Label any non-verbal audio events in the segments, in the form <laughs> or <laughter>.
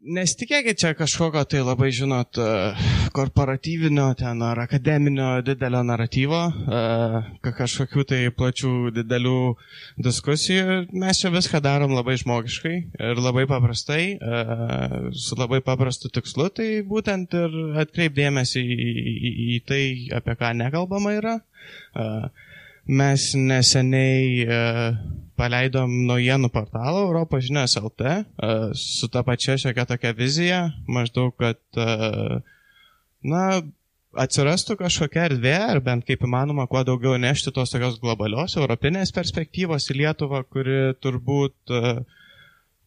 Nesitikėkit čia kažkokio tai labai, žinot, korporatyvinio ten ar akademinio didelio naratyvo, kažkokių tai plačių didelių diskusijų. Mes čia viską darom labai žmogiškai ir labai paprastai, su labai paprastu tikslu, tai būtent ir atkreipdėmėsi į, į, į tai, apie ką nekalbama yra. Mes neseniai paleidom naujienų portalą Europos žinios LT e, su ta pačia šiokia tokia vizija, maždaug, kad e, na, atsirastų kažkokia erdvė, ar bent kaip įmanoma, kuo daugiau nešti tos tokios globalios, europinės perspektyvos į Lietuvą, kuri turbūt, e,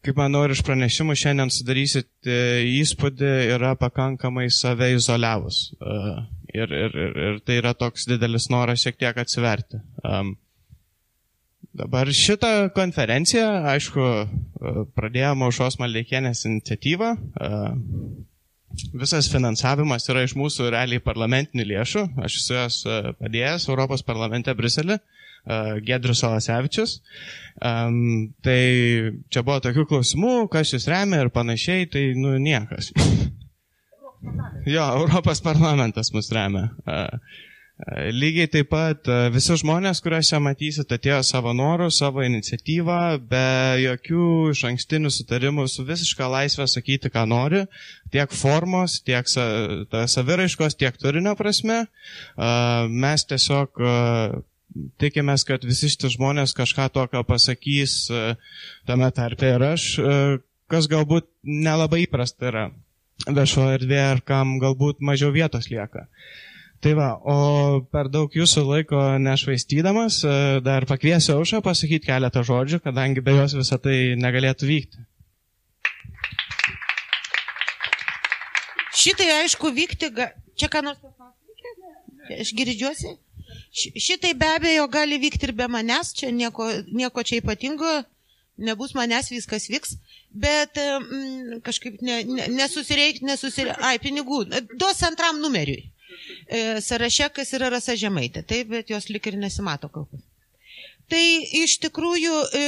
kaip manau, ir iš pranešimų šiandien sudarysit įspūdį, yra pakankamai save izoliavus. Ir, ir, ir, ir tai yra toks didelis noras šiek tiek atsiverti. Um, Dabar šitą konferenciją, aišku, pradėjome Aušos Maldeikienės iniciatyvą. Visas finansavimas yra iš mūsų realiai parlamentinių lėšų. Aš esu jos padėjęs Europos parlamente Briselį, Gedrius Alasevičius. Um, tai čia buvo tokių klausimų, kas jūs remia ir panašiai, tai nu niekas. jo, Europos parlamentas mus remia. Uh, Lygiai taip pat e, visi žmonės, kuriuos čia matysit, atėjo savo norų, savo iniciatyvą, be jokių iš ankstinių sutarimų, su visiška laisvė sakyti, ką nori, tiek formos, tiek saviraiškos, tiek turinio prasme. E, mes tiesiog e, tikimės, kad visi šitie žmonės kažką tokio pasakys tame tarpe ir aš, kas galbūt nelabai įprasta yra viešoje erdvėje ar kam galbūt mažiau vietos lieka. Uh, Tai va, o per daug jūsų laiko nešvaistydamas, e, dar pakviesiu Aušą pasakyti keletą žodžių, kadangi be jos visą tai negalėtų vykti. Šitai aišku vykti, ga... čia ką nors pasakyti, aš girdžiuosi. Šitai be abejo gali vykti ir be manęs, čia nieko, nieko čia ypatingo, nebus manęs, viskas vyks, bet mm, kažkaip ne, ne, nesusireikti, nesusireikti, ai, pinigų, duos antram numeriui. E, sąraše, kas yra Rasa Žemaitė. Taip, bet jos lik ir nesimato kol kas. Tai iš tikrųjų e,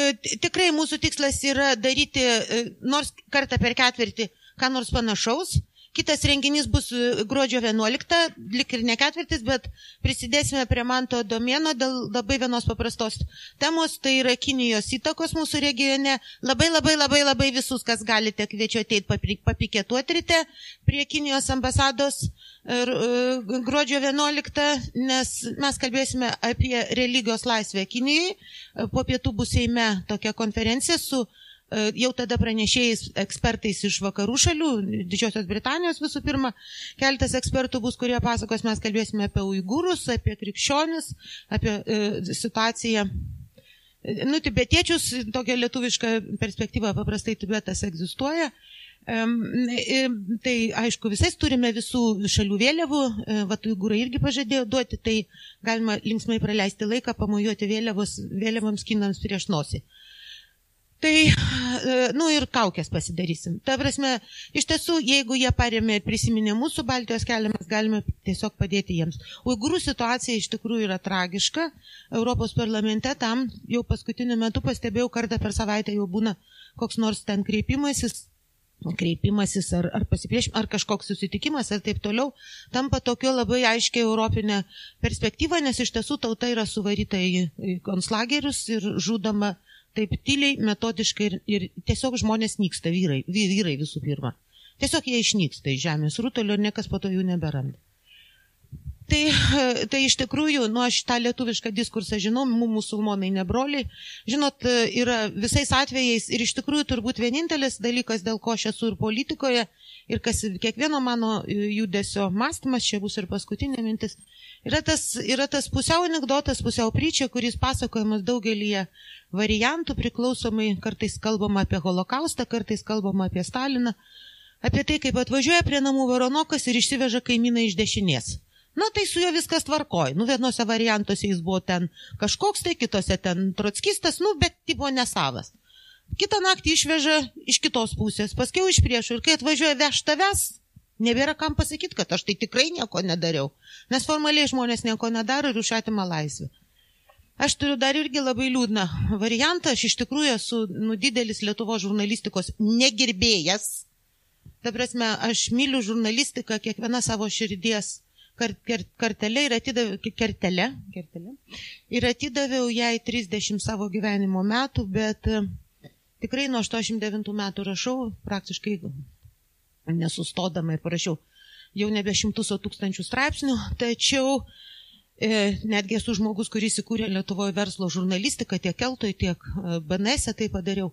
tikrai mūsų tikslas yra daryti e, nors kartą per ketvirtį ką nors panašaus. Kitas renginys bus gruodžio 11, lik ir ne ketvirtis, bet prisidėsime prie Manto domieno dėl labai vienos paprastos temos, tai yra Kinijos įtakos mūsų regione. Labai labai labai labai visus, kas galite, kviečiu ateiti papiketuoti ryte prie Kinijos ambasados e, gruodžio 11, nes mes kalbėsime apie religijos laisvę Kinijai. E, po pietų bus Seime tokia konferencija su e, jau tada pranešėjais ekspertais iš vakarų šalių, Didžiosios Britanijos visų pirma, keltas ekspertų bus, kurie pasakos, mes kalbėsime apie uigūrus, apie krikščionis, apie e, situaciją. Nu, tibetiečius, tokia lietuviška perspektyva, paprastai tibetas egzistuoja. Tai aišku, visais turime visų šalių vėliavų, e, Vatujgūrai irgi pažadėjo duoti, tai galima linksmai praleisti laiką, pamojuoti vėliavos, vėliavoms kinams prieš nosį. Tai, e, nu ir kaukės pasidarysim. Ta prasme, iš tiesų, jeigu jie paremė ir prisiminė mūsų Baltijos kelią, mes galime tiesiog padėti jiems. Uigūrų situacija iš tikrųjų yra tragiška. Europos parlamente tam jau paskutiniu metu pastebėjau, kartą per savaitę jau būna koks nors ten kreipimasis kreipimasis ar, ar pasipriešinimas, ar kažkoks susitikimas ir taip toliau, tampa tokio labai aiškiai europinė perspektyva, nes iš tiesų tauta yra suvaryta į konslagerius ir žudoma taip tyliai, metodiškai ir, ir tiesiog žmonės nyksta, vyrai, vyrai visų pirma. Tiesiog jie išnyksta iš žemės rutulio ir niekas po to jų neberanda. Tai, <laughs> tai iš tikrųjų, nu aš tą lietuvišką diskursą žinau, musulmonai nebroliai, žinot, yra visais atvejais ir iš tikrųjų turbūt vienintelis dalykas, dėl ko aš esu ir politikoje, ir kas kiekvieno mano judesio mąstymas, čia bus ir paskutinė mintis, yra tas, yra tas pusiau anegdotas, pusiau pryčia, kuris pasakojamas daugelį variantų, priklausomai kartais kalbama apie holokaustą, kartais kalbama apie Staliną, apie tai, kaip atvažiuoja prie namų Varonokas ir išsiveža kaimyną iš dešinės. Na tai su juo viskas tvarkoj. Nu, vienose variantuose jis buvo ten kažkoks, tai kitose ten trotskistas, nu, bet tipo nesavas. Kitą naktį išveža iš kitos pusės, paskiau iš priešų ir kai atvažiuoja veš tavęs, nebėra kam pasakyti, kad aš tai tikrai nieko nedariau. Nes formaliai žmonės nieko nedaro ir užatima laisvę. Aš turiu dar irgi labai liūdną variantą, aš iš tikrųjų esu nu, didelis Lietuvo žurnalistikos negirbėjas, Ta prasme, aš myliu žurnalistiką kiekviena savo širdies kart, kart, kartelė ir atidaviau, kertelė, kertelė, ir atidaviau jai 30 savo gyvenimo metų, bet e, tikrai nuo 89 metų rašau, praktiškai nesustodama ir parašiau jau nebe šimtus, o tūkstančių straipsnių, tačiau e, netgi esu žmogus, kuris įkūrė Lietuvoje verslo žurnalistiką, tiek Keltoj, tiek e, BNS tai padariau,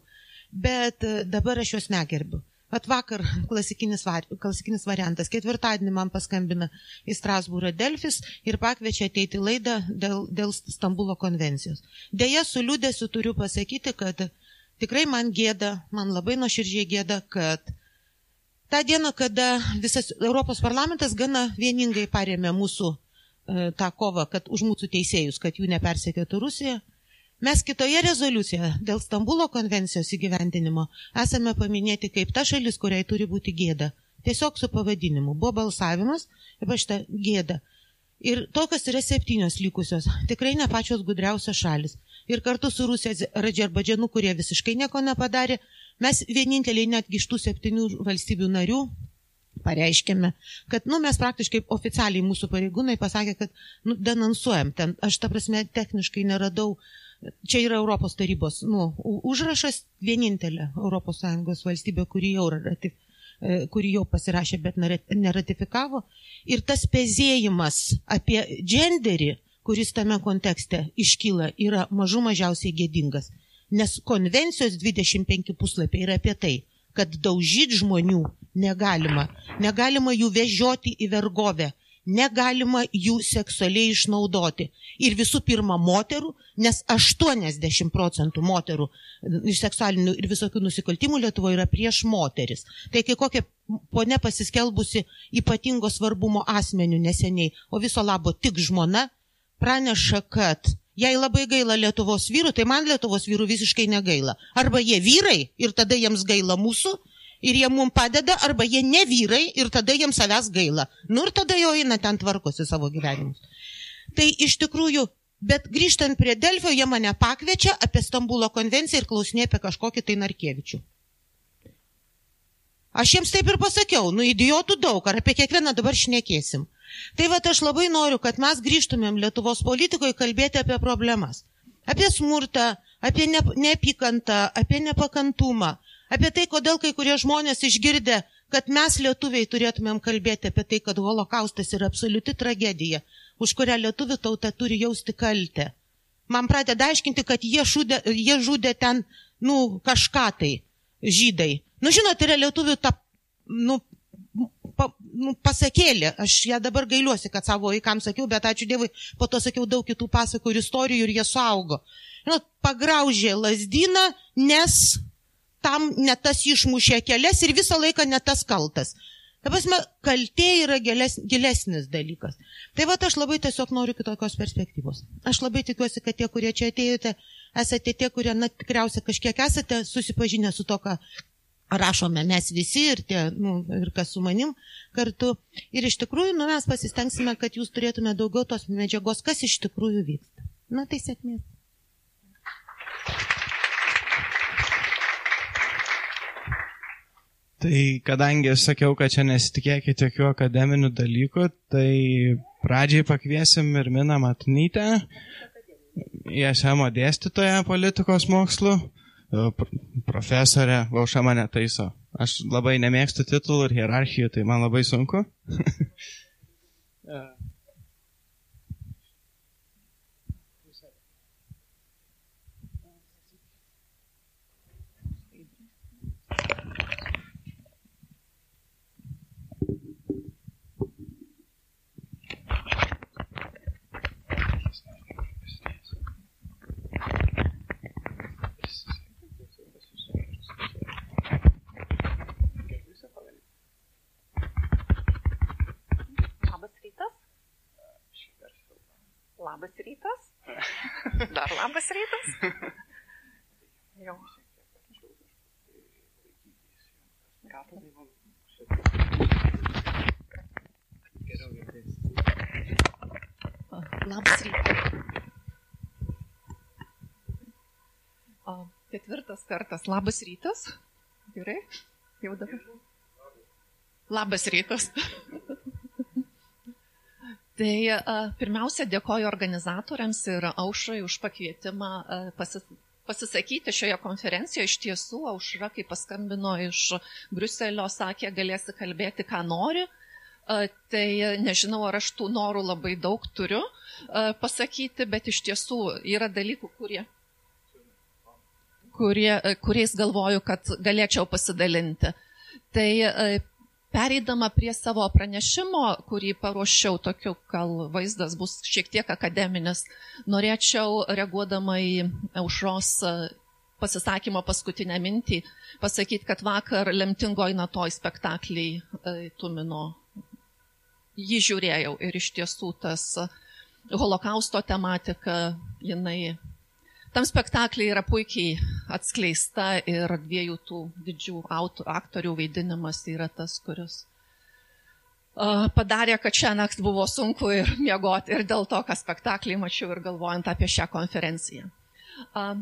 bet e, dabar aš juos negerbiu. At vakar klasikinis, klasikinis variantas. Ketvirtadienį man paskambina į Strasbūrą Delfis ir pakviečia ateiti laidą dėl, dėl Stambulo konvencijos. Deja, su liūdėsiu turiu pasakyti, kad tikrai man gėda, man labai nuoširdžiai gėda, kad tą dieną, kada visas Europos parlamentas gana vieningai parėmė mūsų e, tą kovą, kad už mūsų teisėjus, kad jų nepersekėtų Rusija, Mes kitoje rezoliucijoje dėl Stambulo konvencijos įgyvendinimo esame paminėti kaip ta šalis, kuriai turi būti gėda. Tiesiog su pavadinimu. Buvo balsavimas, ypač ta gėda. Ir tokios yra septynios likusios, tikrai ne pačios gudriausios šalis. Ir kartu su Rusija ir Adžerbadžianu, kurie visiškai nieko nepadarė, mes vieninteliai netgi iš tų septynių valstybių narių pareiškėme, kad, nu, mes praktiškai oficialiai mūsų pareigūnai pasakė, kad, nu, denonsuojam ten. Aš, ta prasme, techniškai neradau uh, Čia yra Europos tarybos nu, užrašas vienintelė ES valstybė, kuri jau, ratif, e, kuri jau pasirašė, bet neratifikavo. Ir tas pezėjimas apie genderį, kuris tame kontekste iškyla, yra mažų mažiausiai gėdingas. Nes konvencijos 25 puslapiai yra apie tai, kad daužyti žmonių negalima. Negalima jų vežioti į vergovę negalima jų seksualiai išnaudoti. Ir visų pirma moterų, nes 80 procentų moterų iš seksualinių ir visokių nusikaltimų Lietuvoje yra prieš moteris. Tai kai kokia ponė pasiskelbusi ypatingo svarbumo asmenių neseniai, o viso labo tik žmona, praneša, kad jei labai gaila Lietuvos vyrų, tai man Lietuvos vyrų visiškai negaila. Arba jie vyrai ir tada jiems gaila mūsų, ir jie mums padeda, arba jie ne vyrai ir tada jiems savęs gaila. Nu ir tada jau eina ten tvarkosi savo gyvenimus. Tai iš tikrųjų, bet grįžtant prie Delfio, jie mane pakviečia apie Stambulo konvenciją ir klausinė apie kažkokį tai Narkievičių. Aš jiems taip ir pasakiau, nu idiotų daug, ar apie kiekvieną dabar šnekėsim. Tai va, aš labai noriu, kad mes grįžtumėm Lietuvos politikoje kalbėti apie problemas. Apie smurtą, apie neapykantą, apie nepakantumą, apie tai, kodėl kai kurie žmonės išgirdę, kad mes lietuviai turėtumėm kalbėti apie tai, kad holokaustas yra absoliuti tragedija, už kurią lietuvių tauta turi jausti kaltę. Man pradeda aiškinti, kad jie, šudė, jie žudė ten, nu, kažką tai, žydai. Nu, žinot, yra lietuvių ta, nu, pa, nu, pasakėlė. Aš ją dabar gailiuosi, kad savo vaikams sakiau, bet ačiū Dievui, po to sakiau daug kitų pasakų ir istorijų ir jie suaugo. Žinot, pagraužė lasdyną, nes tam ne tas išmušė kelias ir visą laiką ne tas kaltas. Ta prasme, kaltė yra gilės, gilesnis dalykas. Tai va, aš labai tiesiog noriu kitokios perspektyvos. Aš labai tikiuosi, kad tie, kurie čia atėjote, esate tie, kurie, na, tikriausiai kažkiek esate susipažinę su to, ką rašome mes visi ir, tie, nu, ir kas su manim kartu. Ir iš tikrųjų, nu, mes pasistengsime, kad jūs turėtume daugiau tos medžiagos, kas iš tikrųjų vyksta. Na, tai sėkmės. Tai kadangi aš sakiau, kad čia nesitikėkite jokių akademinių dalykų, tai pradžiai pakviesim ir Miną Matnytę, ISM dėstytoją politikos mokslų, profesorė, Vauša mane taiso. Aš labai nemėgstu titulų ir hierarchijų, tai man labai sunku. <laughs> <laughs> Labas rytas. <laughs> Dar labas rytas. <laughs> Jau. Gal tada jau. Geriau girdėsi. Labas rytas. O, ketvirtas kartas. Labas rytas. Gerai. Jau dabar. Labas rytas. <laughs> Tai pirmiausia, dėkoju organizatoriams ir aušrai už pakvietimą pasis, pasisakyti šioje konferencijoje. Iš tiesų, aušra, kai paskambino iš Bruselio, sakė, galėsi kalbėti, ką nori. Tai nežinau, ar aš tų norų labai daug turiu pasakyti, bet iš tiesų yra dalykų, kurie, kurie, kuriais galvoju, kad galėčiau pasidalinti. Tai Pereidama prie savo pranešimo, kurį paruošiau, tokiu gal vaizdas bus šiek tiek akademinis, norėčiau, reaguodama į aušros e, pasisakymą paskutinę mintį, pasakyti, kad vakar lemtingoj natoj spektaklį e, Tumino jį žiūrėjau ir iš tiesų tas holokausto tematika, jinai Tam spektakliai yra puikiai atskleista ir dviejų tų didžių autų, aktorių vaidinimas yra tas, kuris uh, padarė, kad šią naktį buvo sunku ir <laughs> miegoti. Ir dėl to, ką spektaklį mačiau ir galvojant apie šią konferenciją. Uh,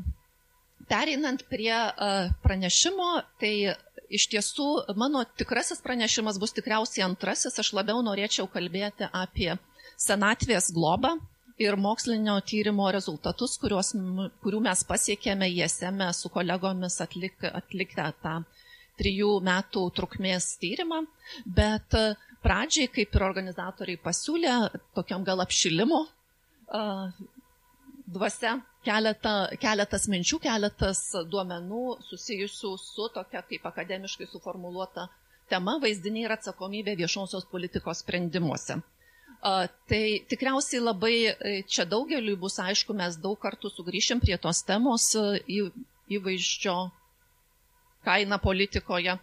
Pereinant prie uh, pranešimo, tai iš tiesų mano tikrasis pranešimas bus tikriausiai antrasis, aš labiau norėčiau kalbėti apie senatvės globą ir mokslinio tyrimo rezultatus, kuriuos, kurių mes pasiekėme ISM su kolegomis atlik, atlikę tą trijų metų trukmės tyrimą, bet e, pradžiai, kaip ir organizatoriai pasiūlė, tokiam gal apšilimo dvasia keletą, keletas minčių, keletas duomenų susijusių su tokia kaip akademiškai suformuoluota tema vaizdiniai ir atsakomybė viešosios politikos sprendimuose. Tai tikriausiai labai e, čia daugeliui bus aišku, mes daug kartų sugrįšim prie tos temos e, į, įvaizdžio kainą politikoje,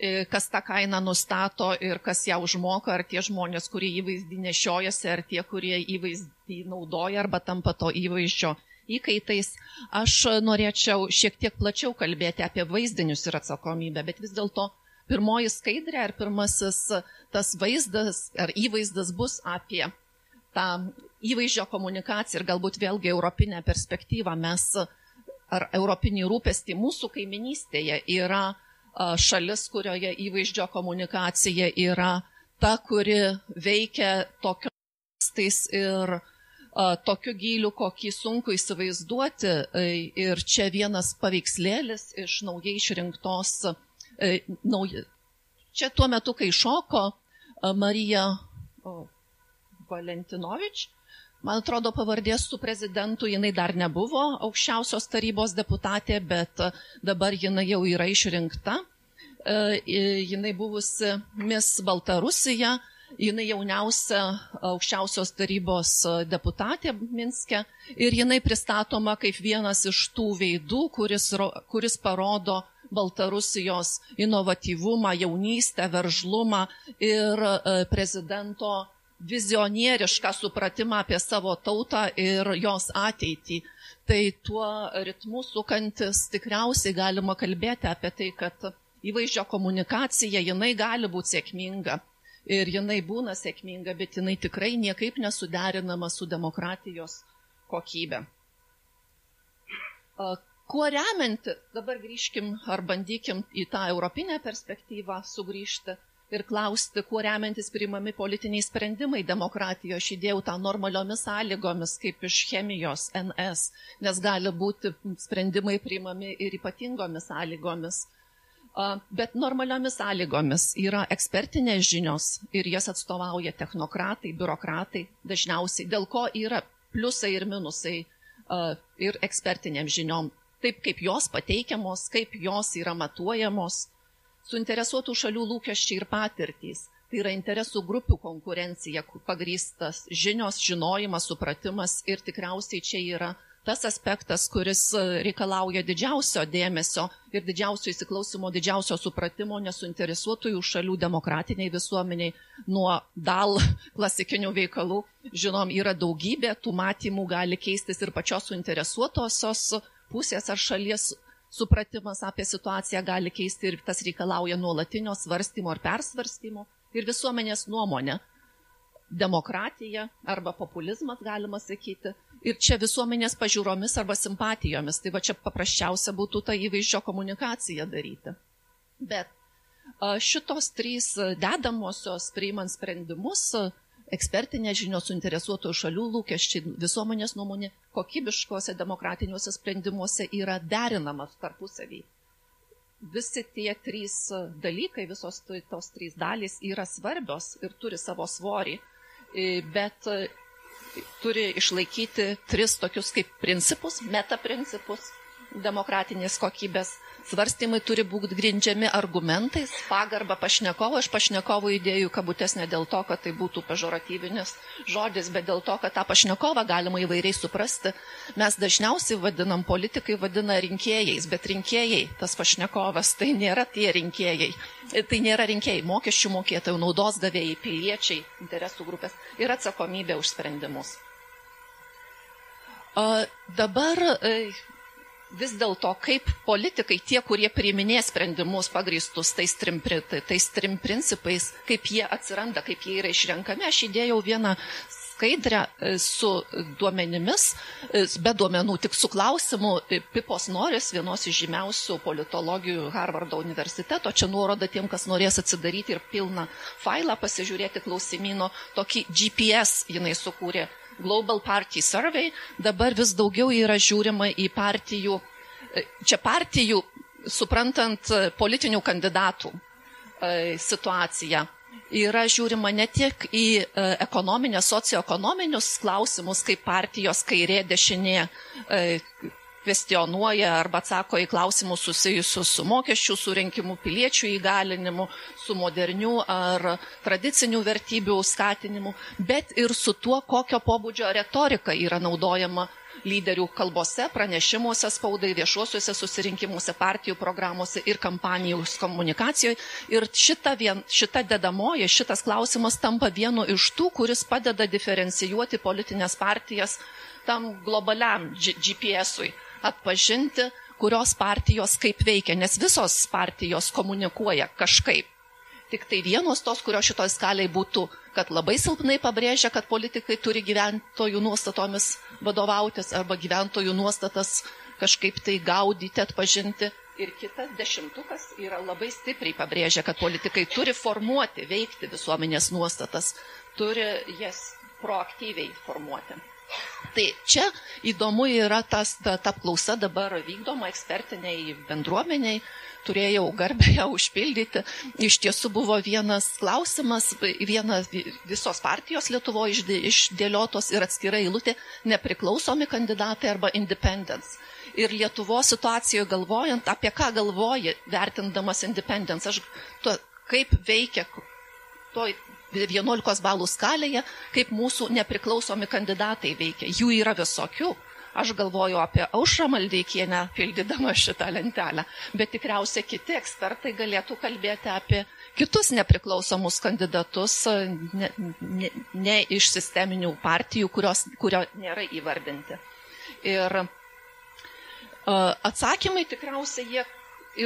e, kas tą kainą nustato ir kas ją užmoka, ar tie žmonės, kurie įvaizdį nešiojasi, ar tie, kurie įvaizdį naudoja arba tampa to įvaizdžio įkaitais. Aš norėčiau šiek tiek plačiau kalbėti apie vaizdinius ir atsakomybę, bet vis dėlto pirmoji skaidrė ar pirmasis tas vaizdas ar įvaizdas bus apie tą įvaizdžio komunikaciją ir galbūt vėlgi europinę perspektyvą. Mes ar europinį rūpestį mūsų kaiminystėje yra šalis, kurioje įvaizdžio komunikacija yra ta, kuri veikia tokios tais ir tokiu gyliu, kokį sunku įsivaizduoti. Ir čia vienas paveikslėlis iš naujai išrinktos E, nauja. Čia tuo metu, kai šoko e, Marija Valentinovič, man atrodo, pavardės su prezidentu jinai dar nebuvo aukščiausios tarybos deputatė, bet dabar jinai jau yra išrinkta. E, jinai buvusi Miss Baltarusija, jinai jauniausia aukščiausios tarybos deputatė Minske ir jinai pristatoma kaip vienas iš tų veidų, kuris, kuris parodo Baltarusijos inovatyvumą, jaunystę, veržlumą ir e, prezidento vizionierišką supratimą apie savo tautą ir jos ateitį. Tai tuo ritmu sukantis tikriausiai galima kalbėti apie tai, kad įvaizdžio komunikacija, jinai gali būti sėkminga ir jinai būna sėkminga, bet jinai tikrai niekaip nesuderinama su demokratijos kokybė. Kuo remianti, dabar grįžkim ar bandykim į tą europinę perspektyvą sugrįžti ir klausti, kuo remiantis priimami politiniai sprendimai demokratijoje. Aš įdėjau tą normaliomis sąlygomis, kaip iš chemijos NS, nes gali būti sprendimai priimami ir ypatingomis sąlygomis. Bet normaliomis sąlygomis yra ekspertinės žinios ir jas atstovauja technokratai, biurokratai dažniausiai, dėl ko yra pliusai ir minusai ir ekspertiniam žiniom taip kaip jos pateikiamos, kaip jos yra matuojamos, suinteresuotų šalių lūkesčiai ir patirtys. Tai yra interesų grupių konkurencija, pagrystas žinios, žinojimas, supratimas ir tikriausiai čia yra tas aspektas, kuris e, reikalauja didžiausio dėmesio ir didžiausio įsiklausimo, didžiausio supratimo nesuinteresuotųjų šalių demokratiniai visuomeniai nuo dal <laughs> klasikinių veikalų. Žinom, yra daugybė, tų matymų gali keistis ir pačios suinteresuotosios pusės ar šalies supratimas apie situaciją gali keisti ir tas reikalauja nuolatinio svarstymo ar persvarstymo ir visuomenės nuomonė. Demokratija arba populizmas, galima sakyti. Ir čia visuomenės pažiūromis arba simpatijomis. Tai va čia paprasčiausia būtų tą įvaizdžio komunikaciją daryti. Bet Šitos trys dedamosios priimant sprendimus ekspertinės žinios suinteresuotų šalių lūkesčiai, visuomenės nuomonė kokybiškose demokratiniuose sprendimuose yra derinamas tarpusavį. Visi tie trys dalykai, visos tos trys dalys yra svarbios ir turi savo svorį, bet turi išlaikyti tris tokius kaip principus, metaprincipus demokratinės kokybės svarstymai turi būti grindžiami argumentais, pagarba pašnekovo, aš pašnekovo idėjų kabutės ne dėl to, kad tai būtų pežoratyvinis žodis, bet dėl to, kad tą pašnekovą galima įvairiai suprasti. Mes dažniausiai vadinam, politikai vadina rinkėjais, bet rinkėjai, tas pašnekovas, tai nėra tie rinkėjai. Tai nėra rinkėjai, mokesčių mokėtojų, naudos gavėjai, piliečiai, interesų grupės ir atsakomybė už sprendimus. O dabar vis dėlto kaip politikai, tie, kurie priiminės sprendimus pagristus tais trim, tais trim principais, kaip jie atsiranda, kaip jie yra išrenkami, aš įdėjau vieną skaidrę e, su duomenimis, e, be duomenų, tik su klausimu e, Pipos Noris, vienos iš žymiausių politologijų Harvardo universiteto. Čia nuoroda tiem, kas norės atsidaryti ir pilną failą pasižiūrėti klausimino. Tokį GPS jinai sukūrė Global Party Survey, dabar vis daugiau yra žiūrima į partijų, e, čia partijų, suprantant e, politinių kandidatų e, situaciją. Yra žiūrima ne tik į ekonominės, socioekonominius klausimus, kaip partijos kairė, dešinė kvestionuoja arba atsako į klausimus susijusius su mokesčių surinkimu, piliečių įgalinimu, su moderniu ar tradicinių vertybių skatinimu, bet ir su tuo, kokio pobūdžio retorika yra naudojama lyderių kalbose, pranešimuose spaudai, viešuosiuose susirinkimuose, partijų programuose ir kampanijų komunikacijoje. Ir šita, vien, šita dedamoji, šitas klausimas tampa vienu iš tų, kuris padeda diferencijuoti politinės partijas tam globaliam GPS-ui atpažinti, kurios partijos kaip veikia, nes visos partijos komunikuoja kažkaip. Tik tai vienos tos, kurios šitoj skaliai būtų, kad labai silpnai pabrėžia, kad politikai turi gyventojų nuostatomis vadovautis arba gyventojų nuostatas kažkaip tai gaudyti, atpažinti. Ir kitas dešimtukas yra labai stipriai pabrėžia, kad politikai turi formuoti, veikti visuomenės nuostatas, turi jas proaktyviai formuoti. Tai čia įdomu yra tas, ta, ta apklausa dabar vykdoma ekspertiniai bendruomeniai, turėjau garbę ją užpildyti. Iš tiesų buvo vienas klausimas, viena visos partijos Lietuvoje išdėliotos ir atskirai eilutė nepriklausomi kandidatai arba independents. Ir Lietuvo situacijoje galvojant, apie ką galvoji, vertindamas independence, aš to, kaip veikia toj 11 balų skalėje, kaip mūsų nepriklausomi kandidatai veikia. Jų yra visokių. Aš galvoju apie aušrą maldeikienę, pildydama šitą lentelę, bet tikriausiai kiti ekspertai galėtų kalbėti apie kitus nepriklausomus kandidatus, ne, ne, ne iš sisteminių partijų, kurios, kurio nėra įvardinti. Ir atsakymai tikriausiai jie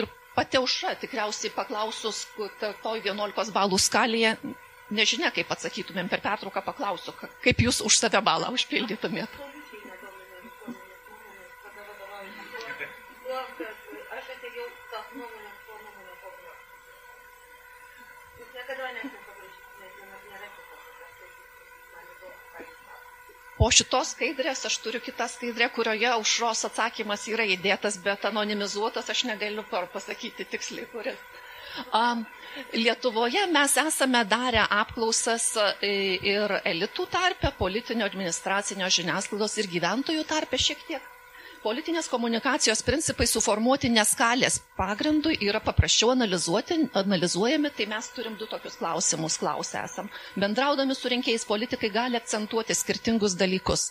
ir pati aušra, tikriausiai paklausus toj 11 balų skalėje, nežinia, kaip atsakytumėm per pertrauką, paklausiu, kaip jūs už save balą užpildytumėt. Po šitos skaidrės aš turiu kitą skaidrę, kurioje aušros atsakymas yra įdėtas, bet anonimizuotas, aš negaliu pasakyti tiksliai, kuris. Lietuvoje mes esame darę apklausas e, ir elitų tarpe, politinio administracinio žiniasklaidos ir gyventojų tarpe šiek tiek politinės komunikacijos principai suformuoti neskalės pagrindų yra paprasčiau analizuoti, analizuojami, tai mes turim du tokius klausimus klausę esam. Bendraudami su rinkėjais politikai gali akcentuoti skirtingus dalykus.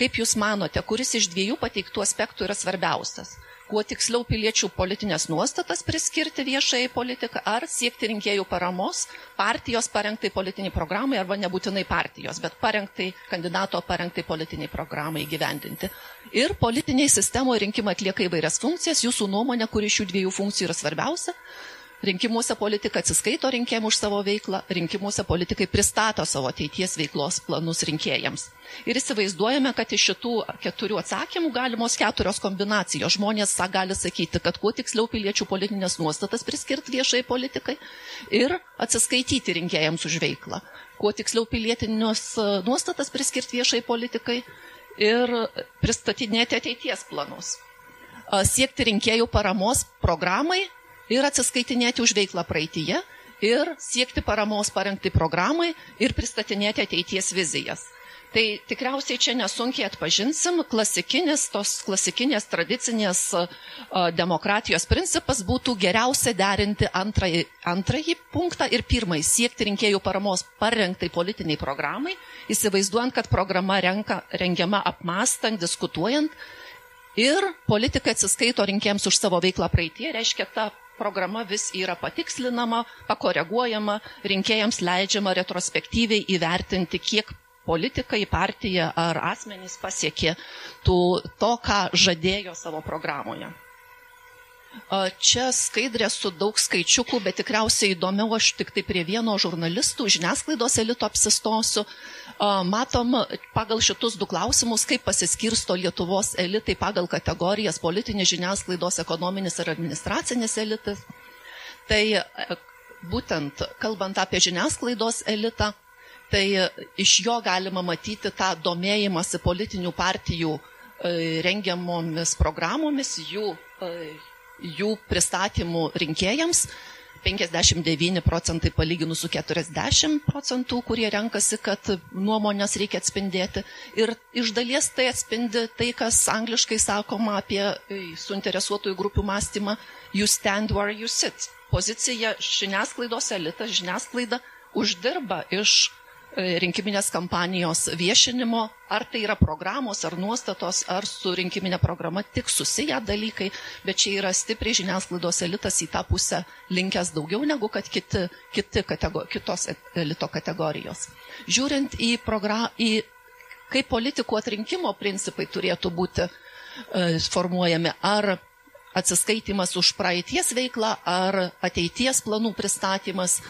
Kaip Jūs manote, kuris iš dviejų pateiktų aspektų yra svarbiausias? Kuo tiksliau piliečių politinės nuostatas priskirti viešai politiką ar siekti rinkėjų paramos partijos parengtai politiniai programai arba nebūtinai partijos, bet parengtai kandidato parengtai politiniai programai gyvendinti. Ir politiniai sistemoje rinkimai atlieka įvairias funkcijas, jūsų nuomonė, kuri šių dviejų funkcijų yra svarbiausia, Rinkimuose politika atsiskaito rinkėjams už savo veiklą, rinkimuose politikai pristato savo ateities veiklos planus rinkėjams. Ir įsivaizduojame, kad iš šitų keturių atsakymų galimos keturios kombinacijos. Žmonės gali sakyti, kad kuo tiksliau piliečių politinės nuostatas priskirti viešai politikai ir atsiskaityti rinkėjams už veiklą. Kuo tiksliau pilietinius nuostatas priskirti viešai politikai ir pristatinėti ateities planus. Siekti rinkėjų paramos programai ir atsiskaitinėti už veiklą praeitįje ir siekti paramos parengti programai ir pristatinėti ateities vizijas. Tai tikriausiai čia nesunkiai atpažinsim, klasikinis, tos klasikinės tradicinės demokratijos principas būtų geriausia derinti antrąjį, antrąjį punktą ir pirmąjį - siekti rinkėjų paramos parengtai politiniai programai, įsivaizduojant, kad programa renka, rengiama apmastant, diskutuojant ir politikai atsiskaito rinkėjams už savo veiklą praeitie, reiškia, ta programa vis yra patikslinama, pakoreguojama, rinkėjams leidžiama retrospektyviai įvertinti, kiek politikai, partija ar asmenys pasiekė tų, to, ką žadėjo savo programoje. Čia skaidrė su daug skaičiukų, bet tikriausiai įdomiau aš tik tai prie vieno žurnalistų žiniasklaidos elito apsistosiu. Matom pagal šitus du klausimus, kaip pasiskirsto Lietuvos elitai pagal kategorijas politinis žiniasklaidos, ekonominis ir administracinis elitas. Tai e, būtent kalbant apie žiniasklaidos elitą, tai iš jo galima matyti tą domėjimąsi politinių partijų e, rengiamomis programomis, jų e, jų pristatymų rinkėjams. 59 procentai palyginus su 40 procentų, kurie renkasi, kad nuomonės reikia atspindėti. Ir iš dalies tai atspindi tai, kas angliškai sakoma apie e, suinteresuotųjų grupių mąstymą you stand where you sit. Pozicija žiniasklaidos elitas, žiniasklaida uždirba iš rinkiminės kampanijos viešinimo, ar tai yra programos, ar nuostatos, ar su rinkiminė programa tik susiję dalykai, bet čia yra stipriai žiniasklaidos elitas į tą pusę linkęs daugiau negu kad kiti, kiti kategor, kitos elito kategorijos. Žiūrint į, į kaip politikų atrinkimo principai turėtų būti e, formuojami, ar atsiskaitimas už praeities veiklą, ar ateities planų pristatymas,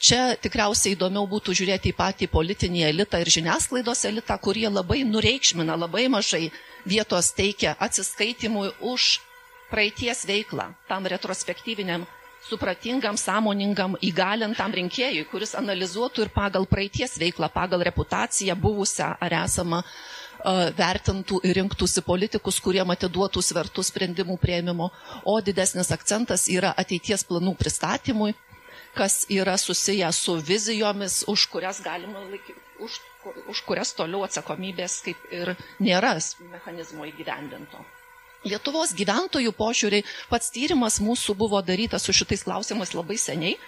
Čia tikriausiai įdomiau būtų žiūrėti į patį politinį elitą ir žiniasklaidos elitą, kurie labai nureikšmina, labai mažai vietos teikia atsiskaitimui už praeities veiklą, tam retrospektyviniam, supratingam, sąmoningam, įgalintam rinkėjui, kuris analizuotų ir pagal praeities veiklą, pagal reputaciją buvusią ar esamą vertintų ir rinktųsi politikus, kurie atiduotų svertų sprendimų prieimimo, o didesnis akcentas yra ateities planų pristatymui, kas yra susiję su vizijomis, už kurias galima laikyti, už, už kurias toliau atsakomybės kaip ir nėra mechanizmo įgyvendinto. Lietuvos gyventojų požiūriai, pats tyrimas mūsų buvo darytas su šitais klausimais labai seniai,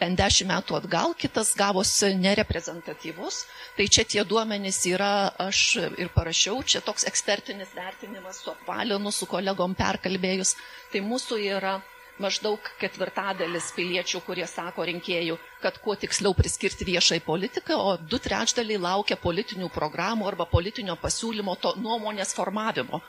bent dešimt metų atgal, kitas gavosi nereprezentatyvus. Tai čia tie duomenys yra, aš ir parašiau, čia toks ekspertinis vertinimas su apvalinu, su kolegom perkalbėjus. Tai mūsų yra maždaug ketvirtadalis piliečių, kurie sako rinkėjų, kad kuo tiksliau priskirti viešai politiką, o du trečdaliai laukia politinių programų arba politinio pasiūlymo, to nuomonės formavimo.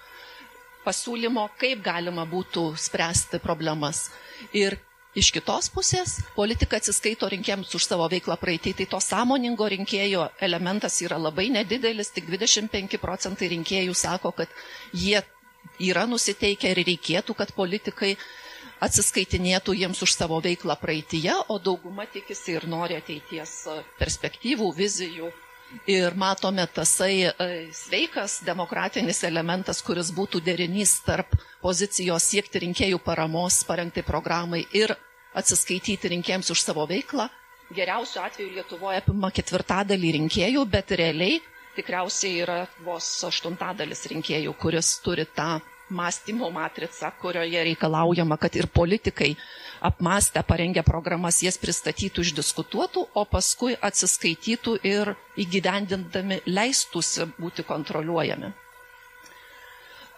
Pasiūlymo, kaip galima būtų spręsti problemas. Ir iš kitos pusės, politika atsiskaito rinkėjams už savo veiklą praeitį, tai to sąmoningo rinkėjo elementas yra labai nedidelis, tik 25 procentai rinkėjų sako, kad jie yra nusiteikę ir reikėtų, kad politikai atsiskaitinėtų jiems už savo veiklą praeitie, o dauguma tikisi ir nori ateities e, perspektyvų, vizijų. Ir matome tasai e, sveikas demokratinis elementas, kuris būtų derinys tarp pozicijos siekti rinkėjų paramos, parengti programai ir atsiskaityti rinkėjams už savo veiklą. Geriausiu atveju Lietuvoje apima ketvirtadalį rinkėjų, bet realiai tikriausiai yra vos aštuntadalis rinkėjų, kuris turi tą mąstymo matricą, kurioje reikalaujama, kad ir politikai apmastę, parengę programas jas pristatytų, išdiskutuotų, o paskui atsiskaitytų ir įgyvendindami leistųsi būti kontroliuojami.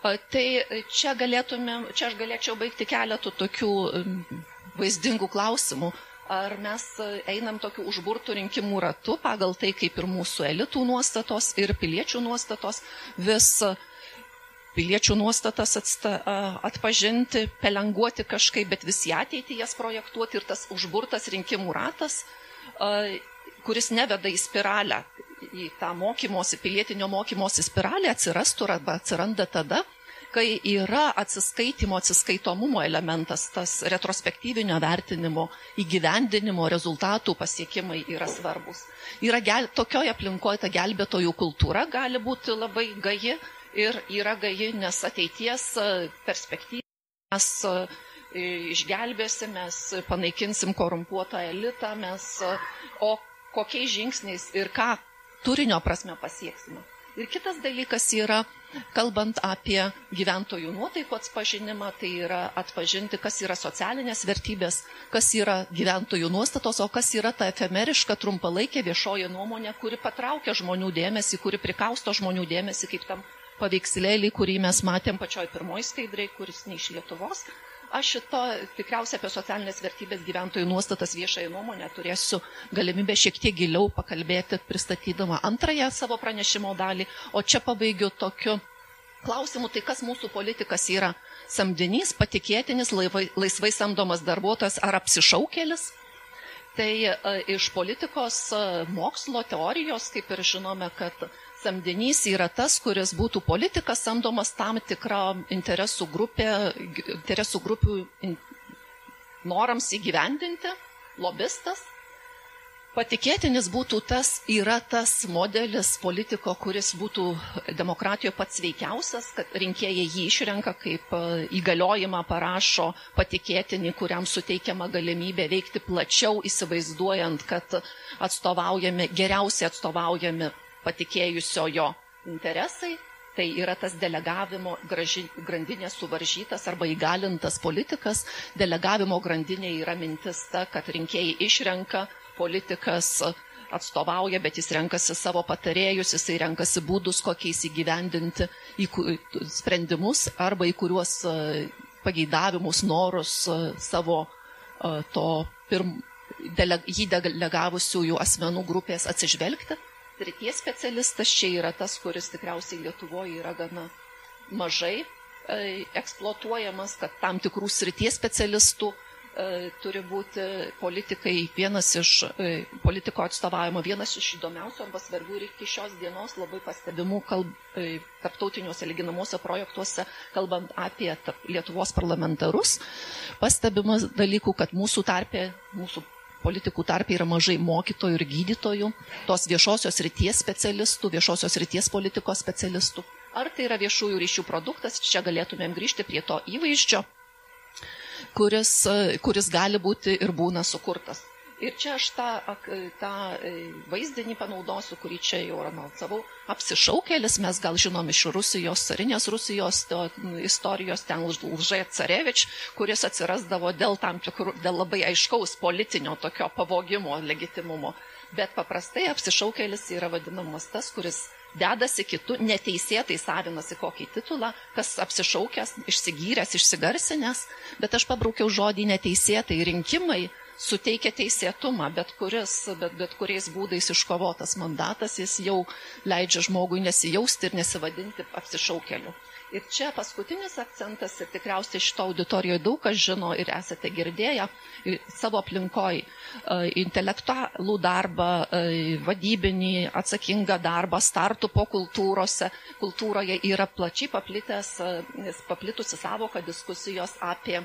Tai čia, čia aš galėčiau baigti keletų tokių vaizdingų klausimų. Ar mes einam tokiu užburtų rinkimų ratu pagal tai, kaip ir mūsų elitų nuostatos ir piliečių nuostatos vis uh, piliečių nuostatas atsta, atpažinti, pelenguoti kažkaip, bet visi ateitį jas projektuoti ir tas užburtas rinkimų ratas, kuris neveda į spiralę, į tą mokymosi, pilietinio mokymosi spiralę atsirastų arba atsiranda tada, kai yra atsiskaitimo, atsiskaitomumo elementas, tas retrospektyvinio vertinimo, įgyvendinimo rezultatų pasiekimai yra svarbus. Yra gel, tokioje aplinkoje ta gelbėtojų kultūra gali būti labai gaji ir yra gaji, nes ateities e, perspektyva mes e, išgelbėsim, mes panaikinsim korumpuotą elitą, mes, e, o kokiais žingsniais ir ką turinio prasme pasieksime. Ir kitas dalykas yra, kalbant apie gyventojų nuotaikų atspažinimą, tai yra atpažinti, kas yra socialinės vertybės, kas yra gyventojų nuostatos, o kas yra ta efemeriška trumpalaikė viešoji nuomonė, kuri patraukia žmonių dėmesį, kuri prikausto žmonių dėmesį, kaip tam paveikslėlį, kurį mes matėm pačioj pirmoji skaidrai, kuris ne iš Lietuvos, aš šito tikriausiai apie socialinės vertybės gyventojų nuostatas viešąją nuomonę turėsiu galimybę šiek tiek giliau pakalbėti, pristatydama antrąją savo pranešimo dalį, o čia pabaigiu tokiu klausimu, tai kas mūsų politikas yra? Samdinys, patikėtinis, laivai, laisvai samdomas darbuotojas ar apsišaukėlis. Tai e, iš politikos e, mokslo teorijos, kaip ir žinome, kad samdinys yra tas, kuris būtų politikas samdomas tam tikrą interesų, grupė, interesų grupių norams įgyvendinti, lobistas. Patikėtinis būtų tas, yra tas modelis politiko, kuris būtų demokratijoje pats veikiausias, kad rinkėjai jį išrenka kaip e, įgaliojimą parašo patikėtinį, kuriam suteikiama galimybė veikti plačiau, įsivaizduojant, kad atstovaujami, geriausiai atstovaujami patikėjusio jo interesai, tai yra tas delegavimo graži, grandinė suvaržytas arba įgalintas politikas. Delegavimo grandinė yra mintis ta, kad rinkėjai išrenka, politikas atstovauja, bet jis renkasi savo patarėjus, jisai renkasi būdus, kokiais įgyvendinti į sprendimus arba į kuriuos pageidavimus, norus savo to pirm, dele, jį delegavusiųjų asmenų grupės atsižvelgti srities specialistas čia yra tas, kuris tikriausiai Lietuvoje yra gana mažai e, eksploatuojamas, kad tam tikrų srities specialistų e, turi būti politikai, vienas iš e, politiko atstovavimo, vienas iš įdomiausių arba svarbių ir iki šios dienos labai pastebimų kalb, tarptautiniuose lyginamuose projektuose, kalbant apie Lietuvos parlamentarus, pastebimas dalykų, kad mūsų tarpė, mūsų politikų tarp yra mažai mokytojų ir gydytojų, tos viešosios ryties specialistų, viešosios ryties politikos specialistų. Ar tai yra viešųjų ryšių produktas, čia galėtumėm grįžti prie to įvaizdžio, kuris, kuris gali būti ir būna sukurtas. Ir čia aš tą, tą e, vaizdinį panaudosiu, kurį čia jau anonsavau. Apsišaukėlis, mes gal žinom iš Rusijos, carinės Rusijos to, istorijos, ten Lžai Carevič, kuris atsirasdavo dėl tikrų, dėl labai aiškaus politinio tokio pavogimo legitimumo. Bet paprastai apsišaukėlis yra vadinamas tas, kuris dedasi kitų, neteisėtai savinasi kokį titulą, kas apsišaukęs, išsigyręs, išsigarsinęs, bet aš pabraukiau žodį neteisėtai rinkimai suteikia teisėtumą, bet, kuris, bet, bet kuriais būdais iškovotas mandatas, jis jau leidžia žmogui nesijausti ir nesivadinti apsišaukeliu. Ir čia paskutinis akcentas, ir tikriausiai šito auditorijoje daug kas žino ir esate girdėję savo aplinkoj e, intelektualų darbą, e, vadybinį, atsakingą darbą, startų po kultūrose. Kultūroje yra plačiai paplitęs, e, paplitusi savoka diskusijos apie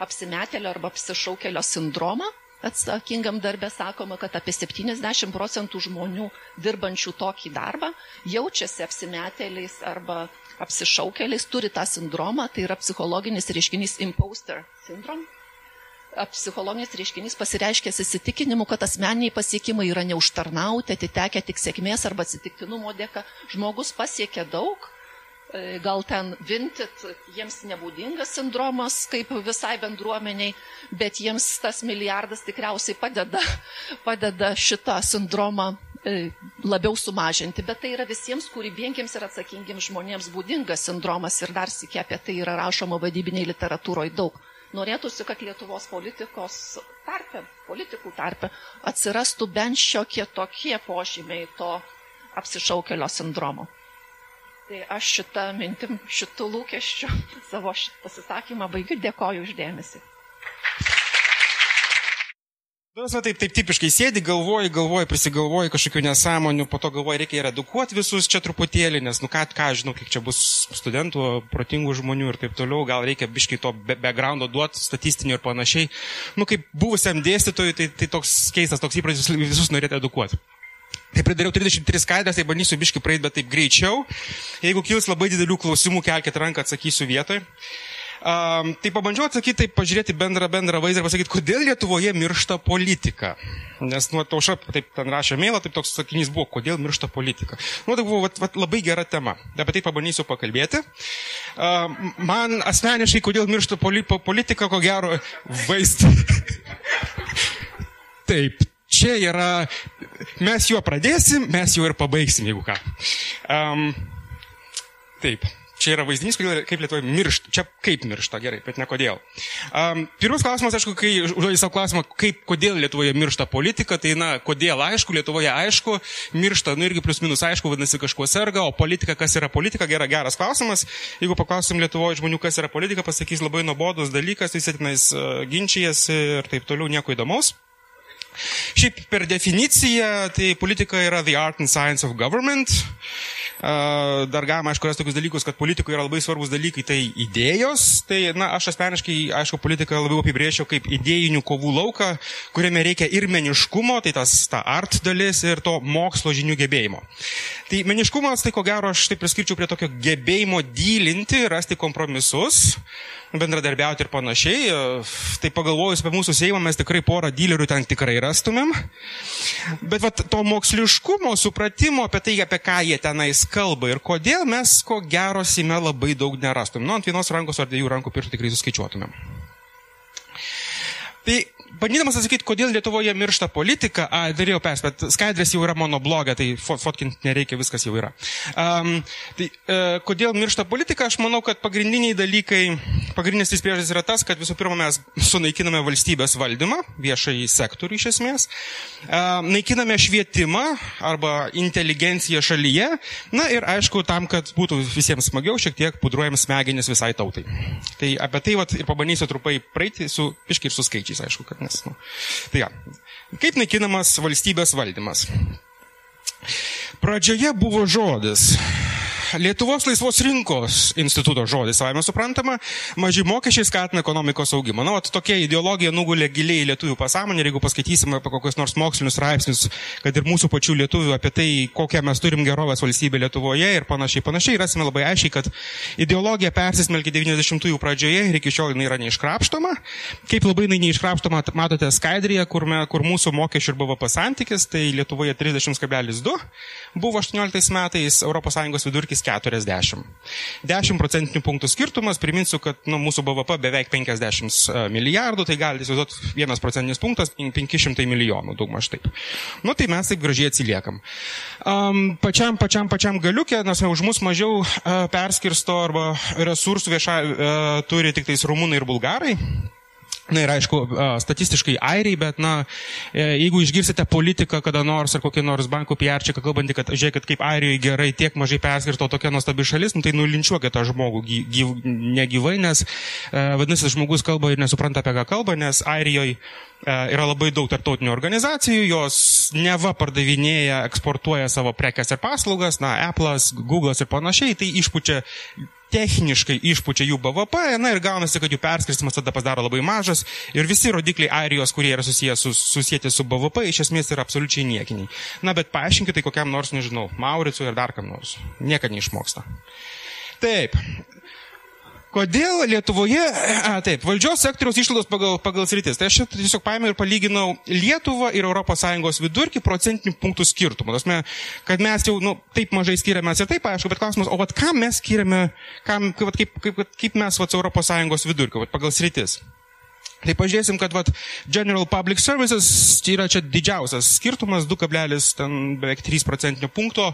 apsimetėlio arba apsišaukelio sindromą. Atsakingam darbė sakoma, kad apie 70 procentų žmonių dirbančių tokį darbą jaučiasi apsimetėliais arba apsišaukėliais, turi tą sindromą, tai yra psichologinis reiškinys imposter syndrom. Psichologinis reiškinys pasireiškęs įsitikinimu, kad asmeniniai pasiekimai yra neužtarnauti, atitekę tik sėkmės arba atsitiktinumo dėka. Žmogus pasiekia daug, gal ten vintit, jiems nebūdingas sindromas kaip visai bendruomeniai, bet jiems tas milijardas tikriausiai padeda, <laughs> padeda šitą sindromą e, labiau sumažinti, bet tai yra visiems kūrybingiems ir atsakingiems žmonėms būdingas sindromas ir dar sėkia apie tai yra rašoma vadybiniai literatūroje daug. Norėtųsi, kad Lietuvos politikos tarpe, politikų tarpe atsirastų bent šiokie tokie požymiai to apsišaukelio sindromo. Tai aš šitą mintim, šitų lūkesčių <laughs> savo pasisakymą baigiu. Dėkoju uždėmesi. Duosime taip, taip tipiškai sėdi, galvoji, galvoji, prisigalvoji kažkokių nesąmonių, po to galvoji, reikia ir edukuoti visus čia truputėlį, nes, nu ką, ką žinau, kiek čia bus studentų, protingų žmonių ir taip toliau, gal reikia biškai to backgroundo duoti, statistinių ir panašiai. Nu, kaip buvusiam dėstytojui, tai, tai toks keistas, toks įprotis visus norėti edukuoti. Tai pridariau 33 skaidrės, tai bandysiu biškai praeiti, bet taip greičiau. Jeigu kils labai didelių klausimų, kelkite ranką, atsakysiu vietoj. Um, tai pabandžiau atsakyti, tai pažiūrėti bendrą, bendrą vaizdą ir pasakyti, kodėl Lietuvoje miršta politika. Nes, nu, tauša taip ten rašė mėlą, taip toks sakinys buvo, kodėl miršta politika. Nu, tai buvo vat, vat, labai gera tema. Apie tai pabandysiu pakalbėti. Um, man asmeniškai, kodėl miršta poli, politika, ko gero, vaistai. <laughs> taip, čia yra, mes juo pradėsim, mes juo ir pabaigsim, jeigu ką. Um, taip. Čia yra vaizdinys, kaip Lietuvoje miršta. Čia kaip miršta, gerai, bet ne kodėl. Um, pirmas klausimas, aišku, kai užduodi savo klausimą, kaip, kodėl Lietuvoje miršta politika, tai, na, kodėl aišku, Lietuvoje aišku, miršta, nu irgi plius minus aišku, vadinasi, kažkuo serga, o politika, kas yra politika, gera, geras klausimas. Jeigu paklausim Lietuvoje žmonių, kas yra politika, pasakys labai nuobodus dalykas, visi tenais uh, ginčijasi ir taip toliau, nieko įdomaus. Šiaip per definiciją, tai politika yra the art and science of government. Dar galima, aišku, rasti tokius dalykus, kad politikoje yra labai svarbus dalykai, tai idėjos. Tai, na, aš asmeniškai, aišku, politiką labiau apibrėžiau kaip idėjinių kovų lauką, kuriame reikia ir meniškumo, tai tas ta art dalis ir to mokslo žinių gebėjimo. Tai meniškumas, tai ko gero, aš tai priskirčiau prie tokio gebėjimo dylinti, rasti kompromisus bendradarbiauti ir panašiai. Tai pagalvojus apie mūsų Seimą, mes tikrai porą dylerių ten tikrai rastumėm. Bet vat, to moksliškumo, supratimo apie tai, apie ką jie tenais kalba ir kodėl mes ko gero Seime labai daug nerastumėm. Nu, ant vienos rankos ar dviejų rankų pirštų tikrai suskaičiuotumėm. Tai bandydamas atsakyti, kodėl Lietuvoje miršta politika, a, darėjau pers, bet skaidrės jau yra mano blogė, tai fotkinti nereikia, viskas jau yra. Um, tai e, kodėl miršta politika, aš manau, kad pagrindiniai dalykai, pagrindinis tai priežastis yra tas, kad visų pirma mes sunaikiname valstybės valdymą, viešai sektorių iš esmės, e, naikiname švietimą arba inteligenciją šalyje, na ir aišku, tam, kad būtų visiems smagiau, šiek tiek pudruojam smegenis visai tautai. Tai apie tai vat, ir pabandysiu trupai praeiti su piškiai ir su skaičiais, aišku, kad nes, nu, tai ja. Kaip naikinamas valstybės valdymas? Pradžioje buvo žodis Lietuvos laisvos rinkos instituto žodis, savame suprantama, maži mokesčiai skatina ekonomikos augimą. Na, o tokia ideologija nugulė giliai į lietuvių pasąmonę ir jeigu paskaitysime apie kokius nors mokslinius straipsnius, kad ir mūsų pačių lietuvių apie tai, kokią mes turim gerovės valstybę Lietuvoje ir panašiai, panašiai, rasime labai aiškiai, kad ideologija persismelkė 90-ųjų pradžioje ir iki šiol jinai yra neiškrapštoma. Kaip labai jinai neiškrapštoma, matote skaidrėje, kur, me, kur mūsų mokesčių ir BVP santykis, tai Lietuvoje 30,2 buvo 18 metais, ES vidurkis 40. 10 procentinių punktų skirtumas, priminsiu, kad nu, mūsų BVP beveik 50 e, milijardų, tai galite įsivaizduoti, vienas procentinis punktas 500 milijonų, daugmaž taip. Nu, tai mes taip gražiai atsiliekam. Um, pačiam, pačiam, pačiam galiukė, nes už mus mažiau uh, perskirsto arba resursų viešai uh, turi tik tais rumūnai ir bulgarai. Na ir aišku, statistiškai airiai, bet, na, e, jeigu išgirsite politiką kada nors ar kokį nors bankų piarčiką, kalbantį, kad žiūrėkit, kaip airijoje gerai tiek mažai perskirto tokia nuostabi šalis, nu, tai nulinčiuokit tą žmogų gyv, negyvai, nes, e, vadinasi, žmogus kalba ir nesupranta apie ką kalba, nes airijoje yra labai daug tarptautinių organizacijų, jos neva pardavinėja, eksportuoja savo prekes ir paslaugas, na, Apple'as, Google'as ir panašiai, tai išpučia techniškai išpučia jų BVP, na ir gaunasi, kad jų perskirstimas tada pasidaro labai mažas ir visi rodikliai Airijos, kurie yra susijęs su, susijęti su BVP, iš esmės yra absoliučiai niekiniai. Na, bet paaiškinkite tai kokiam nors, nežinau, Mauricui ir dar kam nors. Niekada neišmoksta. Taip, Kodėl Lietuvoje, a, taip, valdžios sektoriaus išlaidos pagal, pagal sritis. Tai aš tiesiog paėmiau ir palyginau Lietuvą ir ES vidurkį procentinių punktų skirtumą. Tasme, kad mes jau nu, taip mažai skiriamės ir taip, aišku, bet klausimas, o vat, kam mes skiriame, kam, kaip, kaip, kaip, kaip mes vat, ES vidurkį vat, pagal sritis. Tai pažiūrėsim, kad vat, General Public Services yra čia didžiausias skirtumas, 2, ten beveik 3 procentinio punkto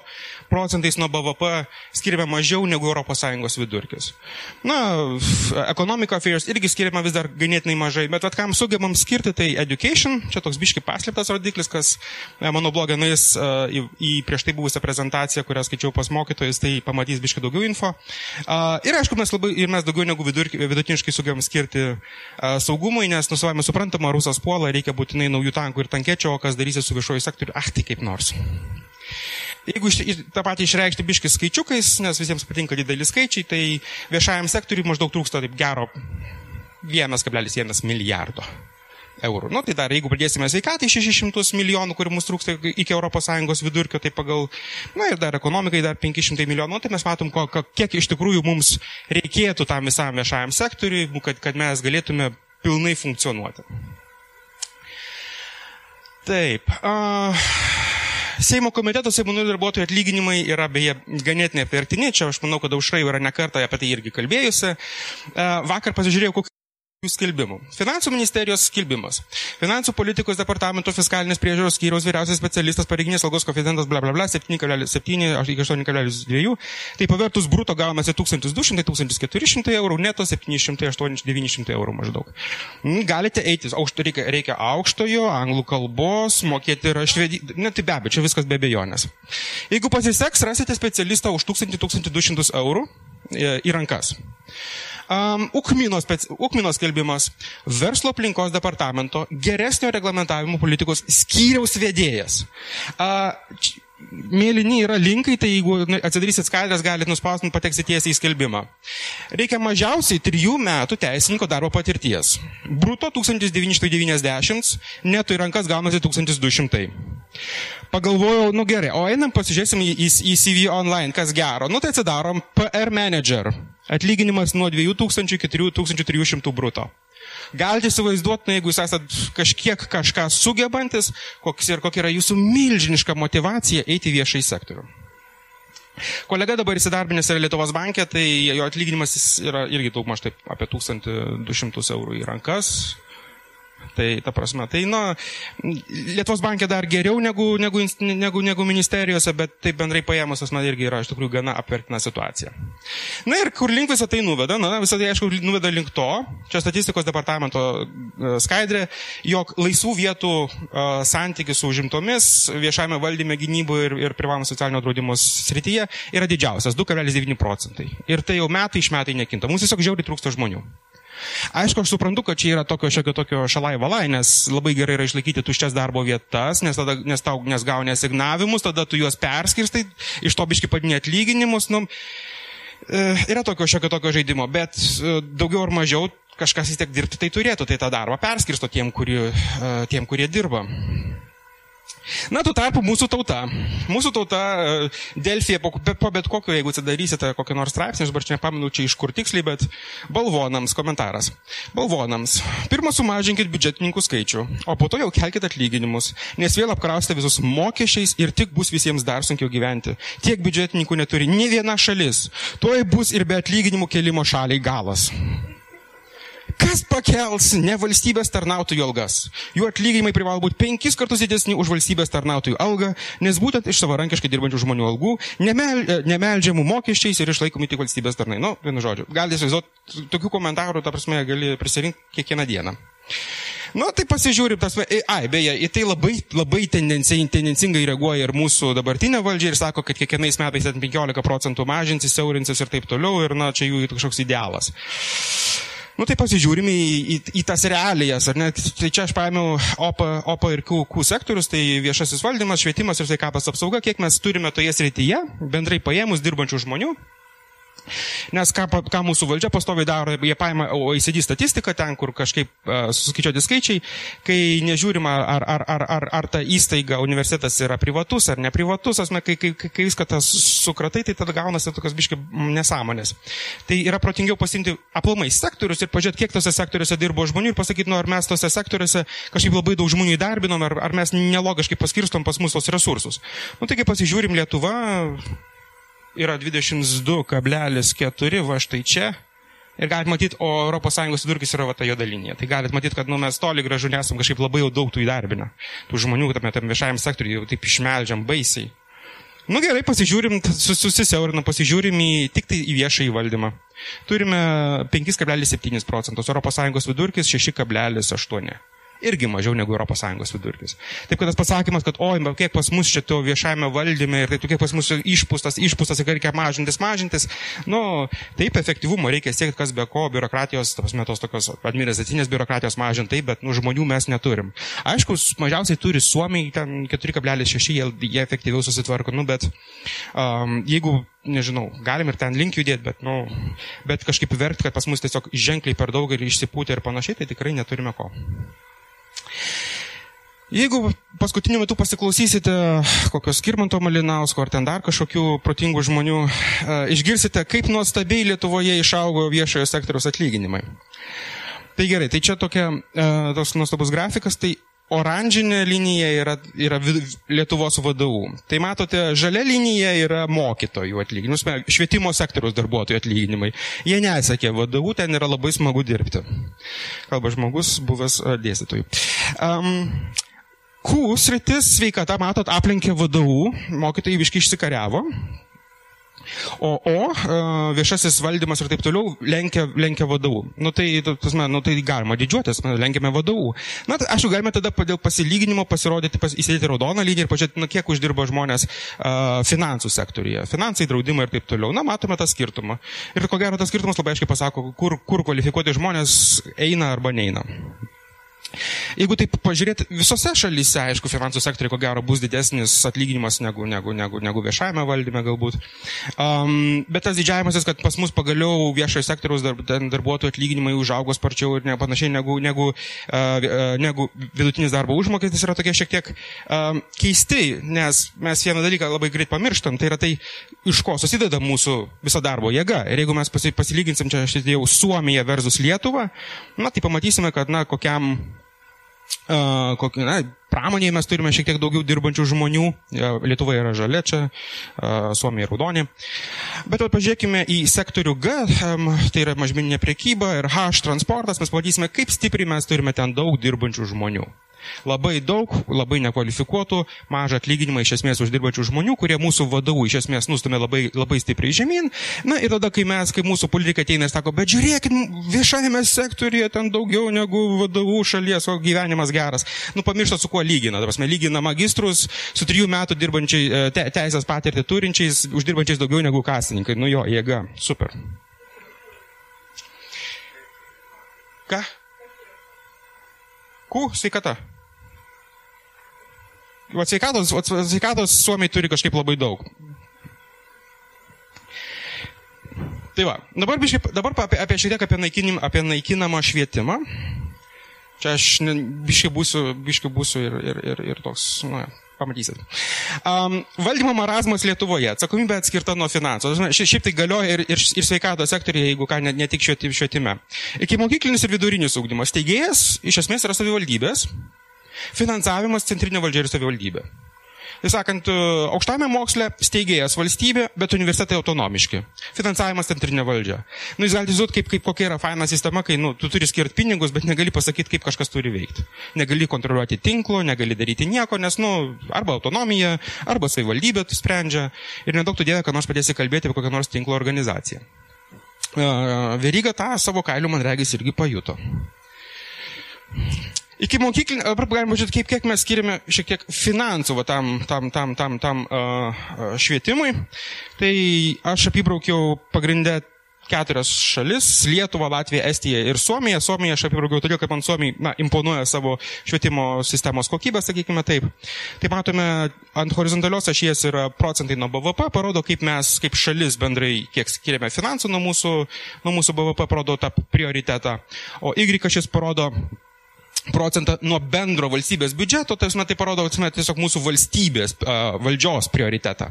procentais nuo BVP skiriame mažiau negu ES vidurkis. Na, Economic Affairs irgi skiriame vis dar ganėtinai mažai, bet vat, kam sugebam skirti, tai Education, čia toks biški paslėptas rodiklis, kas e, mano blogą nuės e, į, į prieš tai buvusią prezentaciją, kurią skaičiau pas mokytojus, tai pamatys biški daugiau info. Ir aišku, mes, labai, ir mes daugiau negu vidurki, vidutiniškai sugebam skirti saugumui saugumui, nes nusavame suprantama, rusas puola, reikia būtinai naujų tankų ir tankėčio, o kas darysi su viešoju sektoriu, ah, tai kaip nors. Jeigu tą patį išreikšti biškis skaičiukais, nes visiems patinka dideli skaičiai, tai viešajam sektoriui maždaug trūksta taip gero 1,1 milijardo eurų. Nu, tai dar, jeigu pridėsime sveikatai 600 milijonų, kurių mums trūksta iki ES vidurkio, tai pagal, na ir dar ekonomikai dar 500 milijonų, tai mes matom, kiek iš tikrųjų mums reikėtų tam visam viešajam sektoriui, kad, kad mes galėtume pilnai funkcionuoti. Taip. Uh, Seimo komiteto, Seimo narių darbuotojų atlyginimai yra beje ganėtinai apvertini. Čia aš manau, kad aušrai yra nekartą apie tai irgi kalbėjusi. Vakar pasižiūrėjau, kokie skelbimų. Finansų ministerijos skelbimas. Finansų politikos departamento fiskalinės priežiūros skyriaus vyriausias specialistas pareiginės algos koeficientas bla bla bla 7,7 iki 8,2. Tai pavertus bruto gaunasi 1200-1400 eurų, neto 700-900 eurų maždaug. Mm, galite eiti, aukšto, reikia, reikia aukštojo, anglų kalbos, mokėti ir švedį. Ne, tai be abejo, čia viskas be abejonės. Jeigu pasiseks, rasite specialistą už 1000-1200 eurų e, į rankas. Um, Ukmino, speci... Ukmino skelbimas verslo aplinkos departamento geresnio reglamentavimo politikos skyriaus vedėjas. Uh, mėlyni yra linkai, tai jeigu atsidarysit skaidrės, galite nuspausti, pateksit tiesiai į skelbimą. Reikia mažiausiai trijų metų teisininko darbo patirties. Bruto 1990, netų į rankas gaunasi 1200. Pagalvojau, nu gerai, o einam pasižiūrėsim į, į, į CV online, kas gero. Nu tai atsidarom PR Manager. Atlyginimas nuo 2000 iki 3300 bruto. Galite įsivaizduoti, nu, jeigu jūs esate kažkiek kažką sugebantis, koks ir kokia yra jūsų milžiniška motivacija eiti viešai sektoriu. Kolega dabar įsidarbinęs yra Lietuvos bankė, tai jo atlyginimas yra irgi daug maž taip apie 1200 eurų į rankas. Tai ta prasme, tai na, Lietuvos bankė dar geriau negu, negu, negu, negu ministerijose, bet taip bendrai paėmus, man irgi yra iš tikrųjų gana apvertina situacija. Na ir kur link visą tai nuveda? Na, visą tai aišku nuveda link to, čia statistikos departamento e, skaidrė, jog laisvų vietų uh, santykis su užimtomis viešame valdyme gynybų ir, ir privalomų socialinio draudimo srityje yra didžiausias - 2,9 procentai. Ir tai jau metai iš metai nekinta. Mums tiesiog žiauriai trūksta žmonių. Aišku, aš suprantu, kad čia yra tokio šiokio tokio šalai valai, nes labai gerai yra išlaikyti tuščias darbo vietas, nes, tada, nes tau nes gauni asignavimus, tada tu juos perskirstai, iš to biški padinė atlyginimus. Nu, e, yra tokio šiokio tokio žaidimo, bet e, daugiau ar mažiau kažkas vis tiek dirbti tai turėtų, tai tą darbą perskirsto tiem, kurie, e, tiem, kurie dirba. Na, tu tarpu mūsų tauta. Mūsų tauta e, Delfija, po, po bet kokio, jeigu atsidarysite kokį nors straipsnį, aš dabar čia nepamenu čia iš kur tiksliai, bet balvonams komentaras. Balvonams. Pirmą sumažinkit biudžetininkų skaičių, o po to jau kelkite atlyginimus, nes vėl apkrausite visus mokesčiais ir tik bus visiems dar sunkiau gyventi. Tiek biudžetininkų neturi ne viena šalis. Tuoj bus ir be atlyginimų kelimo šaliai galas. Kas pakels ne valstybės tarnautojų algas? Jų atlyginimai privalo būti penkis kartus didesni už valstybės tarnautojų algą, nes būtent iš savarankiškai dirbančių žmonių algų nemel, nemeldžiamų mokesčiais ir išlaikomi tik valstybės tarnai. Nu, vienu žodžiu. Galite įsivaizduoti, tokių komentarų, ta prasme, gali prisirinkti kiekvieną dieną. Nu, tai pasižiūrim, tas, ai, beje, į tai labai, labai tendencingai reaguoja ir mūsų dabartinė valdžia ir sako, kad kiekvienais metais 15 procentų mažinsis, siaurinsis ir taip toliau ir, na, čia jų kažkoks idealas. Nu tai pasižiūrim į, į, į tas realijas, ar ne? Tai čia aš paėmiau OPA, OPA ir QQ sektorius, tai viešasis valdymas, švietimas ir sveikatos apsauga, kiek mes turime toje srityje, bendrai paėmus dirbančių žmonių. Nes ką, ką mūsų valdžia pastoviai daro, jie paima OECD statistiką ten, kur kažkaip uh, suskaičiuoti skaičiai, kai nežiūrima, ar, ar, ar, ar, ar ta įstaiga, universitetas yra privatus ar neprivatus, asme, kai, kai, kai viską tas sukratai, tai tada gaunasi tokios biški nesąmonės. Tai yra protingiau pasimti aplamai sektorius ir pažiūrėti, kiek tose sektoriuose dirbo žmonių ir pasakyti, nu, ar mes tose sektoriuose kažkaip labai daug žmonių įdarbinom, ar, ar mes nelogiškai paskirstom pas mus tos resursus. Nu, taigi pasižiūrim Lietuvą, yra 22,4, va štai čia, Ir galite matyti, o ES vidurkis yra va, ta juoda linija. Tai galite matyti, kad nu, mes toli gražu nesam kažkaip labai jau daug tų įdarbinę. Tų žmonių tame tam viešajam sektoriui jau taip išmeldžiam baisiai. Nu gerai, pasižiūrim, susisiaurinam, pasižiūrim į, tik tai į viešą įvaldymą. Turime 5,7 procentus, ES vidurkis 6,8 irgi mažiau negu ES vidurkis. Taip kad tas pasakymas, kad oi, kiek pas mus šito viešajame valdyme ir taip, kiek pas mus išpūstas, išpūstas, kad reikia mažintis, mažintis, nu, taip efektyvumo reikia siekti, kas be ko, biurokratijos, tas metos tokios administracinės biurokratijos mažinti, taip, bet, nu, žmonių mes neturim. Aišku, mažiausiai turi Suomiai, ten 4,6, jie, jie efektyviau susitvarko, nu, bet um, jeigu nežinau, galim ir ten link judėti, bet, nu, bet kažkaip verkti, kad pas mus tiesiog ženkliai per daug ir išsipūtė ir panašiai, tai tikrai neturime ko. Jeigu paskutiniu metu pasiklausysite kokios Skirmanto Malinausko ar ten dar kažkokių protingų žmonių, e, išgirsite, kaip nuostabiai Lietuvoje išaugo viešojo sektoriaus atlyginimai. Tai gerai, tai čia tokia, e, tos nuostabus grafikas, tai oranžinė linija yra, yra Lietuvos vadovų. Tai matote, žalia linija yra mokytojų atlyginimus, švietimo sektoriaus darbuotojų atlyginimai. Jie nesakė vadovų, ten yra labai smagu dirbti. Kalba žmogus, buvęs dėstytojų. Um, Q sritis sveikata, matot, aplinkė vadovų, mokytojai viški išsikariavo, O, o e, viešasis valdymas ir taip toliau lenkia, lenkia vadovų. Nu tai, tasme, nu, tai galima didžiuotis, lenkiame vadovų. Na, tai, aišku, galime tada dėl pasilyginimo pasirodyti, pas, įsėdėti raudoną liniją ir pažiūrėti, nu, kiek uždirba žmonės uh, finansų sektoriuje. Finansai, draudimai ir taip toliau. Na, matome tą skirtumą. Ir ko gero tas skirtumas labai aiškiai pasako, kur, kur kvalifikuoti žmonės eina arba neina. Jeigu taip pažiūrėti, visose šalyse, aišku, finansų sektoriai ko gero bus didesnis atlyginimas negu, negu, negu, negu viešajame valdyme galbūt. Um, bet tas didžiavimasis, kad pas mus pagaliau viešojo sektoriaus dar, darbuotojų atlyginimai užaugo sparčiau ir ne, panašiai negu, negu, uh, negu vidutinis darbo užmokestis yra tokie šiek tiek um, keisti, nes mes vieną dalyką labai greit pamirštam, tai yra tai, iš ko susideda mūsų visa darbo jėga. Ir jeigu mes pasilyginsim čia šitai jau Suomiją versus Lietuvą, na tai pamatysime, kad na kokiam kokį, na, pramonėje mes turime šiek tiek daugiau dirbančių žmonių. Lietuva yra žalia čia, Suomija raudonė. Bet pažiūrėkime į sektorių G, tai yra mažmeninė priekyba ir H transportas, mes pamatysime, kaip stipriai mes turime ten daug dirbančių žmonių. Labai daug, labai nekvalifikuotų, mažą atlyginimą iš esmės uždirbančių žmonių, kurie mūsų vadovų iš esmės nustumė labai, labai stipriai žemyn. Na ir tada, kai mes, kai mūsų politikai ateina ir sako, bet žiūrėkit, viešajame sektorėje ten daugiau negu vadovų šalies, o gyvenimas geras. Nu, pamiršta, su kuo lygina. Prasme, lygina magistrus su trijų metų dirbančiai, e, te, teisės patirtį turinčiais, uždirbančiais daugiau negu kasininkai. Nu jo, jėga. Super. Ką? Kų sveikata. O sveikatos, o sveikatos Suomiai turi kažkaip labai daug. Tai va, dabar, biškai, dabar apie, apie šiek tiek apie, naikinim, apie naikinamą švietimą. Čia aš biškai būsiu, biškai būsiu ir, ir, ir, ir toks, na, pamatysit. Um, valdymo marazmas Lietuvoje. Atsakomybė atskirta nuo finansų. Šiaip tai galioja ir, ir, ir sveikato sektorėje, jeigu ką, ne, ne tik švietime. Iki mokyklinis ir vidurinis ūkdymas. Teigėjas iš esmės yra savivaldybės. Finansavimas centrinė valdžia ir savivaldybė. Tai sakant, e, aukštame moksle steigėjas valstybė, bet universitetai autonomiški. Finansavimas centrinė valdžia. Nu, jūs galite įsivaizduoti, kaip, kaip kokia yra faina sistema, kai nu, tu turi skirti pinigus, bet negali pasakyti, kaip kažkas turi veikti. Negali kontroliuoti tinklo, negali daryti nieko, nes, nu, arba autonomija, arba savivaldybė sprendžia ir nedaug tu dievė, kad nors padėsi kalbėti apie kokią nors tinklo organizaciją. E, Veryga tą savo kailių, man regis, irgi pajuto. Iki mokyklinio, dabar galima žiūrėti, kaip, kiek mes skiriame šiek tiek finansų va, tam, tam, tam, tam, tam uh, švietimui. Tai aš apibraukiau pagrindę keturias šalis - Lietuva, Latvija, Estija ir Suomija. Suomija aš apibraukiau todėl, kad man Suomija na, imponuoja savo švietimo sistemos kokybę, sakykime taip. Tai matome, ant horizontalios ašies yra procentai nuo BVP, parodo, kaip mes, kaip šalis bendrai, kiek skiriame finansų nuo mūsų, nuo mūsų BVP, parodo tą prioritetą. O Y ašis parodo procentą nuo bendro valstybės biudžeto, tai, tai parodo, tai tiesiog mūsų valstybės, valdžios prioritetą.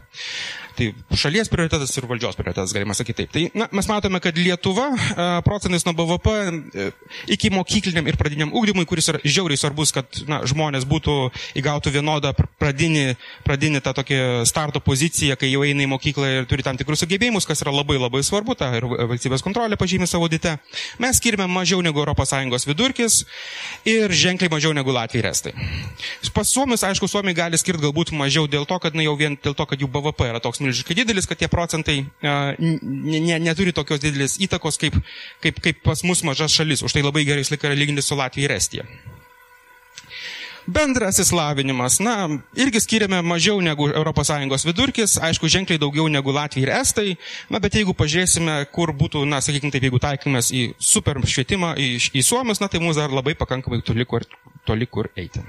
Tai šalies prioritetas ir valdžios prioritetas, galima sakyti taip. Tai na, mes matome, kad Lietuva procentais nuo BVP iki mokykliniam ir pradiniam ūkdymui, kuris yra žiauriai svarbus, kad na, žmonės būtų įgautų vienodą pradinį, pradinį tą tokį starto poziciją, kai jau eina į mokyklą ir turi tam tikrus sugebėjimus, kas yra labai labai svarbu, ta ir valstybės kontrolė pažymė savo dite. Mes skirime mažiau negu ES vidurkis ir ženkliai mažiau negu Latvija ir Estai. Pas Suomius, aišku, Suomiai gali skirti galbūt mažiau dėl to, kad na, jau vien dėl to, kad jų BVP yra toks milžiškai didelis, kad tie procentai ne, ne, neturi tokios didelės įtakos kaip, kaip, kaip pas mus mažas šalis. Už tai labai gerai visą laiką lyginti su Latvija ir Estija. Bendras įslavinimas, na, irgi skiriame mažiau negu ES vidurkis, aišku, ženkliai daugiau negu Latvija ir Estai, na, bet jeigu pažiūrėsime, kur būtų, na, sakykime taip, jeigu taikymės į super švietimą, į, į Suomius, na, tai mums dar labai pakankamai toli kur, toli kur eiti.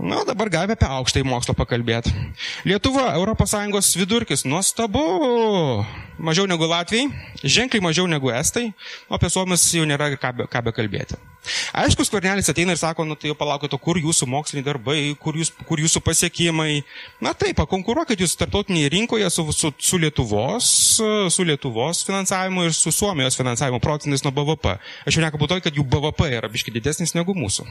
Na, dabar galime apie aukštąjį mokslą pakalbėti. Lietuva, ES vidurkis, nuostabu, mažiau negu Latvijai, ženkliai mažiau negu Estai, o apie Suomis jau nėra ką be, ką be kalbėti. Aišku, skvarnelis ateina ir sako, nu tai jau palaukite, kur jūsų moksliniai darbai, kur, jūs, kur jūsų pasiekimai. Na taip, pakonkuruokit jūs tarptautinėje rinkoje su, su, su, Lietuvos, su Lietuvos finansavimu ir su Suomijos finansavimu procentais nuo BVP. Aš jau nekalbu to, kad jų BVP yra biški didesnis negu mūsų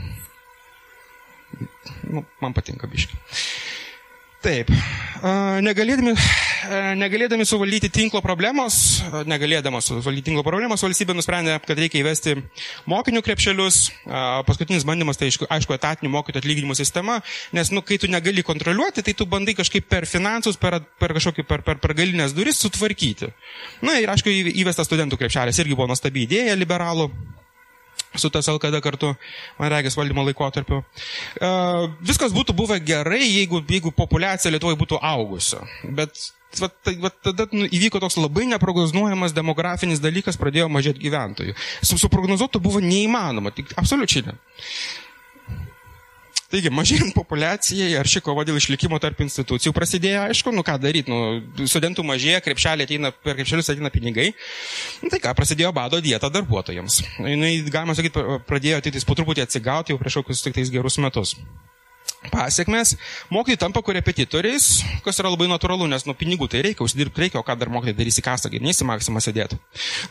nu, man patinka biški. Taip, negalėdami, negalėdami suvaldyti tinklo problemos, negalėdamas suvaldyti tinklo problemos, valstybė nusprendė, kad reikia įvesti mokinių krepšelius. Paskutinis bandymas tai aišku, etatinių mokytojų atlyginimų sistema, nes, nu, kai tu negali kontroliuoti, tai tu bandai kažkaip per finansus, per, per kažkokį, per, per, per galinės duris sutvarkyti. Na ir, aišku, įvestas studentų krepšelis irgi buvo nuostabi idėja liberalų su tas LKD kartu, man reikės valdymo laikotarpiu. Uh, viskas būtų buvę gerai, jeigu, jeigu populiacija Lietuvoje būtų augusi. Bet vat, tai, vat, tada nu, įvyko toks labai neprognozuojamas demografinis dalykas, pradėjo mažėti gyventojų. Suprognozuoti buvo neįmanoma, tik absoliučiai ne. Taigi, mažėjant populiacijai ar ši kova dėl išlikimo tarp institucijų prasidėjo, aišku, nu ką daryti, nu, studentų mažėja, krepšelė ateina, per krepšelius ateina pinigai. Nu, tai ką, prasidėjo bado dieta darbuotojams. Jis, galima sakyti, pradėjo tai po truputį atsigauti jau prieš kokius tik tais gerus metus pasiekmes. Mokytojai tampa korepetitoriais, kas yra labai natūralu, nes nuo pinigų tai reikia, užsidirbti reikia, o ką dar mokytojai darys į kasą, neįsi maksimą sėdėti.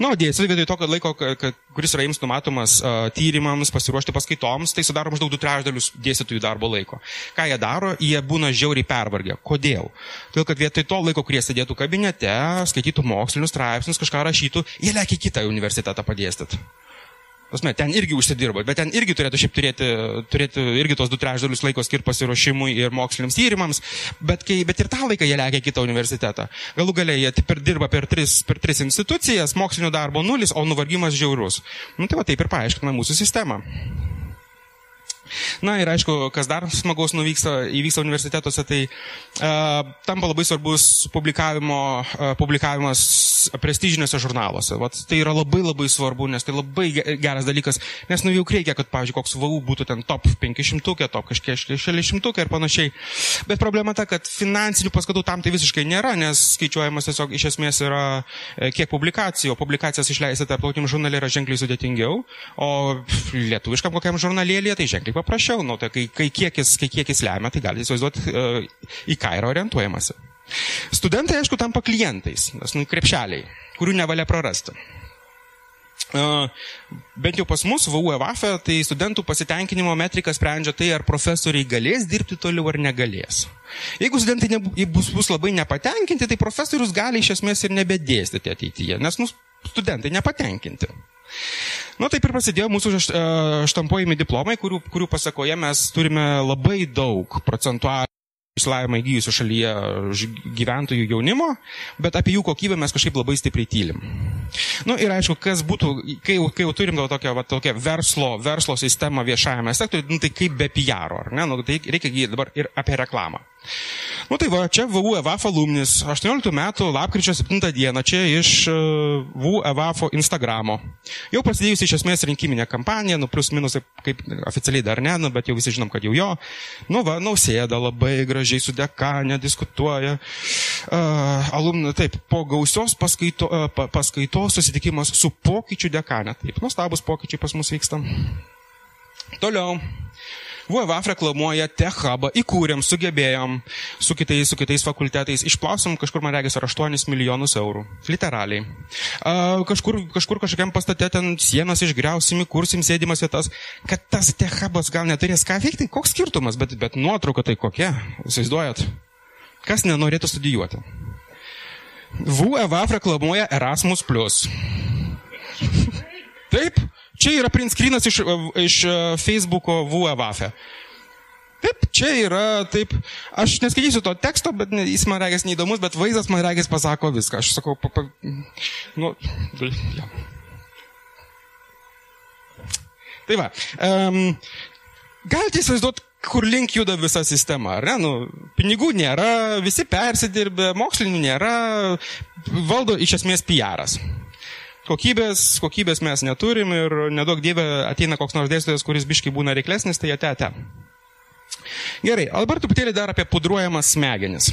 Na, nu, dėsi, vietoj to, kad laiko, kad, kuris yra jiems numatomas uh, tyrimams, pasiruošti paskaitoms, tai sudaro maždaug du trečdalius dėstytojų darbo laiko. Ką jie daro, jie būna žiauriai pervargę. Kodėl? Todėl, kad vietoj to laiko, kurie sėdėtų kabinete, skaitytų mokslinius straipsnius, kažką rašytų, jie lėkia kitą universitetą padėstyti. Pasme, ten irgi užsidirbo, bet ten irgi turėtų šiaip turėti, turėti irgi tos du trečdalius laiko skirti pasiruošimui ir moksliniams tyrimams, bet, kai, bet ir tą laiką jie lekia kitą universitetą. Galų galiai jie per, dirba per tris, per tris institucijas, mokslinio darbo nulis, o nuvargimas žiaurus. Nu tai va taip ir paaiškina mūsų sistemą. Na ir aišku, kas dar smagaus nuvyksta, įvyksta universitetuose, tai uh, tampa labai svarbus publikavimo, uh, publikavimas prestižiniuose žurnaluose. Vat, tai yra labai labai svarbu, nes tai labai geras dalykas, nes nu jau reikia, kad, pavyzdžiui, koks VAU būtų ten top 500, top kažkiek 600 ir panašiai. Bet problema ta, kad finansinių paskatų tam tai visiškai nėra, nes skaičiuojamas tiesiog iš esmės yra e, kiek publikacijų, o publikacijas išleisti tarptautiniam žurnalė yra ženkliai sudėtingiau, o lietuviškam kokiam žurnalėlėje tai ženkliai paprasčiau. Nu, tai kai, kai, kiekis, kai kiekis lemia, tai galite įsivaizduoti, e, į ką yra orientuojamasi. Studentai, aišku, tampa klientais, nes nu, krepšeliai, kurių nevalia prarasti. Uh, bent jau pas mus, VU EVAFE, tai studentų pasitenkinimo metrika sprendžia tai, ar profesoriai galės dirbti toliau ar negalės. Jeigu studentai nebu, bus, bus labai nepatenkinti, tai profesorius gali iš esmės ir nebedėstyti ateityje, nes nu, studentai nepatenkinti. Na nu, taip ir prasidėjo mūsų štampuojami diplomai, kurių, kurių pasakoje mes turime labai daug procentualių išsilavimą įgyjusių šalyje gyventojų jaunimo, bet apie jų kokybę mes kažkaip labai stipriai tylim. Na nu, ir aišku, kas būtų, kai, kai jau turim tokią, va, tokią verslo, verslo sistemą viešajame sektoriuje, nu, tai kaip be PR, ar ne? Nu, tai reikia dabar ir apie reklamą. Nu tai va, čia VU EVAF alumnis, 18 metų, lapkričio 7 dieną, čia iš e, VU EVAF Instagramo. Jau prasidėjusi iš esmės rinkiminė kampanija, nu plus minus, kaip oficialiai dar ne, nu, bet jau visi žinom, kad jau jo. Nu va, nausėda labai gražiai su dekanė diskutuoja. Uh, alumni, taip, po gausios paskaito, uh, paskaitos susitikimas su pokyčių dekanė. Taip, nuostabus pokyčiai pas mus vyksta. Toliau. VVF reklamuoja Tech Hubą, įkūrėm, sugebėjom su kitais, su kitais fakultetais, išplausom kažkur, man regis, ar 8 milijonus eurų. Literaliai. Kažkur, kažkur kažkokiam pastate ten sienas išgriausim, įkursim sėdimas vietas, kad tas Tech Hubas gal neturės ką veikti, koks skirtumas, bet, bet nuotrauka tai kokia, įsivaizduojat? Kas nenorėtų studijuoti? VVF reklamuoja Erasmus. <laughs> Taip, čia yra print screenas iš, iš e, Facebooko VVF. Taip, čia yra, taip, aš neskaitysiu to teksto, bet jis man regis neįdomus, bet vaizdas man regis pasako viską. Aš sakau, pa, pa, nu, ja. Tai va, um, galite įsivaizduoti, kur link juda visa sistema, ar ne? Nu, pinigų nėra, visi persidirbė, mokslinių nėra, valdo iš esmės PR'as. Kokybės, kokybės mes neturim ir nedaug dievė ateina koks nors dėstytojas, kuris biškai būna reiklesnis, tai ate ate. Gerai, dabar truputėlį dar apie pudruojamas smegenis.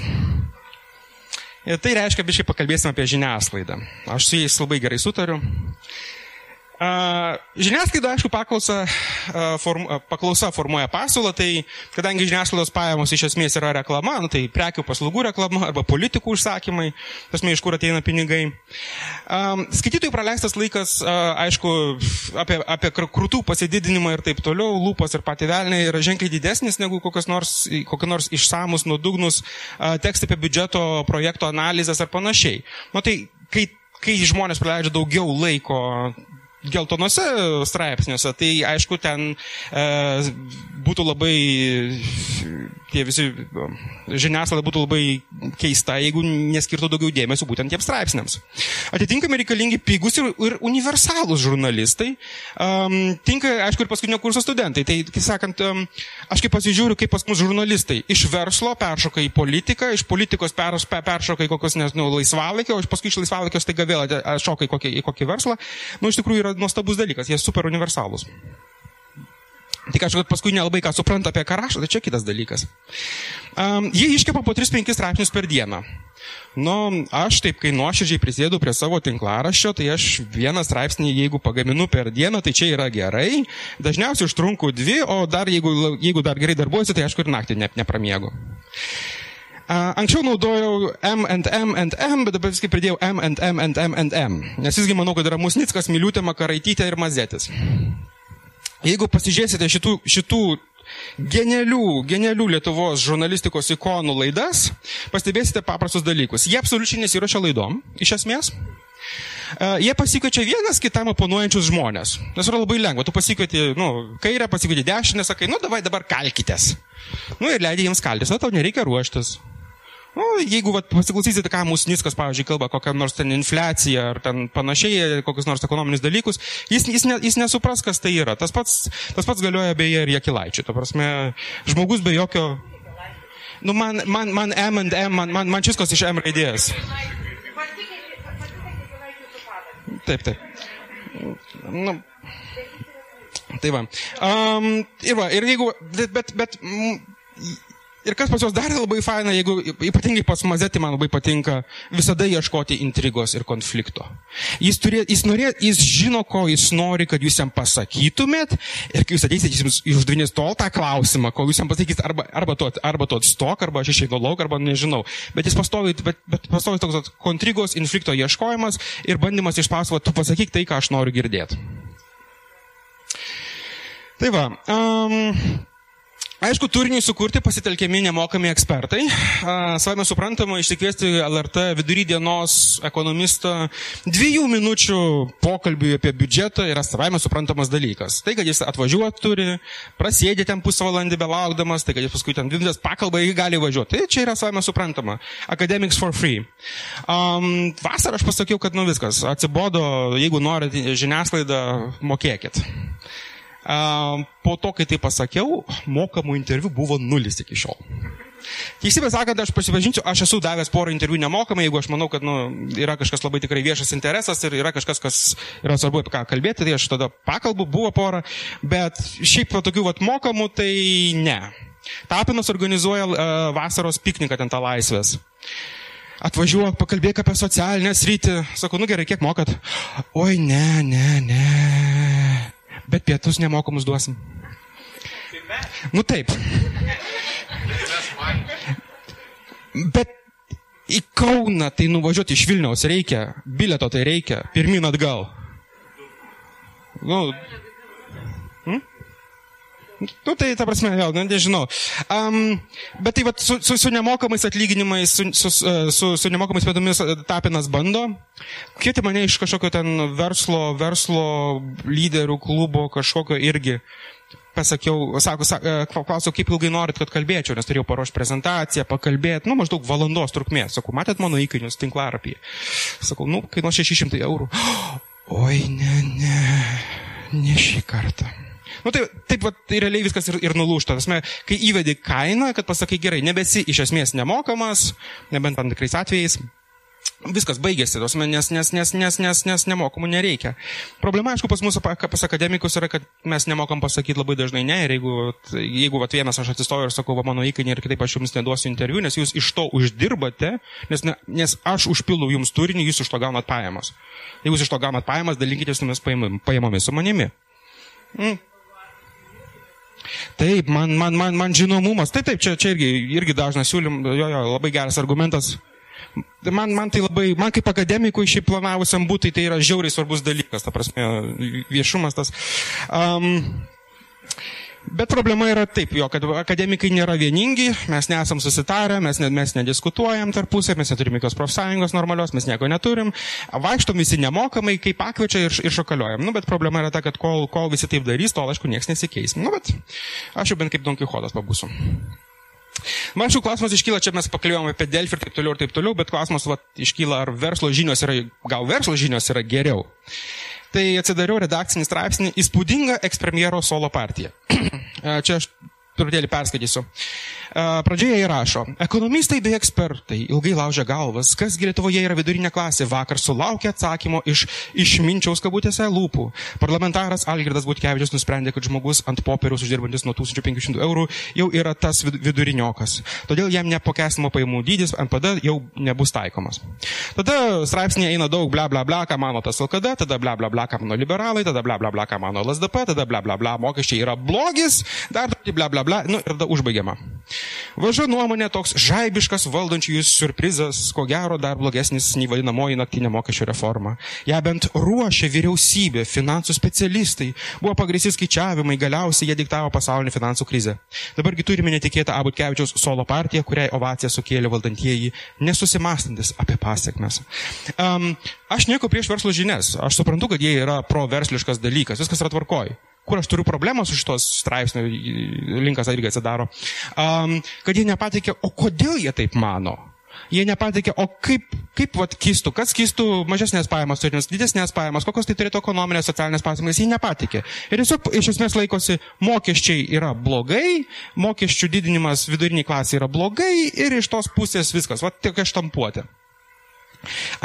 Ir tai reiškia, biškai pakalbėsim apie žiniasklaidą. Aš su jais labai gerai sutariu. Žiniasklaida, aišku, paklausa, form, paklausa formuoja pasiūlą, tai kadangi žiniasklaidos pajamos iš esmės yra reklama, nu, tai prekių paslaugų reklama arba politikų užsakymai, tasme, iš kur ateina pinigai. Skaitytojų praleistas laikas, aišku, apie, apie krūtų pasididinimą ir taip toliau, lūpas ir pati velnė yra ženkliai didesnis negu kokios nors, kokie nors išsamus, nuodugnus tekstai apie biudžeto projekto analizės ar panašiai. Nu, tai kai kai žmonės praleidžia daugiau laiko geltonose straipsniuose, tai aišku, ten e, būtų labai, tie visi žiniasklaida būtų labai keista, jeigu neskirtų daugiau dėmesio būtent tiems straipsniams. Atitinkamai reikalingi pigus ir, ir universalūs žurnalistai. Um, tinka, aišku, ir paskutinio kurso studentai. Tai, kaip sakant, um, aš kaip pasižiūriu, kaip pas mus žurnalistai iš verslo peršoka į politiką, iš politikos per, per, peršoka į kokios, nežinau, laisvalaikio, o paskui iš laisvalaikio staiga vėl šoka į kokį, į kokį verslą. Nu, iš tikrųjų yra nuostabus dalykas, jie super universalūs. Tik aš paskui nelabai ką supranta apie ką rašo, tai čia kitas dalykas. Um, jie iškepa po 3-5 straipsnius per dieną. Nu, aš taip, kai nuoširdžiai prisėdu prie savo tinklaraščio, tai aš vieną straipsnį, jeigu pagaminu per dieną, tai čia yra gerai. Dažniausiai užtrunku dvi, o dar jeigu, jeigu dar gerai darbuojuosi, tai aš kur naktį ne, nepramiegu. Anksčiau naudojau M and M and M, bet dabar viskai pridėjau M and M and M and M. Nes visgi manau, kad yra Musnickas, Miliutė, Makaraitytė ir Mazetis. Jeigu pasižiūrėsite šitų, šitų genialių, genialių Lietuvos žurnalistikos ikonų laidas, pastebėsite paprastus dalykus. Jie absoliučiai nesiuošia laidom, iš esmės. Uh, jie pasikviečia vienas kitam oponuojančius žmonės. Nes yra labai lengva. Tu pasikvieti, nu, kairę, pasikvieti dešinę, sakai, nu, davai dabar kalkitės. Nu, ir leidai jiems kaltis, o tau nereikia ruoštis. Nu, jeigu vat, pasiklausysite, ką mūsų Niskas, pavyzdžiui, kalba, kokią nors ten infliaciją ar ten panašiai, kokius nors ekonominius dalykus, jis, jis, ne, jis nesupras, kas tai yra. Tas pats, tas pats galioja beje ir Jekilaičiui. Ta prasme, žmogus be jokio... Nu, man, man, man M and M, man, man, man šiskas iš M raidės. Taip, taip. Nu, tai va. Um, ir va, ir jeigu, bet, bet, bet Ir kas pas juos dar labai faina, jeigu ypatingai pas Mazetį man labai patinka, visada ieškoti intrigos ir konflikto. Jis, turė, jis, norė, jis žino, ko jis nori, kad jūs jam pasakytumėt ir kai jūs ateisit, jis jums uždavinės tol tą klausimą, kol jūs jam pasakysit arba, arba, to, arba to atstok, arba aš išeinu lauk, arba nežinau. Bet jis pastovi, bet, bet pastovi toks kontrigos, konflikto ieškojimas ir bandymas išpasakoti, tu pasakyk tai, ką aš noriu girdėti. Tai va. Um, Aišku, turinį sukurti pasitelkiami nemokami ekspertai. Savame suprantama, išsikviesti LRT vidury dienos ekonomistą dviejų minučių pokalbiui apie biudžetą yra savame suprantamas dalykas. Tai, kad jis atvažiuoti turi, prasėdė ten pusvalandį belaukdamas, tai, kad jis paskui ten dvi minutės pakalba, jį gali važiuoti. Tai čia yra savame suprantama. Academics for free. Um, vasarą aš pasakiau, kad nu viskas, atsibodo, jeigu norite žiniasklaidą, mokėkit. Po to, kai tai pasakiau, mokamų interviu buvo nulis iki šiol. Teisybę sakant, aš pasivažinsiu, aš esu davęs porą interviu nemokamai, jeigu aš manau, kad nu, yra kažkas labai tikrai viešas interesas ir yra kažkas, kas yra svarbu apie ką kalbėti, tai aš tada pakalbu, buvo porą, bet šiaip po tokių vat mokamų, tai ne. Tapinas organizuoja uh, vasaros pikniką ten tą laisvės. Atvažiuok, pakalbėk apie socialinę sritį. Sakau, nu gerai, kiek mokat? Oi, ne, ne, ne bet pietus nemokamus duosim. Nu taip. Bet į Kauną tai nuvažiuoti iš Vilniaus reikia, bileto tai reikia, pirmin atgal. Nu? Nu, tai, ta prasme, vėl, nu, nežinau. Um, bet tai vat, su, su, su nemokamais atlyginimais, su, su, su, su nemokamais pėdomis Tapinas bando. Kvietė mane iš kažkokio ten verslo, verslo lyderių klubo, kažkokio irgi. Pasakiau, sako, sako, klausiau, kaip ilgai norit, kad kalbėčiau, nes turėjau paruošti prezentaciją, pakalbėti, nu, maždaug valandos trukmės. Sakau, matėt mano įkainius tinklarapiai? Sakau, nu, kainuos 600 eurų. <gasps> Oi, ne, ne, ne šį kartą. Nu, tai, taip, va, tai realiai viskas ir, ir nulūšta. Tasme, kai įvedi kainą, kad pasakai gerai, nebesi iš esmės nemokamas, nebent tam tikrais atvejais, viskas baigėsi, tasme, nes, nes, nes, nes, nes, nes nemokamų nereikia. Problema, aišku, pas mūsų pas akademikus yra, kad mes nemokam pasakyti labai dažnai ne. Ir jeigu, jeigu va, vienas aš atsistoju ir sakau, va, mano įkainį ir kitaip aš jums neduosiu interviu, nes jūs iš to uždirbate, nes, ne, nes aš užpildau jums turinį, jūs iš to gaunat pajamas. Jeigu jūs iš to gaunat pajamas, dalinkitės mumis pajamomis su manimi. Mm. Taip, man, man, man, man žinomumas. Taip, taip, čia, čia irgi, irgi dažnas siūlym, jo, jo, labai geras argumentas. Man, man tai labai, man kaip akademikui šiaip planavusiam būtai tai yra žiauriai svarbus dalykas, ta prasme, viešumas tas. Um, Bet problema yra taip, jo, kad akademikai nėra vieningi, mes nesam susitarę, mes, ne, mes nediskutuojam tarpusę, mes neturim jokios profsąjungos normalios, mes nieko neturim, vaikštom visi nemokamai, kaip pakviečia ir, ir šokaliuojam. Nu, bet problema yra ta, kad kol, kol visi taip darys, tol aišku niekas nesikeis. Nu, bet aš jau bent kaip Don Kichotas pabūsiu. Man šių klausimas iškyla, čia mes pakalbėjome apie Delfį ir taip toliau ir taip toliau, bet klausimas va, iškyla, ar verslo žinios yra, gal verslo žinios yra geriau tai atsidariau redakcinį straipsnį Įspūdinga ekspremjero solo partija. <clears throat> Čia aš truputėlį perskaitysiu. Pradžioje įrašo, ekonomistai bei ekspertai ilgai laužia galvas, kasgi Lietuvoje yra vidurinė klasė, vakar sulaukė atsakymo iš išminčiaus kabutėse lūpų. Parlamentaras Algirdas Butkevičius nusprendė, kad žmogus ant popieriaus uždirbantis nuo 1500 eurų jau yra tas viduriniokas. Todėl jam nepokesimo pajamų dydis NPD jau nebus taikomas. Tada straipsnėje eina daug bla bla bla, ką mano tas LKD, tada bla bla bla, ką mano liberalai, tada bla bla bla, ką mano LSDP, tada bla bla bla, mokesčiai yra blogis, dar bla bla bla, nu ir tada užbaigiama. Važa nuomonė toks žaibiškas valdančiųjų surprizas, ko gero dar blogesnis nei vadinamoji naktinė mokesčio reforma. Ja bent ruošė vyriausybė, finansų specialistai, buvo pagrįsti skaičiavimai, galiausiai jie diktavo pasaulinį finansų krizę. Dabargi turime netikėtą Abutkevičiaus solo partiją, kuriai ovaciją sukėlė valdantieji, nesusimastantis apie pasiekmes. Um, aš nieko prieš verslo žinias, aš suprantu, kad jie yra proversliškas dalykas, viskas yra tvarkoj kur aš turiu problemą su šitos straipsniu, linkas irgi atsidaro, um, kad jie nepatikė, o kodėl jie taip mano. Jie nepatikė, o kaip, kaip vat, kistų, kas kistų mažesnės pajamas turinės, didesnės pajamas, kokios tai turėtų ekonominės, socialinės pasakas, jie nepatikė. Ir tiesiog iš esmės laikosi, mokesčiai yra blogai, mokesčių didinimas viduriniai klasiai yra blogai ir iš tos pusės viskas, va, tik aš tampuoti.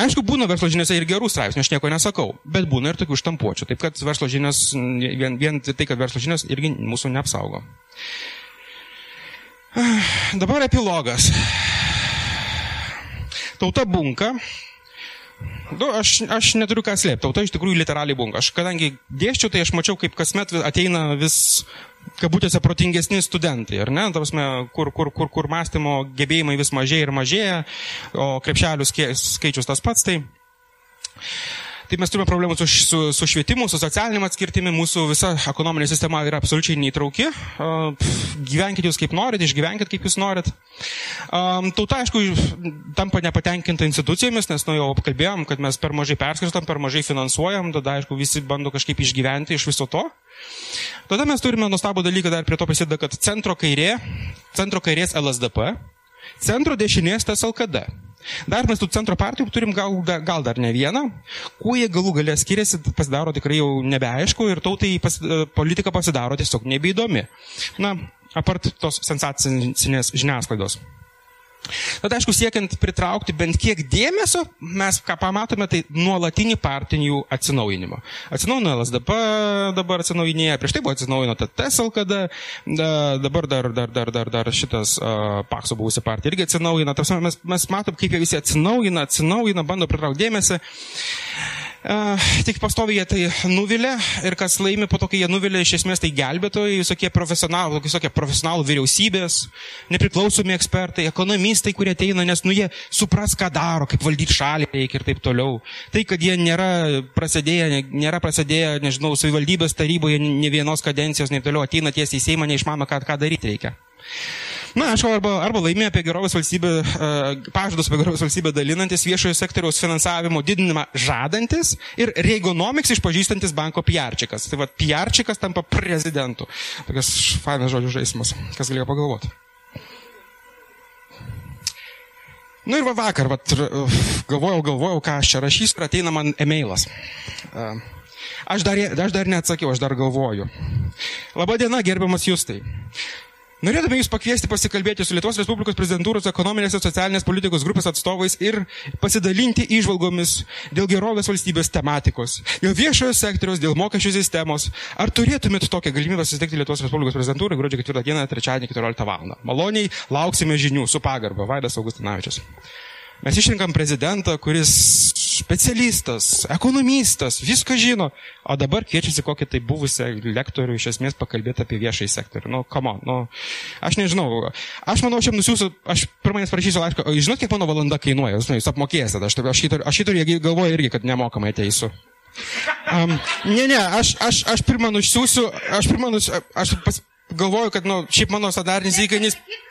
Aišku, būna verslo žiniuose ir gerų straipsnių, aš nieko nesakau, bet būna ir tokių štampuočių. Taip kad verslo žinios, vien, vien tai, kad verslo žinios irgi mūsų neapsaugo. Dabar epilogas. Tauta bunka. Nu, aš, aš neturiu ką slėpti, tauta iš tikrųjų literaliai bunka. Aš kadangi dėščiau, tai aš mačiau, kaip kasmet ateina vis kabutėse protingesni studentai, ar ne? Tavasme, kur, kur, kur, kur mąstymo gebėjimai vis mažėja ir mažėja, o krepšelių skaičius tas pats. Tai Tai mes turime problemų su, su, su švietimu, su socialiniu atskirtimi, mūsų visa ekonominė sistema yra absoliučiai neįtrauki. Gyvenkite jūs kaip norit, išgyvenkite kaip jūs norit. Tauta, aišku, tampa nepatenkinta institucijomis, nes nu jau apkalbėjom, kad mes per mažai perskirstam, per mažai finansuojam, tada, aišku, visi bando kažkaip išgyventi iš viso to. Tada mes turime nuostabų dalyką, dar prie to prisideda, kad centro kairė, centro kairės LSDP, centro dešinės tas LKD. Dar mes tų centro partijų turim gal, gal dar ne vieną. Kuo jie galų galę skiriasi, pasidaro tikrai jau nebeaišku ir tautai pas, e, politika pasidaro tiesiog nebeįdomi. Na, apart tos sensacinės žiniasklaidos. Tada, aišku, siekiant pritraukti bent kiek dėmesio, mes ką pamatome, tai nuolatinį partijų atsinaujinimą. Atsinaujino LSDP, dabar atsinaujinėja, prieš tai buvo atsinaujino TSLKD, dabar dar, dar, dar, dar, dar šitas uh, Pakso buvusi partija irgi atsinaujina. Tarsi mes, mes matom, kaip jie visi atsinaujina, atsinaujina, bando pritraukti dėmesį. Tik pastoviai jie tai nuvilia ir kas laimi po to, kai jie nuvilia, iš esmės tai gelbėtojai, visokie profesionalų, visokie profesionalų vyriausybės, nepriklausomi ekspertai, ekonomistai, kurie ateina, nes nu jie supras, ką daro, kaip valdyti šalį reikia ir taip toliau. Tai, kad jie nėra prasidėję, nėra prasidėję, nežinau, savivaldybės taryboje ne vienos kadencijos, ne toliau ateina tiesiai į Seimą, neišmano, ką, ką daryti reikia. Na, aišku, arba, arba laimė apie gerovės valstybę, uh, pažadus apie gerovės valstybę dalinantis viešojo sektoriaus finansavimo didinimą žadantis ir Reigonomics išpažįstantis banko piarčikas. Tai vad, piarčikas tampa prezidentu. Tokias fainas žodžių žaidimas. Kas galėjo pagalvoti? Nu ir va vakar, va, galvojau, galvojau, ką aš čia rašysiu ir ateina man e-mailas. Uh, aš dar, aš dar neatsakiau, aš dar galvoju. Labadiena, gerbiamas Justai. Norėtume Jūs pakviesti pasikalbėti su Lietuvos Respublikos prezidentūros ekonominės ir socialinės politikos grupės atstovais ir pasidalinti išvalgomis dėl gerovės valstybės tematikos, dėl viešojo sektoriaus, dėl mokesčių sistemos. Ar turėtumėt tokią galimybę susitikti Lietuvos Respublikos prezidentūrai gruodžio 4 dieną, trečiadienį 14 val. Maloniai lauksime žinių su pagarba. Vaidas Augustinavičius. Mes išrinkam prezidentą, kuris specialistas, ekonomistas, viską žino, o dabar kviečiasi kokį tai buvusią lektorių iš esmės pakalbėti apie viešąjį sektorių. Nu, on, nu, aš nežinau. Aš manau, aš jam nusiųsiu, aš pirmai parašysiu laišką, žinot, kiek mano valanda kainuoja, jūs, nu, jūs apmokėsite, aš, aš, šitą, aš šitą galvoju irgi, kad nemokamai ateisiu. Um, ne, ne, aš, aš, aš pirmą nusiųsiu, aš pirmą nusiųsiu, aš pas, galvoju, kad, nu, šiaip mano sadarnis įkainis. E,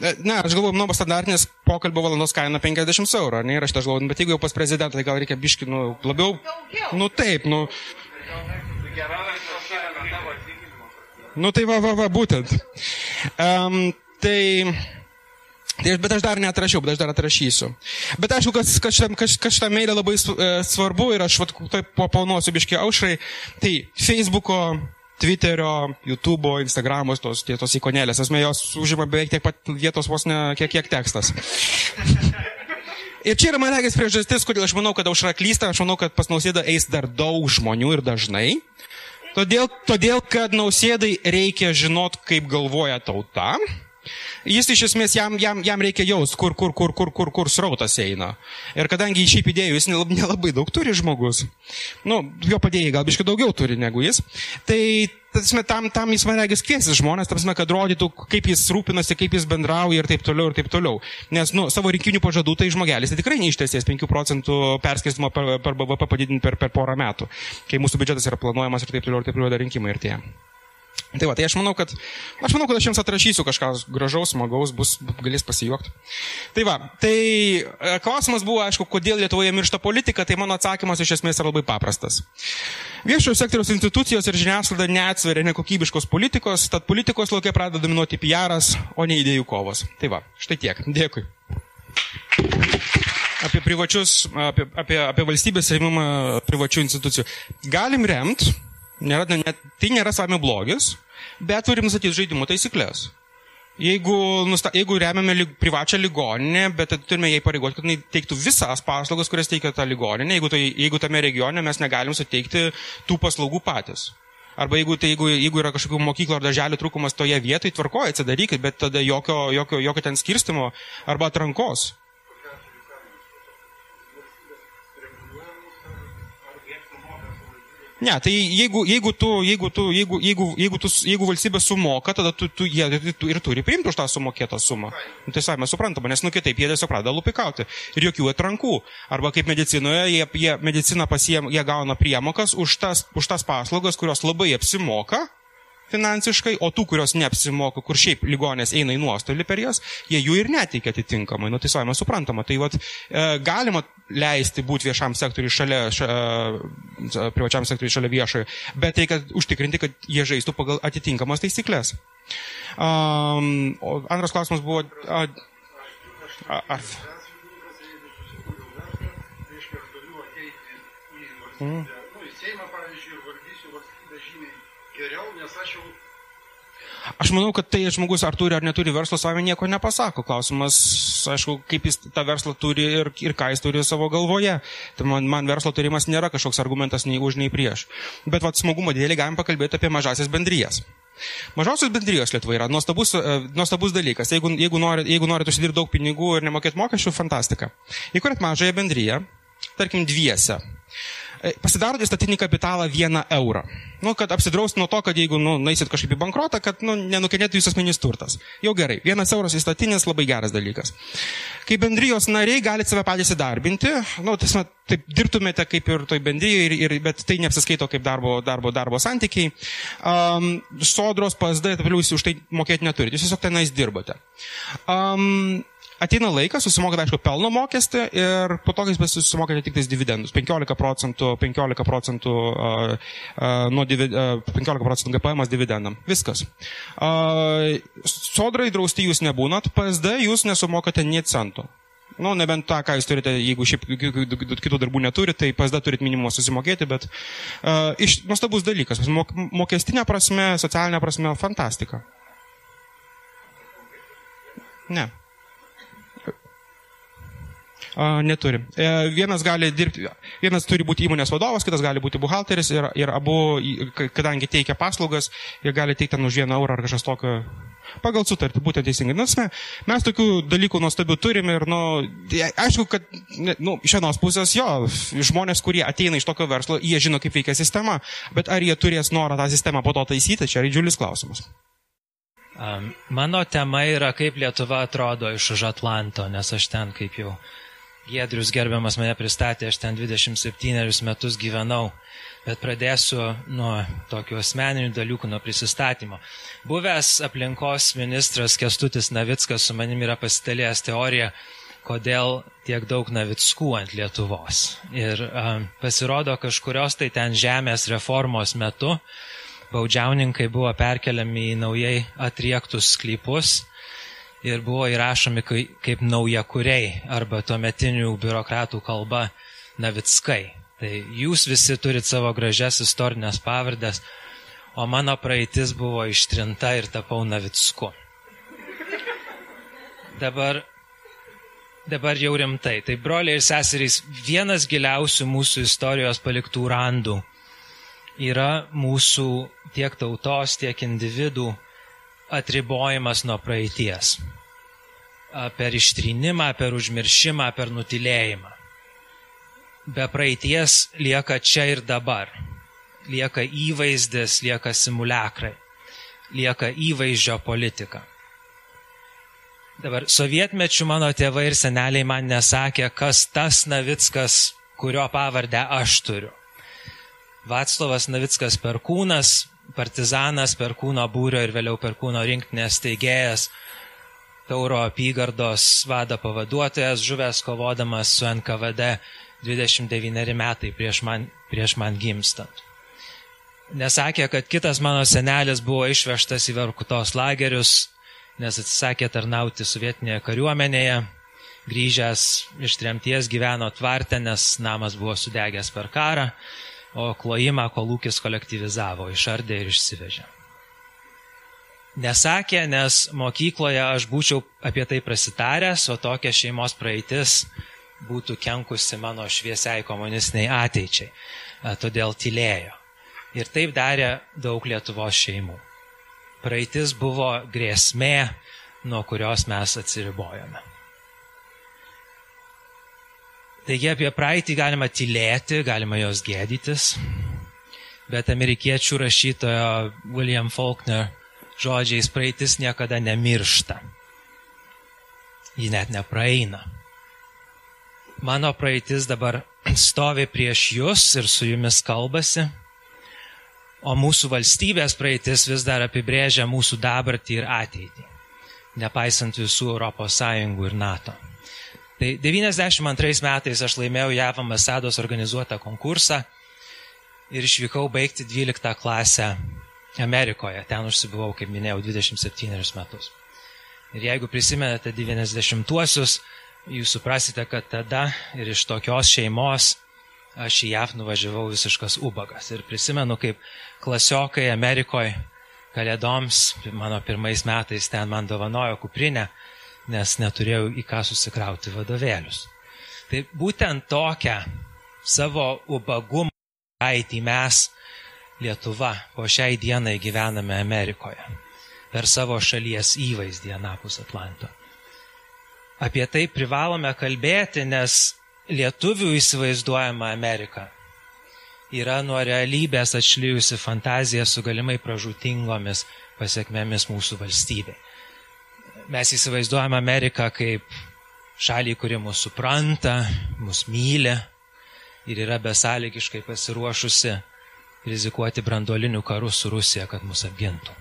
ne, aš galvoju, nu, standartinės pokalbio valandos kaina 50 eurų, ne, ir aš tą galvoju, bet jeigu jau pas prezidentą, tai gal reikia biški, nu, labiau, nu, taip, nu. Nu, tai va, va, va, būtent. Um, tai, tai, bet aš dar neatrašiau, bet aš dar atrašysiu. Bet aišku, kad, kad, šitam, kad, kad šitą meilę labai e, svarbu ir aš vat, taip papaunuosiu biški aušrai, tai Facebooko Twitterio, YouTube'o, Instagram'o, tos, tos ikonėlės. Esmė, jos užima beveik tiek pat vietos vos ne kiek, kiek tekstas. Ir čia yra man regis priežastis, kodėl aš manau, kad aušra klysta, aš manau, kad pas nausėdą eis dar daug žmonių ir dažnai. Todėl, todėl kad nausėdai reikia žinot, kaip galvoja tauta. Jis iš esmės jam, jam, jam reikia jaus, kur, kur, kur, kur, kur, kur srautas eina. Ir kadangi šiaip idėjų jis nelabai, nelabai daug turi žmogus, nu, jo padėjai gal biškai daugiau turi negu jis, tai Tasme, tam, tam jis man regis kviesis žmonės, tamsme, kad rodytų, kaip jis rūpinasi, kaip jis bendrauja ir taip toliau, ir taip toliau. Nes, nu, savo rinkinių pažadų tai žmogelis tai tikrai neištesės 5 procentų perskirstimo per, per BVP padidinti per, per porą metų, kai mūsų biudžetas yra planuojamas ir taip toliau, ir taip toliau, dar rinkimai artėja. Tai va, tai aš manau, kad aš manau, kad aš jums atrašysiu kažką gražaus, smagaus, bus, galės pasijuokti. Tai va, tai e, klausimas buvo, aišku, kodėl Lietuvoje miršta politika, tai mano atsakymas iš esmės yra labai paprastas. Viešojo sektoriaus institucijos ir žiniasklaida neatsveria nekokybiškos politikos, tad politikos laukia pradeda dominuoti PR'as, o ne idėjų kovos. Tai va, štai tiek. Dėkui. Apie privačius, apie, apie, apie valstybės rėmimą privačių institucijų. Galim remt, nėra, net, tai nėra savami blogis, bet turim nustatyti žaidimo taisyklės. Jeigu, nusta, jeigu remiame lig, privačią ligoninę, bet turime jai pareigoti, kad jinai teiktų visas paslaugas, kurias teikia ta ligoninė, jeigu, tai, jeigu tame regione mes negalim suteikti tų paslaugų patys. Arba jeigu, tai, jeigu, jeigu yra kažkokių mokyklų ar darželių trūkumas toje vietoje, tvarkoja, atsidarykit, bet tada jokio, jokio, jokio ten skirstimo arba atrankos. Ne, tai jeigu, jeigu, tu, jeigu, tu, jeigu, jeigu, jeigu, tu, jeigu valstybė sumoka, tada tu, tu, jie tu, ir turi priimti už tą sumokėtą sumą. Nu, tai savame suprantama, nes nu kitaip jie tiesiog pradeda lupikauti. Ir jokių atrankų. Arba kaip medicinoje, jie, jie medicina pasiem, jie gauna priemokas už tas, už tas paslaugas, kurios labai apsimoka finansiškai, o tų, kurios neapsimoka, kur šiaip ligonės eina į nuostolį per jas, jie jų ir neteikia atitinkamai. Nu, tai savame suprantama. Tai vat, e, galima leisti būti viešam sektoriui šalia, šalia e, privačiam sektoriui šalia viešojo, bet reikia užtikrinti, kad jie žaistų pagal atitinkamas taisyklės. Um, antras klausimas buvo. A, a, ar... Mm. Aš manau, kad tai žmogus ar turi ar neturi verslo savai nieko nepasako. Klausimas, aišku, kaip jis tą verslą turi ir, ir ką jis turi savo galvoje. Tai man, man verslo turimas nėra kažkoks argumentas nei už, nei prieš. Bet vat smagumo dėlį galim pakalbėti apie mažasias bendrijas. Mažosios bendrijos Lietuvoje yra nuostabus, e, nuostabus dalykas. Jeigu, jeigu, norit, jeigu norit užsidirbti daug pinigų ir nemokėti mokesčių, fantastika. Įkuriat mažąją bendryją, tarkim dviese. E, pasidaro įstatinį kapitalą vieną eurą. Nu, kad apsidraust nuo to, kad jeigu nu, naisit kažkaip į bankrotą, kad nu, nenukenėtų jūsų asmeninis turtas. Jau gerai, vienas euras įstatinis labai geras dalykas. Kai bendrijos nariai galite save patys įdarbinti, nu, tasme, taip dirbtumėte kaip ir toj bendryje, ir, ir, bet tai neapsiskaito kaip darbo, darbo, darbo santykiai. Um, sodros, PSD, taip jūs už tai mokėti neturite, jūs tiesiog tenais dirbote. Um, ateina laikas, susimokate, aišku, pelno mokestį ir po to, kai susimokate tik tais dividendus, 15 procentų, 15 procentų, uh, uh, nuo divi, uh, 15 procentų GPM dividendam. Viskas. Uh, sodrai drausti jūs nebūnat, PSD jūs nesumokate nie cento. Nu, nebent tą, ką jūs turite, jeigu šiaip kitų darbų neturite, tai PSD turit minimumą susimokėti, bet uh, iš, nuostabus dalykas. Mok, mokestinė prasme, socialinė prasme, fantastika. Ne. Neturi. E, vienas gali dirbti, vienas turi būti įmonės vadovas, kitas gali būti buhalteris ir, ir abu, kadangi teikia paslaugas, jie gali teikti ten už vieną eurą ar kažkas tokio pagal sutartį, būtent teisingai. Nes mes, mes tokių dalykų nuostabių turime ir, nu, aišku, kad, nu, iš vienos pusės jo, žmonės, kurie ateina iš tokio verslo, jie žino, kaip veikia sistema, bet ar jie turės norą tą sistemą po to taisyti, čia yra didžiulis klausimas. Mano tema yra, kaip Lietuva atrodo iš už Atlanto, nes aš ten, kaip jau Giedrius gerbiamas mane pristatė, aš ten 27 metus gyvenau, bet pradėsiu nuo tokių asmeninių dalykų, nuo prisistatymo. Buvęs aplinkos ministras Kestutis Navickas su manimi yra pasitalėjęs teoriją, kodėl tiek daug Navickų ant Lietuvos. Ir um, pasirodo kažkurios tai ten žemės reformos metu baudžiauninkai buvo perkeliami į naujai atriektus sklypus ir buvo įrašomi kaip naujakuriai arba tuometinių biurokratų kalba navickai. Tai jūs visi turit savo gražias istorinės pavardės, o mano praeitis buvo ištrinta ir tapau navicku. Dabar, dabar jau rimtai. Tai broliai ir seserys, vienas giliausių mūsų istorijos paliktų randų yra mūsų tiek tautos, tiek individų atribojimas nuo praeities. Per ištrynimą, per užmiršimą, per nutilėjimą. Be praeities lieka čia ir dabar. Lieka įvaizdis, lieka simulekrai. Lieka įvaizdžio politika. Dabar sovietmečių mano tėvai ir seneliai man nesakė, kas tas Navickas, kurio pavardę aš turiu. Vaclovas Navickas Perkūnas, partizanas Perkūno būrio ir vėliau Perkūno rinktinės teigėjas, Tauro apygardos vado pavaduotojas, žuvęs kovodamas su NKVD 29 metai prieš man, prieš man gimstant. Nesakė, kad kitas mano senelis buvo išvežtas į Verkutos lagerius, nes atsisakė tarnauti sovietinėje kariuomenėje, grįžęs iš tremties gyveno tvarte, nes namas buvo sudegęs per karą o klojimą kolūkis kolektyvizavo, išardė ir išsivežė. Nesakė, nes mokykloje aš būčiau apie tai prasitaręs, o tokia šeimos praeitis būtų kenkusi mano šviesiai komunistiniai ateičiai. Todėl tylėjo. Ir taip darė daug Lietuvos šeimų. Praeitis buvo grėsmė, nuo kurios mes atsiribojame. Taigi apie praeitį galima tylėti, galima jos gėdytis, bet amerikiečių rašytojo William Faulkner žodžiais praeitis niekada nemiršta. Ji net nepraeina. Mano praeitis dabar <clears throat> stovi prieš jūs ir su jumis kalbasi, o mūsų valstybės praeitis vis dar apibrėžia mūsų dabartį ir ateitį, nepaisant visų ES ir NATO. Tai 92 metais aš laimėjau JAV ambasados organizuotą konkursą ir išvykau baigti 12 klasę Amerikoje. Ten užsibuvau, kaip minėjau, 27 metus. Ir jeigu prisimenate 90-uosius, jūs suprasite, kad tada ir iš tokios šeimos aš į JAV nuvažiavau visiškas ubagas. Ir prisimenu, kaip klasiokai Amerikoje kalėdoms, mano pirmais metais ten man dovanojo kuprinę nes neturėjau į ką susikrauti vadovėlius. Tai būtent tokią savo ubagumą praeitį mes, Lietuva, po šiai dienai gyvename Amerikoje per savo šalies įvaizdį Anapus Atlanto. Apie tai privalome kalbėti, nes lietuvių įsivaizduojama Amerika yra nuo realybės atšlijusi fantazija su galimai pražutingomis pasiekmėmis mūsų valstybei. Mes įsivaizduojame Ameriką kaip šalį, kuri mūsų supranta, mus myli ir yra besąlygiškai pasiruošusi rizikuoti branduoliniu karu su Rusija, kad mus apgintų.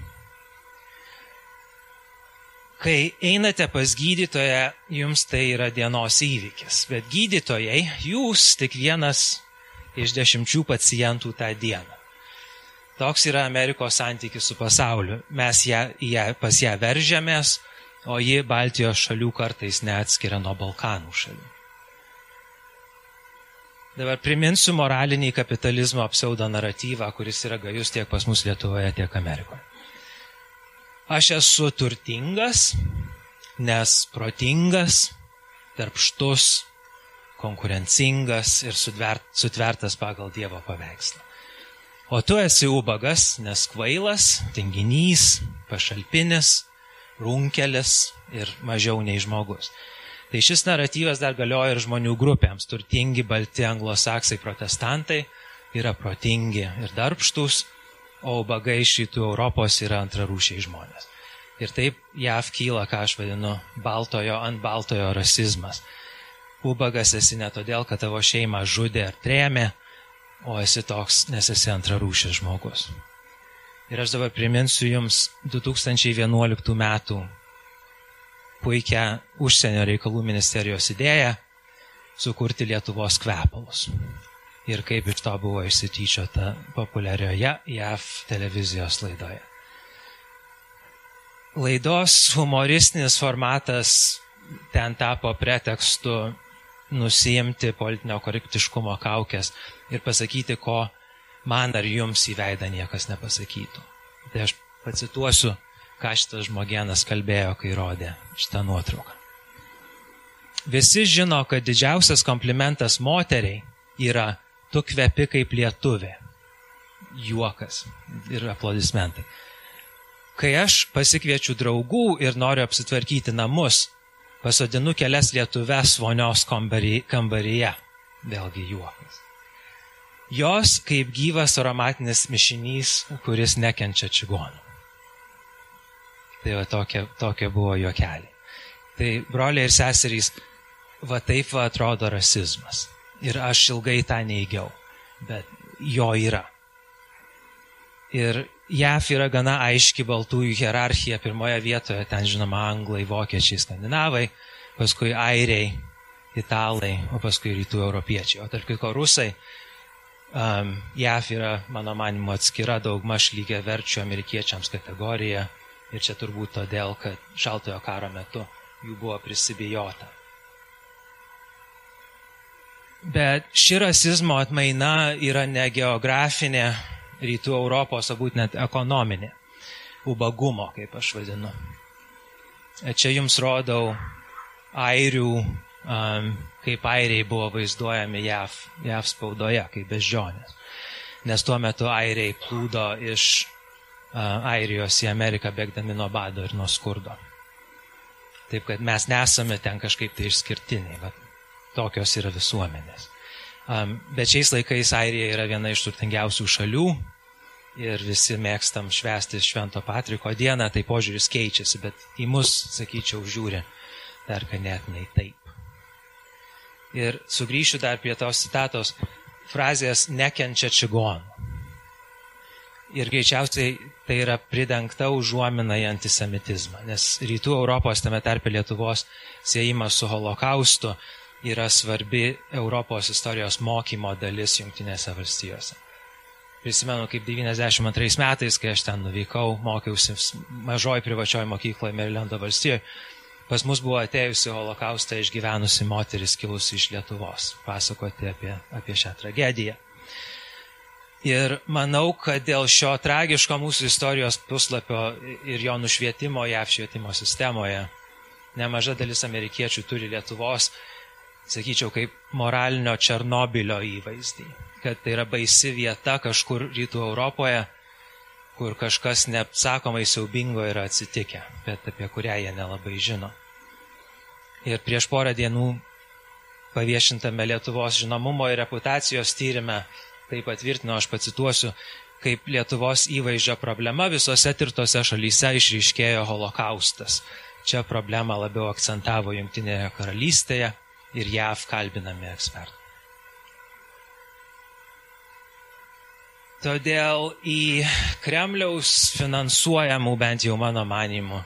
Kai einate pas gydytoją, jums tai yra dienos įvykis, bet gydytojai, jūs tik vienas iš dešimčių pacientų tą dieną. Toks yra Amerikos santykis su pasauliu. Mes ją, ją, pas ją veržiamės, o ji Baltijos šalių kartais neatskiria nuo Balkanų šalių. Dabar priminsiu moralinį kapitalizmo pseudo naratyvą, kuris yra gajus tiek pas mus Lietuvoje, tiek Amerikoje. Aš esu turtingas, nes protingas, darbštus, konkurencingas ir sutvertas pagal Dievo paveikslą. O tu esi ubagas, nes kvailas, tinginys, pašalpinis, runkelis ir mažiau nei žmogus. Tai šis naratyvas dar galioja ir žmonių grupėms. Turtingi, balti, anglosaksai, protestantai yra protingi ir darbštus, o bagai iš rytų Europos yra antrarūšiai žmonės. Ir taip JAV kyla, ką aš vadinu, baltojo ant baltojo rasizmas. Ubagas esi ne todėl, kad tavo šeima žudė ar trėmė, o esi toks, nes esi antrarūšis žmogus. Ir aš dabar priminsiu Jums 2011 metų puikią užsienio reikalų ministerijos idėją sukurti Lietuvos kvepalus. Ir kaip iš to buvo išsityčiota populiarioje JAV televizijos laidoje. Laidos humoristinis formatas ten tapo pretekstu nusijimti politinio korektiškumo kaukės ir pasakyti, ko man ar jums į veidą niekas nepasakytų. Tai aš pacituosiu ką šitas žmogienas kalbėjo, kai rodė šitą nuotrauką. Visi žino, kad didžiausias komplimentas moteriai yra tu kvepi kaip lietuvė. Juokas ir aplodismentai. Kai aš pasikviečiu draugų ir noriu apsitvarkyti namus, pasodinu kelias lietuves vonios kambaryje. Vėlgi juokas. Jos kaip gyvas aromatinis mišinys, kuris nekenčia čigonų. Tai va tokie, tokie buvo juokeliai. Tai broliai ir seserys, va taip va atrodo rasizmas. Ir aš ilgai tą neigiau, bet jo yra. Ir JAF yra gana aiški baltųjų hierarchija. Pirmoje vietoje ten žinoma anglai, vokiečiai, skandinavai, paskui airiai, italai, o paskui rytų europiečiai. O tarp kitko rusai, um, JAF yra, mano manimo, atskira daugmaž lygia verčių amerikiečiams kategorija Ir čia turbūt todėl, kad šaltojo karo metu jų buvo prisibijota. Bet ši rasizmo atmaina yra ne geografinė rytų Europos, o būtent ekonominė. Ubagumo, kaip aš vadinu. Čia jums rodau airių, kaip airiai buvo vaizduojami JAV, JAV spaudoje, kaip beždžionės. Nes tuo metu airiai plūdo iš Airijos į Ameriką bėgdami nuo bado ir nuo skurdo. Taip kad mes nesame ten kažkaip tai išskirtiniai, bet tokios yra visuomenės. Bet šiais laikais Airija yra viena iš turtingiausių šalių ir visi mėgstam švesti Švento Patriko dieną, tai požiūris keičiasi, bet į mus, sakyčiau, žiūri dar ganėtinai taip. Ir sugrįšiu dar prie tos citatos frazės nekenčia čigonų. Ir greičiausiai tai yra pridengta užuomina į antisemitizmą, nes rytų Europos, tame tarpe Lietuvos, siejimas su holokaustu yra svarbi Europos istorijos mokymo dalis Junktinėse valstijose. Prisimenu, kaip 92 metais, kai aš ten nuvykau, mokiausi mažoj privačioj mokykloje Merilendo valstijoje, pas mus buvo atėjusi holokaustą išgyvenusi moteris kilusi iš Lietuvos, pasakoti apie, apie šią tragediją. Ir manau, kad dėl šio tragiško mūsų istorijos puslapio ir jo nušvietimo JAV švietimo sistemoje nemaža dalis amerikiečių turi Lietuvos, sakyčiau, kaip moralinio Černobilio įvaizdį. Kad tai yra baisi vieta kažkur rytų Europoje, kur kažkas neapsakomai siaubingo yra atsitikę, bet apie kurią jie nelabai žino. Ir prieš porą dienų paviešintame Lietuvos žinomumo ir reputacijos tyrimė tai patvirtino, aš pacituosiu, kaip Lietuvos įvaizdžio problema visose tirtose šalyse išryškėjo holokaustas. Čia problemą labiau akcentavo Junktinėje karalystėje ir JAV kalbinami ekspertai. Todėl į Kremliaus finansuojamų, bent jau mano manimu,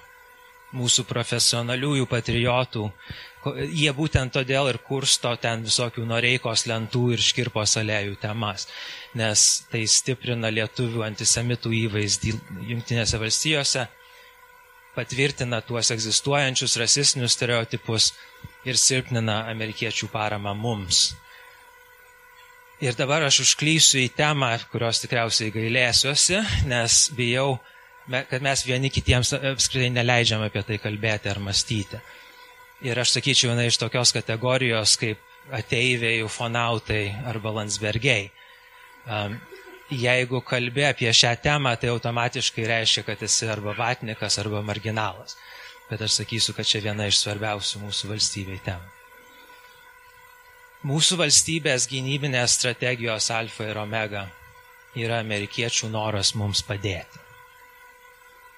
mūsų profesionaliųjų patriotų, jie būtent todėl ir kursto ten visokių noreikos lentų ir škirpos alėjų temas, nes tai stiprina lietuvių antisemitų įvaizdį Junktinėse valstijose, patvirtina tuos egzistuojančius rasistinius stereotipus ir silpnina amerikiečių paramą mums. Ir dabar aš užklysiu į temą, kurios tikriausiai gailėsiuosi, nes bijau, kad mes vieni kitiems apskritai neleidžiam apie tai kalbėti ar mąstyti. Ir aš sakyčiau, viena iš tokios kategorijos kaip ateiviai, ufonautai arba landsbergiai. Jeigu kalbė apie šią temą, tai automatiškai reiškia, kad esi arba vatnikas, arba marginalas. Bet aš sakysiu, kad čia viena iš svarbiausių mūsų valstybei temų. Mūsų valstybės gynybinės strategijos alfa ir omega yra amerikiečių noras mums padėti.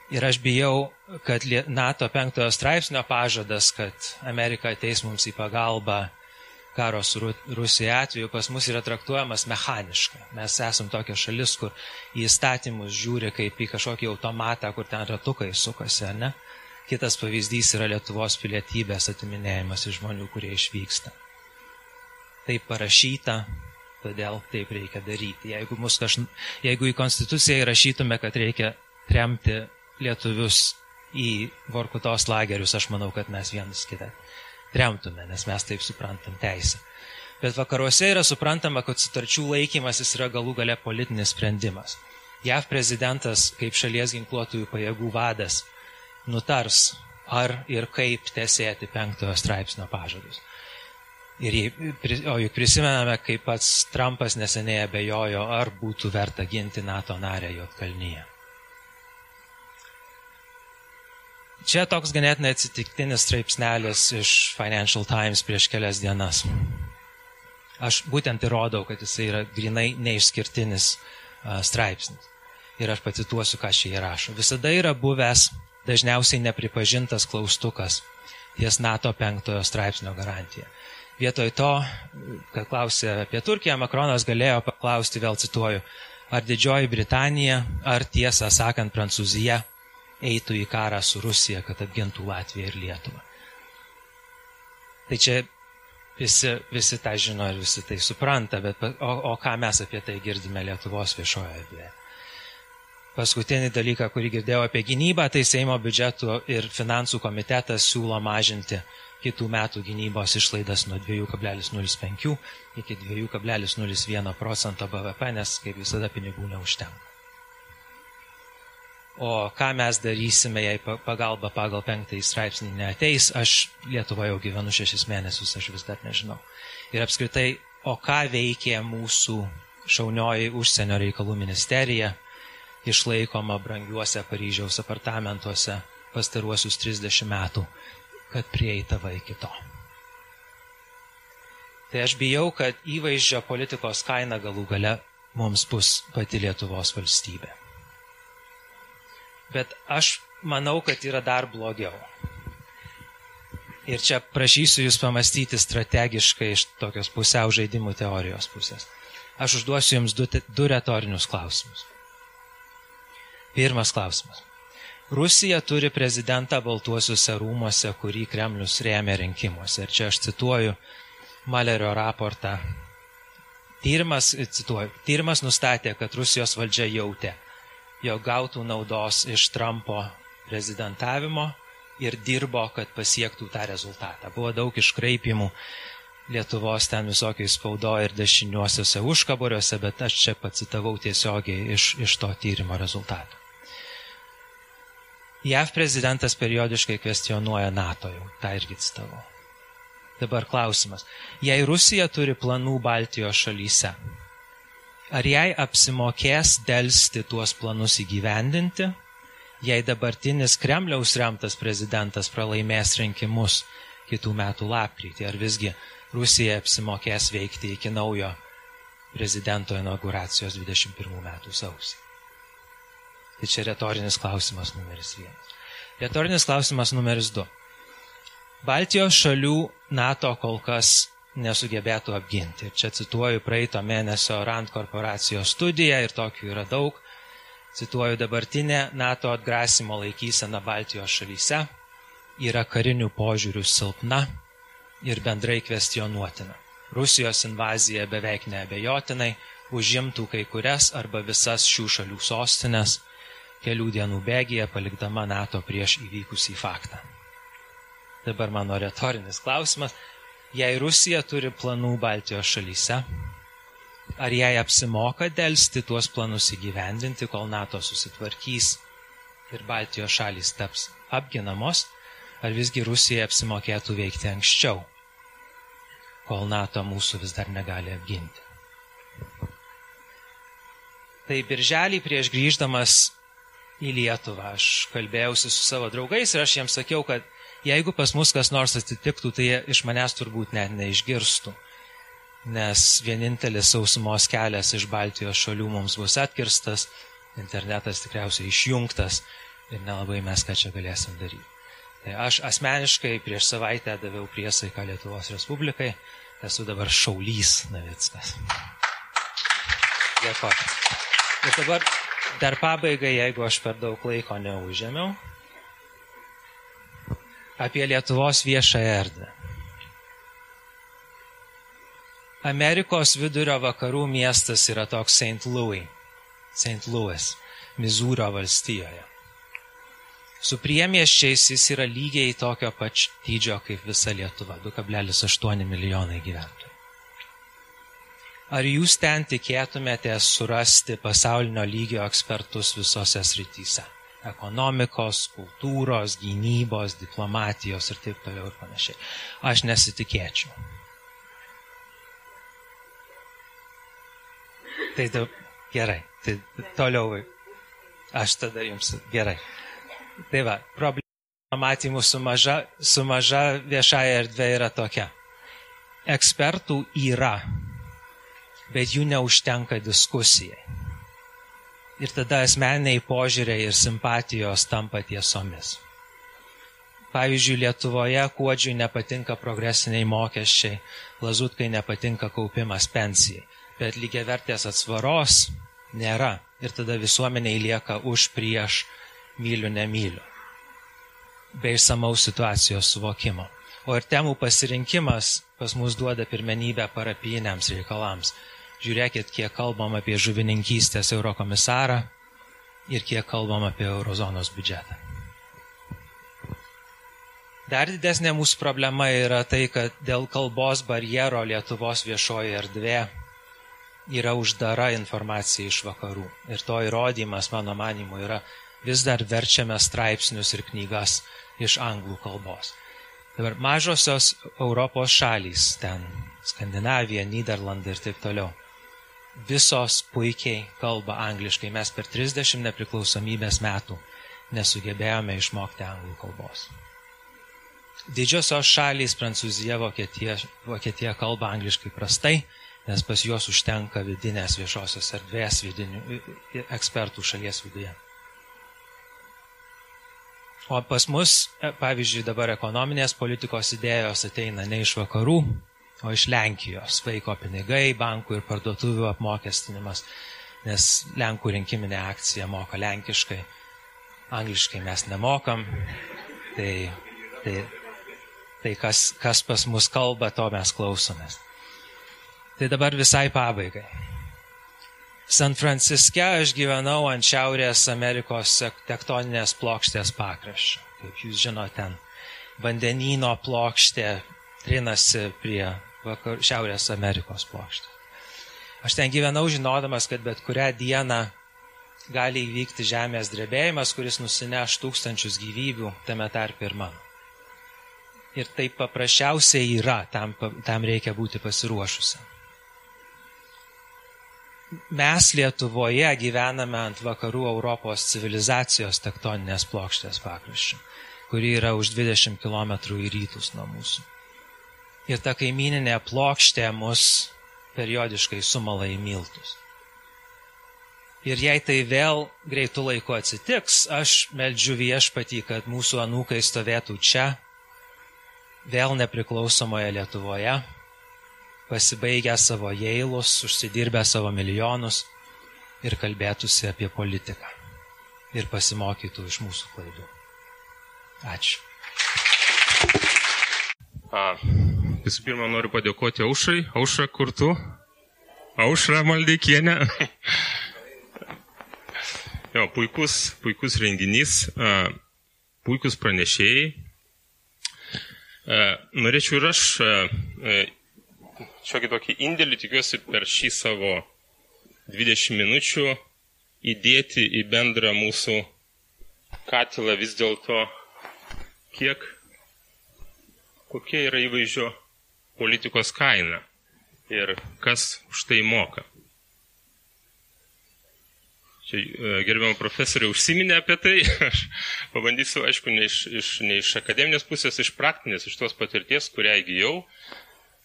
Ir aš bijau, kad NATO penktojo straipsnio pažadas, kad Amerika ateis mums į pagalbą karo su Rusija atveju, pas mus yra traktuojamas mechaniškai. Mes esam tokia šalis, kur į įstatymus žiūri kaip į kažkokį automatą, kur ten ratukai sukasi, ne? Kitas pavyzdys yra Lietuvos pilietybės atiminėjimas iš žmonių, kurie išvyksta taip parašyta, todėl taip reikia daryti. Jeigu, kaž... Jeigu į Konstituciją įrašytume, kad reikia remti lietuvius į Vorkutos lagerius, aš manau, kad mes vienas kitą remtume, nes mes taip suprantam teisę. Bet vakaruose yra suprantama, kad sutarčių laikymasis yra galų gale politinis sprendimas. JAV prezidentas, kaip šalies ginkluotųjų pajėgų vadas, nutars, ar ir kaip tesėti penktojo straipsnio pažadus. Ir, o juk prisimename, kaip pats Trumpas neseniai abejojo, ar būtų verta ginti NATO narę Jotkalnyje. Čia toks ganėtinai atsitiktinis straipsnelis iš Financial Times prieš kelias dienas. Aš būtent įrodau, kad jisai yra grinai neišskirtinis straipsnis. Ir aš pacituosiu, ką šį įrašo. Visada yra buvęs dažniausiai nepripažintas klaustukas ties NATO penktojo straipsnio garantija. Vietoj to, kad klausė apie Turkiją, Makronas galėjo paklausti, vėl cituoju, ar Didžioji Britanija, ar tiesą sakant Prancūzija eitų į karą su Rusija, kad apgintų Latviją ir Lietuvą. Tai čia visi, visi tą žino ir visi tai supranta, bet o, o ką mes apie tai girdime Lietuvos viešoje erdvėje. Paskutinį dalyką, kurį girdėjau apie gynybą, tai Seimo biudžeto ir finansų komitetas siūlo mažinti kitų metų gynybos išlaidas nuo 2,05 iki 2,01 procento BVP, nes kaip visada pinigų neužtenka. O ką mes darysime, jei pagalba pagal penktąjį straipsnį neateis, aš Lietuvoje jau gyvenu šešis mėnesius, aš vis dar nežinau. Ir apskritai, o ką veikė mūsų šaunioji užsienio reikalų ministerija, išlaikoma brangiuose Paryžiaus apartamentuose pastaruosius 30 metų kad prieitava iki to. Tai aš bijau, kad įvaizdžio politikos kaina galų gale mums bus pati Lietuvos valstybė. Bet aš manau, kad yra dar blogiau. Ir čia prašysiu Jūs pamastyti strategiškai iš tokios pusiau žaidimų teorijos pusės. Aš užduosiu Jums du, du retorinius klausimus. Pirmas klausimas. Rusija turi prezidentą Baltuosiuose rūmose, kurį Kremlius rėmė rinkimuose. Ir čia aš cituoju Malerio raportą. Tyrimas, cituoju, tyrimas nustatė, kad Rusijos valdžia jautė, jog gautų naudos iš Trumpo prezidentavimo ir dirbo, kad pasiektų tą rezultatą. Buvo daug iškraipimų Lietuvos ten visokiai spaudo ir dešiniuosiuose užkaboriuose, bet aš čia pacitavau tiesiogiai iš, iš to tyrimo rezultatų. JAV prezidentas periodiškai kvestionuoja NATO jau, tą irgi citavau. Dabar klausimas. Jei Rusija turi planų Baltijos šalyse, ar jai apsimokės dėlsti tuos planus įgyvendinti, jei dabartinis Kremliaus remtas prezidentas pralaimės rinkimus kitų metų lapkritį, ar visgi Rusija apsimokės veikti iki naujo prezidento inauguracijos 21 metų sausį. Tai čia retorinis klausimas numeris vienas. Retorinis klausimas numeris du. Baltijos šalių NATO kol kas nesugebėtų apginti. Ir čia cituoju praeito mėnesio RAND korporacijos studiją ir tokių yra daug. Cituoju dabartinę NATO atgrasimo laikyseną Baltijos šalyse yra karinių požiūrių silpna ir bendrai kvestionuotina. Rusijos invazija beveik neabejotinai užimtų kai kurias arba visas šių šalių sostinės kelių dienų bėgyje palikdama NATO prieš įvykusį faktą. Dabar mano retorinis klausimas. Jei Rusija turi planų Baltijos šalyse, ar jai apsimoka dėlsti tuos planus įgyvendinti, kol NATO susitvarkys ir Baltijos šalys taps apginamos, ar visgi Rusija apsimokėtų veikti anksčiau? kol NATO mūsų vis dar negali apginti. Tai birželį prieš grįždamas į Lietuvą aš kalbėjausi su savo draugais ir aš jiems sakiau, kad jeigu pas mus kas nors atsitiktų, tai iš manęs turbūt net neišgirstų. Nes vienintelis sausumos kelias iš Baltijos šalių mums bus atkirstas, internetas tikriausiai išjungtas ir nelabai mes ką čia galėsim daryti. Tai aš asmeniškai prieš savaitę daviau priesaiką Lietuvos Respublikai, esu dabar šaulys Navickas. Dėkoju. Ir dabar dar pabaigai, jeigu aš per daug laiko neužėmiau, apie Lietuvos viešąją erdvę. Amerikos vidurio vakarų miestas yra toks St. Louis, St. Louis, Mizūro valstijoje. Su priemieščiais jis yra lygiai tokio pač dydžio kaip visa Lietuva - 2,8 milijonai gyventojų. Ar jūs ten tikėtumėte surasti pasaulinio lygio ekspertus visose srityse? Ekonomikos, kultūros, gynybos, diplomatijos ir taip toliau ir panašiai. Aš nesitikėčiau. Tai da, gerai, tai toliau. Aš tada jums gerai. Tai va, problema matymų su maža, su maža viešaja erdvė yra tokia. Ekspertų yra, bet jų neužtenka diskusijai. Ir tada asmeniai požiūriai ir simpatijos tampa tiesomis. Pavyzdžiui, Lietuvoje kuodžiui nepatinka progresiniai mokesčiai, lazutkai nepatinka kaupimas pensijai, bet lygiai vertės atsvaros nėra. Ir tada visuomeniai lieka už prieš myliu, nemyliu. Be išsamaus situacijos suvokimo. O ir temų pasirinkimas pas mus duoda pirmenybę parapijiniams reikalams. Žiūrėkit, kiek kalbam apie žuvininkystės eurokomisarą ir kiek kalbam apie eurozonos biudžetą. Dar didesnė mūsų problema yra tai, kad dėl kalbos barjero Lietuvos viešoji erdvė yra uždara informacija iš vakarų. Ir to įrodymas, mano manimu, yra vis dar verčiame straipsnius ir knygas iš anglų kalbos. Dabar mažosios Europos šalys, ten Skandinavija, Niderlandai ir taip toliau, visos puikiai kalba angliškai. Mes per 30 nepriklausomybės metų nesugebėjome išmokti anglų kalbos. Didžiosios šalys, Prancūzija, Vokietija, Vokietija kalba angliškai prastai, nes pas juos užtenka vidinės viešosios erdvės vidinių ekspertų šalies viduje. O pas mus, e, pavyzdžiui, dabar ekonominės politikos idėjos ateina ne iš vakarų, o iš Lenkijos. Vaiko pinigai, bankų ir parduotuvių apmokestinimas, nes Lenkų rinkiminė akcija moka lenkiškai, angliškai mes nemokam. Tai, tai, tai kas, kas pas mus kalba, to mes klausomės. Tai dabar visai pabaigai. San Franciske aš gyvenau ant Šiaurės Amerikos tektoninės plokštės pakraščio. Kaip jūs žinote, ten vandenyno plokštė trinasi prie vakar, Šiaurės Amerikos plokštės. Aš ten gyvenau žinodamas, kad bet kurią dieną gali įvykti žemės drebėjimas, kuris nusineš tūkstančius gyvybių, tame tarp ir mano. Ir tai paprasčiausiai yra, tam, tam reikia būti pasiruošusiam mes Lietuvoje gyvename ant vakarų Europos civilizacijos tektoninės plokštės pakraščių, kuri yra už 20 km į rytus nuo mūsų. Ir ta kaimininė plokštė mus periodiškai sumala į miltus. Ir jei tai vėl greitų laiku atsitiks, aš meldžiu viešpatį, kad mūsų anūkai stovėtų čia, vėl nepriklausomoje Lietuvoje, pasibaigę savo jailus, užsidirbę savo milijonus ir kalbėtųsi apie politiką ir pasimokytų iš mūsų klaidų. Ačiū. A, visų pirma, noriu padėkoti Aušrai. Aušra, kur tu? Aušra Maldeikienė. <laughs> jo, puikus, puikus renginys, puikus pranešėjai. Norėčiau ir aš šiokį tokį indėlį, tikiuosi, per šį savo 20 minučių įdėti į bendrą mūsų katilą vis dėlto, kiek kokia yra įvaizdžio politikos kaina ir kas už tai moka. Čia e, gerbiamą profesorių užsiminė apie tai, <laughs> aš pabandysiu, aišku, ne iš, iš, ne iš akademinės pusės, iš praktinės, iš tos patirties, kurią įgyjau,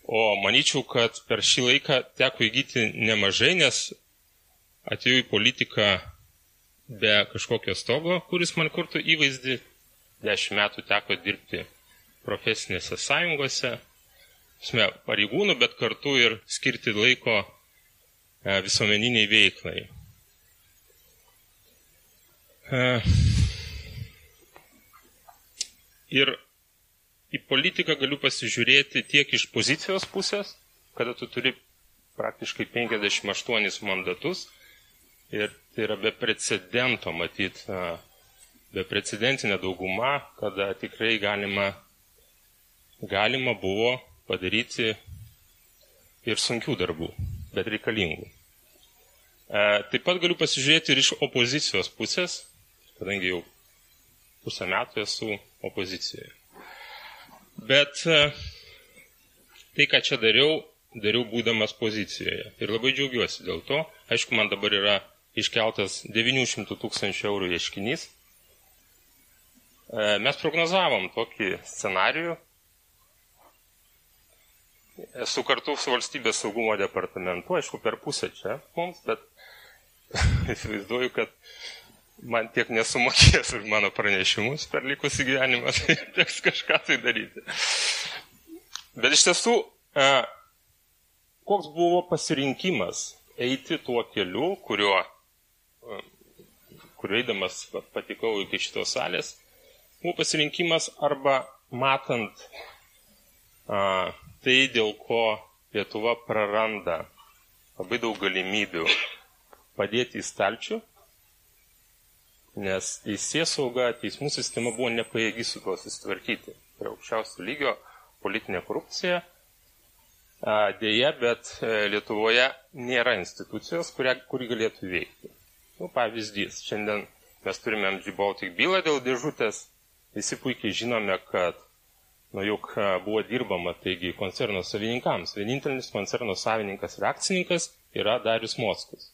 o manyčiau, kad per šį laiką teko įgyti nemažai, nes atėjau į politiką be kažkokio stogo, kuris man kurtų įvaizdį, dešimt metų teko dirbti profesinėse sąjungose, sme, pareigūnų, bet kartu ir skirti laiko e, visuomeniniai veiklai. E, ir į politiką galiu pasižiūrėti tiek iš pozicijos pusės, kada tu turi praktiškai 58 mandatus ir tai yra be precedento matyti, e, be precedentinė dauguma, kada tikrai galima galima buvo padaryti ir sunkių darbų, bet reikalingų. E, taip pat galiu pasižiūrėti ir iš opozicijos pusės, kadangi jau pusę metų esu opozicijoje. Bet e, tai, ką čia dariau, dariau būdamas pozicijoje. Ir labai džiaugiuosi dėl to. Aišku, man dabar yra iškeltas 900 tūkstančių eurų ieškinys. E, mes prognozavom tokį scenarijų, Esu kartu su valstybės saugumo departamentu, aišku, per pusę čia mums, bet <laughs> įsivaizduoju, kad man tiek nesumokės už mano pranešimus per likusį gyvenimą, <laughs> tai teks kažką tai daryti. Bet iš tiesų, e, koks buvo pasirinkimas eiti tuo keliu, kuriuo, e, kuriuo eidamas patikau iki šitos salės, buvo pasirinkimas arba matant a, tai, dėl ko Lietuva praranda labai daug galimybių padėti į stalčių, nes teisės sauga, teismų sistema buvo nepajėgi su tuo susitvarkyti. Tai aukščiausio lygio politinė korupcija. Deja, bet e, Lietuvoje nėra institucijos, kurią, kuri galėtų veikti. Nu, pavyzdys, šiandien mes turime MG Baltic bylą dėl dėžutės. Visi puikiai žinome, kad nu juk buvo dirbama, taigi koncerno savininkams. Vienintelis koncerno savininkas ir akcininkas yra Darius Moskus.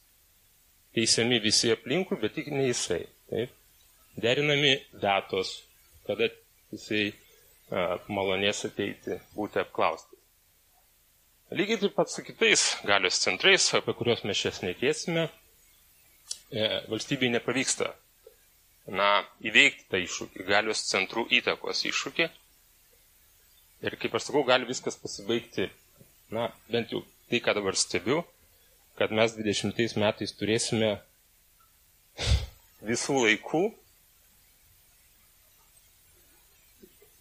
Teisiami visi aplinkui, bet tik ne jisai. Taip? Derinami datos, kada jisai a, malonės ateiti, būti apklausti. Lygiai taip pat su kitais galios centrais, apie kuriuos mes šias nekėsime, e, valstybei nepavyksta na, įveikti tą iššūkį, galios centrų įtakos iššūkį, Ir kaip aš sakau, gali viskas pasibaigti, na, bent jau tai, ką dabar stebiu, kad mes 20 metais turėsime visų laikų,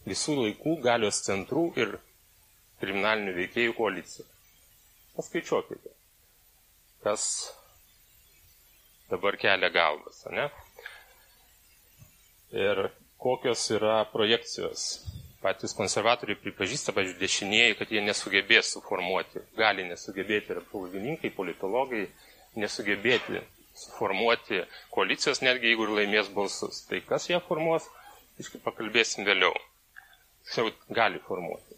visų laikų galios centrų ir kriminalinių veikėjų koaliciją. Paskaičiuokite, kas dabar kelia galvas, ne? Ir kokios yra projekcijos patys konservatoriai pripažįsta, pavyzdžiui, dešinieji, kad jie nesugebės suformuoti, gali nesugebėti ir apžvalgininkai, politologai, nesugebėti suformuoti koalicijos, netgi jeigu ir laimės balsus. Tai kas ją formuos, iškai pakalbėsim vėliau. Jau gali formuoti.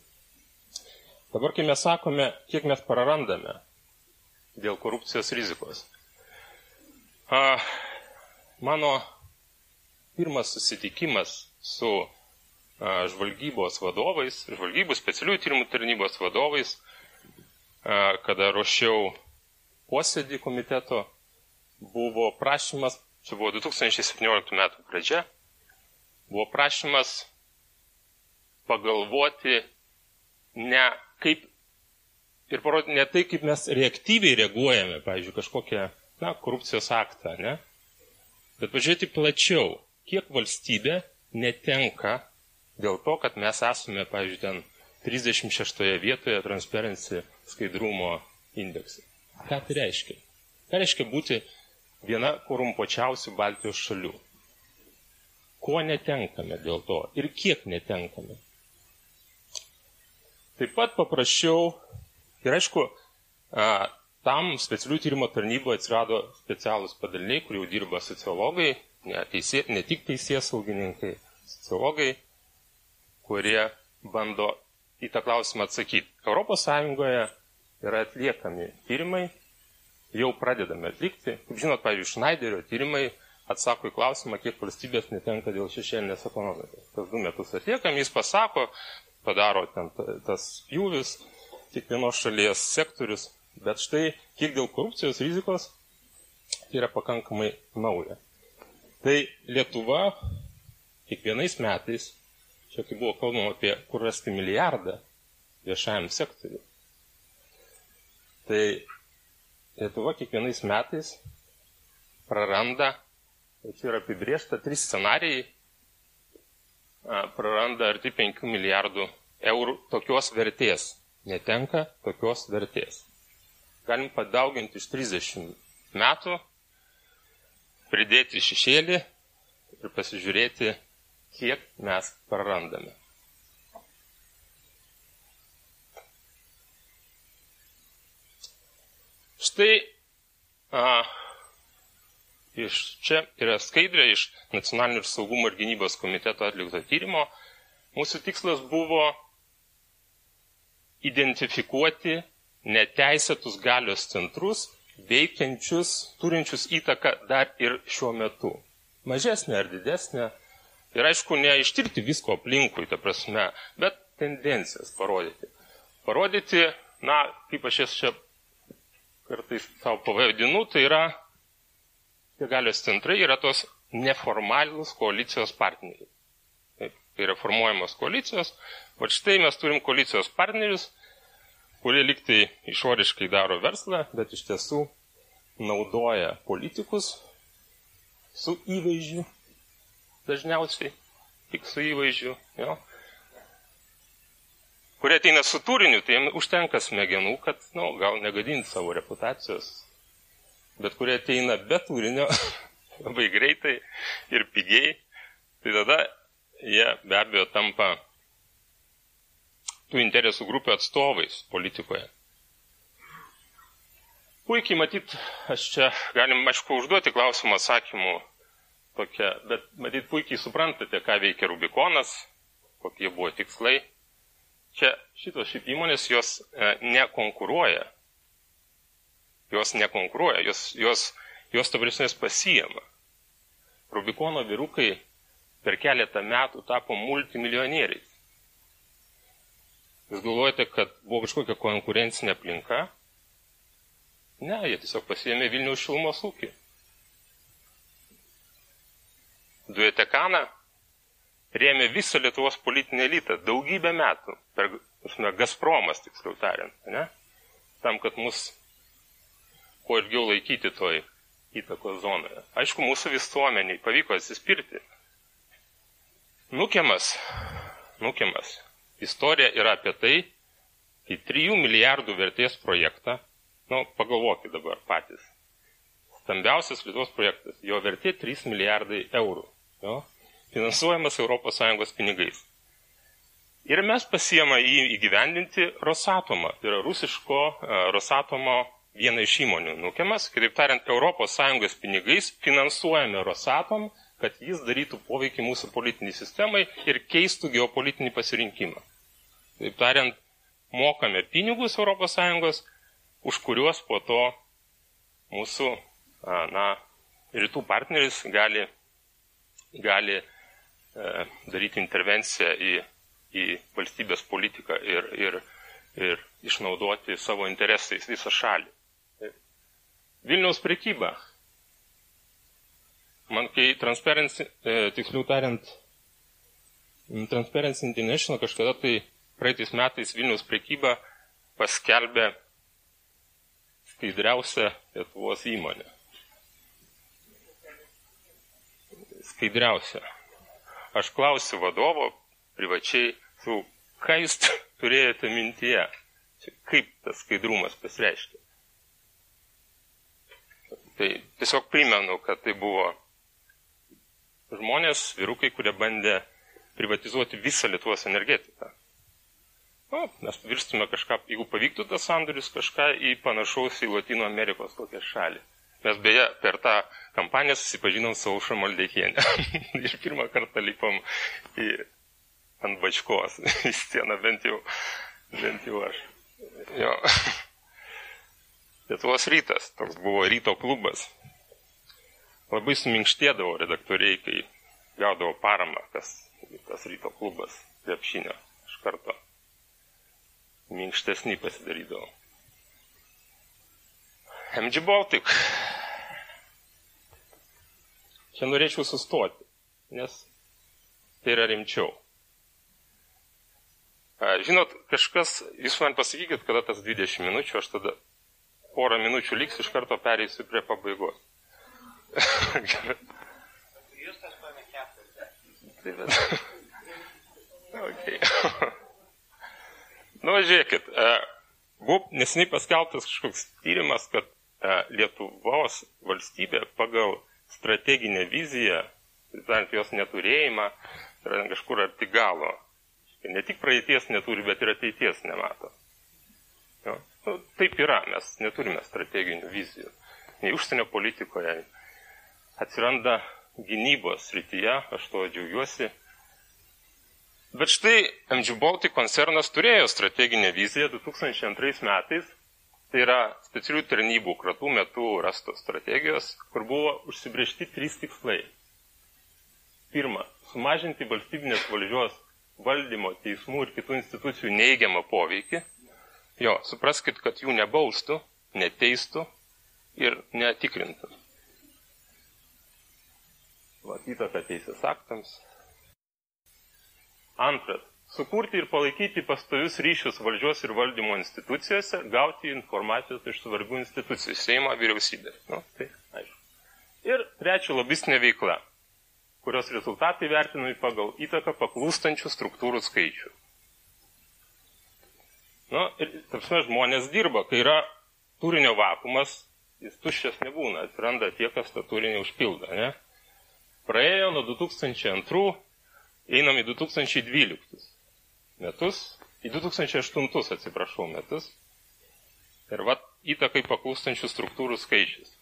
Dabar, kai mes sakome, kiek mes prarandame dėl korupcijos rizikos. A, mano pirmas susitikimas su žvalgybos vadovais, žvalgybų specialiųjų tyrimų tarnybos vadovais kada ruošiau posėdį komiteto, buvo prašymas, čia buvo 2017 metų pradžia, buvo prašymas pagalvoti ne kaip ir parodyti ne tai, kaip mes reaktyviai reaguojame, pavyzdžiui, kažkokią, na, korupcijos aktą, ne? Bet pažiūrėti plačiau, kiek valstybė netenka dėl to, kad mes esame, pavyzdžiui, ten 36 vietoje Transparency skaidrumo indeksai. Ką tai reiškia? Ką reiškia būti viena korumpuočiausių Baltijos šalių? Ko netenkame dėl to ir kiek netenkame? Taip pat paprašiau, ir aišku, tam specialių tyrimo tarnyboje atsirado specialūs padaliniai, kur jau dirba sociologai, ne, teisė, ne tik teisės saugininkai, sociologai, kurie bando į tą klausimą atsakyti. Sąjungoje yra atliekami tyrimai, jau pradedame atlikti. Kaip žinot, pavyzdžiui, Schneiderio tyrimai atsako į klausimą, kiek valstybės netenka dėl šešėlinės ekonomikos. Kas du metus atliekam, jis pasako, padaro ten tas pjūvis, kiekvienos šalies sektorius, bet štai kiek dėl korupcijos rizikos, tai yra pakankamai nauja. Tai Lietuva kiekvienais metais Čia kai buvo kalbama apie kur rasti milijardą viešajam sektoriu. Tai Lietuva kiekvienais metais praranda, tai čia yra apibriešta, trys scenarijai, praranda arti 5 milijardų eurų tokios vertės. Netenka tokios vertės. Galim padauginti iš 30 metų, pridėti šešėlį ir pasižiūrėti, kiek mes prarandame. Štai a, iš čia yra skaidrė iš Nacionalinio saugumo ir gynybos komiteto atlikto tyrimo. Mūsų tikslas buvo identifikuoti neteisėtus galios centrus, veikiančius, turinčius įtaką dar ir šiuo metu. Mažesnė ar didesnė, Ir aišku, neištirti visko aplinkui, ta prasme, bet tendencijas parodyti. Parodyti, na, kaip aš jas čia kartais savo pavadinu, tai yra, tie galios centrai yra tos neformalūs koalicijos partneriai. Taip, kai yra formuojamos koalicijos, o štai mes turim koalicijos partnerius, kurie liktai išoriškai daro verslą, bet iš tiesų naudoja politikus su įvaizdžiu dažniausiai, tik su įvaizdžiu, jo. kurie ateina su turiniu, tai jiems užtenka smegenų, kad, na, nu, gal negadinti savo reputacijos, bet kurie ateina be turinio, <laughs> labai greitai ir pigiai, tai tada jie be abejo tampa tų interesų grupių atstovais politikoje. Puikiai matyt, aš čia galim, aišku, užduoti klausimą atsakymų tokia, bet matyt puikiai suprantate, ką veikia Rubikonas, kokie buvo tikslai. Čia šitos šiaip įmonės jos e, nekonkuruoja. Jos nekonkuruoja, jos, jos, jos tavrasnės pasijama. Rubikono vyrukai per keletą metų tapo multimilijonieriais. Jūs galvojate, kad buvo kažkokia konkurencinė aplinka? Ne, jie tiesiog pasiėmė Vilniaus šilumos ūkį. Duetekaną rėmė visą Lietuvos politinį elitą daugybę metų, per, žinoma, Gazpromas, tiksliau tariant, ne? tam, kad mus kuo ilgiau laikyti toj įtakos zonoje. Aišku, mūsų visuomeniai pavyko atsispirti. Nukiamas, nukiamas. Istorija yra apie tai, kai 3 milijardų vertės projektą, nu, pagalvokit dabar patys. Stambiausias Lietuvos projektas, jo vertė 3 milijardai eurų jo, finansuojamas ES pinigais. Ir mes pasiemą jį įgyvendinti Rosatomą, tai yra rusiško uh, Rosatomo viena iš įmonių nukiamas, kitaip tariant, ES pinigais finansuojame Rosatom, kad jis darytų poveikį mūsų politiniai sistemai ir keistų geopolitinį pasirinkimą. Taip tariant, mokame pinigus ES, už kuriuos po to mūsų na, rytų partneris gali gali e, daryti intervenciją į, į valstybės politiką ir, ir, ir išnaudoti savo interesais visą šalį. Vilniaus prekyba. Man kai Transparency, e, tiksliau tariant, Transparency International kažkada tai praeitais metais Vilniaus prekyba paskelbė skaidriausią Lietuvos įmonę. Skaidriausia. Aš klausiu vadovo privačiai, su, ką jūs turėjote mintyje, kaip tas skaidrumas pasireiškia. Tai tiesiog primenu, kad tai buvo žmonės, vyrukai, kurie bandė privatizuoti visą Lietuvos energetiką. Nu, mes virstume kažką, jeigu pavyktų tas sandoris, kažką į panašaus į Latino Amerikos kokią šalį. Mes beje per tą kampaniją susipažinom su Aušra Maldeikienė. <laughs> Ir pirmą kartą lipom į, ant bačkos <laughs> į sieną, bent jau, bent jau aš. Jo. Lietuvos rytas, toks buvo ryto klubas. Labai suminkštėdavo redaktoriai, kai gaudavo paramą, kas tas ryto klubas krepšinio iš karto. Minkštesnį pasidarydavo. MG Baltic. Čia norėčiau sustoti, nes tai yra rimčiau. Žinot, kažkas, jūs man pasakykit, kada tas 20 minučių, aš tada porą minučių liks, iš karto pereisiu prie pabaigos. <laughs> Jūs tas paėmė 40. Bet. okay. <laughs> nu, žiūrėkit, buvo nesiniai paskelbtas kažkoks tyrimas, kad Lietuvos valstybė pagal strateginę viziją, tariant jos neturėjimą, yra kažkur arti galo. Ne tik praeities neturi, bet ir ateities nemato. Jo. Nu, taip yra, mes neturime strateginių vizijų. Nei užsienio politikoje atsiranda gynybos srityje, aš to džiaugiuosi. Bet štai MG Baltic koncernas turėjo strateginę viziją 2002 metais, tai yra specialių tarnybų kratų metų rastos strategijos, kur buvo užsibriežti trys tikslai. Pirma, sumažinti valstybinės valdžios valdymo, teismų ir kitų institucijų neigiamą poveikį Jo, supraskit, kad jų nebaustų, neteistų ir netikrintų. Vat įtaka teisės aktams. Antras. Sukurti ir palaikyti pastovius ryšius valdžios ir valdymo institucijose, gauti informacijos iš svarbių institucijų, Seimo vyriausybės. Nu, tai aišku. Ir trečia, lobistinė veikla, kurios rezultatai vertinami pagal įtaką paklūstančių struktūrų skaičių. Nu, ir, tarpsime, žmonės dirba, kai yra turinio vakumas, jis tuščias nebūna, atsiranda tie, kas tą turinį užpildo, ne? Praėjo nuo 2002, einam į 2012 metus, į 2008, atsiprašau, metus. Ir va, įtakai paklūstančių struktūrų skaičius.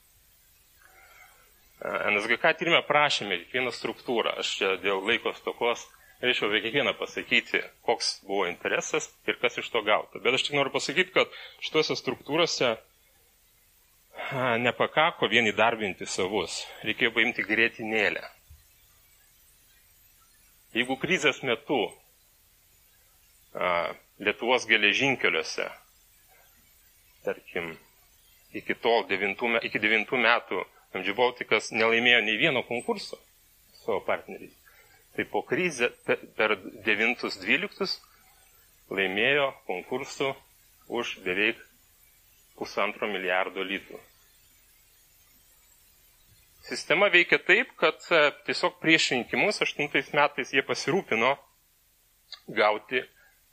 NSGK tyrimę prašėme kiekvieną struktūrą, aš čia dėl laiko stokos Reiškia, apie kiekvieną pasakyti, koks buvo interesas ir kas iš to gauta. Bet aš tik noriu pasakyti, kad šituose struktūrose nepakako vien įdarbinti savus, reikėjo paimti grėtinėlę. Jeigu krizės metu Lietuvos geležinkeliuose, tarkim, iki tol devintų, iki devintų metų MG Baltikas nelaimėjo nei vieno konkurso savo partneriais, Tai po krizę per 9-12 laimėjo konkursų už beveik pusantro milijardo litų. Sistema veikia taip, kad e, tiesiog prieš rinkimus 8 metais jie pasirūpino gauti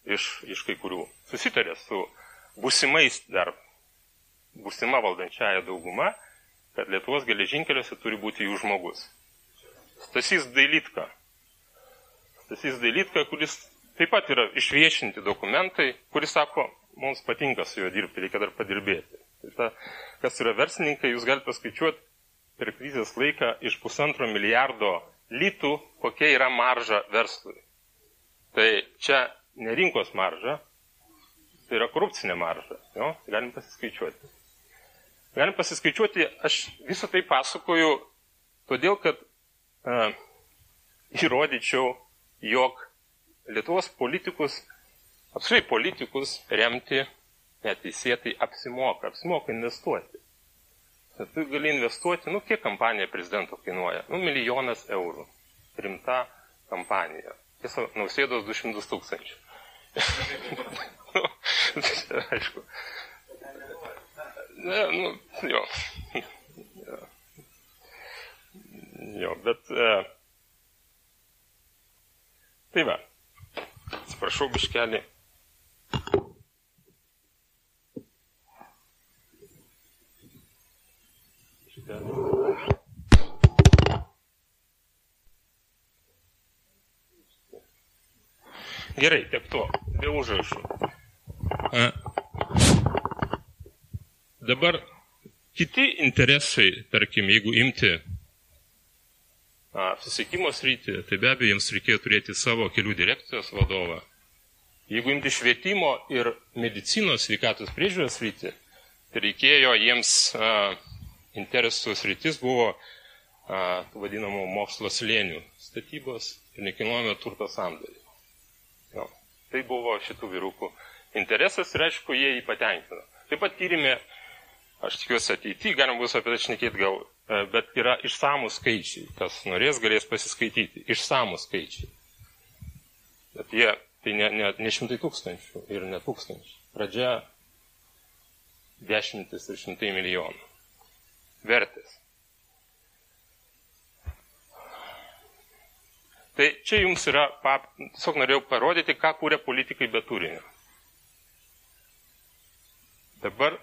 iš, iš kai kurių. Susitarė su būsimais dar, būsima valdančiaja dauguma, kad Lietuvos geležinkeliuose turi būti jų žmogus. Stasys Dailitka Stasys Dailytka, kuris taip pat yra išviešinti dokumentai, kuris sako, mums patinka su juo dirbti, reikia dar padirbėti. Tai ta, kas yra verslininkai, jūs galite paskaičiuoti per krizės laiką iš pusantro milijardo litų, kokia yra marža verslui. Tai čia ne rinkos marža, tai yra korupcinė marža. Jo? Galim pasiskaičiuoti. Galim pasiskaičiuoti, aš visą tai pasakoju, todėl kad uh, įrodyčiau jog Lietuvos politikus, apskritai politikus remti neteisėtai apsimoka, apsimoka investuoti. Bet tu gali investuoti, nu kiek kampanija prezidento kainuoja? Nu milijonas eurų. Rimta kampanija. Tiesa, nausėdos 200 tūkstančių. Tai aišku. Ne, nu, jo. jo, bet. E, tai va. Atsiprašau, biškelį. Gerai, tiek to, be užrašų. A, dabar kiti interesai, tarkim, jeigu imti susisiekimo sritį, tai be abejo jiems reikėjo turėti savo kelių direkcijos vadovą. Jeigu imti švietimo ir medicinos sveikatos priežiūros sritį, tai reikėjo jiems a, interesų sritis buvo a, vadinamų mokslo slėnių statybos ir nekilnojamo turto sandoriai. Tai buvo šitų vyrukų interesas ir aišku, jie jį patenkino. Taip pat tyrimė, aš tikiuosi ateityje, galim bus apie tai šnekėti gal, e, bet yra išsamų skaičiai. Kas norės, galės pasiskaityti. Išsamų skaičiai. Bet jie, tai ne, ne, ne šimtai tūkstančių ir ne tūkstančių. Pradžia dešimtis ir šimtai milijonų. Vertės. Tai čia jums yra, pap, tiesiog norėjau parodyti, ką kūrė politikai be turinio. Dabar.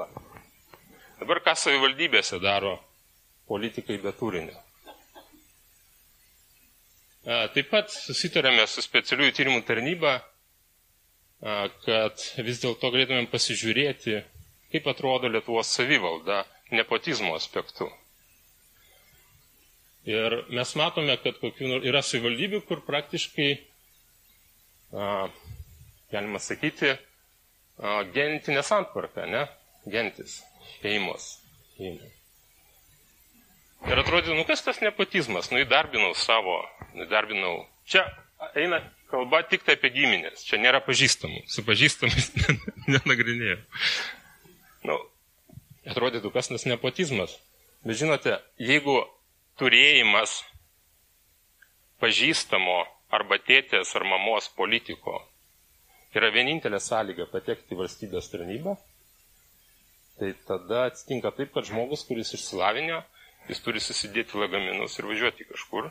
Va. Dabar ką savivaldybėse daro politikai be turinio. Taip pat susitarėme su specialiųjų tyrimų tarnyba, kad vis dėlto galėtumėm pasižiūrėti, kaip atrodo Lietuvos savivalda nepotizmo aspektu. Ir mes matome, kad yra savivaldybių, kur praktiškai, a, galima sakyti, a, gentinė santvarka, ne? Gentis, šeimos. Ir atrodo, nu kas tas nepotizmas? Nu įdarbinau savo, įdarbinau. Čia eina kalba tik tai apie giminės, čia nėra pažįstamų, su pažįstamais <laughs> nenagrinėjau. Nu, atrodytų, kas tas nepotizmas. Bet žinote, jeigu turėjimas pažįstamo arba tėtės ar mamos politiko yra vienintelė sąlyga patekti į valstybės tarnybą, tai tada atsitinka taip, kad žmogus, kuris išsilavinio, jis turi susidėti lagaminus ir važiuoti kažkur.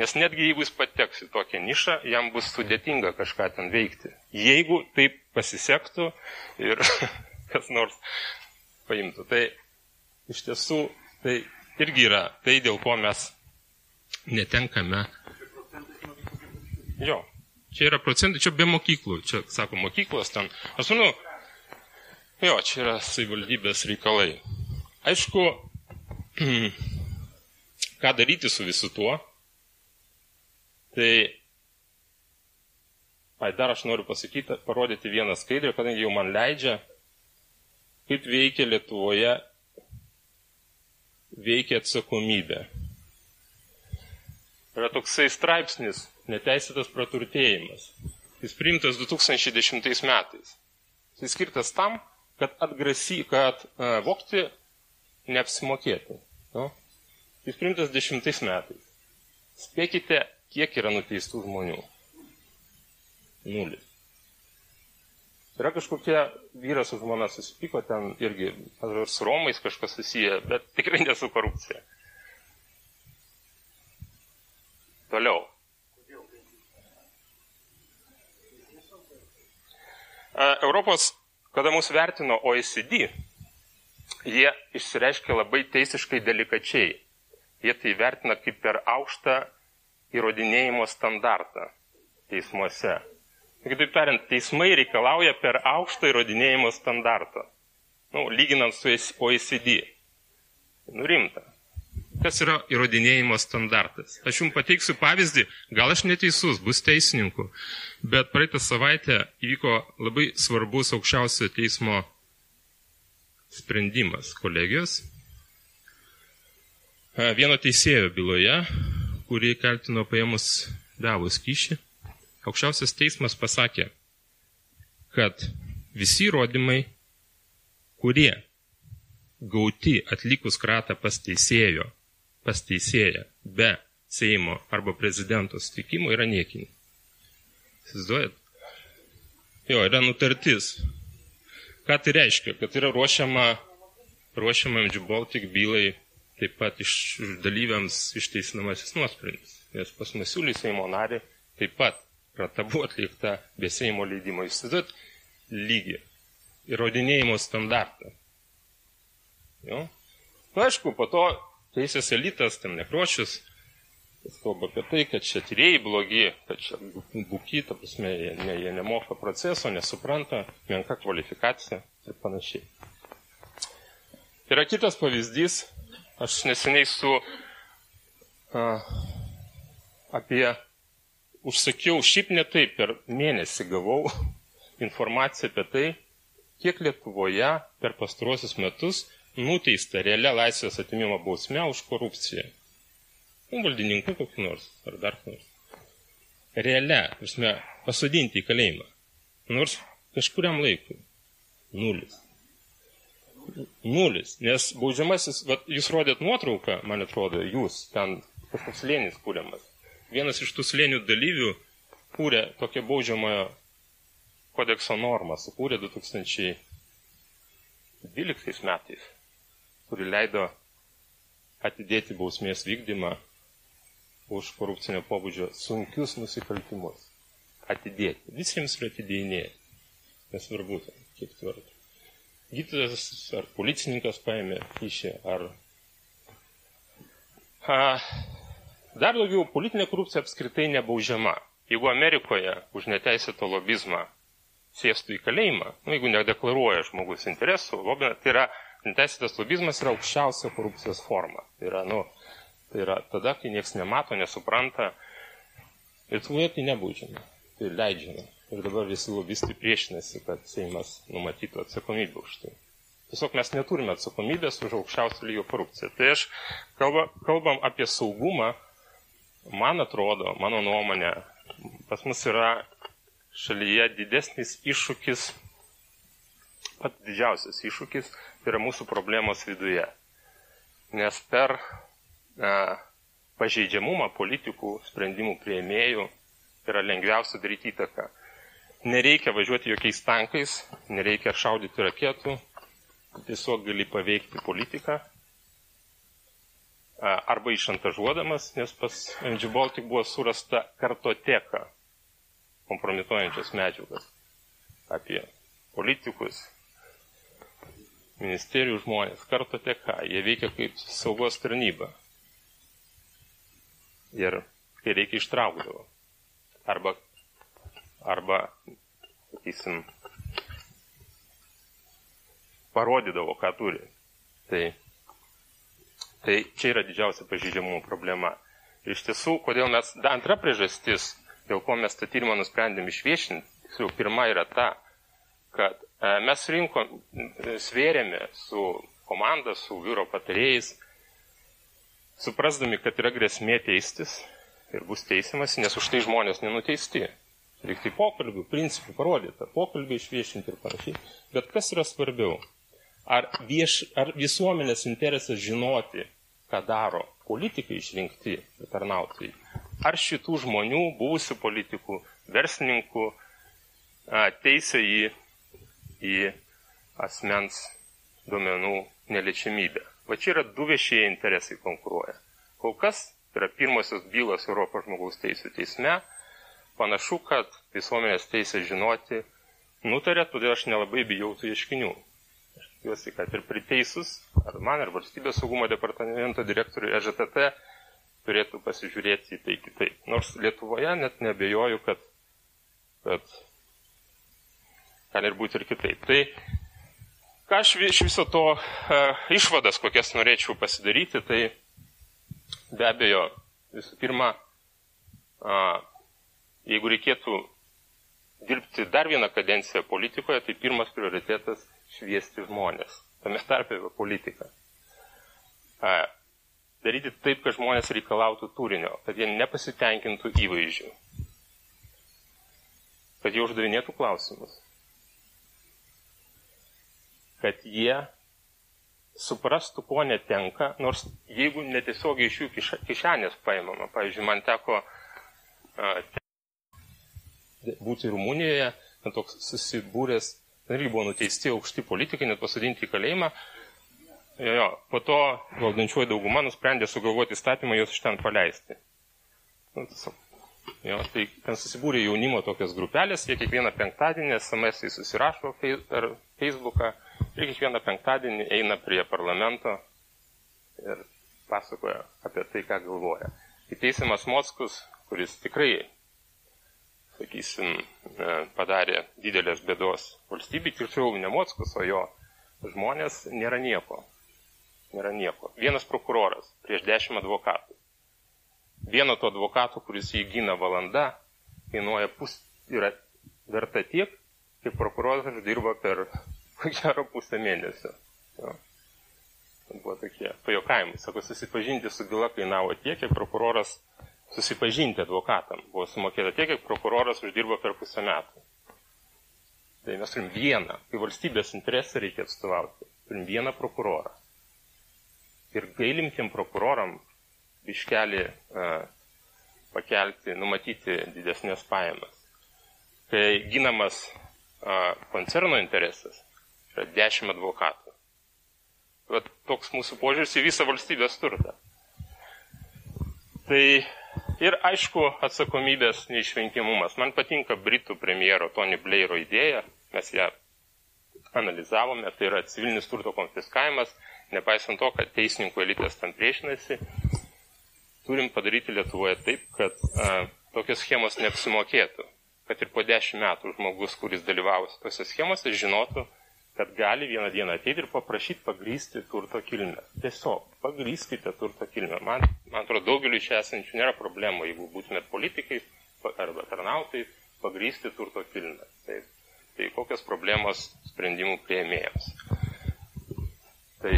Nes netgi jeigu jis pateks į tokią nišą, jam bus sudėtinga kažką ten veikti. Jeigu taip pasisektų ir <laughs> kas nors paimtų. Tai iš tiesų tai irgi yra tai, dėl ko mes netenkame. Jo, čia yra procentai, čia be mokyklų, čia sako mokyklos ten. Aš manau, jo, čia yra savivaldybės reikalai. Aišku, <clears throat> ką daryti su visu tuo, tai Ai, dar aš noriu pasakyti, parodyti vieną skaidrę, kadangi jau man leidžia, kaip veikia Lietuvoje, veikia atsakomybė. Yra toksai straipsnis neteisėtas praturtėjimas. Jis priimtas 2010 metais. Jis skirtas tam, kad atgrasy, kad uh, vokti neapsimokėtų. Nu? Jis priimtas 10 metais. Spėkite, kiek yra nuteistų žmonių. Nulis. Yra kažkokie vyras su žmona susipyko ten irgi, ar su Romais kažkas susiję, bet tikrai nesu korupcija. Toliau. Europos, kada mus vertino OECD, jie išsireiškia labai teisiškai delikačiai. Jie tai vertina kaip per aukštą įrodinėjimo standartą teismuose. Kitaip tariant, teismai reikalauja per aukštą įrodinėjimo standartą. Nu, lyginant su OECD. Nu, rimta. Kas yra įrodinėjimo standartas? Aš jums pateiksiu pavyzdį, gal aš neteisus, bus teisininkų, bet praeitą savaitę įvyko labai svarbus aukščiausio teismo sprendimas kolegijos. Vieno teisėjo byloje, kurį kaltino paėmus davus kyšį, aukščiausias teismas pasakė, kad visi įrodymai, kurie gauti atlikus kratą pas teisėjo, pas teisėją be Seimo arba prezidento sutikimo yra niekini. Įsivaizduojat? Jo, yra nutartis. Ką tai reiškia? Kad yra ruošiama, ruošiama MG Baltic bylai taip pat iš dalyviams išteisinamasis nuosprendis. Nes pas Masiulį Seimo narį taip pat krata buvo atlikta be Seimo leidimo. Įsivaizduojat lygį. Įrodinėjimo standartą. Jo? Nu, aišku, po to teisės elitas, ten nekrošius, jis kalba apie tai, kad čia tyrėjai blogi, kad čia buki, ta prasme, jie, ne, jie nemoka proceso, nesupranta, menka kvalifikacija ir panašiai. Yra kitas pavyzdys, aš neseniai su a, apie, užsakiau, šiaip ne taip, per mėnesį gavau <laughs> informaciją apie tai, kiek Lietuvoje per pastaruosius metus nuteista realia laisvės atimimo bausme už korupciją. Nu, valdininkų kokį nors, ar dar nors. Realia, prasme, pasodinti į kalėjimą. Nors kažkuriam laikui. Nulis. Nulis. Nes baudžiamasis, vat, jūs rodėt nuotrauką, man atrodo, jūs, ten kažkoks slėnis kūriamas. Vienas iš tų slėnių dalyvių kūrė tokią baudžiamojo kodekso normą, sukūrė 2012 metais kuri leido atidėti bausmės vykdymą už korupcinio pobūdžio sunkius nusikaltimus. Atidėti. Visiems yra atidėjinėję. Nesvarbu, kiek tvirta. Gydytojas ar policininkas paėmė kyšį, ar... A, dar daugiau, politinė korupcija apskritai nebaudžiama. Jeigu Amerikoje už neteisėtą lobizmą sėstų į kalėjimą, nu, jeigu nedeklaruoja žmogus interesų, lobina, tai yra Neteisėtas lobizmas yra aukščiausia korupcijos forma. Tai yra, nu, tai yra tada, kai niekas nemato, nesupranta. Lietuvoje tai nebaudžiama, tai leidžiama. Ir dabar visi lobistai priešinasi, kad Seimas numatytų atsakomybę už tai. Tiesiog mes neturime atsakomybės už aukščiausio lygio korupciją. Tai aš kalba, kalbam apie saugumą, man atrodo, mano nuomonė, pas mus yra šalyje didesnis iššūkis, pat didžiausias iššūkis yra mūsų problemos viduje. Nes per e, pažeidžiamumą politikų sprendimų prieimėjų yra lengviausia daryti įtaką. Nereikia važiuoti jokiais tankais, nereikia šaudyti raketų, tiesiog gali paveikti politiką arba išantažuodamas, nes pas MG Baltic buvo surasta kartoteka kompromituojančios medžiagas apie politikus, ministerijų žmonės, karto teka, jie veikia kaip saugos tarnyba. Ir kai reikia ištraukdavo. Arba, arba, sakysim, parodydavo, ką turi. Tai, tai čia yra didžiausia pažydžiamų problema. Ir iš tiesų, kodėl mes, da, antra priežastis, dėl ko mes tą tyrimą nusprendėm išviešinti, tiksliau, pirma yra ta, kad E, mes rinkom, svėrėme su komanda, su vyro patarėjais, suprasdami, kad yra grėsmė teistis ir bus teisimas, nes už tai žmonės nenuteisti. Reikia pokalbių, principų parodyta, pokalbį išviešinti ir panašiai. Bet kas yra svarbiau? Ar, vieš, ar visuomenės interesas žinoti, ką daro politikai išrinkti tarnautojai? Ar šitų žmonių, buvusių politikų, verslininkų teisė į į asmens duomenų neliečiamybę. Va čia yra du viešieji interesai konkuruoja. Kol kas tai yra pirmosios bylos Europos žmogaus teisų teisme. Panašu, kad visuomenės teisė žinoti nutarė, todėl aš nelabai bijau tų ieškinių. Tikiuosi, kad ir priteisus, ar man, ar valstybės saugumo departamento direktoriui EŽTT turėtų pasižiūrėti į tai kitaip. Nors Lietuvoje net nebejoju, kad, kad gali ir būti ir kitaip. Tai ką aš iš viso to uh, išvadas, kokias norėčiau pasidaryti, tai be abejo, visų pirma, uh, jeigu reikėtų dirbti dar vieną kadenciją politikoje, tai pirmas prioritetas šviesti žmonės, tame tarpe apie politiką. Uh, daryti taip, kad žmonės reikalautų turinio, kad jie nepasitenkintų įvaizdžių, kad jie uždavinėtų klausimus, kad jie suprastų, ko netenka, nors jeigu netiesiogiai iš jų kišenės paimama. Pavyzdžiui, man teko a, būti Rumunijoje, toks susibūręs, irgi buvo nuteisti aukšti politikai, net pasodinti į kalėjimą. Jo, jo, po to valdančioji dauguma nusprendė sugalvoti įstatymą juos iš ten paleisti. Nu, jo, tai ten susibūrė jaunimo tokios grupelės, jie kiekvieną penktadienį SMS susirašo per Facebooką ir kiekvieną penktadienį eina prie parlamento ir pasakoja apie tai, ką galvoja. Įteisiamas Moskus, kuris tikrai, sakysim, e, padarė didelės bėdos valstybei, tiksliau ne Moskus, o jo žmonės, nėra nieko. Nėra nieko. Vienas prokuroras prieš dešimt advokatų. Vieno to advokato, kuris jį gina valanda, kainuoja pus, yra verta tiek, kaip prokuroras dirba per ko gero pusę mėnesio. Jo. Buvo tokie pajokavimai. Sako, susipažinti su byla kainavo tiek, kiek prokuroras susipažinti advokatam. Buvo sumokėta tiek, kiek prokuroras uždirbo per pusę metų. Tai mes turim vieną, kai valstybės interesą reikia atstovauti. Turim vieną prokurorą. Ir gailim tiem prokuroram biškelį uh, pakelti, numatyti didesnės pajamas. Kai ginamas uh, koncerno interesas, yra dešimt advokatų. Vat toks mūsų požiūris į visą valstybės turtą. Tai ir aišku atsakomybės neišvengiamumas. Man patinka Britų premjero Tony Blairo idėja, mes ją analizavome, tai yra civilinis turto konfiskavimas, nepaisant to, kad teisininkų elitas tam priešinasi, turim padaryti Lietuvoje taip, kad a, tokios schemos neapsimokėtų, kad ir po dešimt metų žmogus, kuris dalyvavo tose schemose, žinotų, kad gali vieną dieną ateiti ir paprašyti pagrysti turto kilmę. Tiesiog pagryskite turto kilmę. Man, man atrodo, daugeliu iš esančių nėra problemų, jeigu būtumėt politikais arba tarnautais, pagrysti turto kilmę. Taip. Tai kokios problemos sprendimų prieimėjams. Tai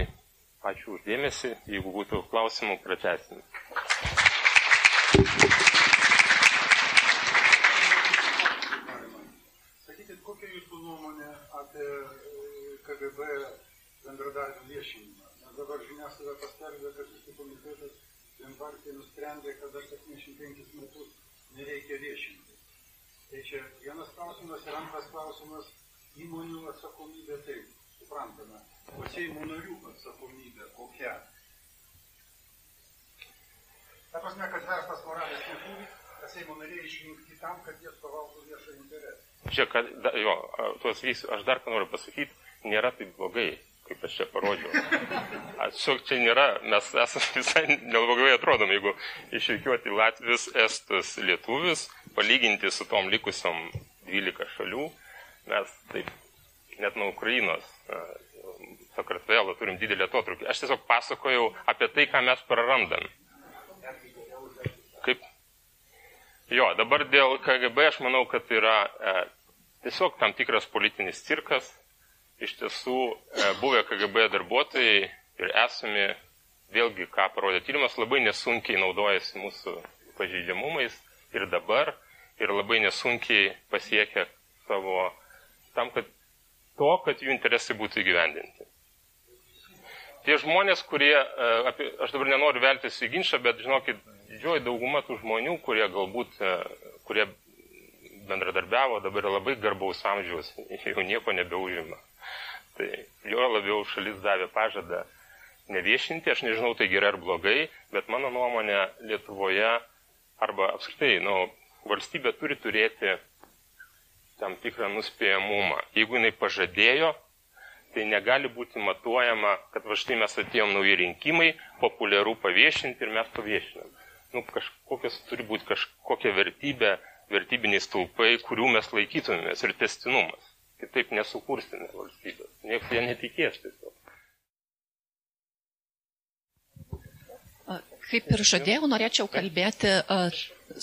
ačiū uždėmesi, jeigu būtų klausimų, pratesime. Sakykit, kokia jūsų nuomonė apie KGB bendradarbių viešinimą. Nes dabar žiniasklaida paskelbė, kad šis komitetas vienpartija nusprendė, kad dar 75 metus nereikia viešinti. Tai čia vienas klausimas ir antras klausimas - įmonių atsakomybė taip, suprantame. O Seimo narių atsakomybė kokia? Ta prasme, kad verslas moralės neturi, kad Seimo nariai išrinkti tam, kad jie atstovautų viešą interesą. Čia, kad, da, jo, tuos vis, aš dar ką noriu pasakyti, nėra taip blogai, kaip aš čia parodžiau. Tiesiog čia nėra, mes esame visai neblogai atrodom, jeigu išvykiuoti Latvijos, Estus, Lietuvius, palyginti su tom likusiom 12 šalių, mes taip net nuo Ukrainos, Sakartvelo turim didelį atotrukį. Aš tiesiog pasakojau apie tai, ką mes prarandam. Kaip? Jo, dabar dėl KGB aš manau, kad yra e, tiesiog tam tikras politinis cirkas, iš tiesų e, buvę KGB darbuotojai ir esami, vėlgi, ką parodė tyrimas, labai nesunkiai naudojasi mūsų pažeidžiamumais ir dabar, ir labai nesunkiai pasiekia savo tam, kad to, kad jų interesai būtų įgyvendinti. Tie žmonės, kurie, e, apie, aš dabar nenoriu veltis į ginčą, bet žinokit, didžioji dauguma tų žmonių, kurie galbūt, e, kurie bendradarbiavo, dabar yra labai garbaus amžiaus, <laughs> jau nieko nebeužima. Tai jo labiau šalis davė pažadą neviešinti, aš nežinau tai gerai ar blogai, bet mano nuomonė Lietuvoje arba apskritai, nu, valstybė turi turėti tam tikrą nuspėjamumą. Jeigu jinai pažadėjo, tai negali būti matuojama, kad va štai mes atėjom nauji rinkimai, populiaru paviešinti ir mes paviešinam. Nu, kažkokios turi būti kažkokia vertybė, vertybiniai stulpai, kurių mes laikytumėmės ir testinumas. Kitaip nesukursime valstybės. Niekas jie netikės tiesiog. Kaip ir žadėjau, norėčiau kalbėti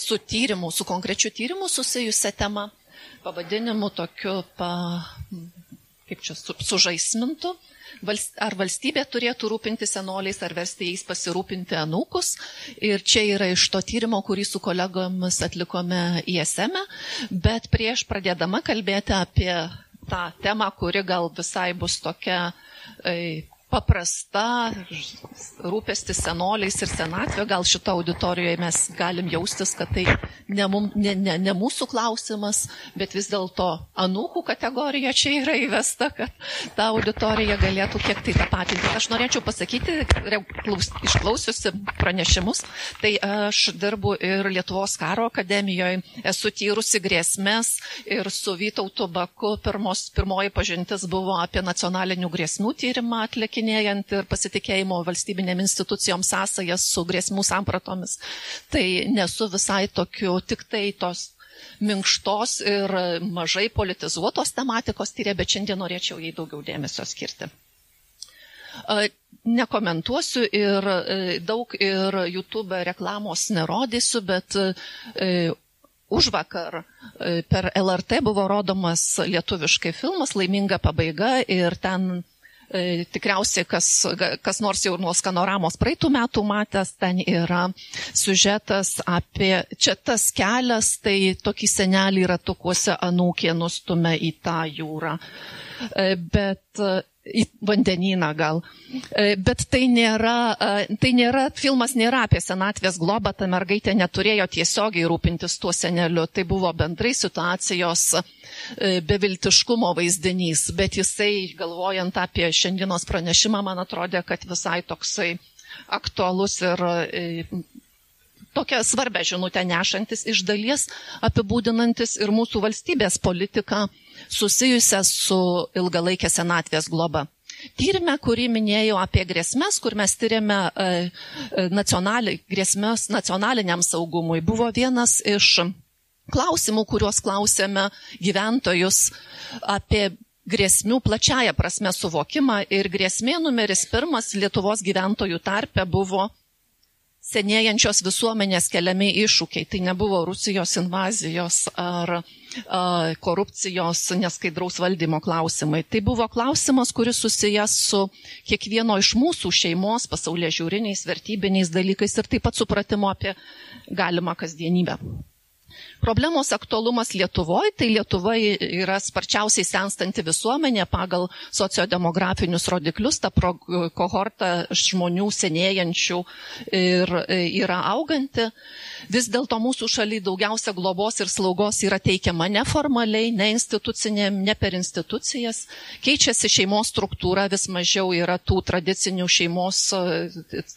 su tyrimu, su konkrečiu tyrimu susijusią temą, pavadinimu tokiu pa, kaip čia, su, sužaismintų. Ar valstybė turėtų rūpinti senoliais, ar versti jais pasirūpinti anūkus. Ir čia yra iš to tyrimo, kurį su kolegomis atlikome ISM, e. bet prieš pradėdama kalbėti apie tą temą, kuri gal visai bus tokia e, paprasta, rūpestis senoliais ir senatvė, gal šito auditorijoje mes galim jaustis, kad tai ne, mum, ne, ne, ne mūsų klausimas, bet vis dėlto anūkų kategorija čia yra įvesta, kad ta auditorija galėtų kiek tai tą patį. Aš norėčiau pasakyti, išklausiusi pranešimus, tai aš dirbu ir Lietuvos karo akademijoje, esu tyrusi grėsmės ir su Vytautu Baku pirmos, pirmoji pažintis buvo apie nacionalinių grėsmių tyrimą atlikti atlikinėjant ir pasitikėjimo valstybinėm institucijom sąsajas su grėsmų sampratomis. Tai nesu visai tokiu, tik tai tos minkštos ir mažai politizuotos tematikos tyrė, bet šiandien norėčiau jai daugiau dėmesio skirti. Nekomentuosiu ir daug ir YouTube reklamos nerodysiu, bet už vakar per LRT buvo rodomas lietuviškai filmas Laiminga pabaiga ir ten E, tikriausiai kas, kas nors jau nuo skanoramos praeitų metų matęs, ten yra sužetas apie, čia tas kelias, tai tokį senelį ratukuose anūkė nustumė į tą jūrą. E, bet į vandenyną gal. E, bet tai nėra, e, tai nėra, filmas nėra apie senatvės globą, ta mergaitė neturėjo tiesiogiai rūpintis tuo seneliu, tai buvo bendrai situacijos e, beviltiškumo vaizdinys, bet jisai, galvojant apie šiandienos pranešimą, man atrodė, kad visai toksai aktualus ir tokią svarbę žinutę nešantis iš dalies apibūdinantis ir mūsų valstybės politiką susijusią su ilgalaikė senatvės globa. Tyrime, kurį minėjau apie grėsmės, kur mes tyrėme e, e, nacionali, grėsmės nacionaliniam saugumui, buvo vienas iš klausimų, kuriuos klausėme gyventojus apie grėsmių plačiaja prasme suvokimą ir grėsmė numeris pirmas Lietuvos gyventojų tarpe buvo senėjančios visuomenės keliami iššūkiai. Tai nebuvo Rusijos invazijos ar a, korupcijos neskaidraus valdymo klausimai. Tai buvo klausimas, kuris susijęs su kiekvieno iš mūsų šeimos pasaulyje žiūriniais, vertybiniais dalykais ir taip pat supratimo apie galimą kasdienybę. Problemos aktualumas Lietuvoje, tai Lietuva yra sparčiausiai senstanti visuomenė pagal sociodemografinius rodiklius, ta pro, kohorta žmonių senėjančių ir e, yra auganti. Vis dėlto mūsų šalyje daugiausia globos ir slaugos yra teikiama neformaliai, ne institucinėm, ne per institucijas. Keičiasi šeimos struktūra, vis mažiau yra tų tradicinių šeimos,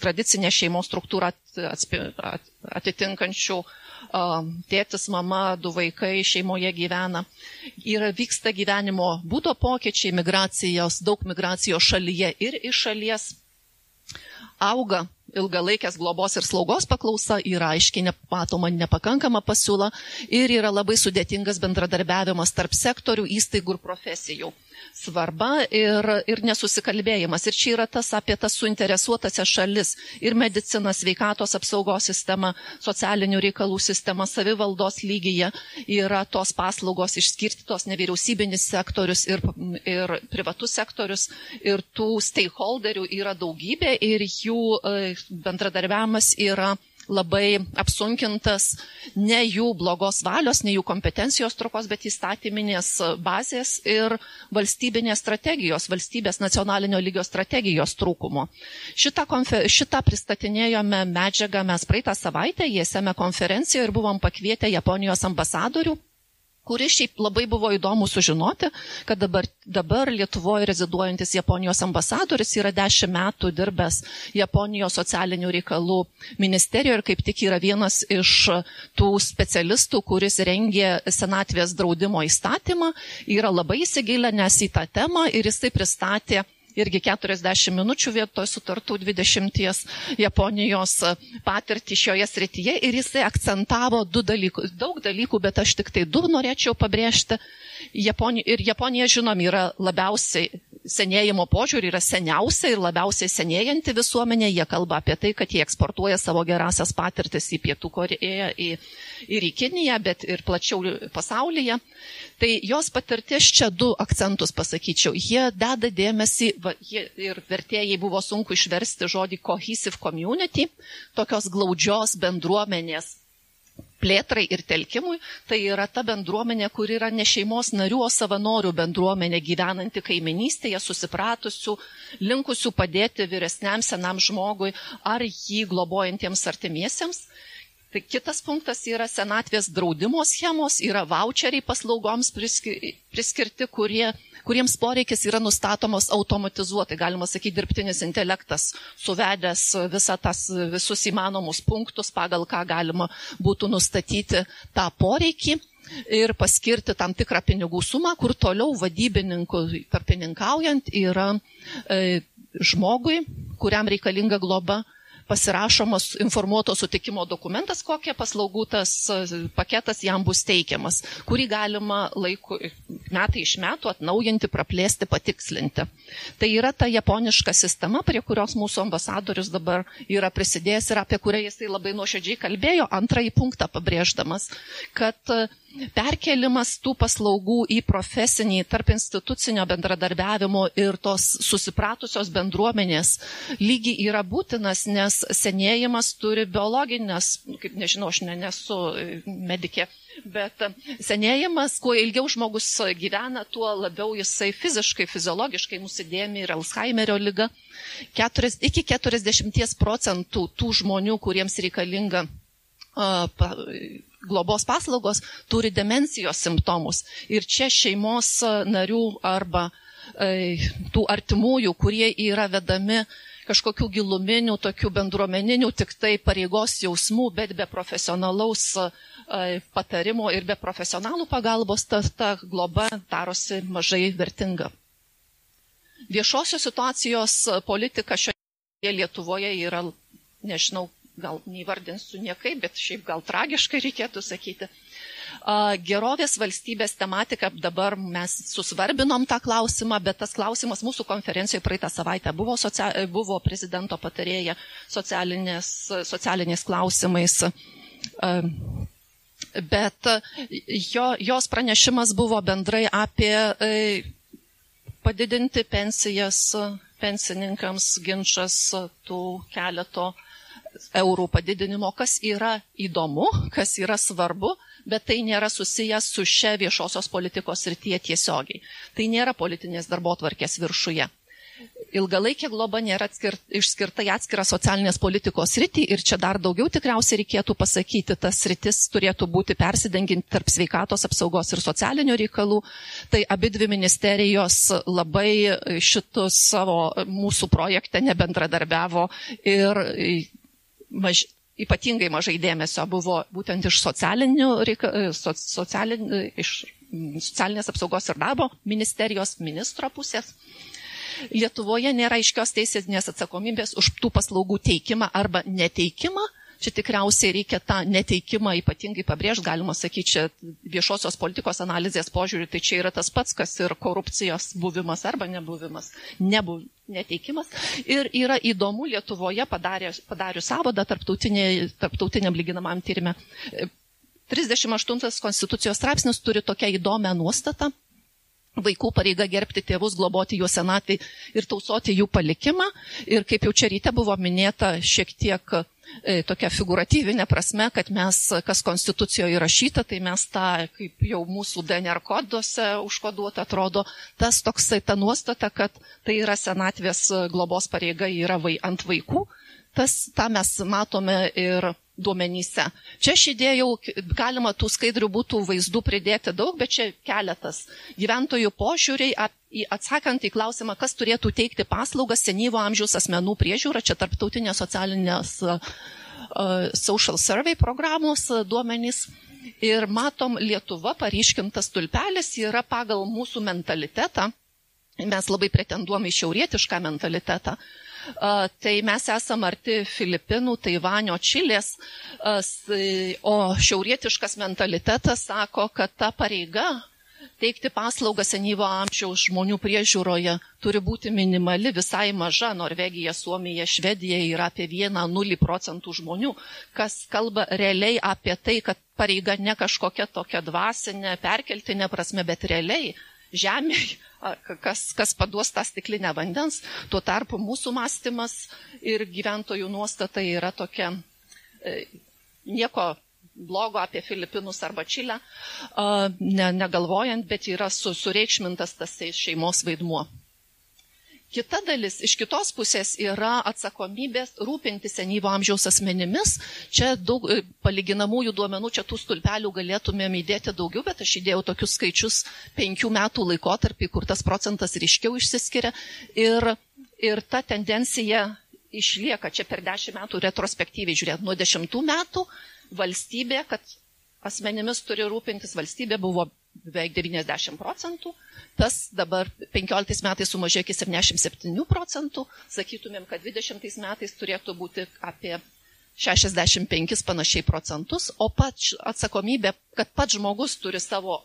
tradicinė šeimos struktūra atitinkančių tėtis, mama, du vaikai šeimoje gyvena. Ir vyksta gyvenimo būdo pokyčiai, migracijos, daug migracijos šalyje ir iš šalies. Auga ilgalaikės globos ir slaugos paklausa, yra aiškiai nematoma nepakankama pasiūla ir yra labai sudėtingas bendradarbiavimas tarp sektorių, įstaigų ir profesijų svarba ir, ir nesusikalbėjimas. Ir čia yra tas apie tas suinteresuotasias šalis ir medicina, sveikatos apsaugos sistema, socialinių reikalų sistema, savivaldos lygyje yra tos paslaugos išskirstytos nevyriausybinis sektorius ir, ir privatus sektorius ir tų stakeholderių yra daugybė ir jų e, bendradarbiavimas yra labai apsunkintas ne jų blogos valios, ne jų kompetencijos trukos, bet įstatyminės bazės ir valstybinės strategijos, valstybės nacionalinio lygio strategijos trūkumo. Šitą, konfer... Šitą pristatinėjome medžiagą mes praeitą savaitę, jėsėme konferencijoje ir buvom pakvietę Japonijos ambasadorių kuri šiaip labai buvo įdomu sužinoti, kad dabar, dabar Lietuvoje reziduojantis Japonijos ambasadoris yra dešimt metų dirbęs Japonijos socialinių reikalų ministerijoje ir kaip tik yra vienas iš tų specialistų, kuris rengė senatvės draudimo įstatymą, yra labai įsigilinęs į tą temą ir jisai pristatė irgi 40 minučių vietoj sutartų 20 Japonijos patirtį šioje srityje ir jisai akcentavo du dalykus, daug dalykų, bet aš tik tai du norėčiau pabrėžti. Japonija, ir Japonija, žinom, yra labiausiai senėjimo požiūrį yra seniausia ir labiausiai senėjanti visuomenė. Jie kalba apie tai, kad jie eksportuoja savo gerasias patirtis į Pietų Koreją į, ir į Kiniją, bet ir plačiau pasaulyje. Tai jos patirtis čia du akcentus pasakyčiau. Jie deda dėmesį, va, jie, ir vertėjai buvo sunku išversti žodį cohesive community, tokios glaudžios bendruomenės plėtrai ir telkimui, tai yra ta bendruomenė, kur yra ne šeimos narių, o savanorių bendruomenė gyvenanti kaiminystėje, susipratusių, linkusių padėti vyresniam senam žmogui ar jį globojantiems artimiesiems. Tai kitas punktas yra senatvės draudimo schemos, yra voucheriai paslaugoms priskirti, kurie kuriems poreikis yra nustatomos automatizuotai, galima sakyti, dirbtinis intelektas, suvedęs tas, visus įmanomus punktus, pagal ką galima būtų nustatyti tą poreikį ir paskirti tam tikrą pinigų sumą, kur toliau vadybininkų tarpininkaujant yra e, žmogui, kuriam reikalinga globa, pasirašomas informuoto sutikimo dokumentas, kokie paslaugų tas e, paketas jam bus teikiamas, kurį galima laiku, metai iš metų atnaujinti, praplėsti, patikslinti. Tai yra ta japoniška sistema, prie kurios mūsų ambasadorius dabar yra prisidėjęs ir apie kurią jisai labai nuoširdžiai kalbėjo, antrąjį punktą pabrėždamas, kad uh, perkelimas tų paslaugų į profesinį tarp institucinio bendradarbiavimo ir tos susipratusios bendruomenės lygį yra būtinas, nes senėjimas turi biologinės, kaip nežinau, aš ne, nesu medikė, bet senėjimas, kuo ilgiau žmogus gyvena, tuo labiau jisai fiziškai, fiziologiškai nusidėmi ir Alzheimerio lyga. Keturis, iki 40 procentų tų žmonių, kuriems reikalinga globos paslaugos turi demencijos simptomus. Ir čia šeimos narių arba e, tų artimųjų, kurie yra vedami kažkokių giluminių, tokių bendruomeninių, tik tai pareigos jausmų, bet be profesionalaus e, patarimo ir be profesionalų pagalbos ta, ta globa darosi mažai vertinga. Viešosios situacijos politika šioje Lietuvoje yra, nežinau, gal neįvardinsiu niekaip, bet šiaip gal tragiškai reikėtų sakyti. Gerovės valstybės tematika, dabar mes susvarbinom tą klausimą, bet tas klausimas mūsų konferencijoje praeitą savaitę buvo, socia... buvo prezidento patarėja socialinės, socialinės klausimais. Bet jo, jos pranešimas buvo bendrai apie padidinti pensijas pensininkams ginčas tų keleto eurų padidinimo, kas yra įdomu, kas yra svarbu, bet tai nėra susijęs su šia viešosios politikos rytie tiesiogiai. Tai nėra politinės darbo tvarkės viršuje. Ilgalaikė globa nėra atskir, išskirta į atskirą socialinės politikos rytį ir čia dar daugiau tikriausiai reikėtų pasakyti, tas rytis turėtų būti persidenginti tarp sveikatos apsaugos ir socialinių reikalų. Tai abi dvi ministerijos labai šitus savo mūsų projekte nebendradarbiavo ir maž, ypatingai mažai dėmesio buvo būtent iš, reika, so, socialin, iš socialinės apsaugos ir darbo ministerijos ministro pusės. Lietuvoje nėra aiškios teisinės atsakomybės už tų paslaugų teikimą arba neteikimą Čia tikriausiai reikia tą neteikimą ypatingai pabrėžti, galima sakyti, čia viešosios politikos analizės požiūrį, tai čia yra tas pats, kas ir korupcijos buvimas arba nebuvimas, nebuv, neteikimas. Ir yra įdomu Lietuvoje padarius, padarius savadą tarptautiniam lyginamam tyrimė. 38 konstitucijos straipsnis turi tokią įdomią nuostatą. Vaikų pareiga gerbti tėvus, globoti juos senatvį ir tausoti jų palikimą. Ir kaip jau čia ryte buvo minėta, šiek tiek tokia figuratyvinė prasme, kad mes, kas konstitucijoje įrašyta, tai mes tą, kaip jau mūsų DNR koduose užkoduota, atrodo, tas toksai ta nuostata, kad tai yra senatvės globos pareiga yra vai, ant vaikų, tas tą mes matome ir duomenyse. Čia aš įdėjau, galima tų skaidrių būtų vaizdų pridėti daug, bet čia keletas. Gyventojų požiūriai, atsakant į klausimą, kas turėtų teikti paslaugas senyvo amžiaus asmenų priežiūra, čia tarptautinės socialinės social survey programos duomenys. Ir matom, Lietuva paryškintas tulpelis yra pagal mūsų mentalitetą. Mes labai pretenduom į šiaurietišką mentalitetą. Tai mes esam arti Filipinų, Taivanio, Čilės, o šiaurietiškas mentalitetas sako, kad ta pareiga teikti paslaugą senyvo amžiaus žmonių priežiūroje turi būti minimali, visai maža. Norvegija, Suomija, Švedija yra apie 1-0 procentų žmonių, kas kalba realiai apie tai, kad pareiga ne kažkokia tokia dvasinė, perkeltinė prasme, bet realiai žemėje, kas, kas paduos tą stiklinę vandens. Tuo tarpu mūsų mąstymas ir gyventojų nuostata yra tokia e, nieko blogo apie Filipinus arba Čilę, ne, negalvojant, bet yra su, sureikšmintas tas šeimos vaidmuo. Kita dalis iš kitos pusės yra atsakomybės rūpinti senyvo amžiaus asmenimis. Čia daug e, palyginamųjų duomenų, čia tų stulpelių galėtumėm įdėti daugiau, bet aš įdėjau tokius skaičius penkių metų laikotarpį, kur tas procentas ryškiau išsiskiria. Ir, ir ta tendencija išlieka čia per dešimt metų retrospektyviai žiūrėt. Nuo dešimtų metų valstybė, kad asmenimis turi rūpintis valstybė buvo beveik 90 procentų, tas dabar 15 metais sumažėjo iki 77 procentų, sakytumėm, kad 20 metais turėtų būti apie 65 panašiai procentus, o pats atsakomybė, kad pats žmogus turi savo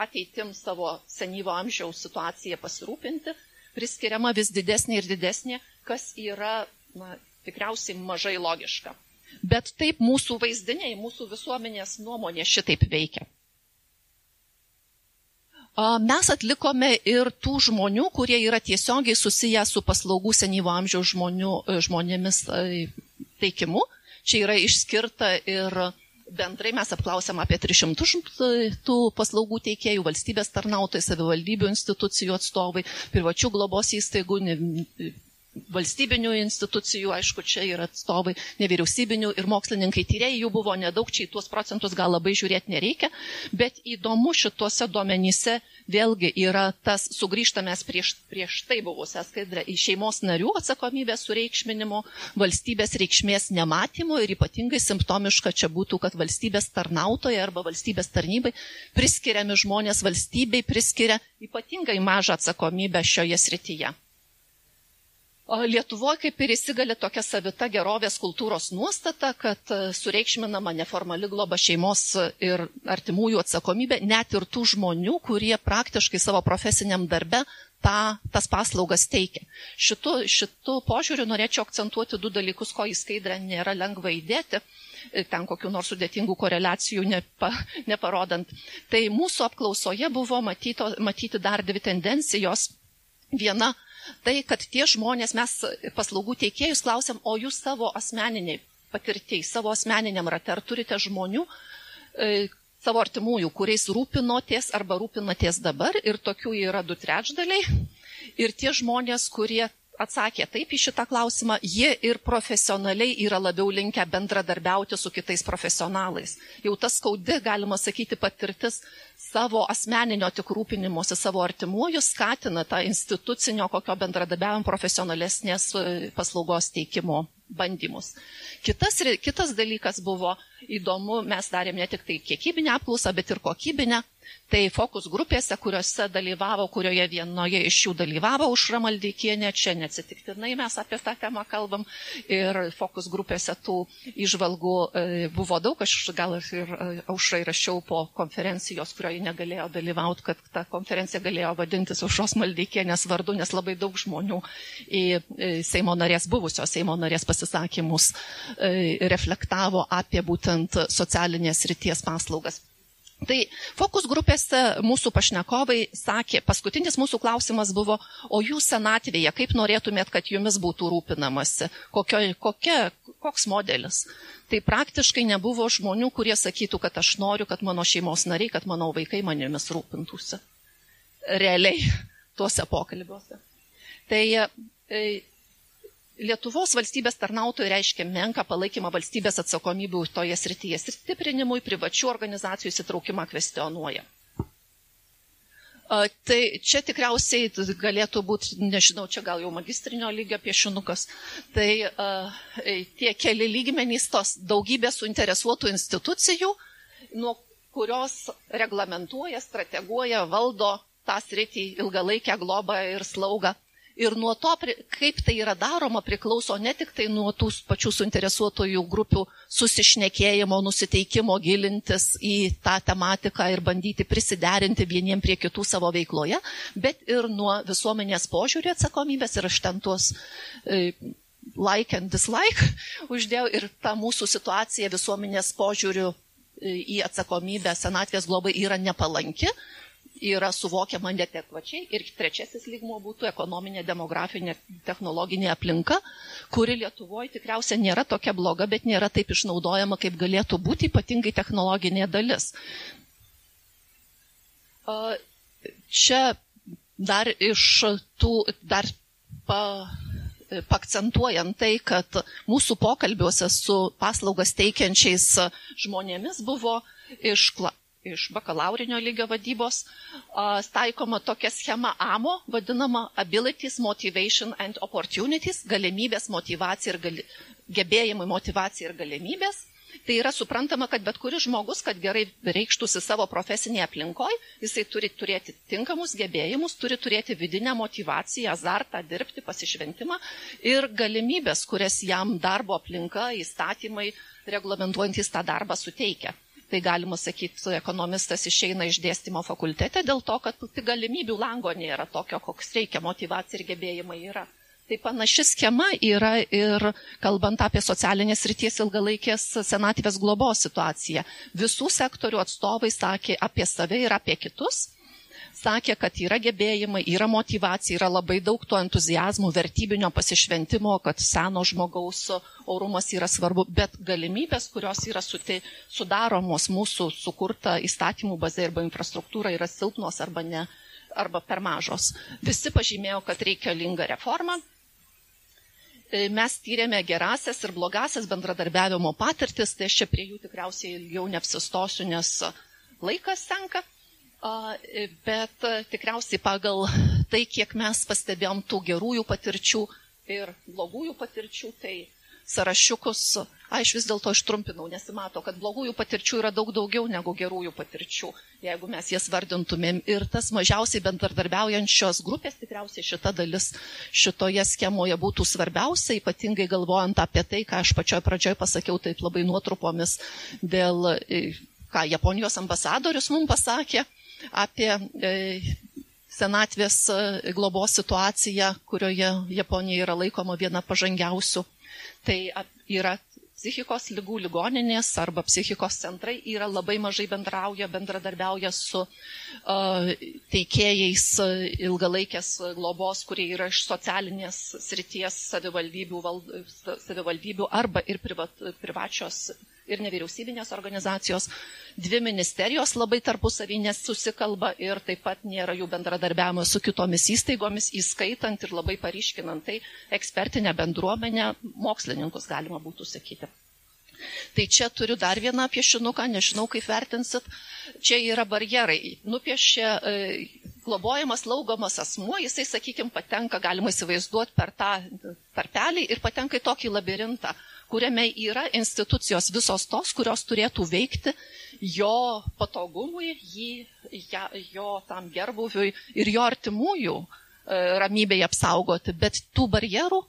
ateitim, savo senyvo amžiaus situaciją pasirūpinti, priskiriama vis didesnė ir didesnė, kas yra na, tikriausiai mažai logiška. Bet taip mūsų vaizdiniai, mūsų visuomenės nuomonė šitaip veikia. Mes atlikome ir tų žmonių, kurie yra tiesiogiai susiję su paslaugų senyvo amžiaus žmonių, e, žmonėmis e, teikimu. Čia yra išskirta ir bendrai mes apklausėm apie 300 tų paslaugų teikėjų, valstybės tarnautojai, savivaldybių institucijų atstovai, privačių globos įstaigų, valstybinių institucijų, aišku, čia yra atstovai, nevyriausybinių ir mokslininkai tyrėjai, jų buvo nedaug, čia į tuos procentus gal labai žiūrėti nereikia, bet įdomu šituose duomenyse vėlgi yra tas sugrįžtamės prieš, prieš tai buvusią skaidrę į šeimos narių atsakomybės sureikšminimo, valstybės reikšmės nematymo ir ypatingai simptomiška čia būtų, kad valstybės tarnautojai arba valstybės tarnybai priskiriami žmonės valstybei priskiria ypatingai mažą atsakomybę šioje srityje. Lietuvoje kaip ir įsigali tokia savita gerovės kultūros nuostata, kad e, sureikšminama neformali globa šeimos ir artimųjų atsakomybė, net ir tų žmonių, kurie praktiškai savo profesiniam darbe tą, tas paslaugas teikia. Šitu, šitu požiūriu norėčiau akcentuoti du dalykus, ko į skaidrę nėra lengva įdėti e, ten kokiu nors sudėtingų koreliacijų nepa, <laughs> neparodant. Tai mūsų apklausoje buvo matyto, matyti dar dvi tendencijos. Viena tai, kad tie žmonės, mes paslaugų teikėjus klausiam, o jūs savo asmeniniai patirtiai, savo asmeniniam rate, ar turite žmonių, e, savo artimųjų, kuriais rūpinotės arba rūpinotės dabar ir tokių yra du trečdaliai. Ir tie žmonės, kurie atsakė taip į šitą klausimą, jie ir profesionaliai yra labiau linkę bendradarbiauti su kitais profesionalais. Jau tas skaudi, galima sakyti, patirtis savo asmeninio tik rūpinimuose savo artimuoju skatina tą institucinio kokio bendradarbiavimo profesionalesnės e, paslaugos teikimo bandymus. Kitas, kitas dalykas buvo įdomu, mes darėm ne tik tai kiekybinę apklausą, bet ir kokybinę. Tai fokus grupėse, kuriuose dalyvavo, kurioje vienoje iš jų dalyvavo Užra Maldeikienė, čia neatsitiktinai mes apie tą temą kalbam. Ir fokus grupėse tų išvalgų e, buvo daug, aš gal ir Aušrai rašiau po konferencijos, kurioje negalėjo dalyvauti, kad ta konferencija galėjo vadintis Užros Maldeikienės vardu, nes labai daug žmonių į Seimo narės, buvusios Seimo narės pasisakymus e, reflektavo apie būtent socialinės ryties paslaugas. Tai fokus grupėse mūsų pašnekovai sakė, paskutinis mūsų klausimas buvo, o jūs senatvėje, kaip norėtumėt, kad jumis būtų rūpinamasi, kokio, kokia, koks modelis. Tai praktiškai nebuvo žmonių, kurie sakytų, kad aš noriu, kad mano šeimos nariai, kad mano vaikai manimis rūpintųsi. Realiai tuose pokalbiuose. Tai e, Lietuvos valstybės tarnautojai reiškia menką palaikymą valstybės atsakomybių toje srityje stiprinimui privačių organizacijų įsitraukimą kvestionuoja. Tai čia tikriausiai galėtų būti, nežinau, čia gal jau magistrinio lygio piešinukas, tai uh, tie keli lygmenys tos daugybės suinteresuotų institucijų, nuo kurios reglamentuoja, strateguoja, valdo tą sritį ilgalaikę globą ir slaugą Ir nuo to, kaip tai yra daroma, priklauso ne tik tai nuo tų pačių suinteresuotojų grupių susišnekėjimo, nusiteikimo gilintis į tą tematiką ir bandyti prisiderinti vieniem prie kitų savo veikloje, bet ir nuo visuomenės požiūrį atsakomybės. Ir aš ten tuos e, like and dislike <laughs> uždėjau ir ta mūsų situacija visuomenės požiūrių e, į atsakomybę senatvės globai yra nepalanki yra suvokiama netekvačiai. Ir trečiasis lygmo būtų ekonominė, demografinė, technologinė aplinka, kuri Lietuvoje tikriausiai nėra tokia bloga, bet nėra taip išnaudojama, kaip galėtų būti, ypatingai technologinė dalis. Čia dar iš tų, dar pa, pakcentuojant tai, kad mūsų pokalbiuose su paslaugas teikiančiais žmonėmis buvo iškla, iš bakalaurinio lygio vadybos taikoma tokia schema AMO, vadinama Abilities, Motivation and Opportunities, galimybės, motivacija ir gali, gebėjimai, motivacija ir galimybės. Tai yra suprantama, kad bet kuris žmogus, kad gerai reikštųsi savo profesinėje aplinkoje, jisai turi turėti tinkamus gebėjimus, turi turėti vidinę motivaciją, azartą, dirbti, pasišventimą ir galimybės, kurias jam darbo aplinka, įstatymai reglamentuojantys tą darbą suteikia tai galima sakyti, ekonomistas išeina iš dėstymo fakultete dėl to, kad galimybių lango nėra tokio, koks reikia, motivacija ir gebėjimai yra. Tai panaši schema yra ir kalbant apie socialinės ryties ilgalaikės senatvės globos situaciją. Visų sektorių atstovai sakė apie save ir apie kitus sakė, kad yra gebėjimai, yra motivacija, yra labai daug to entuzijazmų, vertybinio pasišventimo, kad seno žmogaus orumas yra svarbu, bet galimybės, kurios yra sudaromos mūsų sukurta įstatymų bazė arba infrastruktūra yra silpnos arba, ne, arba per mažos. Visi pažymėjo, kad reikalinga reforma. E, mes tyrėme gerasias ir blogasias bendradarbiavimo patirtis, tai aš čia prie jų tikriausiai ilgiau neapsistosiu, nes laikas senka. Bet tikriausiai pagal tai, kiek mes pastebėjom tų gerųjų patirčių ir blogųjų patirčių, tai sąrašiukus, aš vis dėlto ištrumpinau, nesimato, kad blogųjų patirčių yra daug daugiau negu gerųjų patirčių, jeigu mes jas vardintumėm. Ir tas mažiausiai bendradarbiaujančios grupės, tikriausiai šita dalis šitoje schemoje būtų svarbiausia, ypatingai galvojant apie tai, ką aš pačioj pradžioj pasakiau taip labai nuotrupomis dėl, ką Japonijos ambasadorius mums pasakė apie e, senatvės e, globos situaciją, kurioje Japonija yra laikoma viena pažangiausių. Tai yra psichikos lygų ligoninės arba psichikos centrai yra labai mažai bendrauja, bendradarbiauja su uh, teikėjais ilgalaikės globos, kurie yra iš socialinės srities savivaldybių, val, savivaldybių arba ir privat, privačios ir nevyriausybinės organizacijos, dvi ministerijos labai tarpusavį nesusikalba ir taip pat nėra jų bendradarbiavimo su kitomis įstaigomis, įskaitant ir labai pariškinant tai ekspertinę bendruomenę, mokslininkus galima būtų sakyti. Tai čia turiu dar vieną piešinuką, nežinau kaip vertinsit. Čia yra barjerai. Nupiešė e, globojamas, laugomas asmuo, jisai, sakykime, patenka, galima įsivaizduoti per tą tarpelį ir patenka į tokį labirintą kuriame yra institucijos visos tos, kurios turėtų veikti jo patogumui, jį, ja, jo tam gerbuviui ir jo artimųjų e, ramybėje apsaugoti. Bet tų barjerų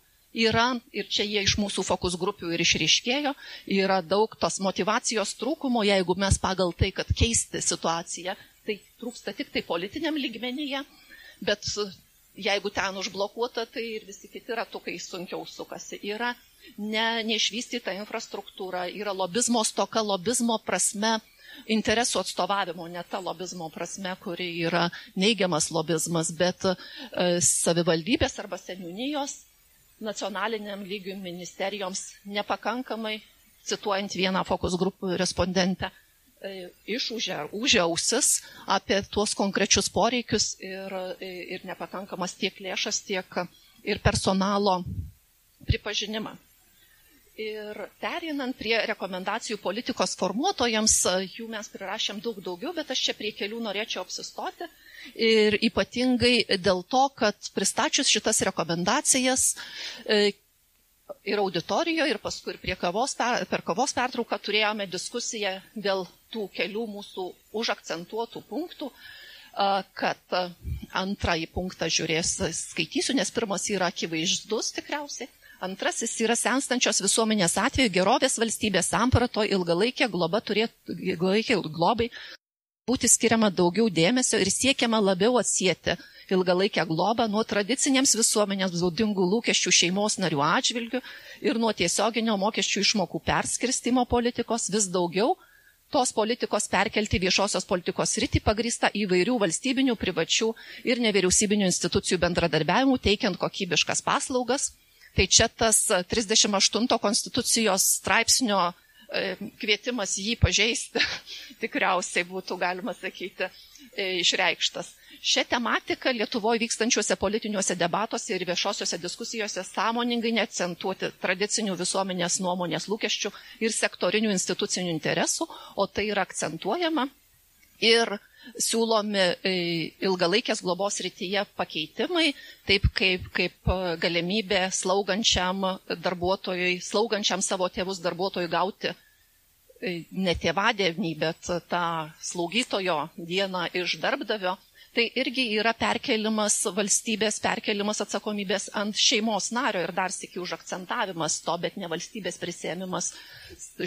yra, ir čia jie iš mūsų fokus grupių ir išriškėjo, yra daug tos motivacijos trūkumo, jeigu mes pagal tai, kad keisti situaciją, tai trūksta tik tai politiniam lygmenyje, bet jeigu ten užblokuota, tai ir visi kiti ratukai sunkiau sukasi. Yra ne, neišvystyta infrastruktūra, yra lobizmo stoka, lobizmo prasme, interesų atstovavimo, ne ta lobizmo prasme, kuri yra neigiamas lobizmas, bet e, savivaldybės arba seniūnijos nacionaliniam lygiui ministerijoms nepakankamai, cituojant vieną fokus grupų respondentę, e, išūžė ar užė ausis apie tuos konkrečius poreikius ir, e, ir nepakankamas tiek lėšas, tiek ir personalo pripažinimą. Ir perinant prie rekomendacijų politikos formuotojams, jų mes prirašėm daug daugiau, bet aš čia prie kelių norėčiau apsistoti. Ir ypatingai dėl to, kad pristačius šitas rekomendacijas e, ir auditorijoje, ir paskui ir kavos, per kavos pertrauką turėjome diskusiją dėl tų kelių mūsų užakcentuotų punktų, kad antrąjį punktą žiūrės, skaitysiu, nes pirmas yra akivaizdus tikriausiai. Antrasis yra senstančios visuomenės atveju gerovės valstybės samprato ilgalaikė globa turėtų, ilgalaikė globai būti skiriama daugiau dėmesio ir siekiama labiau atsijėti ilgalaikę globą nuo tradicinėms visuomenės būdingų lūkesčių šeimos narių atžvilgių ir nuo tiesioginio mokesčių išmokų perskirstimo politikos vis daugiau tos politikos perkelti viešosios politikos rytį pagrįsta įvairių valstybinių, privačių ir nevyriausybinių institucijų bendradarbiavimų, teikiant kokybiškas paslaugas. Tai čia tas 38 konstitucijos straipsnio e, kvietimas jį pažeisti <laughs> tikriausiai būtų galima sakyti e, išreikštas. Šią tematiką Lietuvoje vykstančiuose politiniuose debatuose ir viešosiuose diskusijose sąmoningai neakcentuoti tradicinių visuomenės nuomonės lūkesčių ir sektorinių institucinių interesų, o tai yra akcentuojama ir siūlomi e, ilgalaikės globos rytyje pakeitimai, taip kaip, kaip e, galimybė slaugančiam darbuotojui, slaugančiam savo tėvus darbuotojui gauti e, ne tėvadienį, bet tą slaugytojo dieną iš darbdavio tai irgi yra perkelimas valstybės, perkelimas atsakomybės ant šeimos nario ir dar sėki užakcentavimas to, bet ne valstybės prisėmimas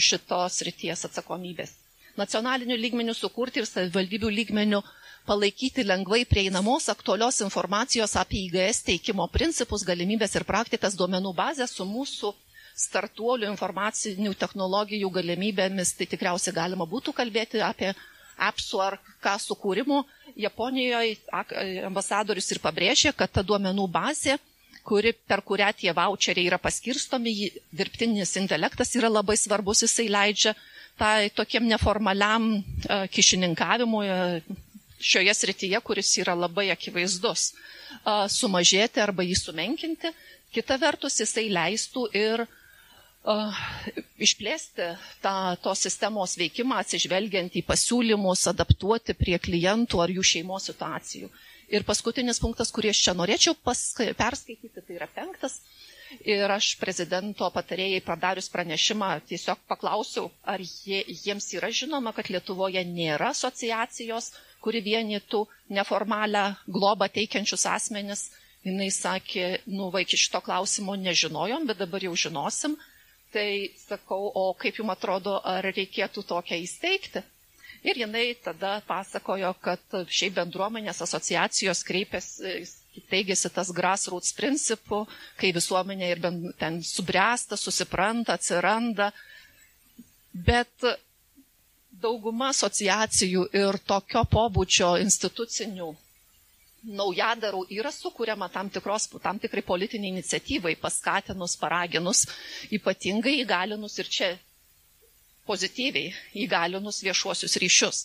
šitos ryties atsakomybės. Nacionaliniu lygmeniu sukurti ir savivaldybių lygmeniu palaikyti lengvai prieinamos aktualios informacijos apie IGS teikimo principus, galimybės ir praktikas duomenų bazę su mūsų startuolių informacinių technologijų galimybėmis, tai tikriausiai galima būtų kalbėti apie apsų ar ką sukūrimų. Japonijoje ambasadorius ir pabrėžė, kad ta duomenų bazė, kuri, per kurią tie voucheriai yra paskirstomi, dirbtinis intelektas yra labai svarbus, jisai leidžia tai tokiam neformaliam uh, kišininkavimui uh, šioje srityje, kuris yra labai akivaizdus, uh, sumažėti arba jį sumenkinti. Kita vertus, jisai leistų ir uh, išplėsti tą tos sistemos veikimą atsižvelgiant į pasiūlymus, adaptuoti prie klientų ar jų šeimos situacijų. Ir paskutinis punktas, kurį aš čia norėčiau perskaityti, tai yra penktas. Ir aš prezidento patarėjai pradarius pranešimą tiesiog paklausiau, ar jie, jiems yra žinoma, kad Lietuvoje nėra asociacijos, kuri vienytų neformalią globą teikiančius asmenis. Jis sakė, nu, vaikį šito klausimo nežinojom, bet dabar jau žinosim Tai sakau, o kaip jums atrodo, ar reikėtų tokią įsteigti? Ir jinai tada pasakojo, kad šiaip bendruomenės asociacijos kreipiasi, teigėsi tas grassroots principų, kai visuomenė ir bent, ten subręsta, susipranta, atsiranda. Bet dauguma asociacijų ir tokio pobūdžio institucinių naujadarų yra sukūriama tam, tikros, tam tikrai politiniai iniciatyvai, paskatinus, paraginus, ypatingai įgalinus ir čia pozityviai įgalinus viešuosius ryšius.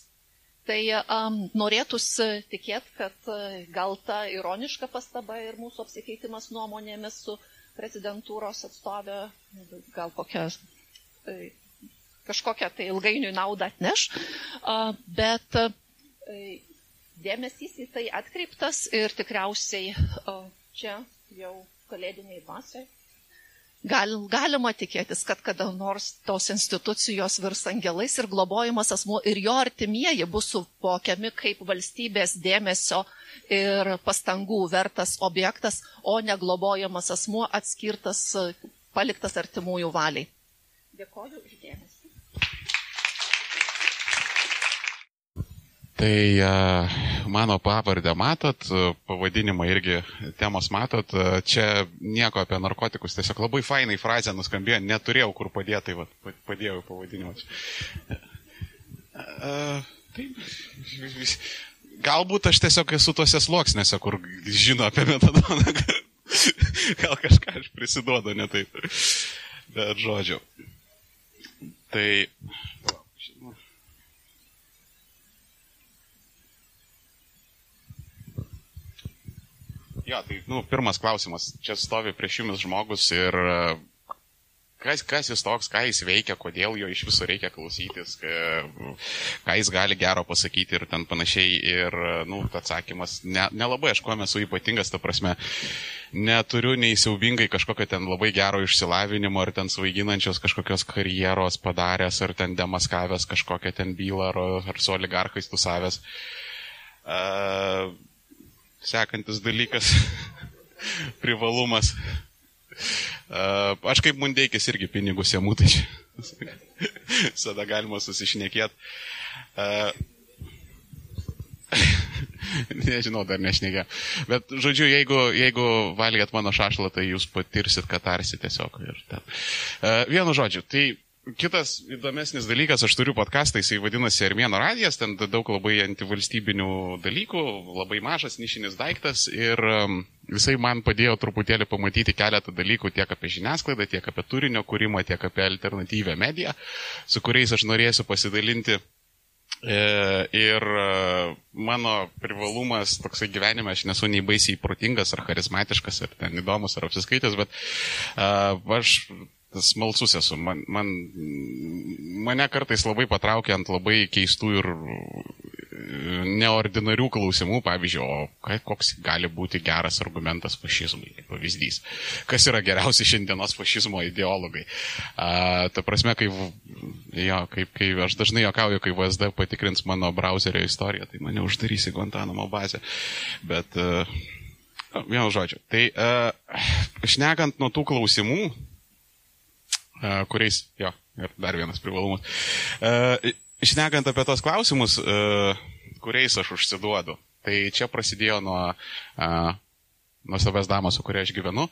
Tai um, norėtųsi tikėti, kad uh, gal ta ironiška pastaba ir mūsų apsikeitimas nuomonėmis su prezidentūros atstovė, gal kokia, tai, kažkokią tai ilgainiui naudą atneš, bet uh, dėmesys į tai atkreiptas ir tikriausiai čia jau kalėdiniai dvasiai. Gal, galima tikėtis, kad kada nors tos institucijos virs angelais ir globojimas asmuo ir jo artimieji bus suvokiami kaip valstybės dėmesio ir pastangų vertas objektas, o ne globojamas asmuo atskirtas, paliktas artimųjų valiai. Dėkoju uždėmesi. Tai mano pavardę matot, pavadinimą irgi temos matot, čia nieko apie narkotikus, tiesiog labai fainai frazė nuskambėjo, neturėjau kur padėti, tai padėjau pavadinimus. Taip, <laughs> galbūt aš tiesiog esu tose sluoksnėse, kur žino apie metadoną, <laughs> gal kažką aš prisiduodu, ne taip. Bet žodžiu. Tai Jo, tai, nu, pirmas klausimas. Čia stovi prieš jumis žmogus ir e, kas, kas jis toks, ką jis veikia, kodėl jo iš viso reikia klausytis, ką jis gali gero pasakyti ir ten panašiai. Ir, e, nu, atsakymas, nelabai ne aš kuo esu ypatingas, ta prasme, neturiu nei siaubingai kažkokio ten labai gero išsilavinimo, ar ten svaiginančios kažkokios karjeros padaręs, ar ten demaskavęs kažkokią ten bylą, ar, ar su oligarchais tu savęs. Uh, sekantis dalykas, <laughs> privalumas. Aš kaip mundeikis irgi pinigus jam tai čia. <laughs> Sada galima susišnekėti. <laughs> Nežinau, dar nešnekė. Bet, žodžiu, jeigu, jeigu valgėt mano šašlą, tai jūs patirsit katarsi tiesiog. Ir ten. Vienu žodžiu, tai Kitas įdomesnis dalykas, aš turiu podcastą, jisai vadinasi Armėno radijas, ten daug labai antivalstybinių dalykų, labai mažas nišinis daiktas ir jisai man padėjo truputėlį pamatyti keletą dalykų tiek apie žiniasklaidą, tiek apie turinio kūrimą, tiek apie alternatyvę mediją, su kuriais aš norėsiu pasidalinti. E, ir e, mano privalumas toksai gyvenime, aš nesu nei baisiai protingas ar charizmatiškas, ar ten įdomus, ar apsiskaitęs, bet aš smalsus esu. Man, man, mane kartais labai patraukia ant labai keistų ir neordinarių klausimų, pavyzdžiui, o koks gali būti geras argumentas fašizmui, kaip pavyzdys. Kas yra geriausi šiandienos fašizmo ideologai. A, ta prasme, kai, jo, kaip, kai aš dažnai jokauju, kai VSD patikrins mano browserio istoriją, tai mane uždarys į Guantanamo bazę. Bet, a, vienu žodžiu, tai a, šnekant nuo tų klausimų, kuriais, jo, ir dar vienas privalumas. Šnekant apie tos klausimus, kuriais aš užsiduodu, tai čia prasidėjo nuo, nuo savęs damos, su kuria aš gyvenu.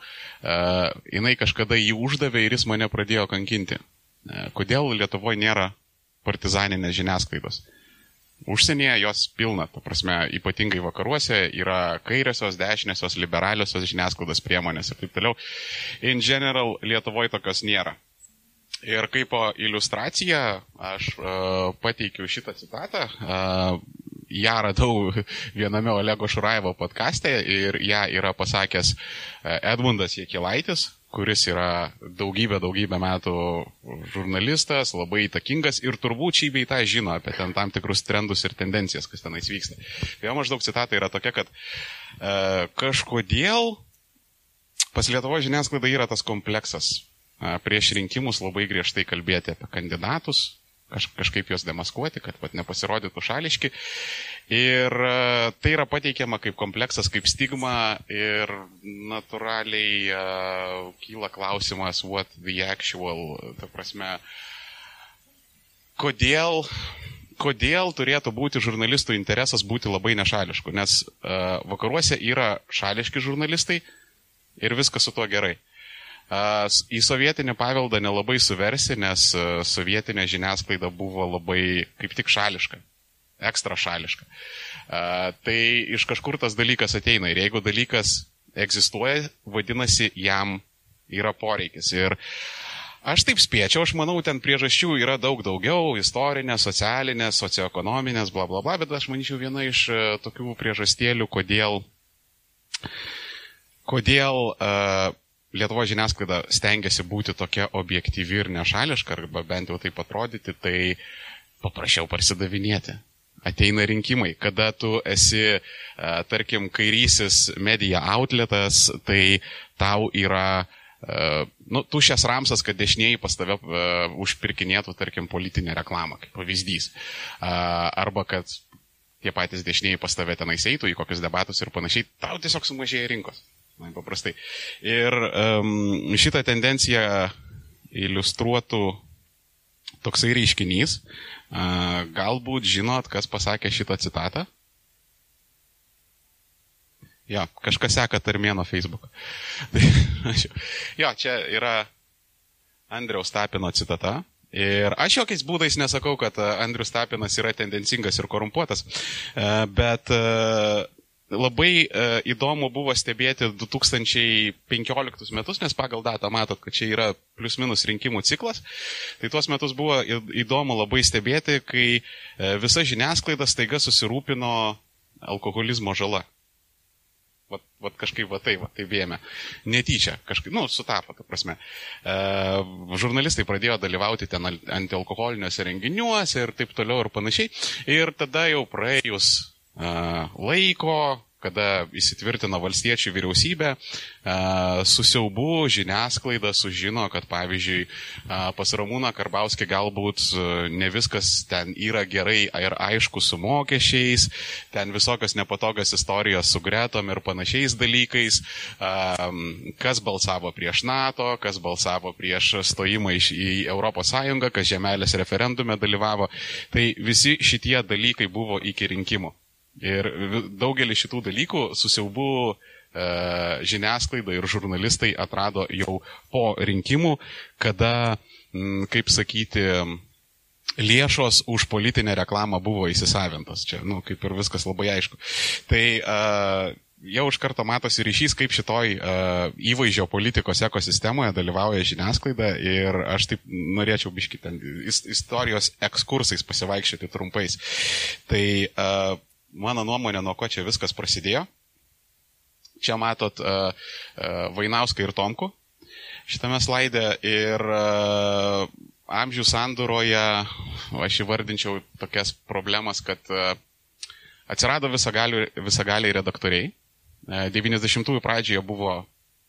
Jinai kažkada jį uždavė ir jis mane pradėjo kankinti. Kodėl Lietuvoje nėra partizaninės žiniasklaidos? Užsienyje jos pilna, ta prasme, ypatingai vakaruose yra kairiosios, dešiniosios, liberaliosios žiniasklaidos priemonės ir taip toliau. In general, Lietuvoje tokios nėra. Ir kaip iliustraciją aš uh, pateikiau šitą citatą. Uh, ją radau <laughs> viename Olego Šuraivo podkastė ir ją yra pasakęs Edmundas Jekilaitis, kuris yra daugybę, daugybę metų žurnalistas, labai įtakingas ir turbūt šį bei tą žino apie ten tam tikrus trendus ir tendencijas, kas tenais vyksta. Jo maždaug citata yra tokia, kad e, kažkodėl pas Lietuvo žiniasklaida yra tas kompleksas prieš rinkimus labai griežtai kalbėti apie kandidatus, kaž, kažkaip juos demaskuoti, kad pat nepasirodytų šališki. Ir tai yra pateikiama kaip kompleksas, kaip stigma ir natūraliai uh, kyla klausimas, what the actual, ta prasme, kodėl, kodėl turėtų būti žurnalistų interesas būti labai nešališku, nes uh, vakaruose yra šališki žurnalistai ir viskas su tuo gerai. Į sovietinį paveldą nelabai suversi, nes sovietinė žiniasklaida buvo labai kaip tik šališka, ekstra šališka. Tai iš kažkur tas dalykas ateina ir jeigu dalykas egzistuoja, vadinasi, jam yra poreikis. Ir Aš taip spėčiau, aš manau, ten priežasčių yra daug daugiau - istorinės, socialinės, socioekonominės, bla bla bla, bet aš manyčiau viena iš tokių priežastėlių, kodėl, kodėl uh, Lietuvo žiniasklaida stengiasi būti tokia objektyvi ir nešališka, arba bent jau taip atrodyti, tai paprasčiau parsidavinėti. Ateina rinkimai, kada tu esi, e, tarkim, kairysis medija outletas, tai tau yra e, nu, tušęs ramsas, kad dešinieji pas tave uh, užpirkinėtų, tarkim, politinę reklamą, kaip pavyzdys. Uh, arba kad tie patys dešinieji pas tave tenais eitų į kokius debatus ir panašiai, tau tiesiog sumažėja rinkos. Man paprastai. Ir um, šitą tendenciją iliustruotų toksai reiškinys. Uh, galbūt žinot, kas pasakė šitą citatą? Jo, kažkas seka Tarmėno Facebook. <laughs> jo, čia yra Andriaus Tapino citata. Ir aš jokiais būdais nesakau, kad Andrius Tapinas yra tendencingas ir korumpuotas, bet labai e, įdomu buvo stebėti 2015 metus, nes pagal datą matot, kad čia yra plius minus rinkimų ciklas. Tai tuos metus buvo įdomu labai stebėti, kai e, visa žiniasklaida staiga susirūpino alkoholizmo žala. Vat, vat kažkaip va tai, va tai vėmė. Netyčia, kažkaip, nu, sutapo, ta prasme. E, žurnalistai pradėjo dalyvauti ten antialkoholiniuose renginiuose ir taip toliau ir panašiai. Ir tada jau praėjus laiko, kada įsitvirtina valstiečių vyriausybė, su siaubu žiniasklaida sužino, kad pavyzdžiui pas Ramūną Karbauskį galbūt ne viskas ten yra gerai ir aišku su mokesčiais, ten visokios nepatogios istorijos su gretom ir panašiais dalykais, kas balsavo prieš NATO, kas balsavo prieš stojimą į ES, kas žemelės referendume dalyvavo. Tai visi šitie dalykai buvo iki rinkimų. Ir daugelį šitų dalykų susiaubu e, žiniasklaida ir žurnalistai atrado jau po rinkimų, kada, m, kaip sakyti, lėšos už politinę reklamą buvo įsisavintos. Čia, nu, kaip ir viskas labai aišku. Tai uh, jau iš karto matosi ryšys, kaip šitoj uh, įvaizdžio politikos ekosistemoje dalyvauja žiniasklaida ir aš taip norėčiau biškit ten istorijos ekskursais pasivaikščioti trumpais. Tai uh, mano nuomonė, nuo ko čia viskas prasidėjo. Čia matot uh, uh, Vainauską ir Tomku šitame slaide ir uh, amžių sandūroje aš įvardinčiau tokias problemas, kad uh, atsirado visagaliai, visagaliai redaktoriai. Uh, 90-ųjų pradžioje buvo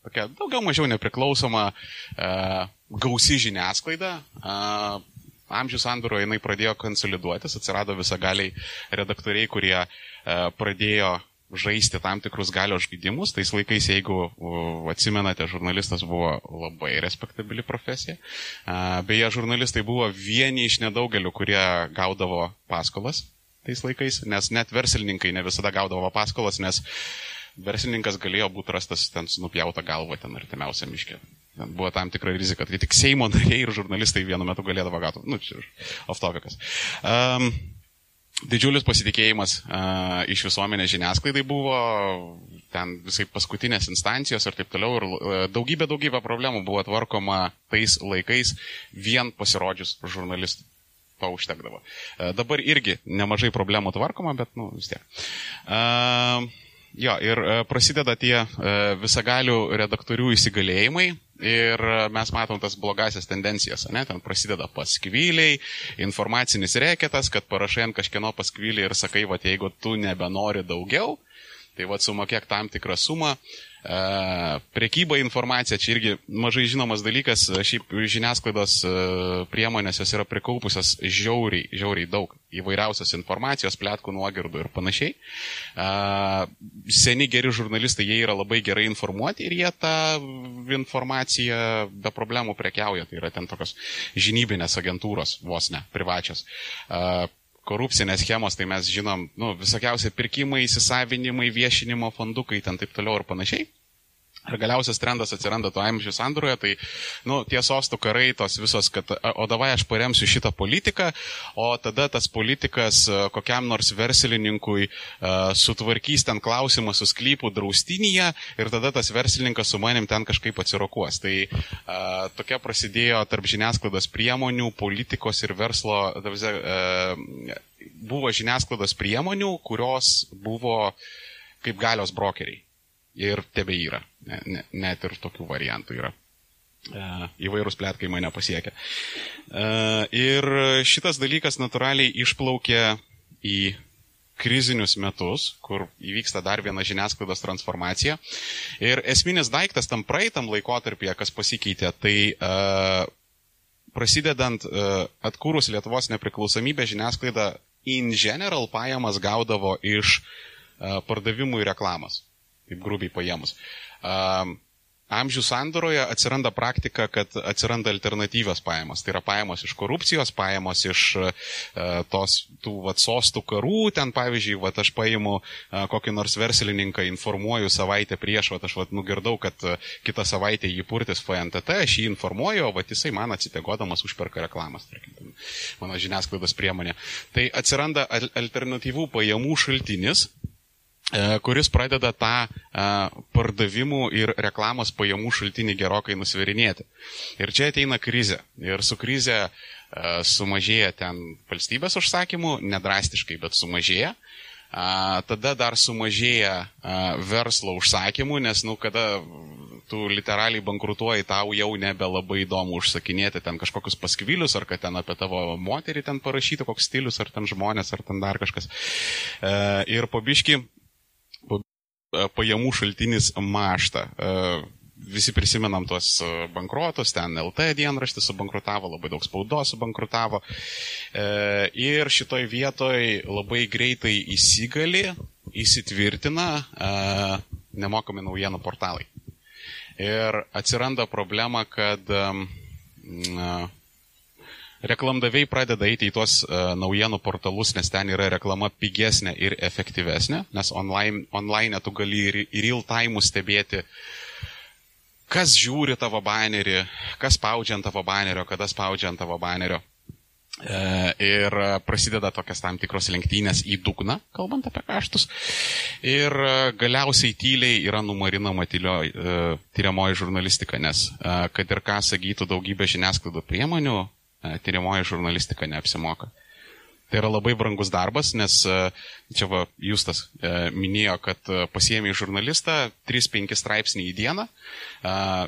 tokia daugiau mažiau nepriklausoma uh, gausi žiniasklaida. Uh, amžių sandūro jinai pradėjo konsoliduotis, atsirado visagaliai redaktoriai, kurie e, pradėjo žaisti tam tikrus galios žaidimus. Tais laikais, jeigu atsimenate, žurnalistas buvo labai respektabili profesija. E, beje, žurnalistai buvo vieni iš nedaugelių, kurie gaudavo paskolas tais laikais, nes net verslininkai ne visada gaudavo paskolas, nes verslininkas galėjo būti rastas ten su nupjauta galva ten artimiausia miške. Ten buvo tam tikra rizika, tai tik Seimo <laughs> nariai ir žurnalistai vienu metu galėdavo gauti. Nu, čia off topicas. Um, didžiulis pasitikėjimas uh, iš visuomenės žiniasklaidai buvo, ten visai paskutinės instancijos ir taip toliau, ir uh, daugybė, daugybė problemų buvo tvarkoma tais laikais vien pasirodžius žurnalistų. To užtekdavo. Uh, dabar irgi nemažai problemų tvarkoma, bet, nu, vis tiek. Uh, Jo, ir prasideda tie visagalių redaktorių įsigalėjimai, Ir mes matom tas blogasias tendencijas, ne? ten prasideda paskvyliai, informacinis reketas, kad parašai ant kažkieno paskvylį ir sakai, va, jeigu tu nebenori daugiau, tai va, sumokėk tam tikrą sumą, E, prekyba informacija, čia irgi mažai žinomas dalykas, šiaip žiniasklaidos priemonės jos yra prikaupusios žiauriai, žiauriai daug įvairiausios informacijos, plėtkų nuogirdų ir panašiai. Seni geri žurnalistai, jie yra labai gerai informuoti ir jie tą informaciją be problemų prekiauja, tai yra ten tokios žinybinės agentūros, vos ne, privačios korupcinės schemos, tai mes žinom, nu, visokiausi pirkimai, įsisavinimai, viešinimo fondukai, ten taip toliau ir panašiai. Ir galiausias trendas atsiranda tuo amžių sandroje, tai, nu, tie sostų karai, tos visos, kad, o davai aš paremsiu šitą politiką, o tada tas politikas kokiam nors verslininkui uh, sutvarkys ten klausimą su sklypų draustinyje ir tada tas verslininkas su manim ten kažkaip atsirokuos. Tai uh, tokia prasidėjo tarp žiniasklaidos priemonių, politikos ir verslo, uh, buvo žiniasklaidos priemonių, kurios buvo kaip galios brokeriai. Ir tebe yra ne, ne, net ir tokių variantų yra. E, įvairūs plėtkai mane pasiekia. E, ir šitas dalykas natūraliai išplaukė į krizinius metus, kur įvyksta dar viena žiniasklaidos transformacija. Ir esminis daiktas tam praeitam laikotarpyje, kas pasikeitė, tai uh, prasidedant uh, atkūrus Lietuvos nepriklausomybę žiniasklaida in general pajamas gaudavo iš uh, pardavimų ir reklamos, kaip grubiai paėmus. Um, amžių sandoroje atsiranda praktika, kad atsiranda alternatyvios pajamos. Tai yra pajamos iš korupcijos, pajamos iš uh, tos tų vat, sostų karų. Ten, pavyzdžiui, vat, aš paimu uh, kokį nors verslininką, informuoju savaitę prieš, vat, aš vat, nugirdau, kad uh, kitą savaitę jį purtis FNTT, aš jį informuoju, o vat, jisai man atsitegodamas užperka reklamas, tarkim, mano žiniasklaidos priemonė. Tai atsiranda alternatyvų pajamų šaltinis E, kuris pradeda tą e, pardavimų ir reklamos pajamų šaltinį gerokai nusverinėti. Ir čia ateina krizė. Ir su krize e, sumažėja ten valstybės užsakymų, nedrastiškai, bet sumažėja. Tada dar sumažėja verslo užsakymų, nes, nu, kada tu literaliai bankrutuoji, tau jau nebelabai įdomu užsakinėti ten kažkokius paskvilius, ar kad ten apie tavo moterį ten parašyti, koks stilius, ar ten žmonės, ar ten dar kažkas. Ir po biški e, pajamų šaltinis mašta. E, visi prisimenam tuos e, bankruotus, ten LT dienraštis subankrutavo, labai daug spaudos subankrutavo. Ir šitoj vietoj labai greitai įsigali, įsitvirtina nemokami naujienų portalai. Ir atsiranda problema, kad reklamdaviai pradeda eiti į tuos uh, naujienų portalus, nes ten yra reklama pigesnė ir efektyvesnė, nes online, online tu gali ir į real time stebėti, kas žiūri tavo banerį, kas spaudžia ant tavo banerio, kada spaudžia ant tavo banerio. E, ir prasideda tokias tam tikros lenktynės į dugną, kalbant apie kaštus. Ir e, galiausiai tyliai yra numarinama tyriamoji žurnalistika, nes kad ir ką sakytų daugybė žiniasklaidų priemonių, tyriamoji žurnalistika neapsimoka. Tai yra labai brangus darbas, nes čia va, Justas minėjo, kad pasiemi žurnalistą 3-5 straipsnį į dieną,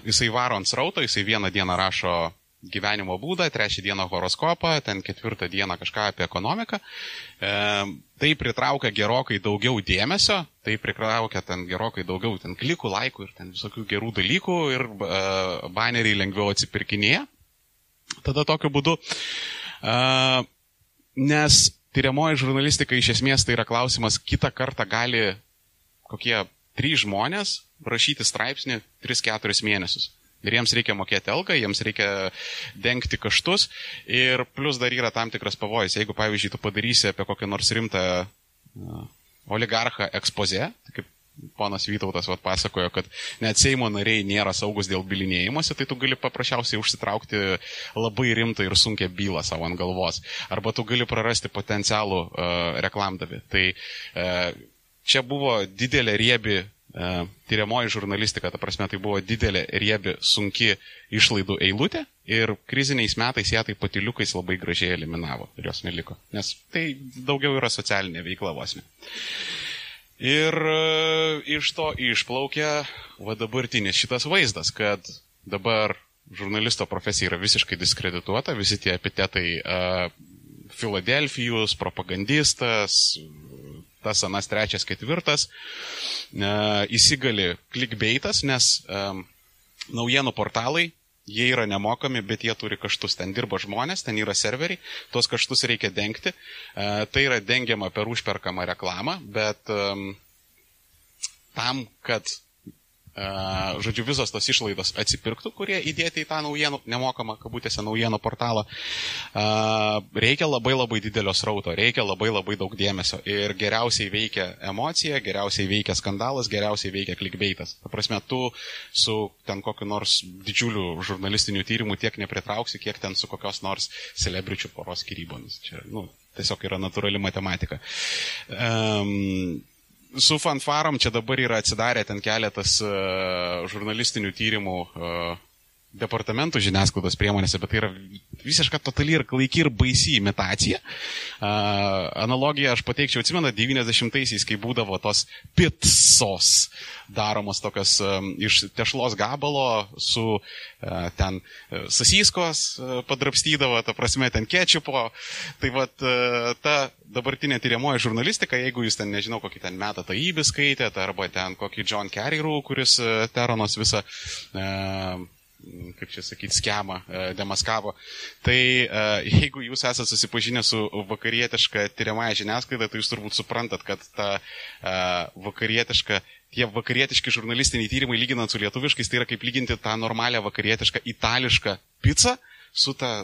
jisai varo ant srauto, jisai vieną dieną rašo gyvenimo būdą, trečią dieną horoskopą, ten ketvirtą dieną kažką apie ekonomiką. E, tai pritraukia gerokai daugiau dėmesio, tai pritraukia ten gerokai daugiau ten klikų, laikų ir ten visokių gerų dalykų ir e, baneriai lengviau atsipirkinėja. Tada tokiu būdu, uh, nes tyriamoji žurnalistika iš esmės tai yra klausimas, kitą kartą gali kokie trys žmonės rašyti straipsnį 3-4 mėnesius. Ir jiems reikia mokėti algą, jiems reikia dengti kaštus ir plus dar yra tam tikras pavojus. Jeigu, pavyzdžiui, tu padarysi apie kokią nors rimtą oligarchą ekspozę, tai kaip ponas Vytautas vat, pasakojo, kad net Seimo nariai nėra saugus dėl bilinėjimuose, tai tu gali paprasčiausiai užsitraukti labai rimtą ir sunkę bylą savo ant galvos. Arba tu gali prarasti potencialų uh, reklamdavį. Tai uh, čia buvo didelė riebi uh, tyriamoji žurnalistika, ta prasme, tai buvo didelė riebi sunki išlaidų eilutė ir kriziniais metais ją tai patiliukais labai gražiai eliminavo ir jos neliko. Nes tai daugiau yra socialinė veikla vos ne. Ir e, iš to išplaukia va dabartinis šitas vaizdas, kad dabar žurnalisto profesija yra visiškai diskredituota, visi tie epitetai uh, Filadelfijus, propagandistas, tas anas trečias, ketvirtas, uh, įsigali klikbeitas, nes naujienų portalai Jie yra nemokami, bet jie turi kaštus. Ten dirba žmonės, ten yra serveriai, tuos kaštus reikia dengti. E, tai yra dengiama per užperkamą reklamą, bet um, tam, kad žodžiu, visos tos išlaidos atsipirktų, kurie įdėti į tą naujienų, nemokamą, kabutėse, naujienų portalą, reikia labai labai didelio srauto, reikia labai labai daug dėmesio. Ir geriausiai veikia emocija, geriausiai veikia skandalas, geriausiai veikia klikbeitas. Ta prasme, tu su ten kokiu nors didžiuliu žurnalistiniu tyrimu tiek nepritrauksi, kiek ten su kokios nors celebričių poros skirybomis. Čia, nu, tiesiog yra natūrali matematika. Um, su fanfarom čia dabar yra atsidarę ten keletas uh, žurnalistinių tyrimų uh, departamentų žiniasklaidos priemonėse, bet tai yra visiška totali ir klaiki ir baisi imitacija. Uh, analogiją aš pateikčiau, atsimenu, 90-aisiais, kai būdavo tos pitsos daromos tokios um, iš tešlos gabalo su uh, ten uh, sasyskos uh, padrapstydavo, ta prasme, ten kečiupo. Tai vad uh, ta dabartinė tyriamoji žurnalistika, jeigu jūs ten, nežinau, kokį ten metą tą įbį skaitėte, arba ten kokį John Carrierų, kuris uh, Teronos visą uh, kaip čia sakyti, schemą e, demaskavo. Tai e, jeigu jūs esate susipažinę su vakarietiška tyriamąją žiniasklaidą, tai jūs turbūt suprantat, kad ta e, vakarietiška, tie vakarietiški žurnalistiniai tyrimai lyginant su lietuviškais, tai yra kaip lyginti tą normalią vakarietišką itališką pizzą su ta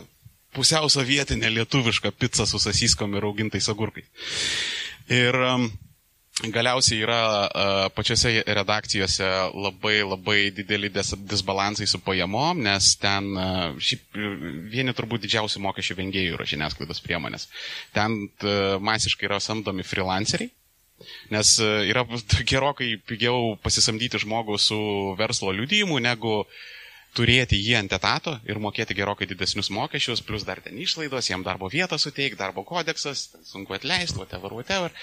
pusiau sovietinė lietuviška pizza su sasyskom ir augintais agurkais. Ir um, Galiausiai yra uh, pačiose redakcijose labai labai dideli dis disbalansai su pajamom, nes ten uh, šiaip vieni turbūt didžiausių mokesčių vengėjų yra žiniasklaidos priemonės. Ten uh, masiškai yra samdomi freelanceriai, nes yra gerokai pigiau pasisamdyti žmogų su verslo liudijimu negu uh, turėti jį ant etato ir mokėti gerokai didesnius mokesčius, plus dar ten išlaidos, jam darbo vietą suteikti, darbo kodeksas, sunku atleisti, whatever, whatever.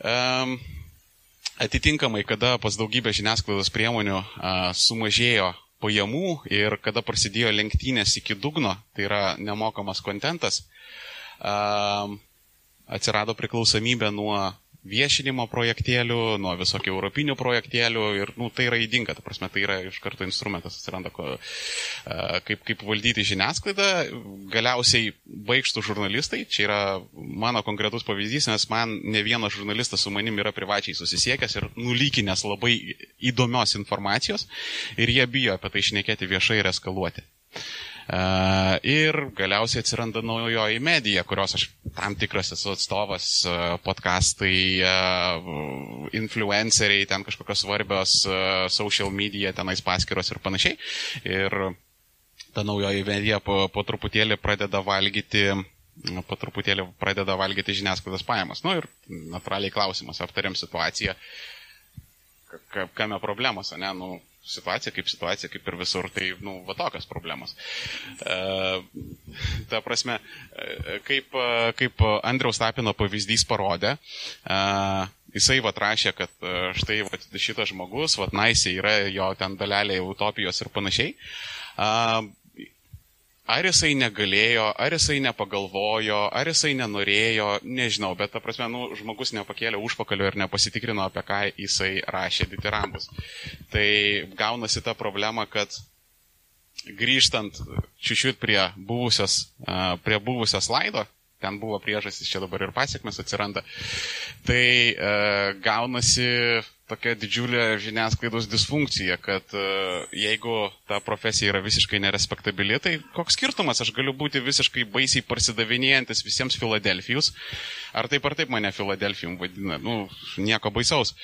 Um, atitinkamai, kada pas daugybę žiniasklaidos priemonių uh, sumažėjo pajamų ir kada prasidėjo lenktynės iki dugno, tai yra nemokamas kontentas, uh, atsirado priklausomybė nuo viešinimo projektėlių, nuo visokių europinių projektėlių ir nu, tai yra įdinga, ta prasme, tai yra iš karto instrumentas atsiranda, ko, kaip, kaip valdyti žiniasklaidą. Galiausiai baigštų žurnalistai, čia yra mano konkretus pavyzdys, nes man ne vienas žurnalistas su manim yra privačiai susisiekęs ir nulykinęs labai įdomios informacijos ir jie bijo apie tai šnekėti viešai ir eskaluoti. Ir galiausiai atsiranda naujoji medija, kurios aš tam tikras esu atstovas, podkastai, influenceriai, ten kažkokios svarbios social media, tenais paskiros ir panašiai. Ir ta naujoji medija po, po truputėlį pradeda valgyti po truputėlį pradeda valgyti žiniasklaidos pajamas. Na nu, ir natūraliai klausimas, aptariam situaciją, kame problemos, ne, nu, situacija kaip situacija, kaip ir visur, tai, nu, va tokios problemos. E, ta prasme, e, kaip, kaip Andriaus Tapino pavyzdys parodė, e, jisai va rašė, kad e, štai va, šitas žmogus, va naisiai yra jo ten dalelė utopijos ir panašiai. Ar jisai negalėjo, ar jisai nepagalvojo, ar jisai nenorėjo, nežinau, bet ta prasme, nu, žmogus nepakėlė užpakalio ir nepasitikrino, apie ką jisai rašė ditirambus. Tai gaunasi ta problema, kad grįžtant čiūčiut prie buvusios, prie buvusios slaido, ten buvo priežastis, čia dabar ir pasiekmes atsiranda, tai gaunasi tokia didžiulė žiniasklaidos disfunkcija, kad uh, jeigu ta profesija yra visiškai nerespektabili, tai koks skirtumas, aš galiu būti visiškai baisiai parsidavinėjantis visiems Filadelfijus, ar taip ar taip mane Filadelfijum vadina, nu, nieko baisaus.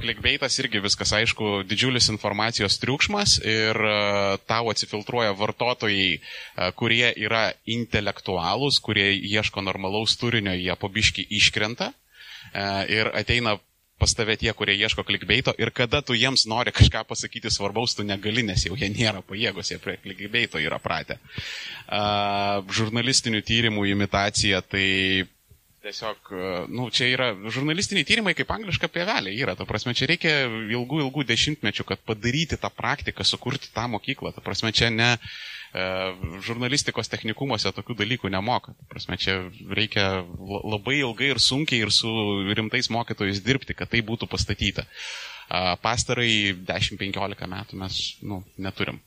Klikbeitas irgi viskas aišku, didžiulis informacijos triukšmas ir uh, tau atsifiltruoja vartotojai, uh, kurie yra intelektualūs, kurie ieško normalaus turinio, jie pabiški iškrenta ir ateina pas tave tie, kurie ieško klikbeito ir kada tu jiems nori kažką pasakyti svarbaus, tu negali, nes jau jie nėra pajėgus, jie prie klikbeito yra pratę. Uh, žurnalistinių tyrimų imitacija, tai Tiesiog, nu, čia yra žurnalistiniai tyrimai kaip angliška pievelė yra. Ta prasme, čia reikia ilgų, ilgų dešimtmečių, kad padaryti tą praktiką, sukurti tą mokyklą. Ta prasme, čia ne, uh, žurnalistikos technikumuose tokių dalykų nemoka. Prasme, čia reikia labai ilgai ir sunkiai ir su rimtais mokytojais dirbti, kad tai būtų pastatyta. Pastarai 10-15 metų mes nu, neturim.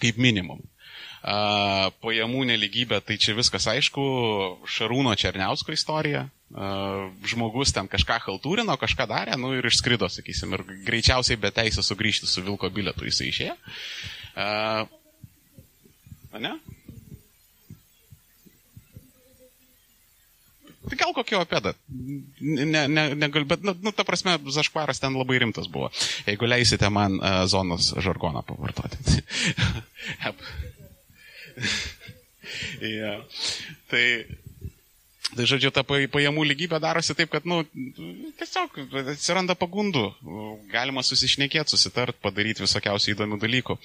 Kaip minimum. Uh, pajamų neligybė, tai čia viskas aišku, Šarūno Černiausko istorija, žmogus ten kažką haltūrino, kažką darė, nu ir išskrido, sakysim, ir greičiausiai be teisės sugrįžti su Vilko bilietu jisai išėjo. Ne? Tai gal kokį opedą. Ne, ne, negal, bet, nu, nu, ta prasme, Zaškvaras ten labai rimtas buvo. Jeigu leisite man uh, zonos žargoną pavartoti. <laughs> yeah. <laughs> Tai Tai žodžiu, ta pajamų lygybė darosi taip, kad, nu, tiesiog atsiranda pagundų, galima susišnekėti, susitart, padaryti visokiausių įdomių dalykų.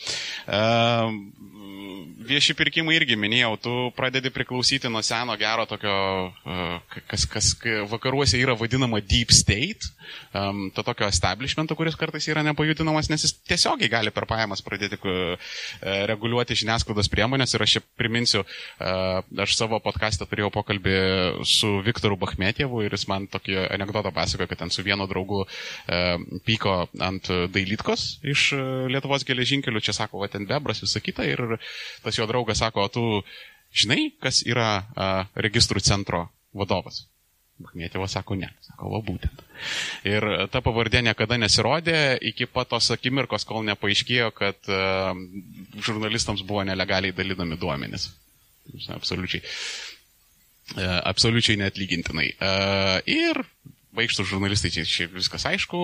Vieši pirkimai irgi minėjau, tu pradedi priklausyti nuo seno gero tokio, e, kas, kas vakaruose yra vadinama deep state, um, to tokio establishmento, kuris kartais yra nepajudinamas, nes jis tiesiogiai gali per pajamas pradėti uh, reguliuoti žiniasklaidos priemonės. Ir aš čia priminsiu, uh, aš savo podcast'ą turėjau pokalbį su Viktoru Bachmetievu ir jis man tokį anegdotą pasakojo, kad ten su vienu draugu pyko ant dailytkos iš Lietuvos geležinkelių, čia sako, va ten bebras, visą kitą. Ir tas jo draugas sako, o tu žinai, kas yra uh, registrų centro vadovas? Bachmetėvas sako ne, sako, va būtent. Ir ta pavardė niekada nesirodė iki pat tos akimirkos, kol nepaaiškėjo, kad uh, žurnalistams buvo nelegaliai dalinami duomenys. Absoliučiai. Absoliučiai netlygintinai. Uh, ir baigštų žurnalistai, čia, čia viskas aišku,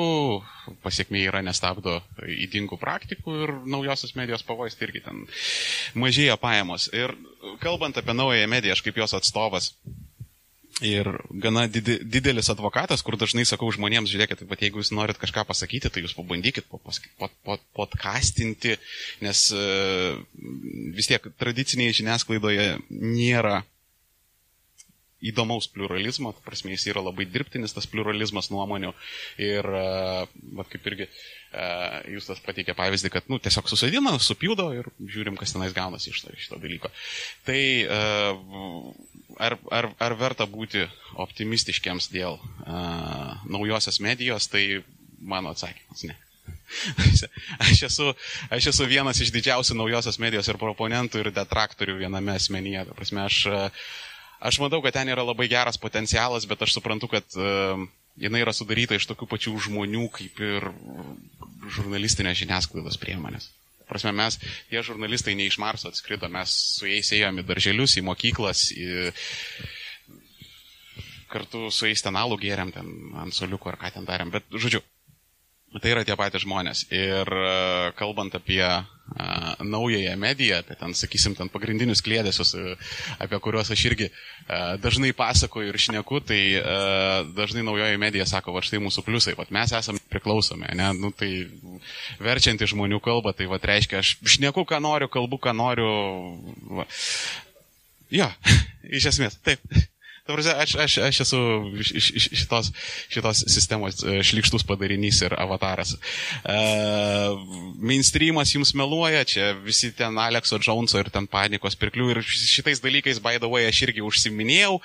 pasiekmė yra nestabdo įdingų praktikų ir naujosios medijos pavojus tai irgi ten mažėja pajamos. Ir kalbant apie naująją mediją, aš kaip jos atstovas ir gana didi, didelis advokatas, kur dažnai sakau žmonėms, žiūrėkit, bet jeigu jūs norit kažką pasakyti, tai jūs pabandykit podcastinti, nes e, vis tiek tradicinėje žiniasklaidoje nėra įdomaus pluralizmo, ta prasme, jis yra labai dirbtinis tas pluralizmas nuomonių ir, va, kaip irgi jūs tas pateikė pavyzdį, kad, nu, tiesiog susadina, supildo ir žiūrim, kas tenais gaunasi iš to, iš to dalyko. Tai ar, ar, ar verta būti optimistiškiams dėl uh, naujosios medijos, tai mano atsakymas ne. <laughs> aš, esu, aš esu vienas iš didžiausių naujosios medijos ir proponentų ir detraktorių viename asmenyje. Ta prasme, aš, aš matau, kad ten yra labai geras potencialas, bet aš suprantu, kad uh, jinai yra sudaryta iš tokių pačių žmonių kaip ir žurnalistinės žiniasklaidos priemonės. Prasme, mes, tie žurnalistai ne iš Marso atskrido, mes su jais ėjome į darželius, į mokyklas, į... kartu su jais ten alų gėrėm, ten ant soliuko ar ką ten darėm. Bet, žodžiu, Tai yra tie patys žmonės. Ir e, kalbant apie naująją mediją, apie ten, sakysim, ten pagrindinius klėdėsius, e, apie kuriuos aš irgi a, dažnai pasakoju ir šneku, tai a, dažnai naujoji medija sako, va štai mūsų pliusai, va mes esame priklausomi, ne, nu tai verčianti žmonių kalbą, tai va reiškia, aš šneku, ką noriu, kalbu, ką noriu. Va. Jo, <laughs> iš esmės, taip. Prasme, aš, aš, aš esu iš, iš šitos, šitos sistemos e, šlikštus padarinys ir avataras. Uh, mainstreamas jums meluoja, čia visi ten Alekso Džonso ir ten panikos pirklių ir šitais dalykais, by the way, aš irgi užsiminėjau.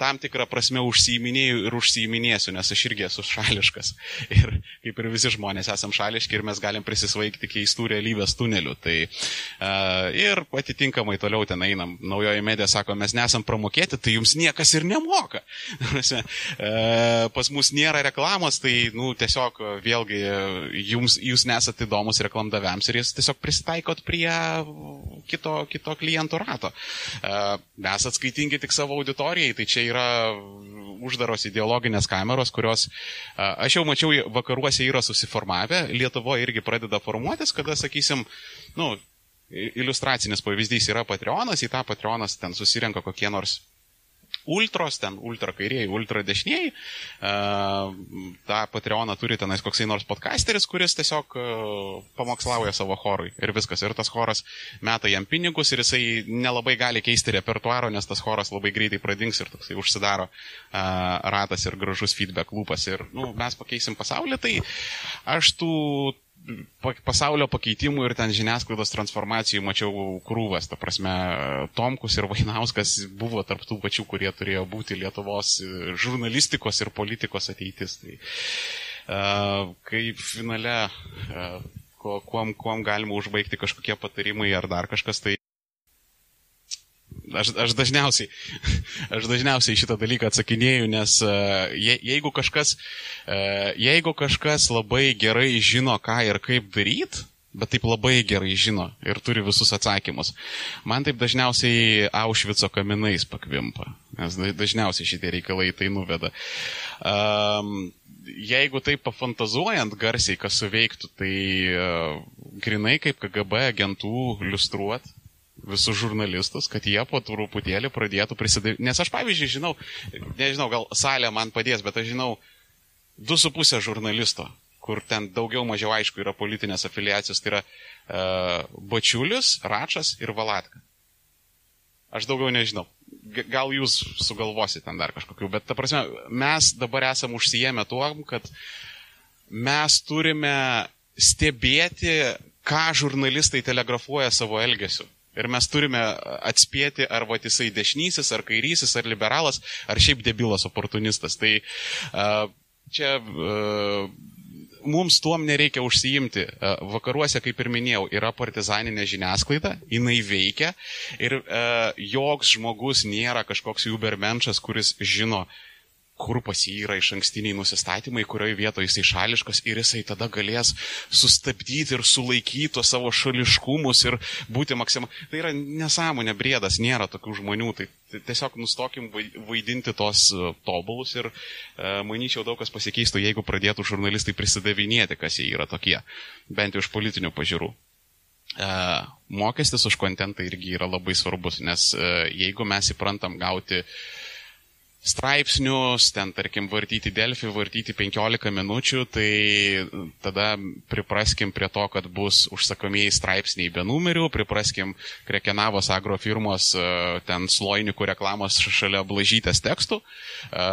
Tam tikrą prasme užsiiminėjau ir užsiiminėsiu, nes aš irgi esu šališkas. <laughs> Ir kaip ir visi žmonės esam šališki ir mes galim prisisvaigti keistų realybės tunelių. Tai, uh, ir atitinkamai toliau ten einam. Naujoji medija sako, mes nesam pramokėti, tai jums niekas ir nemoka. <laughs> uh, pas mus nėra reklamos, tai nu, tiesiog vėlgi jums, jūs nesate įdomus reklamdaviams ir jūs tiesiog prisitaikot prie kito, kito klientų rato. Mes atskaitingi tik savo auditorijai, tai čia yra uždaros ideologinės kameros, kurios aš jau mačiau vakaruose yra susiformavę, Lietuvoje irgi pradeda formuotis, kada, sakysim, nu, iliustracinis pavyzdys yra Patreonas, į tą Patreonas ten susirenka kokie nors ultros, ten ultra kairieji, ultra dešinieji. Ta Patreoną turi tenais koksai nors podcasteris, kuris tiesiog pamokslauja savo chorui ir viskas. Ir tas choras meta jam pinigus ir jisai nelabai gali keisti repertuaro, nes tas choras labai greitai pradings ir toksai užsidaro ratas ir gražus feedback lūpas. Ir nu, mes pakeisim pasaulį, tai aš tų pasaulio pakeitimų ir ten žiniasklaidos transformacijų mačiau krūvas. Ta prasme, Tomkus ir Vainauskas buvo tarptų pačių, kurie turėjo būti Lietuvos e, žurnalistikos ir politikos ateitis. Tai, uh, kaip finale, uh, kuom, kuom galima užbaigti kažkokie patarimai ar dar kažkas, tai Aš, aš, dažniausiai, <laughs> aš dažniausiai šitą dalyką atsakinėju, nes uh, je, jeigu, kažkas, uh, jeigu kažkas labai gerai žino, ką ir kaip daryti, bet taip labai gerai žino ir turi visus atsakymus, man taip dažniausiai Aušvico kaminais pakvimpa, nes dažniausiai šitie reikalai tai nuveda. Um, jeigu taip pafantazuojant garsiai, kas suveiktų, tai uh, grinai kaip KGB agentų liustruot visus žurnalistus, kad jie po truputėlį pradėtų prisidėti. Nes aš, pavyzdžiui, žinau, nežinau, gal salė man padės, bet aš žinau du su pusė žurnalisto, kur ten daugiau mažiau aišku yra politinės afiliacijos, tai yra uh, Bačiulis, Račas ir Valatka. Aš daugiau nežinau. Gal jūs sugalvosite ten dar kažkokių, bet ta prasme, mes dabar esam užsijėmę tuo, kad mes turime stebėti, ką žurnalistai telegrafuoja savo elgesiu. Ir mes turime atspėti, ar va jisai dešinysis, ar kairysis, ar liberalas, ar šiaip debilas oportunistas. Tai uh, čia uh, mums tuom nereikia užsiimti. Vakaruose, kaip ir minėjau, yra partizaninė žiniasklaida, jinai veikia ir e, joks žmogus nėra kažkoks ubermenšas, kuris žino, kur pas jį yra iš ankstiniai nusistatymai, kurioje vietoje jisai šališkas ir jisai tada galės sustabdyti ir sulaikyti tos savo šališkumus ir būti maksimal. Tai yra nesąmonė, brėdas, nėra tokių žmonių. Tai, tai tiesiog nustokim vaidinti tos e, tobulus ir e, manyčiau daug kas pasikeistų, jeigu pradėtų žurnalistai prisidavinėti, kas jie yra tokie, bent jau iš politinių pažiūrų. E, mokestis už kontentą irgi yra labai svarbus, nes e, jeigu mes įprantam gauti straipsnius, ten tarkim vartyti Delfį, vartyti 15 minučių, tai tada pripraskim prie to, kad bus užsakomieji straipsniai be numerių, pripraskim prie Kenavos agrofirmos e, ten slojnikų reklamos šalia blažytės tekstų. E,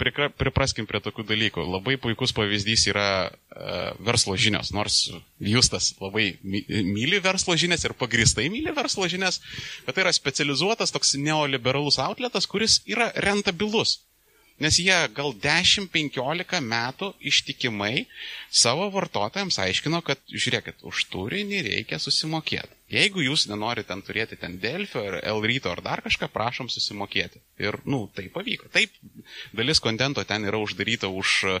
pripraskim prie tokių dalykų. Labai puikus pavyzdys yra uh, verslo žinios, nors Justas labai myli verslo žinias ir pagristai myli verslo žinias, bet tai yra specializuotas toks neoliberalus outletas, kuris yra rentabilus. Nes jie gal 10-15 metų ištikimai savo vartotojams aiškino, kad žiūrėkit, už turinį reikia susimokėti. Jeigu jūs nenorite ten turėti ten Delfio ar L ryto ar dar kažką, prašom susimokėti. Ir, nu, tai pavyko. Taip, dalis kontento ten yra uždaryta už uh,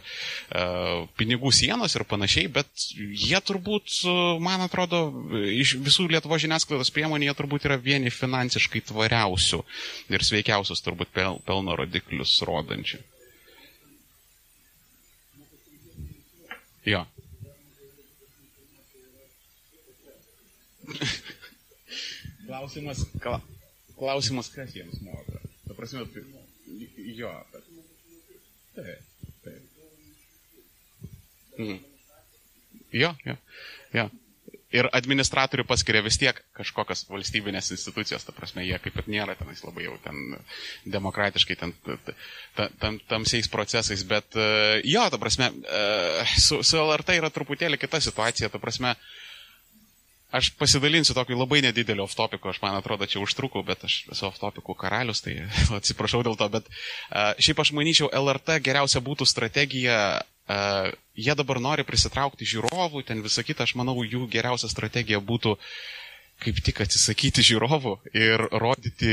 pinigų sienos ir panašiai, bet jie turbūt, uh, man atrodo, iš visų Lietuvo žiniasklaidos priemonių jie turbūt yra vieni finansiškai tvariausių ir sveikiausius turbūt pel, pelno rodiklius rodančių. Jo. Klausimas, kla, klausimas, kas jiems moka. Ta prasme, tai, jo, bet. Taip, taip. Mhm. Jo, jo, jo. Ir administratorių paskiria vis tiek kažkokios valstybinės institucijos, ta prasme, jie kaip ir nėra tenais labai jau ten demokratiškai ten tam, tamsiais procesais, bet jo, ta prasme, su, su LRT yra truputėlį kita situacija, ta prasme, uh, Aš pasidalinsiu tokį labai nedidelį off-topiku, aš man atrodo, čia užtrukau, bet aš esu off-topikų karalius, tai <laughs> atsiprašau dėl to, bet uh, šiaip aš manyčiau, LRT geriausia būtų strategija, uh, jie dabar nori prisitraukti žiūrovų, ten visą kitą, aš manau, jų geriausia strategija būtų uh, kaip tik atsisakyti žiūrovų ir rodyti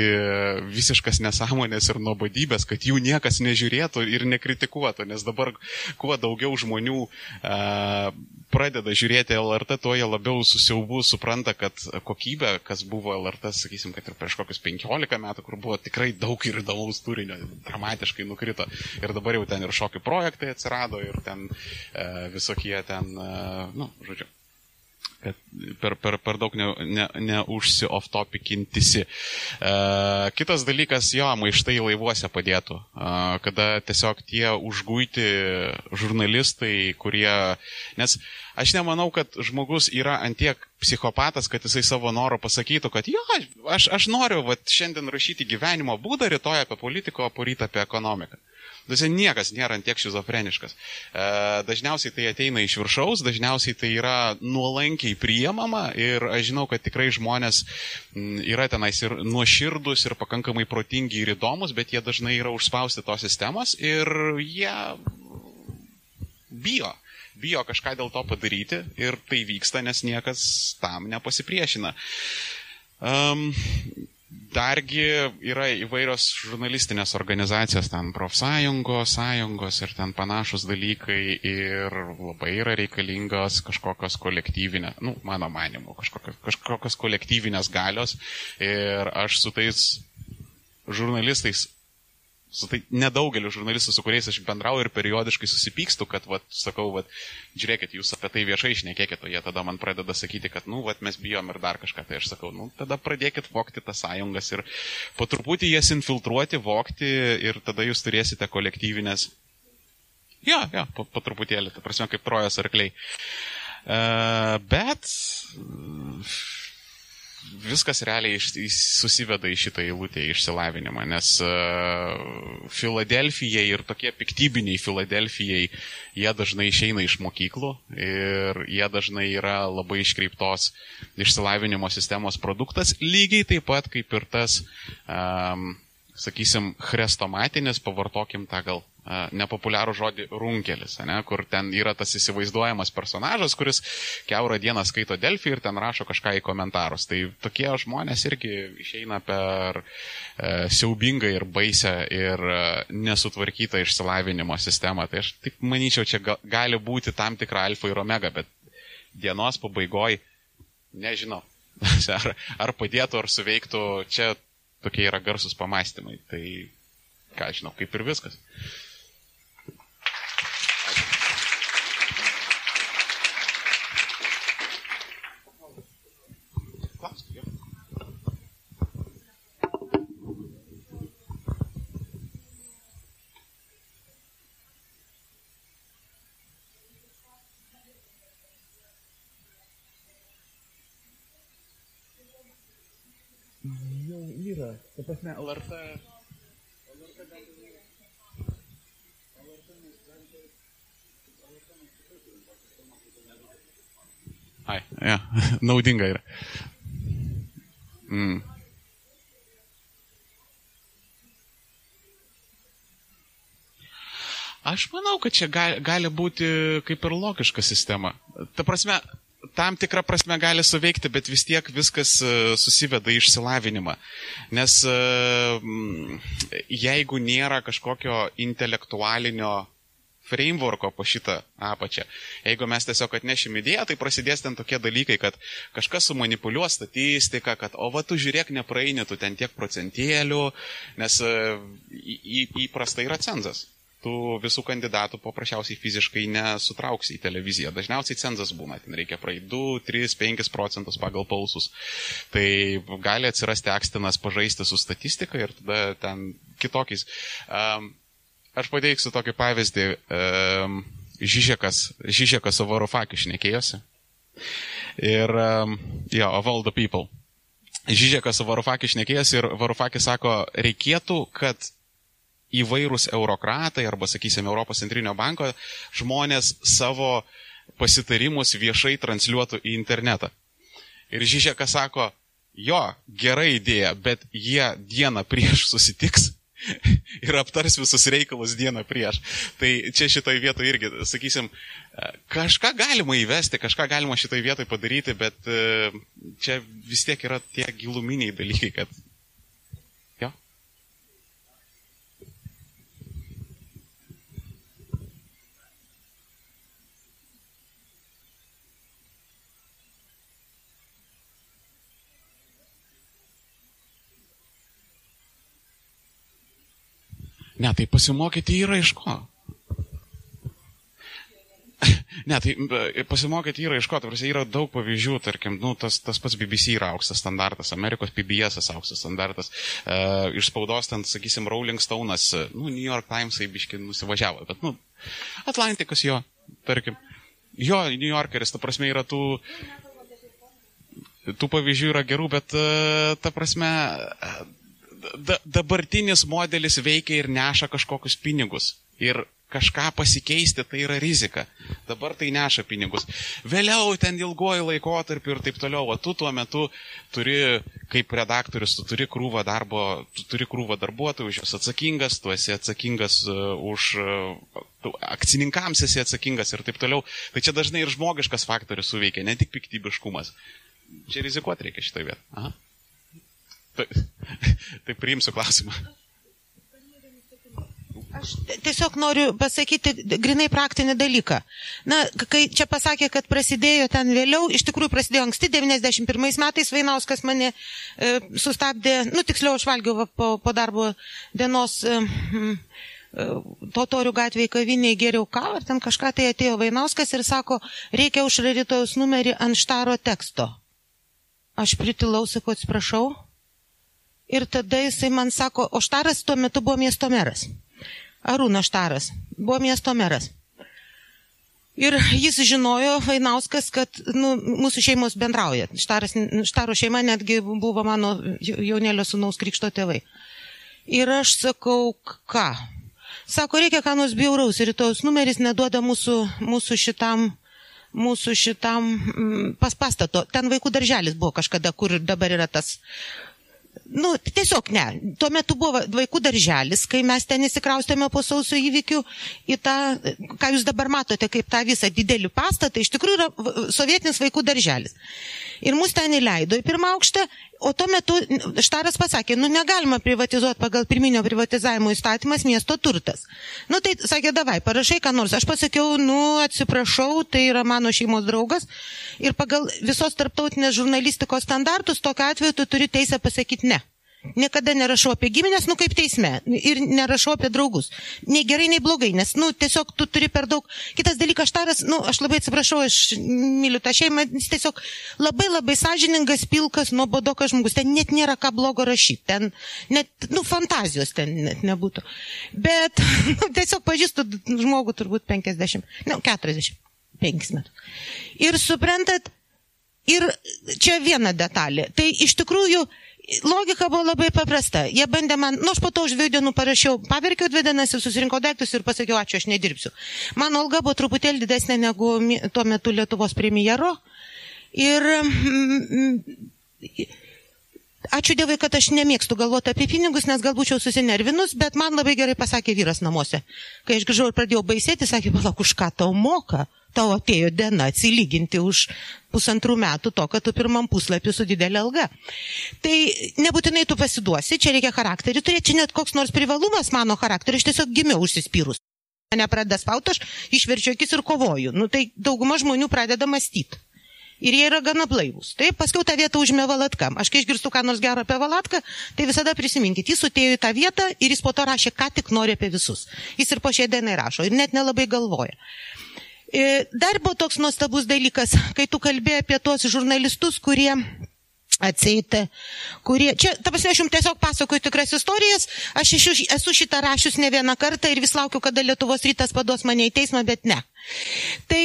visiškas nesąmonės ir nuobodybės, kad jų niekas nežiūrėtų ir nekritikuotų, nes dabar kuo daugiau žmonių a, pradeda žiūrėti LRT, tuo jie labiau susiaubu supranta, kad kokybė, kas buvo LRT, sakysim, kad ir prieš kokius 15 metų, kur buvo tikrai daug ir įdomaus turinio, dramatiškai nukrito. Ir dabar jau ten ir šokių projektai atsirado, ir ten e, visokie ten, e, nu, žodžiu, kad per, per, per daug neužsi-off-topikintisi. Ne, ne e, kitas dalykas, jo, maištai laivuose padėtų, e, kada tiesiog tie užguiti žurnalistai, kurie, nes aš nemanau, kad žmogus yra antiek psichopatas, kad jisai savo noro pasakytų, kad jo, aš, aš noriu vat, šiandien rašyti gyvenimo būdą, rytoj apie politiką, o poryt apie ekonomiką. Dažnai niekas nėra tiek šizofreniškas. E, dažniausiai tai ateina iš viršaus, dažniausiai tai yra nuolankiai priemama ir aš žinau, kad tikrai žmonės yra tenais ir nuoširdus, ir pakankamai protingi ir įdomus, bet jie dažnai yra užspausti tos sistemos ir jie bijo bijo kažką dėl to padaryti ir tai vyksta, nes niekas tam nepasipriešina. Um, Dargi yra įvairios žurnalistinės organizacijos, ten profsąjungos, sąjungos ir ten panašus dalykai ir labai yra reikalingos kažkokios kolektyvinės, nu, mano manimu, kažkokios, kažkokios kolektyvinės galios. Ir aš su tais žurnalistais su tai nedaugeliu žurnalistų, su kuriais aš bendrauju ir periodiškai susipykstu, kad, vat, sakau, vat, žiūrėkit, jūs apie tai viešai išnekėkit, o jie tada man pradeda sakyti, kad, nu, vat, mes bijom ir dar kažką. Tai aš sakau, nu, tada pradėkit vokti tas sąjungas ir po truputį jas infiltruoti, vokti ir tada jūs turėsite kolektyvinės. Jo, jo, po, po truputėlį, ta prasme, kaip trojos arkliai. Uh, bet viskas realiai susiveda į šitą eilutę išsilavinimą, nes uh, Filadelfijai ir tokie piktybiniai Filadelfijai, jie dažnai išeina iš mokyklų ir jie dažnai yra labai iškreiptos išsilavinimo sistemos produktas, lygiai taip pat kaip ir tas, um, sakysim, chrestomatinis, pavartokim tą gal nepopuliarų žodį runkelis, ne, kur ten yra tas įsivaizduojamas personažas, kuris keurą dieną skaito Delfį ir ten rašo kažką į komentarus. Tai tokie žmonės irgi išeina per e, siaubingą ir baisę ir e, nesutvarkytą išsilavinimo sistemą. Tai aš tik manyčiau, čia ga, gali būti tam tikra alfa ir omega, bet dienos pabaigoje nežinau. <laughs> Ar, ar padėtų, ar suveiktų, čia tokie yra garsus pamastymai. Tai ką žinau, kaip ir viskas. Ta prasme, LRT. Ai, ja, <laughs> naudinga yra. Mm. Aš manau, kad čia gali, gali būti kaip ir logiška sistema. Ta prasme, tam tikrą prasme gali suveikti, bet vis tiek viskas e, susiveda į išsilavinimą. Nes e, jeigu nėra kažkokio intelektualinio frameworko po šitą apačią. Jeigu mes tiesiog atnešim idėją, tai prasidės ten tokie dalykai, kad kažkas sumanipuliuos statistiką, kad o va tu žiūrėk, nepraeini tu ten tiek procentėlių, nes e, įprastai yra cenzas tu visų kandidatų paprasčiausiai fiziškai nesutrauksi į televiziją. Dažniausiai cenzas būna, ten reikia praeiti 2, 3, 5 procentus pagal pausus. Tai gali atsirasti akstinas pažaisti su statistika ir tada ten kitokiais. Um, aš pateiksiu tokį pavyzdį. Um, Žižekas, Žižekas su Varufakiu šnekėjosi. Ir, um, jo, yeah, of all the people. Žižekas su Varufakiu šnekėjosi ir Varufakis sako, reikėtų, kad įvairūs eurokratai arba, sakysime, Europos centrinio banko žmonės savo pasitarimus viešai transliuotų į internetą. Ir Žižeka sako, jo, gera idėja, bet jie dieną prieš susitiks <laughs> ir aptars visus reikalus dieną prieš. Tai čia šitoje vietoje irgi, sakysim, kažką galima įvesti, kažką galima šitoje vietoje padaryti, bet e, čia vis tiek yra tie giluminiai dalykai, kad Ne, tai pasimokyti yra iš ko. Ne, tai pasimokyti yra iš ko, tai yra daug pavyzdžių, tarkim, nu, tas, tas pats BBC yra aukštas standartas, Amerikos PBS aukštas standartas, e, iš spaudos ten, sakysim, Rolling Stone'as, nu, New York Times'ai biški nusivažiavo, bet, nu, Atlantikas jo, tarkim, jo, New Yorkeris, ta prasme, yra tų, tų pavyzdžių yra gerų, bet, e, ta prasme, da, dabartinis modelis veikia ir neša kažkokius pinigus. Ir kažką pasikeisti tai yra rizika. Dabar tai neša pinigus. Vėliau ten ilgoji laikotarpį ir taip toliau. O tu tuo metu turi, kaip redaktorius, tu turi krūvą darbo, tu turi krūvą darbuotojų, už juos atsakingas, tu esi atsakingas uh, už uh, tu, akcininkams esi atsakingas ir taip toliau. Tai čia dažnai ir žmogiškas faktorius suveikia, ne tik piktybiškumas. Čia rizikuoti reikia šitą vietą. Tai, tai priimsiu klausimą. Aš tiesiog noriu pasakyti grinai praktinį dalyką. Na, kai čia pasakė, kad prasidėjo ten vėliau, iš tikrųjų prasidėjo anksti, 91 metais Vainauskas mane e, sustabdė, nu tiksliau aš valgiau po, po darbo dienos e, e, Totorių gatvėje kaviniai geriau kavą, ten kažką tai atėjo Vainauskas ir sako, reikia užrarytojus numerį ant štaro teksto. Aš pritilau, sakau, atsiprašau, Ir tada jisai man sako, o Štaras tuo metu buvo miesto meras. Arūnas Štaras buvo miesto meras. Ir jis žinojo, Vainauskas, kad nu, mūsų šeimos bendrauja. Štaras, štaro šeima netgi buvo mano jaunėlio sunaus krikšto tėvai. Ir aš sakau, ką? Sako, reikia ką nors bjauraus. Tos numeris neduoda mūsų, mūsų šitam mūsų šitam mm, pas pastato. Ten vaikų darželis buvo kažkada, kur dabar yra tas Nu, tiesiog ne. Tuo metu buvo vaikų darželis, kai mes ten įsikraustėme po sausio įvykių į tą, ką jūs dabar matote, kaip tą visą didelį pastatą, iš tikrųjų yra sovietinis vaikų darželis. Ir mus ten įleido į pirmą aukštą, o tuo metu Štaras pasakė, nu negalima privatizuoti pagal pirminio privatizavimo įstatymas miesto turtas. Nu tai sakė, davai, parašai ką nors. Aš pasakiau, nu atsiprašau, tai yra mano šeimos draugas. Ir pagal visos tarptautinės žurnalistikos standartus, tokiu atveju tu turi teisę pasakyti ne. Niekada nerašau apie giminės, nu kaip teisme. Ir nerašau apie draugus. Nei gerai, nei blogai, nes, nu, tiesiog tu turi per daug. Kitas dalykas, Štaras, nu, aš labai atsiprašau, aš myliu tą šeimą, jis tiesiog labai labai sąžiningas, pilkas, nuobodokas žmogus. Ten net nėra ką blogo rašyti. Ten net, nu, fantazijos ten net nebūtų. Bet, <laughs> nu, tiesiog pažįstu žmogų turbūt 50, ne, 45 metų. Ir suprantat, ir čia viena detalė. Tai iš tikrųjų, logika buvo labai paprasta. Jie bandė man, nu aš po to už dviejų dienų parašiau, paverkiau dvi dienas ir susirinkau daiktus ir pasakiau, ačiū, aš nedirbsiu. Mano alga buvo truputėlį didesnė negu tuo metu Lietuvos premjero. Ir mm, ačiū Dievui, kad aš nemėgstu galvoti apie pinigus, nes gal būčiau susinervinus, bet man labai gerai pasakė vyras namuose. Kai aš grįžau ir pradėjau baisėti, sakė, palauk, už ką tau moka? Tau atėjo diena atsilyginti už pusantrų metų to, kad tu pirmam puslapį su didelė alga. Tai nebūtinai tu pasiduosi, čia reikia charakterį turėti, čia net koks nors privalumas mano charakterio, aš tiesiog gimiau užsispyrus. Mane pradeda spauti, aš išverčiu akis ir kovoju. Nu, tai dauguma žmonių pradeda mąstyti. Ir jie yra gana blaivus. Taip, paskui tą vietą užmė Valatkam. Aš kai išgirstu ką nors gero apie Valatką, tai visada prisiminkit, jis atėjo į tą vietą ir jis po to rašė, ką tik nori apie visus. Jis ir po šiai dienai rašo ir net nelabai galvoja. E, Dar buvo toks nuostabus dalykas, kai tu kalbėjai apie tuos žurnalistus, kurie atseit, kurie, čia, ta prasme, aš jums tiesiog pasakoju tikras istorijas, aš esu šitą rašius ne vieną kartą ir vis laukiu, kada Lietuvos rytas paduos mane į teismą, bet ne. Tai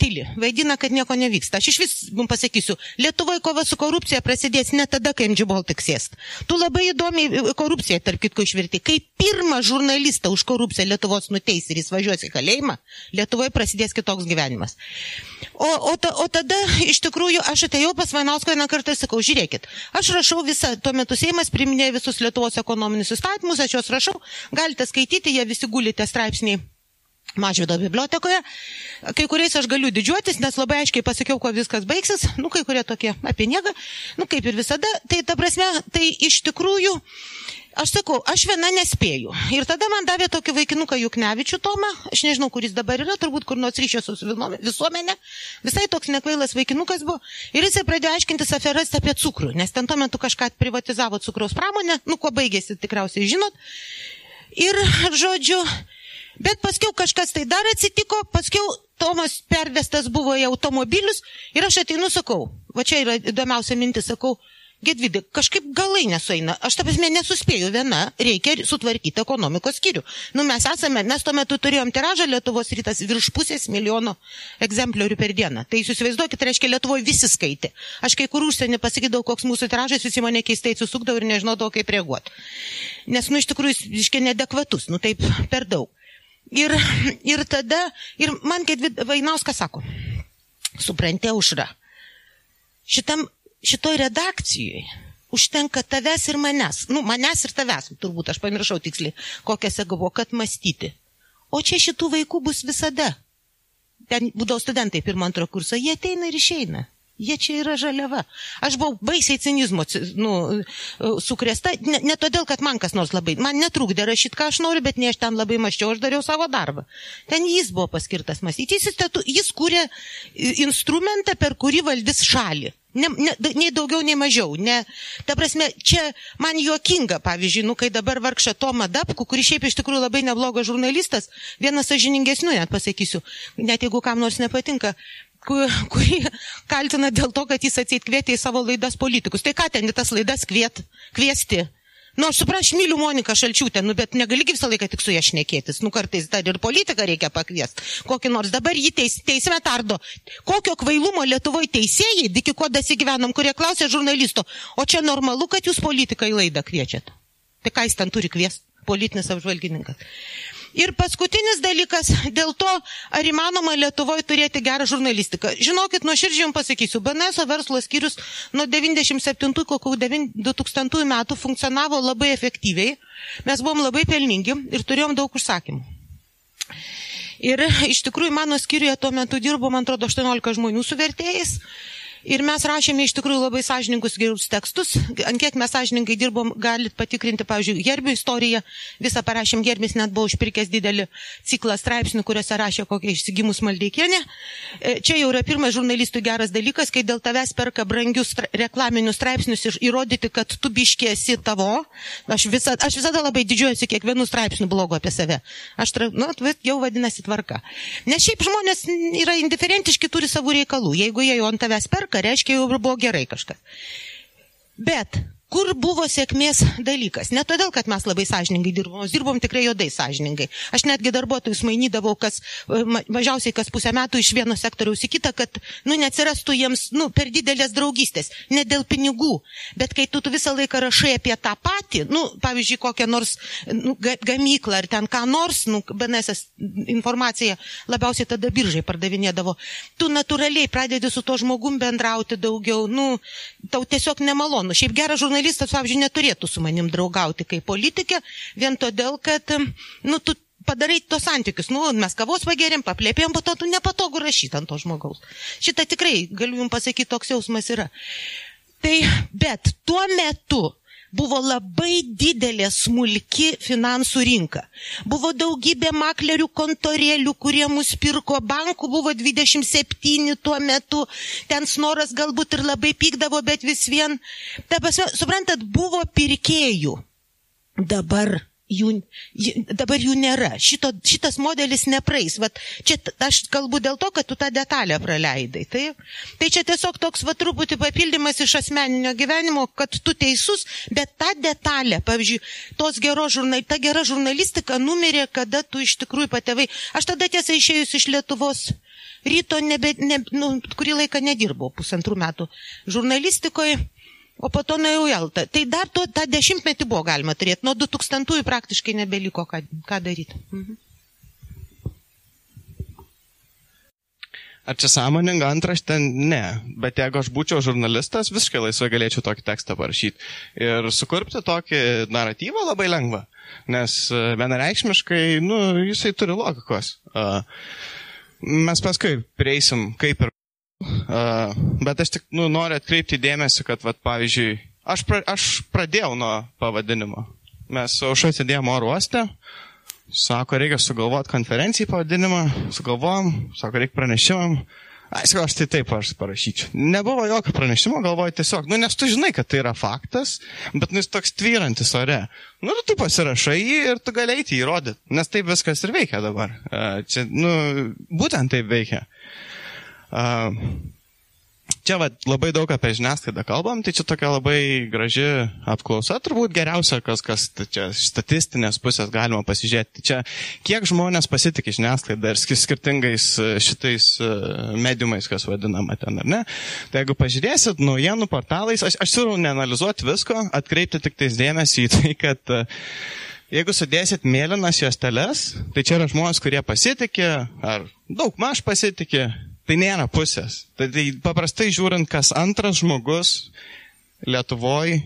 tyli, vaidina, kad nieko nevyksta. Aš iš vis jums pasakysiu, Lietuvoje kova su korupcija prasidės ne tada, kai MG Baltic sėst. Tu labai įdomiai korupciją, tarp kitko, išverti. Kai pirmą žurnalistą už korupciją Lietuvos nuteis ir jis važiuos į kalėjimą, Lietuvoje prasidės kitoks gyvenimas. O, o, ta, o tada, iš tikrųjų, aš atėjau pas Vainauską vieną kartą ir sakau, žiūrėkit, aš rašau visą, tuo metu Seimas priminėjo visus Lietuvos ekonominius įstatymus, aš juos rašau, galite skaityti, jie visi gulite straipsniai. Mažvido bibliotekoje. Kai kuriais aš galiu didžiuotis, nes labai aiškiai pasakiau, kuo viskas baigsis. Nu, kai kurie tokie apie niegą. Nu, kaip ir visada. Tai ta prasme, tai iš tikrųjų, aš sakau, aš viena nespėju. Ir tada man davė tokį vaikinuką Juknevičių Tomą. Aš nežinau, kuris dabar yra, turbūt kur nors ryšio su visuomenė. Visai toks nekvailas vaikinukas buvo. Ir jisai pradėjo aiškintis aferas apie cukrų, nes ten tuo metu kažką privatizavo cukraus pramonę. Nu, kuo baigėsi, tikriausiai žinot. Ir, žodžiu, Bet paskui kažkas tai dar atsitiko, paskui Tomas pervestas buvo į automobilius ir aš ateinu, sakau, va čia yra įdomiausia mintis, sakau, Gedvidai, kažkaip galai nesueina. Aš tą prasme nesuspėjau viena, reikia sutvarkyti ekonomikos skyrių. Nu, mes esame, mes tuo metu turėjom tiražą Lietuvos rytas virš pusės milijono egzempliorių per dieną. Tai jūs įsivaizduokit, reiškia, Lietuvoje visi skaitė. Aš kai kur užsienį pasakydavau, koks mūsų tiražas, visi mane keistai susukdavo ir nežinodavau, kaip reaguoti. Nes, nu, iš tikrųjų, jis iškiai nedekvatus, nu, taip per daug. Ir, ir tada, ir man kaip Vainauskas sako, suprantė užra, šitam, šitoj redakcijoje užtenka tavęs ir manęs, nu, manęs ir tavęs, turbūt aš pamiršau tiksliai, kokias buvo, kad mąstyti. O čia šitų vaikų bus visada. Ten būdavo studentai pirmo antro kurso, jie ateina ir išeina. Jie čia yra žaliava. Aš buvau baisiai cinizmo nu, sukrėsta, ne, ne todėl, kad man kas nors labai, man netrukdė rašyti, ką aš noriu, bet ne aš ten labai maščiau, aš dariau savo darbą. Ten jis buvo paskirtas mąstyti, jis, jis kūrė instrumentą, per kurį valdys šalį. Ne, ne, nei daugiau, nei mažiau. Ne, ta prasme, čia man juokinga, pavyzdžiui, nu, kai dabar vargšą Tomą Dabku, kuris šiaip iš tikrųjų labai neblogas žurnalistas, vienas sažiningesnių net pasakysiu, net jeigu kam nors nepatinka, <laughs> kurį kaltina dėl to, kad jis atseit kvietė į savo laidas politikus. Tai ką ten į tas laidas kviet, kviesti? Nu, aš suprantu, aš myliu Moniką Šalčiūtę, nu, bet negali visą laiką tik su ją šnekėtis. Nu, kartais dar ir politiką reikia pakviesti. Kokį nors dabar jį teis, teisme tardo. Kokio kvailumo Lietuvoje teisėjai, diki kuo dasigyvenom, kurie klausė žurnalisto, o čia normalu, kad jūs politiką į laidą kviečiat. Tai ką jis ten turi kviesti? Politinis apžvalgininkas. Ir paskutinis dalykas, dėl to, ar įmanoma Lietuvoje turėti gerą žurnalistiką. Žinokit, nuo širdžiai jums pasakysiu, BNS verslo skyrius nuo 97 kokių 2000 metų funkcionavo labai efektyviai, mes buvom labai pelningi ir turėjom daug užsakymų. Ir iš tikrųjų mano skyriuje tuo metu dirbo, man atrodo, 18 žmonių su vertėjais. Ir mes rašėme iš tikrųjų labai sąžininkus gerus tekstus. Ant kiek mes sąžininkai dirbom, galit patikrinti, pavyzdžiui, Gerbio istoriją. Visą parašėm Gerbis, net buvo užpirkęs didelį ciklą straipsnių, kuriuose rašė kokią išsigimus maldeikienę. Čia jau yra pirmas žurnalistų geras dalykas, kai dėl tavęs perka brangius stra reklaminius straipsnius ir įrodyti, kad tu biškėsi tavo. Aš, visa, aš visada labai didžiuojuosi kiekvienu straipsniu blogo apie save. Aš, nu, jau vadinasi tvarka. Nes šiaip žmonės yra indiferentiški, turi savų reikalų. Jeigu jie jau ant tavęs perka, reiškia, jau buvo gerai kažkas. Bet kur buvo sėkmės dalykas? Ne todėl, kad mes labai sąžiningai dirbom, mes dirbom tikrai juodai sąžiningai. Aš netgi darbuotojus mainydavau, kas e, ma- mažiausiai kas pusę metų iš vieno sektoriaus į kitą, kad, nu, neatsirastų jiems, nu, per didelės draugystės. Ne dėl pinigų. Bet kai tu, tu visą laiką rašai apie tą patį, nu, pavyzdžiui, kokią nors nu, ga, gamyklą ar ten ką nors, nu, BNS informaciją labiausiai tada biržai pardavinėdavo, tu natūraliai pradedi su to žmogum bendrauti daugiau, nu, tau tiesiog nemalonu. Šiaip geras žurnalistas, pavyzdžiui, neturėtų su manim draugauti kaip politikė, vien todėl, kad, nu, tu padarai tos santykius, nu, mes kavos pagerėm, paplėpėm, po to tu nepatogu rašyti ant to žmogaus. Šitą tikrai, galiu jums pasakyti, toks jausmas yra. Tai, bet tuo metu buvo labai didelė smulki finansų rinka. Buvo daugybė maklerių kontorėlių, kurie mus pirko, bankų buvo 27 tuo metu, ten snoras galbūt ir labai pykdavo, bet vis vien, ta prasme, suprantat, buvo pirkėjų. Dabar jų, dabar jų nėra. Šito, šitas modelis nepraeis. Vat čia aš kalbu dėl to, kad tu tą detalę praleidai. Tai, tai čia tiesiog toks va truputį papildymas iš asmeninio gyvenimo, kad tu teisus, bet ta detalė, pavyzdžiui, tos geros žurnal, ta gera žurnalistika numirė, kada tu iš tikrųjų patėvai. Aš tada tiesą išėjus iš Lietuvos ryto, nebe, ne, nu, kurį laiką nedirbau, pusantrų metų žurnalistikoje. O po to nuėjau į Altą. Tai dar to, tą dešimtmetį buvo galima turėti. Nuo 2000-ųjų praktiškai nebeliko ką, ką daryti. Mhm. Ar čia sąmoninga antraštė? Ne. Bet jeigu aš būčiau žurnalistas, visiškai laisvai galėčiau tokį tekstą parašyti. Ir sukurpti tokį naratyvą labai lengva. Nes e, vienareikšmiškai, nu, jisai turi logikos. Mes paskui prieisim kaip ir. Bet aš tik nu, noriu atkreipti dėmesį, kad, vat, pavyzdžiui, aš, pra, aš pradėjau nuo pavadinimo. Mes su aušai sėdėjome oro uoste, Sako, reikia sugalvoti konferencijai pavadinimą, sugalvojom, sako, reikia pranešimam. Aišku, aš tai taip aš parašyčiau. Nebuvo jokio pranešimo, galvoju tiesiog, nu nes tu žinai, kad tai yra faktas, bet nu jis toks tvyrantis ore. Nu, tu pasirašai jį ir tu gali eiti įrodyti, nes taip viskas ir veikia dabar. Čia, nu, būtent taip veikia. Uh, čia va, labai daug apie žiniasklaidą kalbam, tai čia tokia labai graži apklausa, turbūt geriausia, kas, kas tai čia statistinės pusės galima pasižiūrėti. Čia kiek žmonės pasitikė žiniasklaidą ir skir- skirtingais e, šitais e, mediumais, kas vadinama ten, ar ne? Tai jeigu pažiūrėsit naujienų portalais, aš, aš siūlau neanalizuoti visko, atkreipti tik tais dėmesį į tai, kad e, Jeigu sudėsit mėlynas juosteles, tai čia yra žmonės, kurie pasitikė, ar daug maž pasitikė, tai nėra pusės. Tai, tai paprastai žiūrint, kas antras žmogus Lietuvoje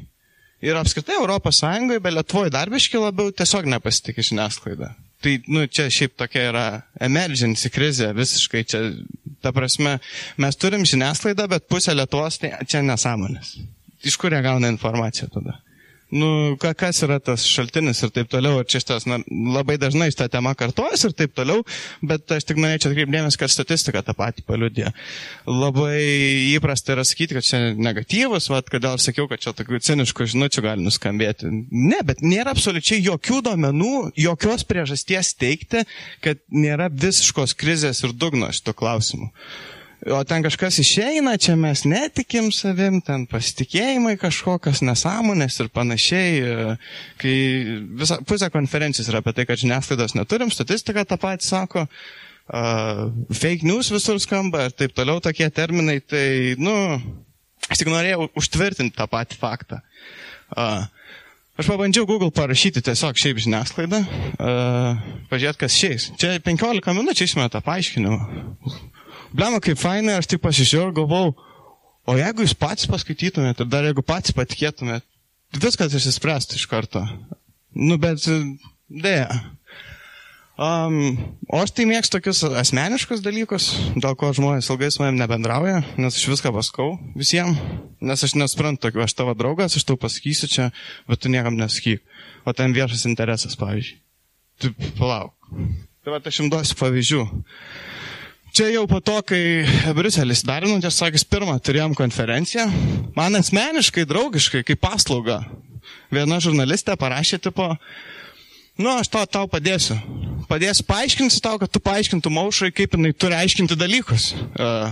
ir apskritai Europos Sąjungoje, bet Lietuvoje darbiškai labiau tiesiog nepasitikė žiniasklaida. Tai, nu, čia šiaip tokia yra emergency krizė, visiškai čia, ta prasme, mes turim žiniasklaidą, bet pusė Lietuvos, tai čia nesąmonės. Iš kur jie gauna informaciją tada? Nu, ka, kas yra tas šaltinis ir taip toliau. Ir čia šitas, na, labai dažnai šitą temą kartuojas ir taip toliau, bet aš tik norėčiau atkreipdėmės, kad statistika tą patį paliudė. Labai įprasta yra sakyti, kad čia negatyvus, vad, kodėl aš sakiau, kad čia tokių ciniškų žinučių gali nuskambėti. Ne, bet nėra absoliučiai jokių duomenų, jokios priežasties teikti, kad nėra visiškos krizės ir dugno šito klausimu. O ten kažkas išeina, čia mes netikim savim, ten pasitikėjimai kažkokios nesąmonės ir panašiai. Kai visa, pusė konferencijos yra apie tai, kad žiniasklaidos neturim, statistika tą patį sako, uh, fake news visur skamba ir taip toliau tokie terminai, tai, nu, aš tik norėjau užtvirtinti tą patį faktą. Uh, Aš pabandžiau Google parašyti tiesiog šiaip žiniasklaidą, uh, pažiūrėti, kas šiais. Čia 15 minučių išmeta paaiškinimą. Blema, kaip fainai, aš tik pasižiūrėjau ir galvau, o jeigu jūs patys paskaitytumėte ir dar jeigu patys patikėtumėte, viskas išsispręstų iš karto. Nu, bet dėja. Um, o aš tai mėgstu tokius asmeniškus dalykus, dėl ko žmonės ilgai su manim nebendrauja, nes aš viską paskau visiems, nes aš nesuprantu tokių, aš tavo draugas, aš tau pasakysiu čia, bet tu niekam nesakyk. O ten viešas interesas, pavyzdžiui. Tu palauk. Tai va, aš jums duosiu pavyzdžių. Čia jau po to, kai Briuselis darino, tiesą sakys, pirmą turėjom konferenciją, man asmeniškai, draugiškai, kaip paslauga, viena žurnalistė parašė tipo, Nu, aš tau, tau padėsiu. Padėsiu, paaiškinsiu tau, kad tu paaiškintum aušrai, kaip jinai turi aiškinti dalykus. Uh,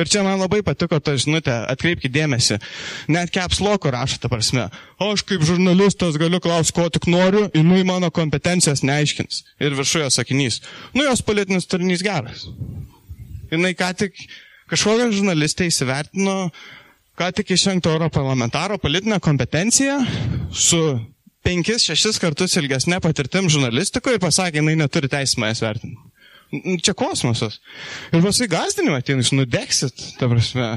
ir čia man labai patiko ta žinutė, atkreipkite dėmesį. Net caps loko rašo, ta prasme. Aš kaip žurnalistas galiu klausti, ko tik noriu, jinai mano kompetencijas neaiškins. Ir viršuje sakinys. Nu, jos politinis turinys geras. Jinai ką tik kažkokią žurnalistę įsivertino, ką tik išrinkto Europarlamentaro politinę kompetenciją su penkis, šešis kartus ilgesnė patirtim žurnalistikoje ir pasakė, jinai neturi teisę manęs vertinti. Čia kosmosas. Ir paskui gazdinimą jūs nudeksit, ta prasme.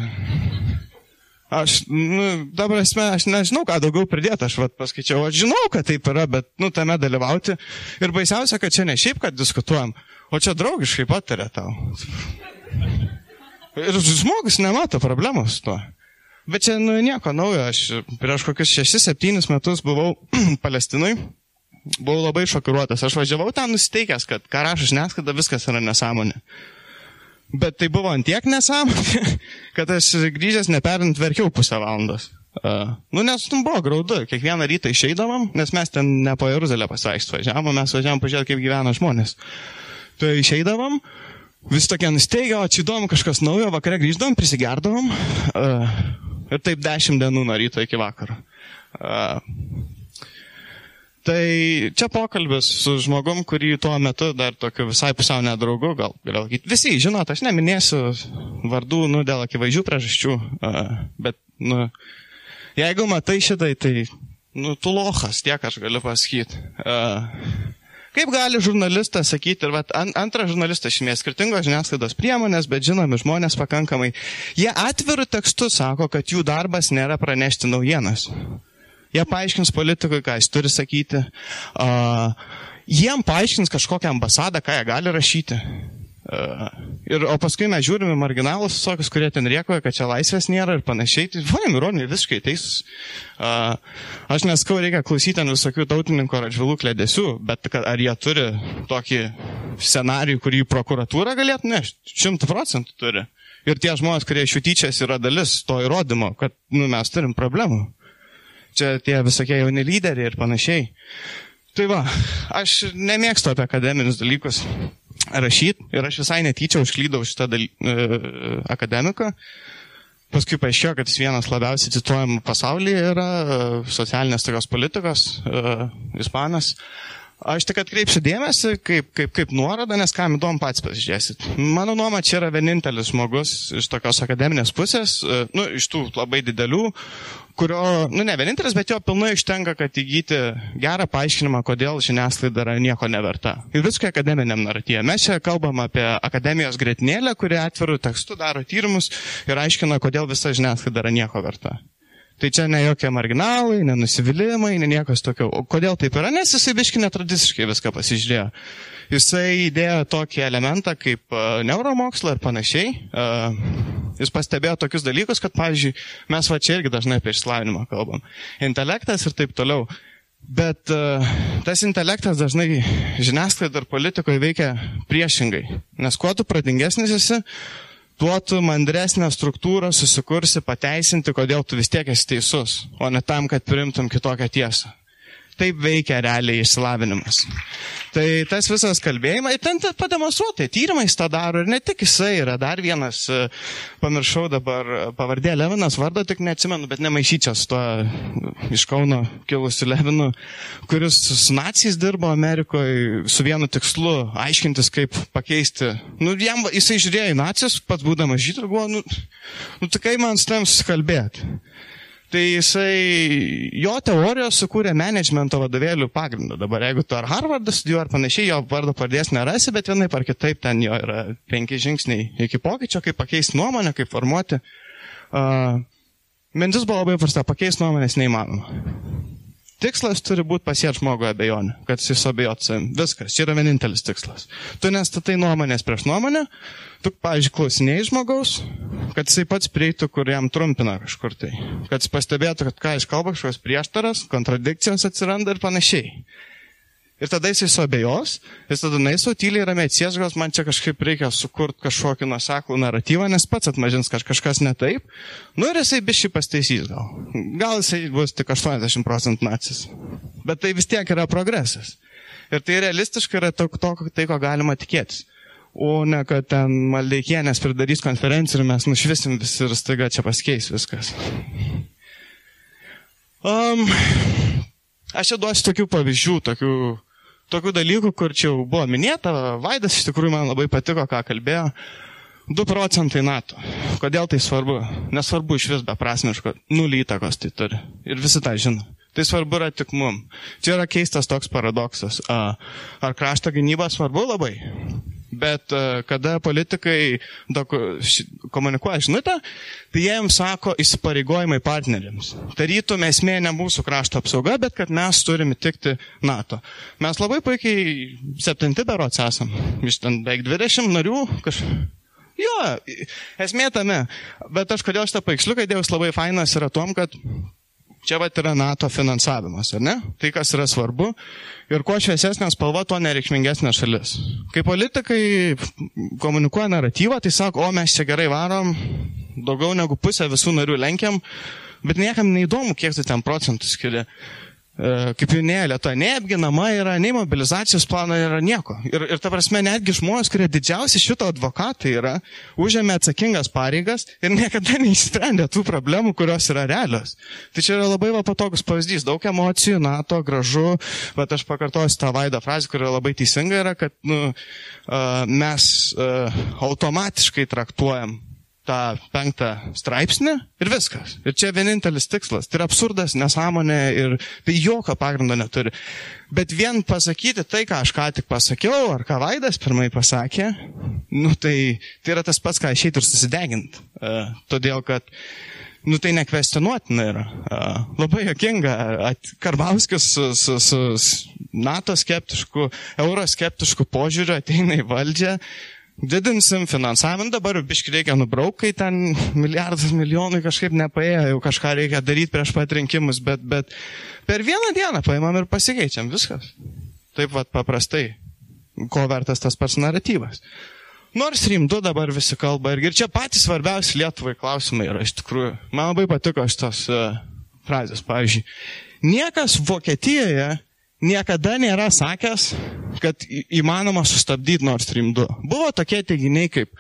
Aš, nu, ta prasme, aš nežinau, ką daugiau pridėti, aš vat paskaičiau, aš žinau, kad taip yra, bet, nu, tame dalyvauti. Ir baisiausia, kad čia ne šiaip, kad diskutuojam, o čia draugiškai patarė tau. Ir žmogus nemato problemos su tuo. Bet čia nu, nieko naujo, aš prieš kokius 6-7 metus buvau <clears throat> Palestinui, buvau labai šokiruotas, aš važiavau ten nusiteikęs, kad ką rašo žiniasklaida, viskas yra nesąmonė. Bet tai buvo antiek nesąmonė, <laughs> kad aš grįžęs neperint verkiau pusę valandos. Uh, nu, nes nu, buvo graudu, kiekvieną rytą išeidavom, nes mes ten ne po Jeruzalę pasivaikšt važiavom, mes važiavom pažiūrėti, kaip gyvena žmonės. Tai išeidavom, vis tokia nusteigė, o čia įdomu kažkas naujo, vakare grįždavom, prisigerdavom. Uh, ir taip dešimt dienų nuo ryto iki vakaro. Uh, tai čia pokalbis su žmogum, kurį tuo metu dar tokiu visai pusiau nedraugu, gal galiu sakyti. Visi, žinot, aš neminėsiu vardų, nu, dėl akivaizdžių priežasčių, uh, bet, nu, jeigu matai šitai, tai, nu, tu lochas, tiek aš galiu pasakyti. Uh, Kaip gali žurnalistas sakyti, ir vat, an, antras žurnalistas šimė skirtingos žiniasklaidos priemonės, bet žinomi žmonės pakankamai, jie atvirų tekstų sako, kad jų darbas nėra pranešti naujienas. Jie paaiškins politikui, ką jis turi sakyti. Uh, jiem paaiškins kažkokią ambasadą, ką jie gali rašyti. Ir, o paskui mes žiūrime marginalus, visokius, kurie ten riekoja, kad čia laisvės nėra ir panašiai. Tai, ponia Mironė, visiškai teisus. Uh, aš neskau, reikia klausyti ant visokių tautininkų ar atžvilų klėdėsių, bet ar jie turi tokį scenarijų, kurį prokuratūra galėtų nešti? Šimtų procentų turi. Ir tie žmonės, kurie iš jų tyčias, yra dalis to įrodymo, kad nu, mes turim problemų. Čia tie visokie jauni lyderiai ir panašiai. Tai va, aš nemėgstu apie akademinius dalykus rašyti ir aš visai netyčia užklydau šitą daly, e, akademiką. Paskui paaiškėjo, kad jis vienas labiausiai cituojamų pasaulyje yra e, socialinės tokios politikos, e, ispanas. Aš tik atkreipsiu dėmesį kaip, kaip, kaip nuorodą, nes kam įdomu pats pasižiūrėsit. Mano nuoma, čia yra vienintelis žmogus iš tokios akademinės pusės, e, nu, iš tų labai didelių, kurio, nu ne vienintelis, bet jo pilnai užtenka, kad įgyti gerą paaiškinimą, kodėl žiniasklaida yra nieko neverta. Ir viską akademiniam naratyje. Mes čia kalbam apie akademijos gretinėlę, kuri atvirų tekstų daro tyrimus ir aiškina, kodėl visa žiniasklaida yra nieko verta. Tai čia ne jokie marginalai, ne nusivylimai, ne niekas tokio. O kodėl taip yra? Nes jisai biški netradiciškai viską pasižiūrėjo. Jisai įdėjo tokį elementą kaip uh, neuromokslą ir panašiai. Uh, jis pastebėjo tokius dalykus, kad, pavyzdžiui, mes va čia irgi dažnai apie išslavinimą kalbam. Intelektas ir taip toliau. Bet uh, tas intelektas dažnai žiniasklaida ir politikoje veikia priešingai. Nes kuo tu pradingesnis esi, tuo tu mandresnę struktūrą susikursi pateisinti, kodėl tu vis tiek esi teisus, o ne tam, kad primtum kitokią tiesą. Taip veikia realiai išsilavinimas. Tai tas visas kalbėjimas, ir ten pademonstruoti, tyrimais tą daro ir ne tik jisai, yra dar vienas, e, pamiršau dabar e, pavardė Levinas, vardo tik neatsimenu, bet nemaišyčias tuo iš Kauno kilusiu Levinu, kuris su nacijais dirbo Amerikoje su vienu tikslu - aiškintis, kaip pakeisti. Nu, jam, jisai žiūrėjo į nacijus, pats būdamas žydų, buvo, nu, nu tai kaip man su tam susikalbėti. Tai jisai, jo teorijos sukūrė managemento vadovėlių pagrindą. Dabar jeigu tu ar Harvardą studijuoji ar panašiai, jo vardo pradės nerasi, bet vienaip ar kitaip ten jo yra penki žingsniai iki pokyčio, kaip pakeisti nuomonę, kaip formuoti. Uh, mintis buvo labai prasta, pakeisti nuomonės neįmanoma. Tikslas turi būti pasiekti žmogų abejonę, kad jis abejot savim. Viskas, čia yra vienintelis tikslas. Tu nestatai nuomonės prieš nuomonę, tu, pavyzdžiui, klausinėjai žmogaus, kad jisai pats prieitų, kur jam trumpina kažkur tai. Kad jis pastebėtų, kad ką iš kalba kažkokios prieštaras, kontradikcijos atsiranda ir panašiai. Ir tada jisai suabejos, jis tada naisau tyliai ramiai atsiesgos, man čia kažkaip reikia sukurti kažkokį nuseklų naratyvą, nes pats atmažins kaž, kažkas ne taip. Nu ir jisai bišį pastaisys gal. Gal jisai bus tik 80 procentų nacis. Bet tai vis tiek yra progresas. Ir tai realistiškai yra to, to tai, ko galima tikėtis. O ne, kad ten maldeikienės pridarys konferenciją ir mes nušvisim visi ir staiga čia pasikeis viskas. Um, aš čia duosiu tokių pavyzdžių, tokių, tokių dalykų, kur čia jau buvo minėta. Vaidas iš tikrųjų man labai patiko, ką kalbėjo. 2 procentai NATO. Kodėl tai svarbu? Nesvarbu iš vis beprasmiško. Nulį įtakos tai turi. Ir visi tą žino. Tai svarbu yra tik mum. Čia yra keistas toks paradoksas. Ar krašto gynyba svarbu labai? Bet e, kada politikai komunikuoja žinutę, tai jie jums sako įsipareigojimai partneriams. Tarytum esmė ne mūsų krašto apsauga, bet kad mes turime tikti NATO. Mes labai puikiai septinti berots esam. Iš ten beveik 20 narių kažkaip. Jo, esmė tame. Bet aš kodėl šitą paveiksliuką dėjau, labai fainas yra tom, kad čia va yra NATO finansavimas, ar ne? Tai, kas yra svarbu. Ir kuo šviesesnė spalva, tuo nereikšmingesnė šalis. Kai politikai komunikuoja naratyvą, tai sako, o mes čia gerai varom, daugiau negu pusę visų narių lenkiam, bet niekam neįdomu, kiek tu ten procentų skiri. E, kaip jau minėjo, Lietuva neapginama yra, nei mobilizacijos plano yra nieko. Ir, ir ta prasme, netgi žmonės, kurie didžiausi šito advokatai yra, užėmė atsakingas pareigas ir niekada <laughs> neįsprendė tų problemų, kurios yra realios. Tai čia yra labai va, patogus pavyzdys. Daug emocijų, NATO, gražu, bet aš pakartosiu tą vaidą frazę, kuri labai teisinga yra, kad nu, mes automatiškai traktuojam tą penktą straipsnį ir viskas. Ir čia vienintelis tikslas. Tai yra absurdas, nesąmonė ir tai jokio pagrindo neturi. Bet vien pasakyti tai, ką aš ką tik pasakiau, ar ką Vaidas pirmai pasakė, nu tai, tai yra tas pats, ką išėjti ir susideginti. Uh, todėl, kad nu tai nekvestionuotina yra. Uh, labai jokinga. Karbauskis su, su, su NATO skeptišku, euroskeptišku požiūriu ateina į valdžią didinsim finansavimą, dabar biškai reikia nubraukti, kai ten milijardus milijonų kažkaip nepaėjo, jau kažką reikia daryti prieš pat rinkimus, bet, bet per vieną dieną paimam ir pasikeičiam viskas. Taip pat paprastai, ko vertas tas pats naratyvas. Nors rimdu dabar visi kalba ir čia patys svarbiausi Lietuvai klausimai yra iš tikrųjų. Man labai patiko šitos uh, frazės, pavyzdžiui. Niekas Vokietijoje niekada nėra sakęs, kad įmanoma sustabdyti Nord Stream 2. Buvo tokie teiginiai kaip,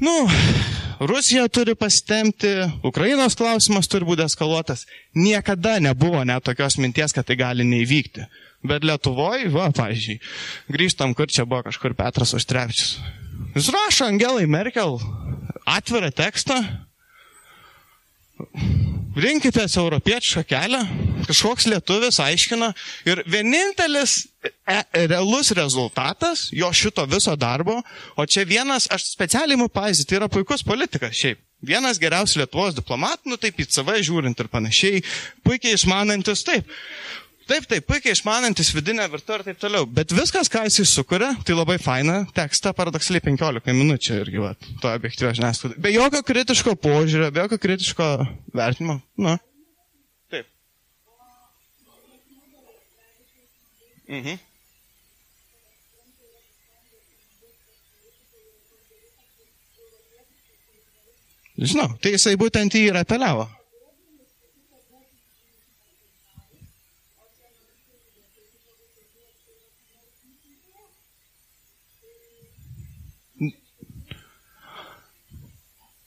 nu, Rusija turi pasitemti, Ukrainos klausimas turi būti eskaluotas. Niekada nebuvo net tokios minties, kad tai gali neįvykti. Bet Lietuvoje, va, pavyzdžiui, grįžtam, kur čia buvo kažkur Petras Oštrevičius. Jis rašo Angelai Merkel atvirą tekstą, rinkitės europietišką kelią, kažkoks lietuvis aiškina ir vienintelis e realus rezultatas jo šito viso darbo, o čia vienas, aš specialiai mu pavyzdį, tai yra puikus politikas šiaip. Vienas geriausių Lietuvos diplomatų, nu taip į CV žiūrint ir panašiai, puikiai išmanantis, taip. Taip, taip, puikiai išmanantis vidinę virtuvę ir taip toliau. Bet viskas, ką jis sukuria, tai labai faina tekstą, paradoksaliai 15 minučių irgi, va, to objektyvio žiniasklaido. Be jokio kritiško požiūrio, be jokio kritiško vertinimo. Nu. Taip. Mhm. Žinau, tai jisai būtent jį ir apeliavo.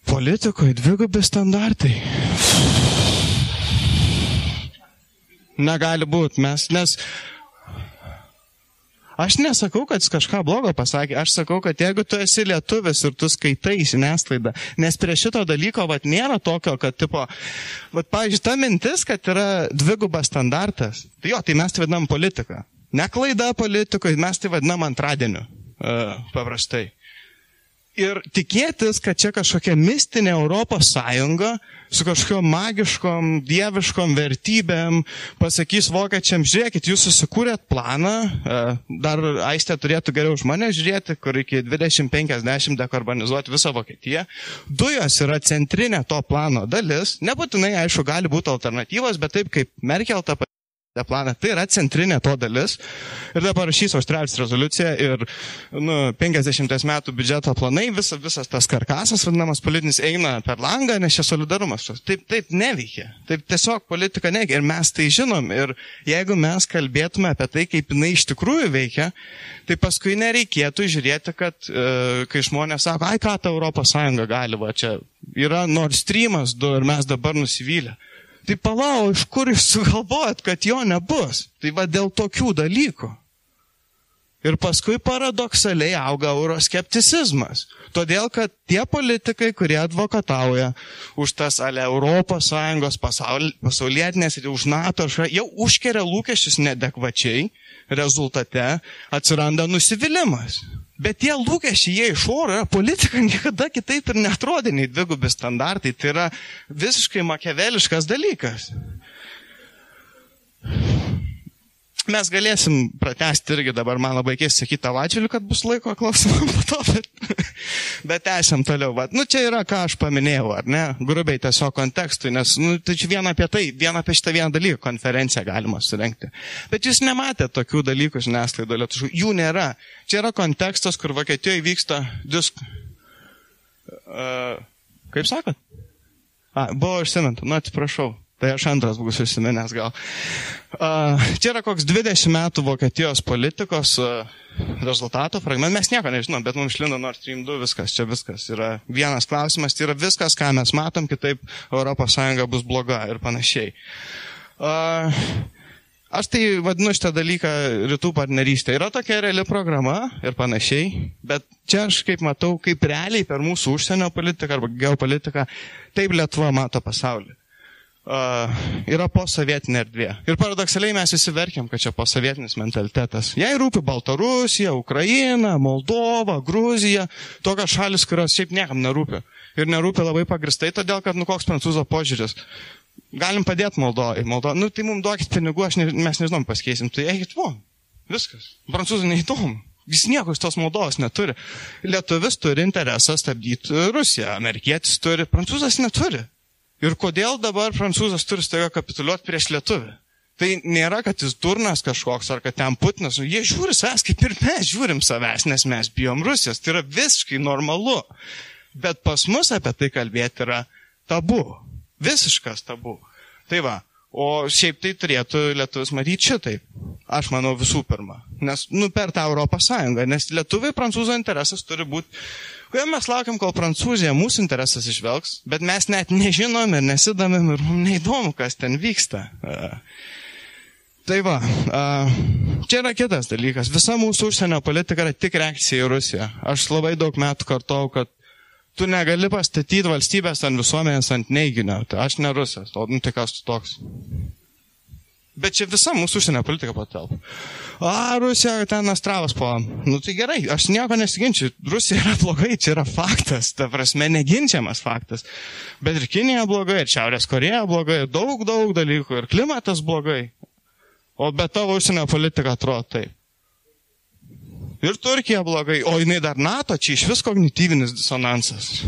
Politikoje dvigubi standartai. Negali būti, mes, nes Aš nesakau, kad jis kažką blogo pasakė, aš sakau, kad jeigu tu esi lietuvis ir tu skaitai žiniasklaidą, nes prie šito dalyko, vad, nėra tokio, kad, tipo, vad, pavyzdžiui, ta mintis, kad yra dvigubas standartas, tai jo, tai mes tai vadinam politiką. Ne klaida politikoje, mes tai vadinam antradieniu, uh, paprastai. Ir tikėtis, kad čia kažkokia mistinė Europos Sąjunga su kažkokiam magiškom, dieviškom vertybėm pasakys vokiečiam, žiūrėkit, jūs susikūrėt planą, e, dar aistė turėtų geriau už mane žiūrėti, kur iki 2050 dekarbonizuoti visą Vokietiją. Dujos yra centrinė to plano dalis, nebūtinai, aišku, gali būti alternatyvos, bet taip kaip Merkel tą planą. Tai yra centrinė to dalis. Ir dabar rašys Australijos rezoliucija ir nu, 50 metų biudžeto planai, visa, visas tas karkasas, vadinamas politinis, eina per langą, nes čia solidarumas. Taip, taip neveikia. Taip tiesiog politika neveikia. Ir mes tai žinom. Ir jeigu mes kalbėtume apie tai, kaip jinai iš tikrųjų veikia, tai paskui nereikėtų žiūrėti, kad e, kai žmonės sako, ai ką ta Europos Sąjunga gali, va čia yra Nord Streamas 2 ir mes dabar nusivylę. Tai palau, iš kur jūs sugalvojat, kad jo nebus? Tai va dėl tokių dalykų. Ir paskui paradoksaliai auga euroskepticizmas. Todėl, kad tie politikai, kurie advokatauja už tas ale Europos Sąjungos pasaulietinės ir už NATO, jau užkeria lūkesčius nedekvačiai, rezultate atsiranda nusivylimas. Bet tie lūkesčiai, jie iš oro, politika <laughs> niekada kitaip ir netrodė nei dvigubi standartai. Tai yra visiškai makeveliškas dalykas. Mes galėsim pratesti irgi dabar, man labai keista sakyti tavo atžvilgiu, kad bus laiko klausimam po to, bet, <laughs> bet esam toliau. Va. Nu, čia yra, ką aš paminėjau, ar ne? Grubiai tiesiog kontekstui, nes, nu, tai čia vien apie tai, vien apie šitą vieną dalyką konferenciją galima surenkti. Bet jūs nematėte tokių dalykų žiniasklaidoje lietuvių, jų nėra. Čia yra kontekstas, kur Vokietijoje vyksta disk... Uh, kaip sakot? A, buvo užsiminta, nu atsiprašau. Tai aš antras būsiu įsiminęs gal. Čia yra koks 20 metų Vokietijos politikos rezultato fragmentas. Mes nieko nežinom, bet mums šlindo Nord Stream 2 viskas, čia viskas. Yra vienas klausimas, tai yra viskas, ką mes matom, kitaip ES bus bloga ir panašiai. Aš tai vadinu šitą dalyką rytų partnerystė. Yra tokia reali programa ir panašiai, bet čia aš kaip matau, kaip realiai per mūsų užsienio politiką arba geopolitiką, taip Lietuva mato pasaulį uh, yra posovietinė erdvė. Ir paradoksaliai mes visi verkiam, kad čia posovietinis mentalitetas. Jei rūpi Baltarusija, Ukraina, Moldova, Gruzija, tokios šalis, kurios šiaip niekam nerūpi. Ir nerūpi labai pagristai, todėl kad, nu, koks prancūzo požiūris. Galim padėti Moldovai. Moldo... Nu, tai mums duokit pinigų, ne, mes nežinom, pasikeisim. Tai eikit, vo, viskas. Prancūzai neįdomu. Jis nieko iš tos Moldovos neturi. Lietuvis turi interesą stabdyti Rusiją, amerikietis turi, prancūzas neturi. Ir kodėl dabar prancūzas turi staiga kapituliuoti prieš lietuvį? Tai nėra, kad jis durnas kažkoks ar kad ten Putinas. Jie žiūri savęs, kaip ir mes žiūrim savęs, nes mes bijom Rusijos. Tai yra visiškai normalu. Bet pas mus apie tai kalbėti yra tabu. Visiškas tabu. Tai va. O šiaip tai turėtų lietuvis matyti šitaip. Aš manau visų pirma. Nes, nu, per tą Europos Sąjungą. Nes lietuviai prancūzo interesas turi būti Kodėl mes laukiam, kol Prancūzija mūsų interesas išvelgs, bet mes net nežinom ir nesidomim ir mums neįdomu, kas ten vyksta. Tai va, čia yra kitas dalykas. Visa mūsų užsienio politika yra tik reakcija į Rusiją. Aš labai daug metų kartau, kad tu negali pastatyti valstybės ant visuomenės ant neiginio. Tai aš ne Rusijos, o nu, tai kas tu toks. Bet čia visa mūsų užsienio politika patalpa. A, Rusija ten Astravas po. Nu tai gerai, aš nieko nesiginčiu. Rusija yra blogai, čia yra faktas. Ta prasme, neginčiamas faktas. Bet ir Kinija blogai, ir Šiaurės Koreja blogai, daug, daug dalykų, ir klimatas blogai. O be tavo užsienio politika atrodo taip. Ir Turkija blogai, o jinai dar NATO, čia iš vis kognityvinis disonansas.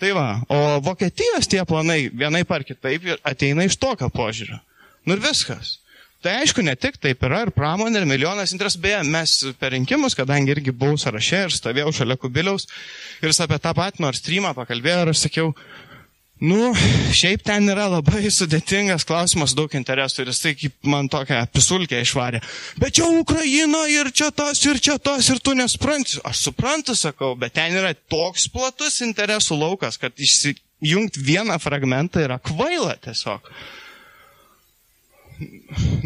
Tai va, o Vokietijos tie planai vienai par kitaip ateina iš tokio požiūrio. Nu ir viskas. Tai aišku, ne tik taip yra ir pramonė, ir milijonas interesų. Beje, mes per rinkimus, kadangi irgi buvau sąraše ir stovėjau šalia kubiliaus ir jis apie tą patį nors streamą pakalbėjo ir aš sakiau, Nu, šiaip ten yra labai sudėtingas klausimas, daug interesų ir jis tai kaip man tokią pisulkę išvarė. Bet čia Ukraina ir čia tas ir čia tas ir tu nespranti. Aš suprantu, sakau, bet ten yra toks platus interesų laukas, kad išsijungti vieną fragmentą yra kvaila tiesiog.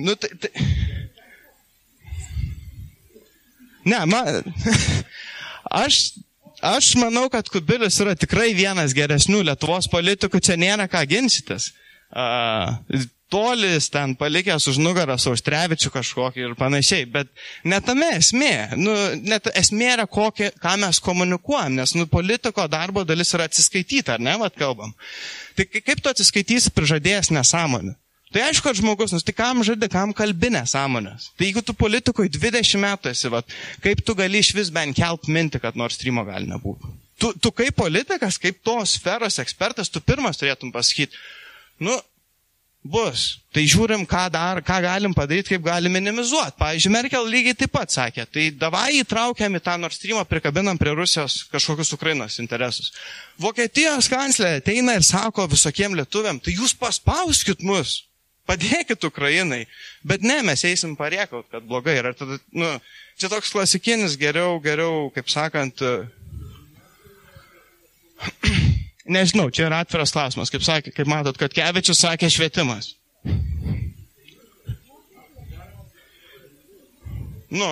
Nu, tai, tai... Ne, man... <laughs> Aš Aš manau, kad Kubilius yra tikrai vienas geresnių Lietuvos politikų, čia nėra ką ginčytis. Uh, tolis ten palikęs už nugarą Auštrevičių kažkokį ir panašiai, bet netame esmė. Nu, net esmė yra, kokie, ką mes komunikuojam, nes nu, politiko darbo dalis yra atsiskaityti, ar ne, vad kalbam. Tai kaip tu atsiskaitysi prižadėjęs nesąmonę? Tai aišku, kad žmogus, nu, tai kam žadi, kam kalbinė sąmonės. Tai jeigu tu politikoje 20 metų esi, vat, kaip tu gali iš vis bent kelt minti, kad nors streamo gali nebūti. Tu, tu kaip politikas, kaip tos sferos ekspertas, tu pirmas turėtum pasakyti, nu, bus. Tai žiūrim, ką, dar, ką galim padaryti, kaip galim minimizuoti. Pavyzdžiui, Merkel lygiai taip pat sakė, tai davai įtraukiam į tą Nord Stream, prikabinam prie Rusijos kažkokius Ukrainos interesus. Vokietijos kanclerė ateina ir sako visokiem lietuviam, tai jūs paspauskit mus, padėkit Ukrainai. Bet ne, mes eisim pariekaut, kad blogai. Ir tada, nu, čia toks klasikinis, geriau, geriau, kaip sakant, <clears throat> Nežinau, čia yra atviras klausimas. Kaip, sakė, kaip matot, kad Kevičius sakė švietimas. Nu.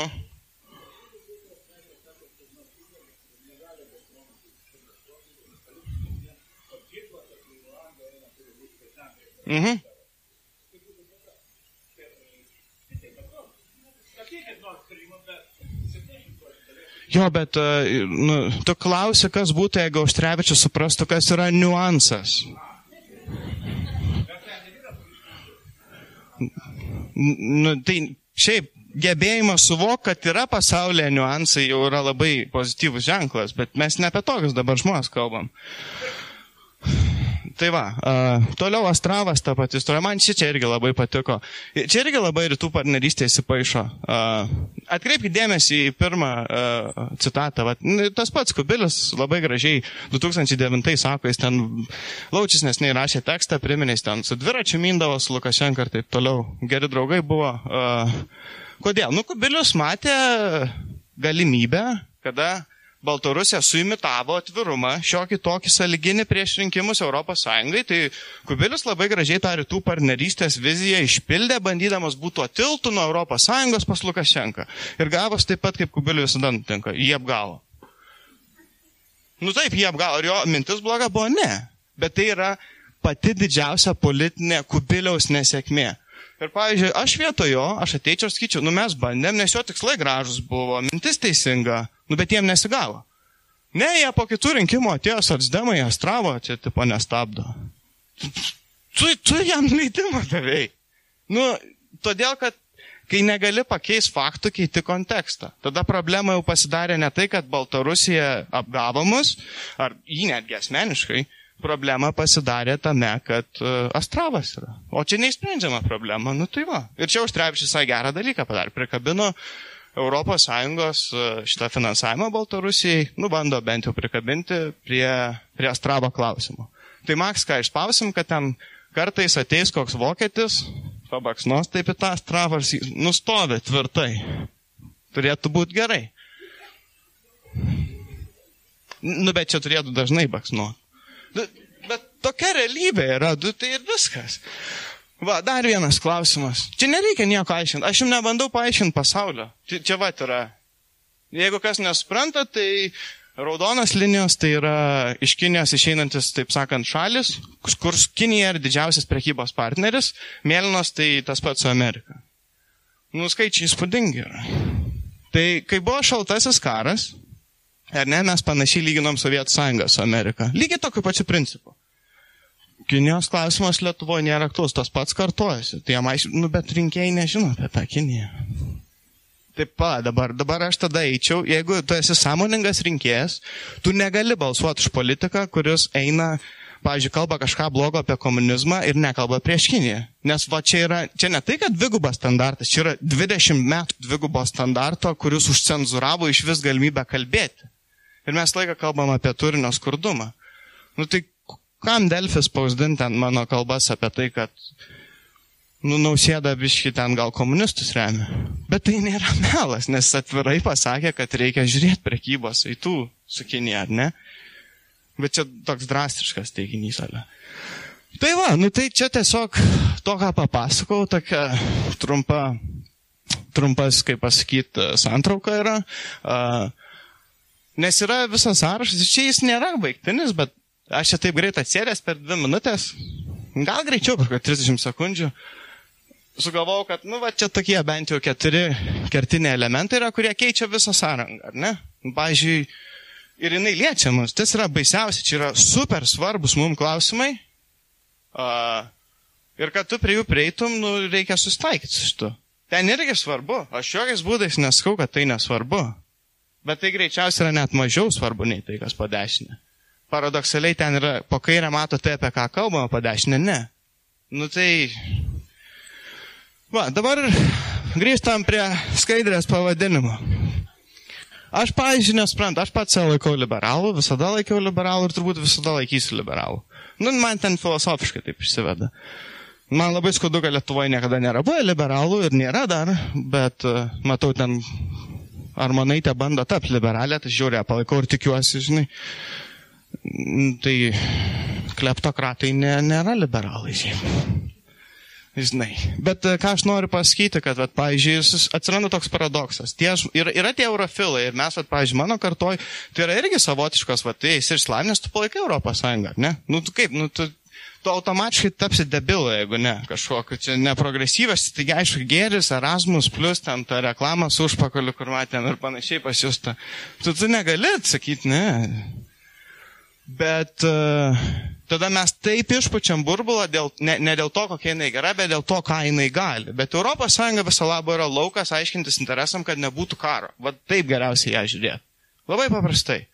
Mhm. Jo, bet e, nu, tu klausi, kas būtų, jeigu Auštrevičius suprastų, kas yra niuansas. Nu, tai šiaip gebėjimas suvokti, kad yra pasaulyje niuansai jau yra labai pozityvus ženklas, bet mes ne apie tokius dabar žmonės kalbam. Tai va, uh, toliau Astravas ta pati istorija, man ši čia irgi labai patiko. Čia irgi labai rytų partnerystė įsipaišo. Uh, atkreipkite dėmesį į pirmą uh, citatą. Va, tas pats Kubilis labai gražiai 2009 sako, jis ten Laučis nesnei rašė tekstą, priminė, jis ten su dviračiu mindavo su Lukašenka ir taip toliau. Geri draugai buvo. Uh, kodėl? Nu, Kubilius matė galimybę, kada Baltarusija suimitavo atvirumą, šiokį tokį saliginį prieš rinkimus ES, tai Kubilius labai gražiai tą rytų partnerystės viziją išpildė, bandydamas būti tiltų nuo ES pas Lukašenką. Ir gavos taip pat, kaip Kubilius visada nutinka, jį apgavo. Nu taip, jį apgavo. Ar jo mintis bloga buvo? Ne. Bet tai yra pati didžiausia politinė Kubiliaus nesėkmė. Ir pavyzdžiui, aš vietojo, aš ateičiau ir skaičiau, nu mes bandėm, nes jo tikslai gražus buvo, mintis teisinga, Nu, bet jiem nesigavo. Ne, jie po kitų rinkimų atėjo socdemai, astravo, čia tipo nestabdo. Tu, tu jam leidimą davėjai. Nu, todėl, kad kai negali pakeisti faktų, keiti kontekstą. Tada problema jau pasidarė ne tai, kad Baltarusija apgavo mus, ar jį netgi asmeniškai, problema pasidarė tame, kad uh, Astravas yra. O čia neįsprendžiama problema, nu tai va. Ir čia Užtrevičius visai gerą dalyką padarė. Prikabino uh, ES e, šitą finansavimą Baltarusijai, nu, bando bent jau prikabinti prie, prie Astravo klausimo. Tai Maks, ką išspausim, kad ten kartais ateis koks vokietis, pabaksnos taip į tą Astravą ir nustovi tvirtai. Turėtų būti gerai. Nu, bet čia turėtų dažnai baksnuoti. Bet tokia realybė yra, du, tai ir viskas. Va, dar vienas klausimas. Čia nereikia nieko aiškinti. Aš jums nebandau paaiškinti pasaulio. Čia, čia va yra. Jeigu kas nesupranta, tai raudonas linijos tai yra iš Kinijos išeinantis, taip sakant, šalis, kur Kinija yra didžiausias prekybos partneris, mėlynos tai tas pats su Amerika. Nu, skaičiai įspūdingi yra. Tai kai buvo šaltasis karas, ar ne, mes panašiai lyginom Sovietų sąjungą su Amerika. Lygiai tokiu pačiu principu. Kinijos klausimas Lietuvoje nėra aktuolus, tas pats kartojasi. Tai jam aišku, nu, bet rinkėjai nežino apie tą Kiniją. Taip, pa, dabar, dabar aš tada eičiau, jeigu tu esi sąmoningas rinkėjas, tu negali balsuoti už politiką, kuris eina, pavyzdžiui, kalba kažką blogo apie komunizmą ir nekalba prieš Kiniją. Nes va čia yra, čia ne tai, kad dvigubas standartas, čia yra 20 metų dvigubo standarto, kuris užcenzuravo iš vis galimybę kalbėti. Ir mes laiką kalbam apie turinio skurdumą. Nu tai kam Delfis spausdinti ant mano kalbas apie tai, kad nu, nausėda biški ten gal komunistus remia. Bet tai nėra <laughs> melas, nes atvirai pasakė, kad reikia žiūrėti prekybos eitų su Kinė, ar ne? Bet čia toks drastiškas teiginys, ale. Tai va, nu tai čia tiesiog to, ką papasakau, tokia trumpa, trumpas, kaip pasakyti, santrauka yra. Nes yra visas sąrašas, čia jis nėra baigtinis, bet Aš čia taip greit atsėdęs per dvi minutės, gal greičiau, per 30 sekundžių, sugalvojau, kad, nu, va, čia tokie bent jau keturi kertiniai elementai yra, kurie keičia visą sąrangą, ar ne? Pavyzdžiui, ir jinai liečia mus, tas yra baisiausia, čia yra super svarbus mums klausimai. Uh, ir kad tu prie jų prieitum, nu, reikia sustaikyti su šitu. Ten irgi svarbu, aš jokiais būdais neskau, kad tai nesvarbu. Bet tai greičiausiai yra net mažiau svarbu nei tai, kas po dešinė paradoksaliai ten yra, po kairę mato tai, apie ką kalbama, po dešinę ne. Nu tai. Va, dabar grįžtam prie skaidrės pavadinimo. Aš, pavyzdžiui, nesprantu, aš pats save laikau liberalų, visada laikiau liberalų ir turbūt visada laikysiu liberalų. Nu, man ten filosofiškai taip išsiveda. Man labai skaudu, kad Lietuvoje niekada nėra buvę liberalų ir nėra dar, bet uh, matau ten, ar manai, te bando tapti liberalę, tai žiūrė, palaikau ir tikiuosi, žinai. Tai kleptokratai nė, nėra liberalai, šiaip. Žinai. Bet e, ką aš noriu pasakyti, kad, vat, pavyzdžiui, atsiranda toks paradoksas. Tie, yra, yra tie eurofilai ir mes, vat, pavyzdžiui, mano kartoj, tai yra irgi savotiškas, vat, tai esi išslavinęs, tu palaikai Europos Sąjungą, ne? Nu, tu kaip, nu, tu, tu automatiškai tapsi debilą, jeigu ne, kažkokiu, čia neprogresyvas, taigi aišku, geris, Erasmus, plus ten ta reklama su užpakaliu, kur matėm ir panašiai pasijusta. Tu, tu negali sakyti, ne. Bet uh, tada mes taip išpučiam burbulą, dėl, ne, ne dėl to, kokia jinai gera, bet dėl to, ką jinai gali. Bet ES viso labo yra laukas aiškintis interesam, kad nebūtų karo. Vat taip geriausiai ją žiūrėti. Labai paprastai.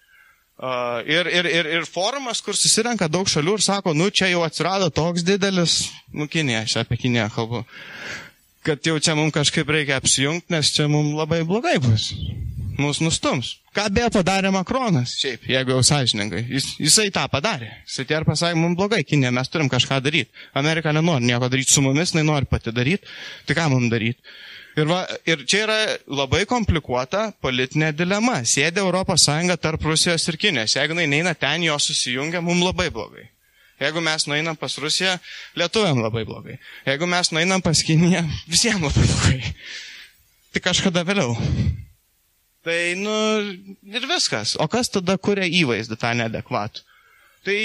Uh, ir, ir, ir, ir forumas, kur susirenka daug šalių ir sako, nu čia jau atsirado toks didelis, nu Kinė, aš apie Kinę kalbu, kad jau čia mums kažkaip reikia apsijungti, nes čia mums labai blogai bus mus nustums. Ką beje padarė Makronas, šiaip, jeigu jau sąžininkai. Jis, jisai tą padarė. Jisai tie ir pasakė, mums blogai, Kinė, mes turim kažką daryti. Amerika nenori nieko daryti su mumis, jinai nori pati daryti. Tai ką mums daryti? Ir, va, ir čia yra labai komplikuota politinė dilema. Sėdė ES tarp Rusijos ir Kinės. Jeigu jinai neina ten, jos susijungia, mums labai blogai. Jeigu mes nueinam pas Rusiją, lietuviam labai blogai. Jeigu mes nueinam pas Kiniją, visiems labai blogai. <laughs> Tik kažkada vėliau. Tai, nu, ir viskas. O kas tada kuria įvaizdį tą neadekvatų? Tai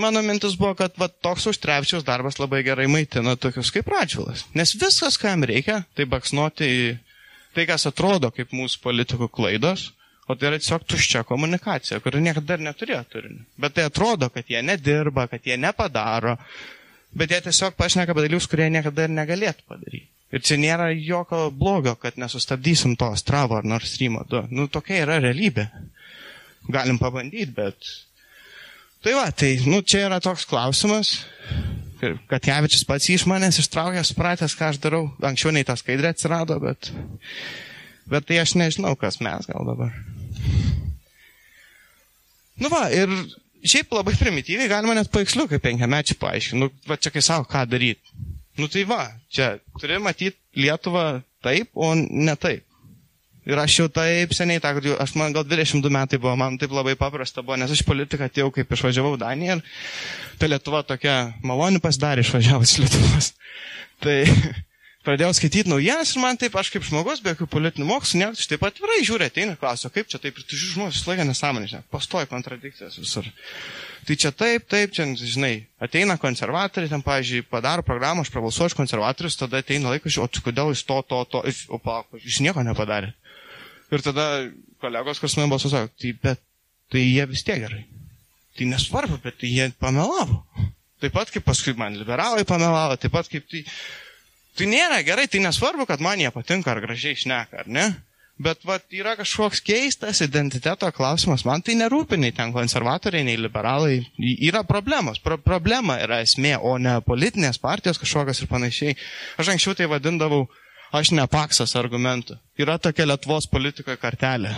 mano mintis buvo, kad va, toks užtrepčiaus darbas labai gerai maitina tokius kaip radžiulas. Nes viskas, ką jam reikia, tai baksnuoti į tai, kas atrodo kaip mūsų politikų klaidos, o tai yra tiesiog tuščia komunikacija, kuri niekada dar neturėjo turinio. Bet tai atrodo, kad jie nedirba, kad jie nepadaro, bet jie tiesiog pašneka apie dalykus, kurie niekada ir negalėtų padaryti. Ir čia nėra jokio blogio, kad nesustabdysim to Stravo ar Nord Stream 2. Nu, tokia yra realybė. Galim pabandyti, bet. Tai va, tai, nu, čia yra toks klausimas, kad Javičius pats iš manęs ištraukė, supratęs, ką aš darau. Anksčiau nei ta skaidrė atsirado, bet, bet tai aš nežinau, kas mes gal dabar. Nu va, ir šiaip labai primityviai galima net paveiksliukai penkiamečiai paaiškinti. Nu, va čia kai savo, ką daryti. Nu tai va, čia turi matyti Lietuvą taip, o ne taip. Ir aš jau taip seniai, ta, aš man gal 22 metai buvo, man taip labai paprasta buvo, nes aš politiką atėjau, kaip išvažiavau Daniją ir ta Lietuva tokia maloni pasidarė išvažiavus Lietuvos. <laughs> Tai <laughs> pradėjau skaityti naujienas ir man taip, aš kaip žmogus, be jokių politinių mokslų, nieko, aš taip pat atvirai žiūriu, ateina, klausiu, kaip čia taip, ir tu žiūri žmogus, visą laiką nesąmonė, žinai, pastoji kontradikcijas visur. Tai čia taip, taip, čia, žinai, ateina konservatoriai, ten, pavyzdžiui, padaro programą, aš prabalsuoju už konservatorius, tada ateina laikas, o kodėl jis to, to, to, o pa, jis nieko nepadarė. Ir tada kolegos, kas man balsuoja, sako, tai, bet, tai jie vis tiek gerai. Tai nesvarbu, bet tai jie pamelavo. Taip pat kaip paskui man liberalai pamelavo, taip pat kaip tai. Tai nėra gerai, tai nesvarbu, kad man jie patinka ar gražiai šneka, ar ne? Bet vat, yra kažkoks keistas identiteto klausimas. Man tai nerūpi nei ten konservatoriai, nei liberalai. Yra problemos. Pro problema yra esmė, o ne politinės partijos kažkokios ir panašiai. Aš anksčiau tai vadindavau, aš ne paksas argumentų. Yra tokia Lietuvos politikoje kartelė.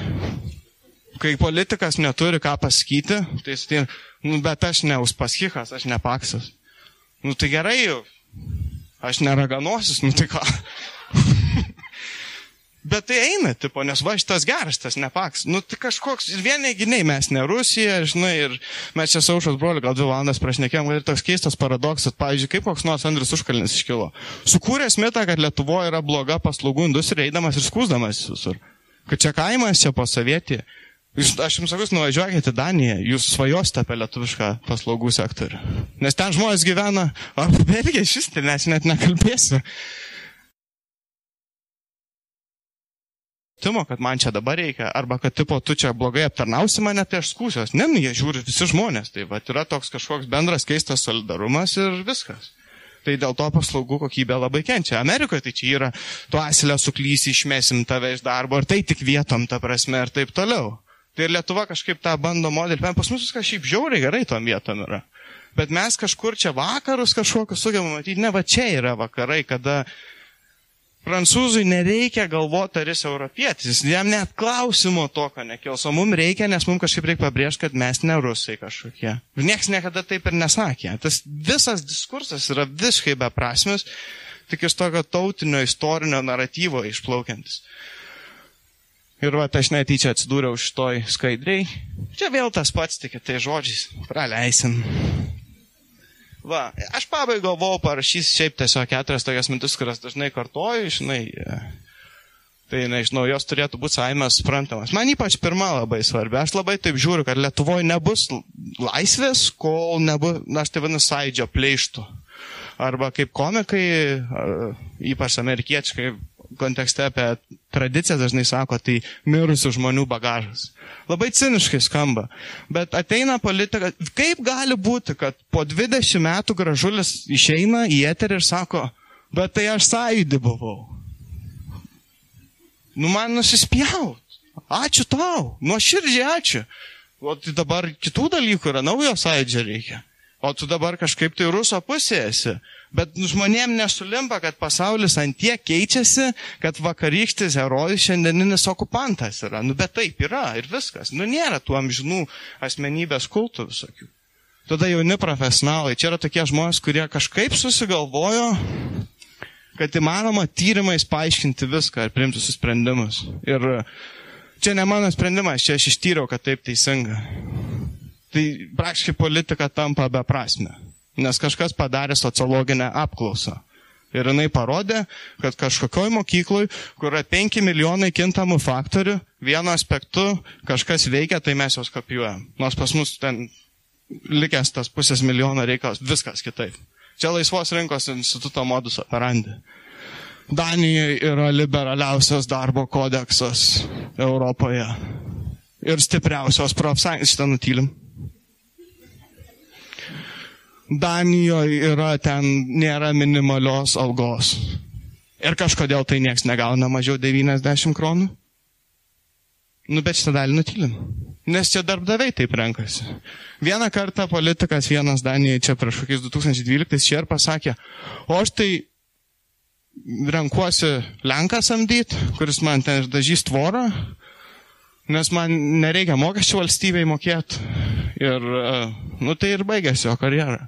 Kai politikas neturi ką pasakyti, tai jis tai, nu, bet aš ne uspaskikas, aš ne paksas. Nu tai gerai jau. Aš neraganosis, nu tai ką. Bet tai eina, tipo, nes va šitas geras, tas nepaks. Nu, tai kažkoks, ir vieni giniai, mes ne Rusija, žinai, ir mes čia saušos broliu, gal dvi valandas prašnekėjom, ir toks keistas paradoksas, pavyzdžiui, kaip koks nors Andris Užkalinis iškilo. Sukūrė mitą, kad Lietuvoje yra bloga paslaugų industrija, eidamas ir skūsdamas visur. Kad čia kaimas, čia pasavietį. Jūs, aš jums sakau, nuvažiuokite į Daniją, jūs svajosite apie lietuvišką paslaugų sektorių. Nes ten žmonės gyvena, o apie Belgiją šis, tai nes net nekalbėsiu. Supratimo, kad man čia dabar reikia, arba kad tipo tu čia blogai aptarnausi mane, tai aš skūsiuos. Ne, nu, jie žiūri visi žmonės, tai va, yra toks kažkoks bendras keistas solidarumas ir viskas. Tai dėl to paslaugų kokybė labai kenčia. Amerikoje tai čia yra, tu asilę suklysi, išmesim tave iš darbo, ir tai tik vietom, ta prasme, ir taip toliau. Tai ir Lietuva kažkaip tą bando modelį. Pas mus viskas šiaip žiauriai gerai tom vietom yra. Bet mes kažkur čia vakarus kažkokius sugebame matyti. Ne, va čia yra vakarai, kada prancūzui nereikia galvoti, ar jis europietis. Jam net klausimo tokio nekils. O mums reikia, nes mums kažkaip reikia pabrėžti, kad mes ne rusai kažkokie. Ir niekas niekada taip ir nesakė. Tas visas diskursas yra visiškai beprasmis, tik iš tokio tautinio istorinio naratyvo išplaukiantis. Ir va, aš netyčia atsidūriau šitoj skaidriai. Čia vėl tas pats, tik tai žodžiais. Praleisim. Va, aš pabaigai galvojau parašys šiaip tiesiog keturias tokias mintis, kurias dažnai kartoju, žinai. Tai, nežinau, jos turėtų būti saimės suprantamas. Man ypač pirma labai svarbi. Aš labai taip žiūriu, kad Lietuvoje nebus laisvės, kol nebus, na, aš tai vadinu, sąidžio pleištų. Arba kaip komikai, ypač amerikiečiai, kontekste apie tradiciją dažnai sako, tai mirusių žmonių bagažas. Labai ciniškai skamba. Bet ateina politika. Kaip gali būti, kad po 20 metų gražulis išeina į eterį ir sako, bet tai aš sąjūdį buvau. Nu man nusispjaut. Ačiū tau. Nuoširdžiai ačiū. O tai dabar kitų dalykų yra, naujo sąjūdžio reikia. O tu dabar kažkaip tai ruso pusėje esi. Bet žmonėm nesulimpa, kad pasaulis ant tiek keičiasi, kad vakarykštis herojus šiandieninis okupantas yra. Nu, bet taip yra ir viskas. Nu, nėra tų amžinų asmenybės kultų visokių. Tada jauni profesionalai. Čia yra tokie žmonės, kurie kažkaip susigalvojo, kad įmanoma tyrimais paaiškinti viską ir priimti sprendimus. Ir čia ne mano sprendimas, čia aš ištyriau, kad taip teisinga. Tai praktiškai politika tampa beprasme nes kažkas padarė sociologinę apklausą. Ir jinai parodė, kad kažkokioj mokykloj, kur yra 5 milijonai kintamų faktorių, vienu aspektu kažkas veikia, tai mes juos kopijuojam. Nors pas mus ten likęs tas pusės milijono reikalas, viskas kitaip. Čia laisvos rinkos instituto modus operandi. Danijoje yra liberaliausias darbo kodeksas Europoje. Ir stipriausios profsąjungos, šitą nutylim. Danijoje yra ten nėra minimalios algos. Ir kažkodėl tai nieks negauna mažiau 90 kronų. Nu, bet šitą dalį nutylim. Nes čia darbdaviai taip renkasi. Vieną kartą politikas vienas Danijoje čia prieš kokiais 2012 čia ir pasakė, o aš tai renkuosi Lenką samdyti, kuris man ten dažys tvorą, nes man nereikia mokesčių valstybei mokėti. Ir, nu, tai ir baigėsi jo karjerą.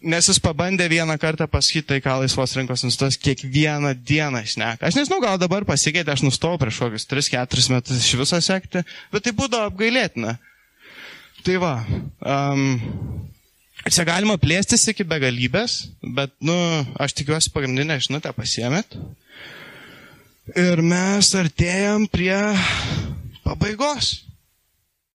Nes jis pabandė vieną kartą pasakyti tai, ką laisvos rinkos institutas kiekvieną dieną šneka. Aš nežinau, gal dabar pasikeitė, aš nustojau prieš kokius 3-4 metus iš viso sekti, bet tai būdavo apgailėtina. Tai va, um, čia galima plėstis iki begalybės, bet, nu, aš tikiuosi pagrindinę žinutę pasiemėt. Ir mes artėjam prie pabaigos.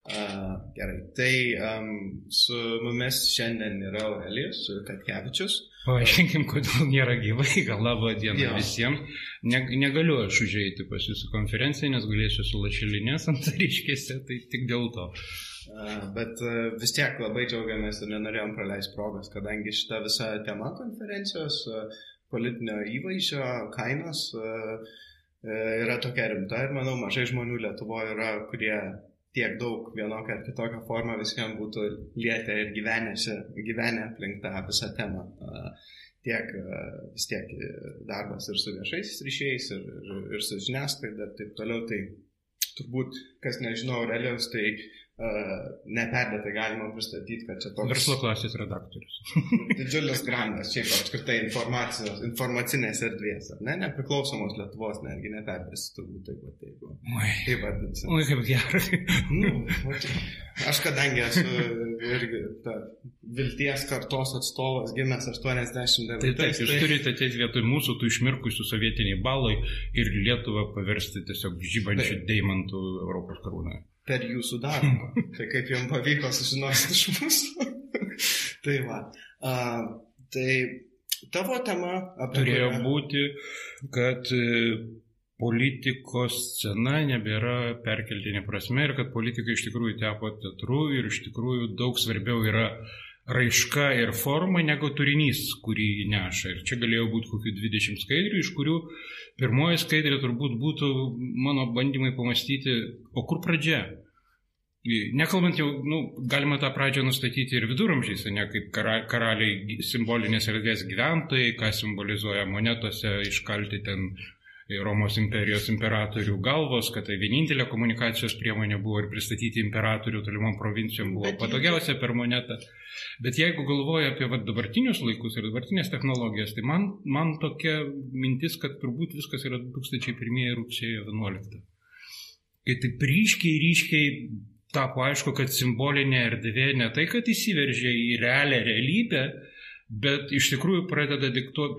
Uh, gerai, tai um, su mumis šiandien yra Aurelijus Katkevičius. Paaiškinkim, kodėl nėra gyvai, <laughs> gal labo diena jo. visiems. Ne, negaliu aš užėjti pas jūsų konferenciją, nes galėsiu su lašelinės antariškėse, <laughs> tai tik dėl to. Uh, bet uh, vis tiek labai džiaugiamės ir nenorėjom praleisti progos, kadangi šita visa tema konferencijos, politinio įvaizdžio, kainos yra tokia rimta ir manau mažai žmonių Lietuvoje yra, kurie tiek daug vienokią ar kitokią formą visiems būtų lietę ir gyvenęsi, gyvenę aplink tą visą temą. Tiek vis tiek darbas ir su viešaisiais ryšiais, ir, ir, ir su žiniasklaida ir taip toliau. Tai turbūt, kas nežinau, Aurelijos, tai neperdėtai galima pristatyti, kad čia toks... Verslo klasės redaktorius. <laughs> didžiulis grandas, šiaip apskritai informacinės erdvės, ne, nepriklausomos Lietuvos, netgi neperdėsi turbūt taip pat, jeigu. Oi. Taip vadinasi. Oi, kaip gerai. nu, aš kadangi esu irgi ta vilties kartos atstovas, gimęs 89. Tai taip, jūs tai... turite ateiti vietoj mūsų, tų išmirkusių sovietiniai balai ir Lietuvą paversti tiesiog žybančių deimantų Europos karūną per jūsų darbą. <laughs> tai kaip jums pavyko sužinoti iš mūsų. <laughs> tai va. A, tai tavo tema apie... Turėjo kurią... būti, kad e, politikos scena nebėra perkeltinė prasme ir kad politika iš tikrųjų tepo teatru ir iš tikrųjų daug svarbiau yra raiška ir forma negu turinys, kurį neša. Ir čia galėjo būti kokių 20 skaidrių, iš kurių pirmoji skaidrė turbūt būtų mano bandymai pamastyti, o kur pradžia. Nekalbant jau, nu, galima tą pradžią nustatyti ir viduramžiais, ne kaip karaliai simbolinės erdvės gyventojai, ką simbolizuoja monetose, iškalti ten Romos imperijos imperatorių galvos, kad tai vienintelė komunikacijos priemonė buvo ir pristatyti imperatorių tolimom provincijom buvo Bet patogiausia per monetą. Bet jeigu galvoja apie va, dabartinius laikus ir dabartinės technologijas, tai man, man tokia mintis, kad turbūt viskas yra 2001 rugsėjo 11. Kai taip ryškiai, ryškiai tapo aišku, kad simbolinė erdvė ne tai, kad įsiveržė į realią realybę, bet iš tikrųjų pradeda diktuoti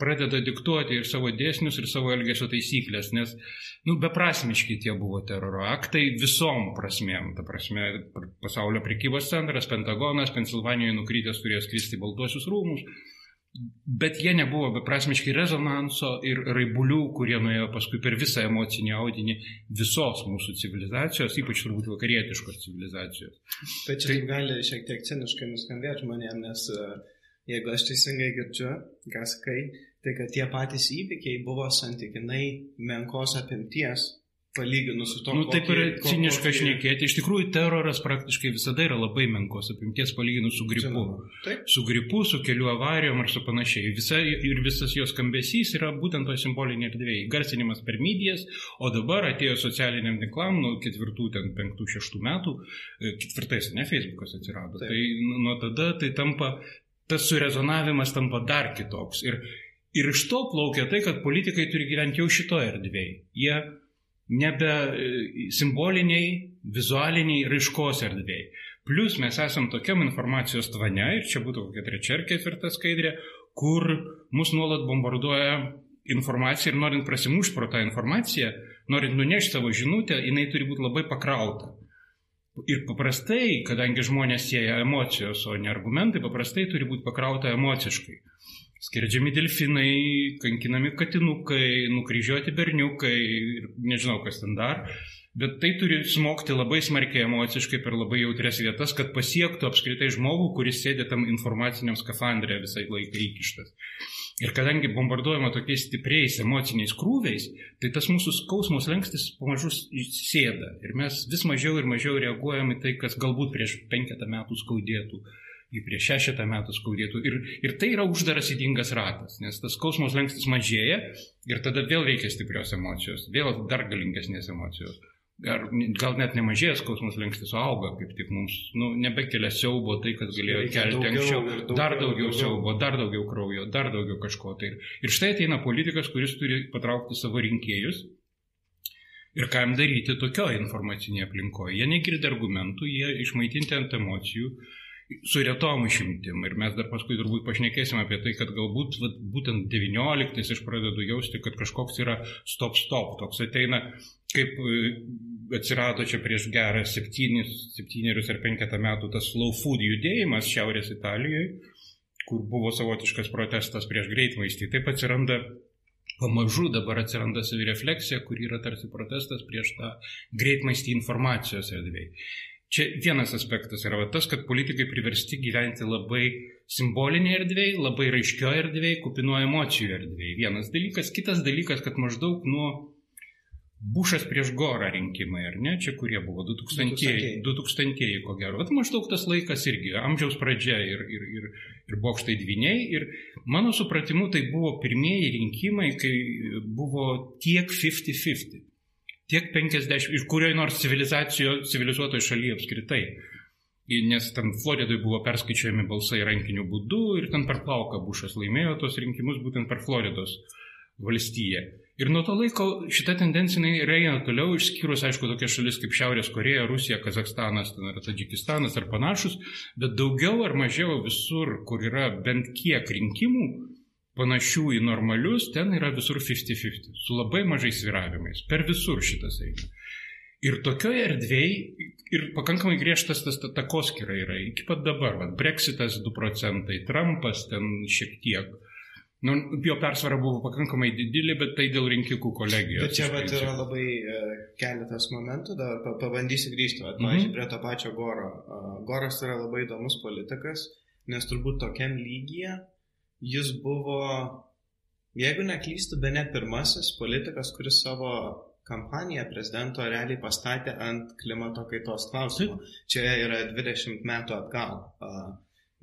pradeda diktuoti ir savo dėsnius, ir savo elgesio taisyklės, nes, nu, beprasmiški tie buvo teroro aktai visom prasmėm. Ta prasme, pasaulio prekybos centras, Pentagonas, Pensilvanijoje nukrytęs turėjo skristi baltuosius rūmus, bet jie nebuvo beprasmiški rezonanso ir raibulių, kurie nuėjo paskui per visą emocinį audinį visos mūsų civilizacijos, ypač turbūt vakarietiškos civilizacijos. Čia tai gali šiek tiek ciniškai nuskambėti žmonėms, nes uh, jeigu aš teisingai girdžiu, ką sakai, tai kad tie patys įvykiai buvo santykinai menkos apimties, palyginus su to. Nu, taip yra ciniška šnekėti. Iš tikrųjų, teroras praktiškai visada yra labai menkos apimties palyginus su gripu. Su gripu, su kelių avarijom ar su panašiai. Visa, ir visas jos skambesys yra būtent to simbolinė erdvėje. Garsinimas per medijas, o dabar atėjo socialiniam tinklam nuo ketvirtų, ten penktų, šeštų metų, e, ketvirtais, ne Facebookas atsirado. Taip. Tai nuo tada tai tampa tas surezonavimas tampa dar kitoks. Ir, ir iš to plaukia tai, kad politikai turi gyventi jau šitoje erdvėje. Jie nebe e, simboliniai, vizualiniai raiškos erdvėjai. Plus mes esam tokiam informacijos tvane, ir čia būtų kokia trečia ar ketvirta skaidrė, kur mus nuolat bombarduoja informacija ir norint prasimušti pro tą informaciją, norint nunešti savo žinutę, jinai turi būti labai pakrauta. Ir paprastai, kadangi žmonės sieja emocijos, o ne argumentai, paprastai turi būti pakrauta emociškai. Skerdžiami delfinai, kankinami katinukai, nukryžiuoti berniukai ir nežinau kas ten dar. Bet tai turi smogti labai smarkiai emociškai per labai jautrias vietas, kad pasiektų apskritai žmogų, kuris sėdė tam informaciniam skafandrė visai laikai įkištas. Ir kadangi bombarduojama tokiais stipriais emociniais krūviais, tai tas mūsų skausmos lengstis pamažu sėda. Ir mes vis mažiau ir mažiau reaguojam į tai, kas galbūt prieš penketą metų skaudėtų, į prieš šešetą metų skaudėtų. Ir, ir tai yra uždaras įdingas ratas, nes tas skausmos lengstis mažėja ir tada vėl reikia stiprios emocijos, vėl dar galingesnės emocijos. Ar gal net nemažėja skausmas lenkstis, auga, kaip tik mums nu, nebekelia siaubo tai, kas galėjo kelti daugiau, anksčiau. Daugiau, dar daugiau, daugiau siaubo, dar daugiau kraujo, dar daugiau kažko. Tai. Ir štai ateina politikas, kuris turi patraukti savo rinkėjus. Ir ką jam daryti tokioje informacinėje aplinkoje. Jie negirdi argumentų, jie išmaitinti ant emocijų, su retom išimtim. Ir mes dar paskui turbūt pašnekėsim apie tai, kad galbūt vat, būtent 19 aš pradedu jausti, kad kažkoks yra stop-stop, toks ateina kaip e, atsirado čia prieš gerą septynis, septynerius ar penketą metų tas slow food judėjimas Šiaurės Italijoje, kur buvo savotiškas protestas prieš greitmaistį. Taip atsiranda pamažu dabar atsiranda savirefleksija, kur yra tarsi protestas prieš tą greitmaistį informacijos erdvėje. Čia vienas aspektas yra tas, kad politikai priversti gyventi labai simbolinė erdvėje, labai raiškio erdvėje, kupino emocijų erdvėje. Vienas dalykas. Kitas dalykas, kad maždaug nuo Bušas prieš Gorą rinkimai, ar ne? Čia kurie buvo 2000-ieji, 2000-ieji ko gero. Bet maždaug tas laikas irgi, amžiaus pradžia ir, ir, ir, ir bokštai dviniai. Ir mano supratimu tai buvo pirmieji rinkimai, kai buvo tiek 50-50. Tiek 50, iš kurioje nors civilizuotoje šalyje apskritai. Nes ten Floridai buvo perskaičiuojami balsai rankiniu būdu ir ten per plauką Bušas laimėjo tos rinkimus būtent per Floridos valstiją. Ir nuo to laiko šita tendencija eina toliau, išskyrus, aišku, tokias šalis kaip Šiaurės Koreja, Rusija, Kazakstanas, ar Tadžikistanas ar panašus, bet daugiau ar mažiau visur, kur yra bent kiek rinkimų, panašių į normalius, ten yra visur 50-50, su labai mažais sviravimais. Per visur šitas eina. Ir tokioje erdvėje ir pakankamai griežtas tas takoskira yra iki pat dabar. Va, Brexitas 2 procentai, Trumpas ten šiek tiek Nu, jo persvara buvo pakankamai didelė, bet tai dėl rinkikų kolegijos. Bet čia vat, yra labai uh, keletas momentų, dar pabandysiu grįžti, vat, mhm. pavyzdžiui, prie to pačio Goro. Goras yra labai įdomus politikas, nes turbūt tokiam lygyje jis buvo, jeigu neklystu, be ne pirmasis politikas, kuris savo kampaniją prezidento realiai pastatė ant klimato kaitos klausimų. Čia yra 20 metų atgal.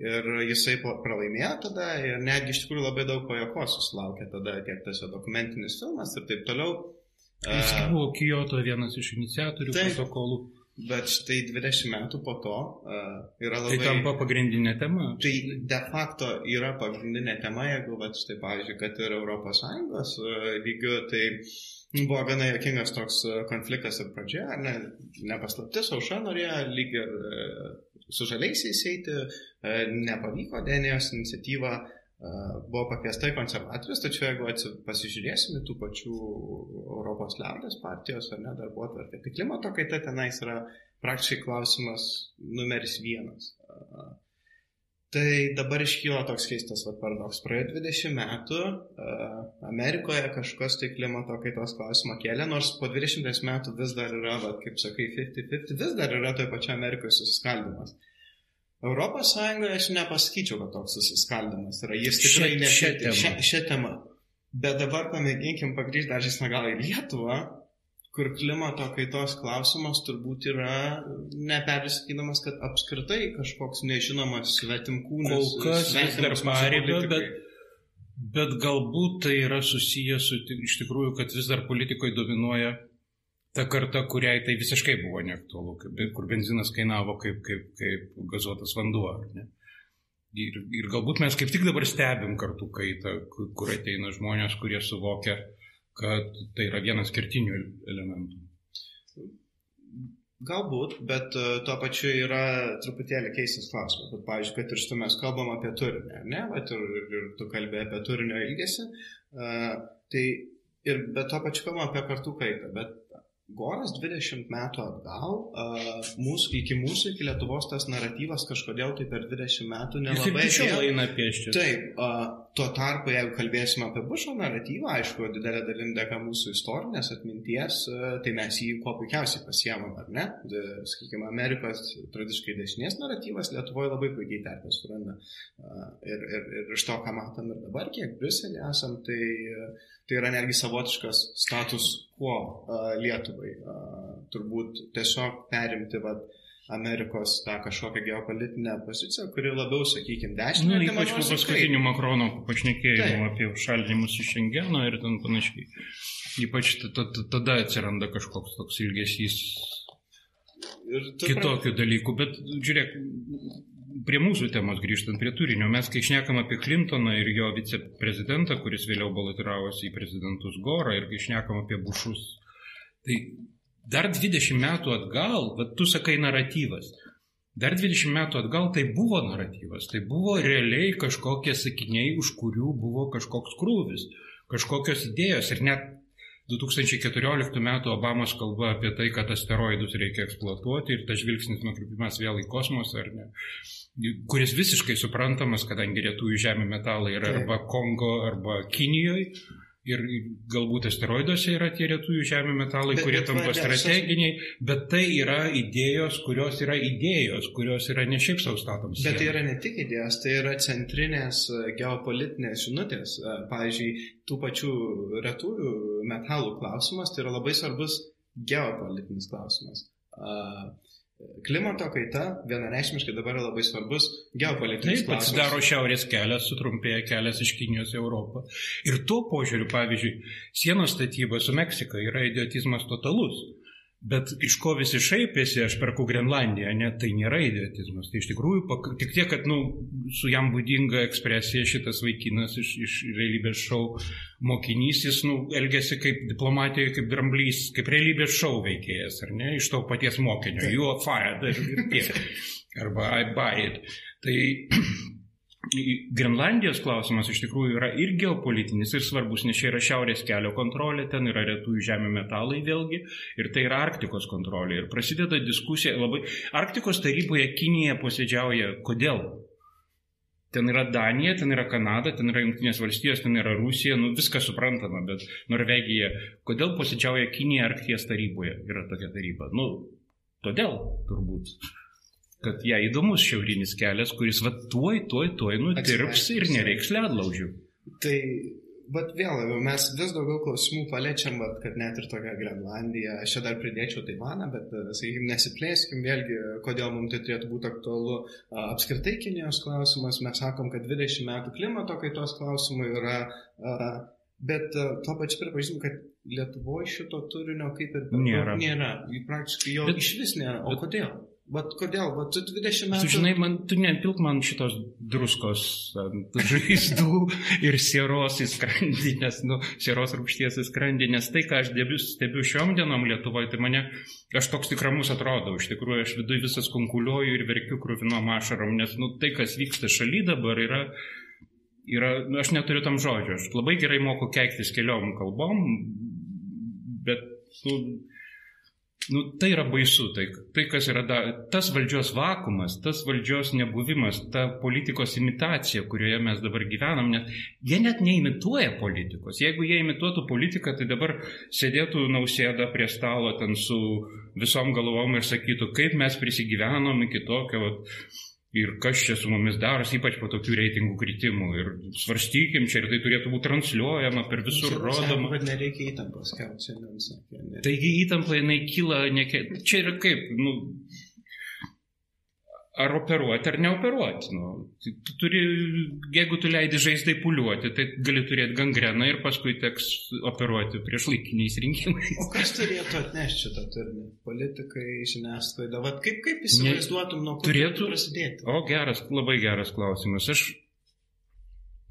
Ir jisai pralaimėjo tada ir netgi iš tikrųjų labai daug pajokos susilaukė tada tiek tas dokumentinis filmas ir taip toliau. Jis buvo Kyoto vienas iš iniciatorių protokolų. Bet štai 20 metų po to uh, yra labai... Tai tampa pagrindinė tema. Tai de facto yra pagrindinė tema, jeigu, va, štai pavyzdžiui, kad ir ES uh, lygiu, tai buvo gana jokingas toks konfliktas ir pradžioje, ne, nepaslaptis, auša norėjo lyg ir uh, su žaliaisiais eiti, e, nepavyko, Denijos iniciatyva e, buvo pakviesta į konservatorius, tačiau jeigu pasižiūrėsime tų pačių Europos liaudės partijos ar ne darbo atvarkė, tai klimato kaita tenais yra praktiškai klausimas numeris vienas. Tai dabar iškyla toks keistas paradoks. Praėjo 20 metų, Amerikoje kažkas tai klimato kaitos klausimą kėlė, nors po 20 metų vis dar yra, vat, kaip sakai, 50-50, vis dar yra toje pačioje Amerikoje susiskaldimas. Europos Sąjungoje aš nepasakyčiau, kad toks susiskaldimas yra. Jis tikrai ne šią temą. Bet dabar pamėginkim pagrįžti dar žingsnį gal į Lietuvą, kur klimato kaitos klausimas turbūt yra, nepersakydamas, kad apskritai kažkoks nežinomas svetimkūnas. Kol kas vis dar pareiga, bet, bet galbūt tai yra susijęs su iš tikrųjų, kad vis dar politikoje dominuoja ta karta, kuriai tai visiškai buvo neaktualu, kur benzinas kainavo kaip, kaip, kaip gazuotas vanduo. Ir, ir galbūt mes kaip tik dabar stebim kartų kaitą, kur ateina žmonės, kurie suvokia, kad tai yra vienas kertinių elementų. Galbūt, bet uh, tuo pačiu yra truputėlį keistas klausimas. Bet, pavyzdžiui, kad ir štai mes kalbam apie turinį, ne? Bet ir, ir, ir tu kalbėjai apie turinio ilgesį. Uh, tai ir bet tuo pačiu kalbam apie kartų kaitą. Bet Goras 20 metų atgal, uh, mūsų, iki mūsų, iki Lietuvos tas naratyvas kažkodėl tai per 20 metų nelabai... Eina piešti. Taip, uh, tuo tarpu, jeigu kalbėsime apie Bušo naratyvą, aišku, didelė dalim dėka mūsų istorinės atminties, uh, tai mes jį kuo puikiausiai pasiemam, ar ne? De, sakykime, Amerikos tradiškai dešinės naratyvas Lietuvoje labai puikiai terpės suranda. Uh, ir, ir, ir iš to, ką matom ir dabar, kiek Briuselį esam, tai, tai yra netgi savotiškas status quo uh, Lietuvai Lietuvai. Turbūt tiesiog perimti vat, Amerikos tą kažkokią geopolitinę poziciją, kuri labiau, sakykime, dešinė. Na, ypač po paskutinių Makrono pašnekėjimų apie šaldymus iš Šengeno ir ten panašiai. Ypač tada atsiranda kažkoks toks ilgesys kitokių dalykų. Bet žiūrėk, prie mūsų temos grįžtant prie turinio, mes kai šnekam apie Clintoną ir jo viceprezidentą, kuris vėliau balotiravosi į prezidentus Gorą ir kai šnekam apie Bušus Tai dar 20 metų atgal, bet tu sakai naratyvas, dar 20 metų atgal tai buvo naratyvas, tai buvo realiai kažkokie sakiniai, už kurių buvo kažkoks krūvis, kažkokios idėjos. Ir net 2014 m. Obamos kalba apie tai, kad asteroidus reikia eksploatuoti ir tas žvilgsnis nukrypimas vėl į kosmosą, ar ne, kuris visiškai suprantamas, kadangi retųjų žemė metalai yra arba Kongo, arba Kinijoje, Ir galbūt asteroiduose yra tie retųjų žemė metalai, bet, kurie tampa strateginiai, bet tai yra idėjos, kurios yra idėjos, kurios yra ne šiaip savo statoms. Bet tai yra ne tik idėjos, tai yra centrinės e, geopolitinės žinutės. E, pavyzdžiui, tų pačių retųjų metalų klausimas tai yra labai svarbus geopolitinis klausimas. Uh, klimato kaita vienareikšmiškai dabar yra labai svarbus geopolitinis klausimas. Taip, atsidaro šiaurės kelias, sutrumpėja kelias iš Kinijos į Europą. Ir tuo požiūriu, pavyzdžiui, sienos statyba su Meksika yra idiotizmas totalus. Bet iš ko visi šaipėsi, aš perku Grenlandiją, ne, tai nėra idiotizmas. Tai iš tikrųjų, tik tiek, kad nu, su jam būdinga ekspresija šitas vaikinas iš, iš realybės šou mokinys, jis nu, elgesi kaip diplomatijoje, kaip dramblys, kaip realybės šou veikėjas, ar ne, iš to paties mokinio. You are fired ir tiek. Arba I buy it. Tai Grenlandijos klausimas iš tikrųjų yra ir geopolitinis, ir svarbus, nes čia yra šiaurės kelio kontrolė, ten yra retųjų žemė metalai vėlgi, ir tai yra Arktikos kontrolė. Ir prasideda diskusija labai. Arktikos taryboje Kinija posėdžiauja. Kodėl? Ten yra Danija, ten yra Kanada, ten yra Junktinės valstijos, ten yra Rusija, nu viskas suprantama, bet Norvegija, kodėl posėdžiauja Kinija Arkties taryboje, yra tokia taryba. Nu, todėl turbūt, kad ją įdomus šiaurinis kelias, kuris va tuoj, tuoj, tuoj nutirps ir nereiks ledlaužių. Tai Bet vėl, mes vis daugiau klausimų paliečiam, bet kad net ir tokia Grenlandija, aš čia dar pridėčiau Taivaną, bet, sakykime, nesiplėskim vėlgi, kodėl mums tai turėtų būti aktualu. Apskritai Kinijos klausimas, mes sakom, kad 20 metų klimato kaitos klausimų yra, bet tuo pačiu pripažįstam, kad Lietuvoje šito turinio kaip ir nėra. nėra. Praktiškai jo bet, iš vis nėra. O bet, kodėl? Vat kodėl? Vat 20 metų. Tu žinai, man, tu nepilk man šitos druskos žaizdų <laughs> ir sieros į skrandį, nes, nu, sieros rūkšties į skrandį, nes tai, ką aš stebiu, stebiu šiom dienom Lietuvoje, tai mane, aš toks tik ramus atrodau, iš tikrųjų, aš viduje visas konkuliuoju ir verkiu krūvinom ašarom, nes, nu, tai, kas vyksta šaly dabar, yra, yra, nu, aš neturiu tam žodžio, aš labai gerai moku keiktis keliom kalbom, bet, nu, Nu, tai yra baisu, tai, tai kas yra da, tas valdžios vakumas, tas valdžios nebuvimas, ta politikos imitacija, kurioje mes dabar gyvenam, net, jie net neimituoja politikos. Jeigu jie imituotų politiką, tai dabar sėdėtų nausėda prie stalo ten su visom galvom ir sakytų, kaip mes prisigyvenom iki tokio vat, ir kas čia su mumis darosi, ypač po tokių reitingų kritimų. Ir svarstykim čia, ir tai turėtų būti transliuojama, per visur čia, rodoma. Bet nereikia įtampos, ką čia nesakė. Ne. Taigi įtampa jinai kyla, neke... čia yra kaip, nu, ar operuoti, ar neoperuoti. Nu, tu turi, jeigu tu leidi žaizdai puliuoti, tai gali turėti gangreną ir paskui teks operuoti prieš laikiniais rinkimais. O kas turėtų atnešti šitą turinį? Politikai, žiniasklaida. Vat kaip, kaip įsivaizduotum, nuo kur turėtų prasidėti? O geras, labai geras klausimas. Aš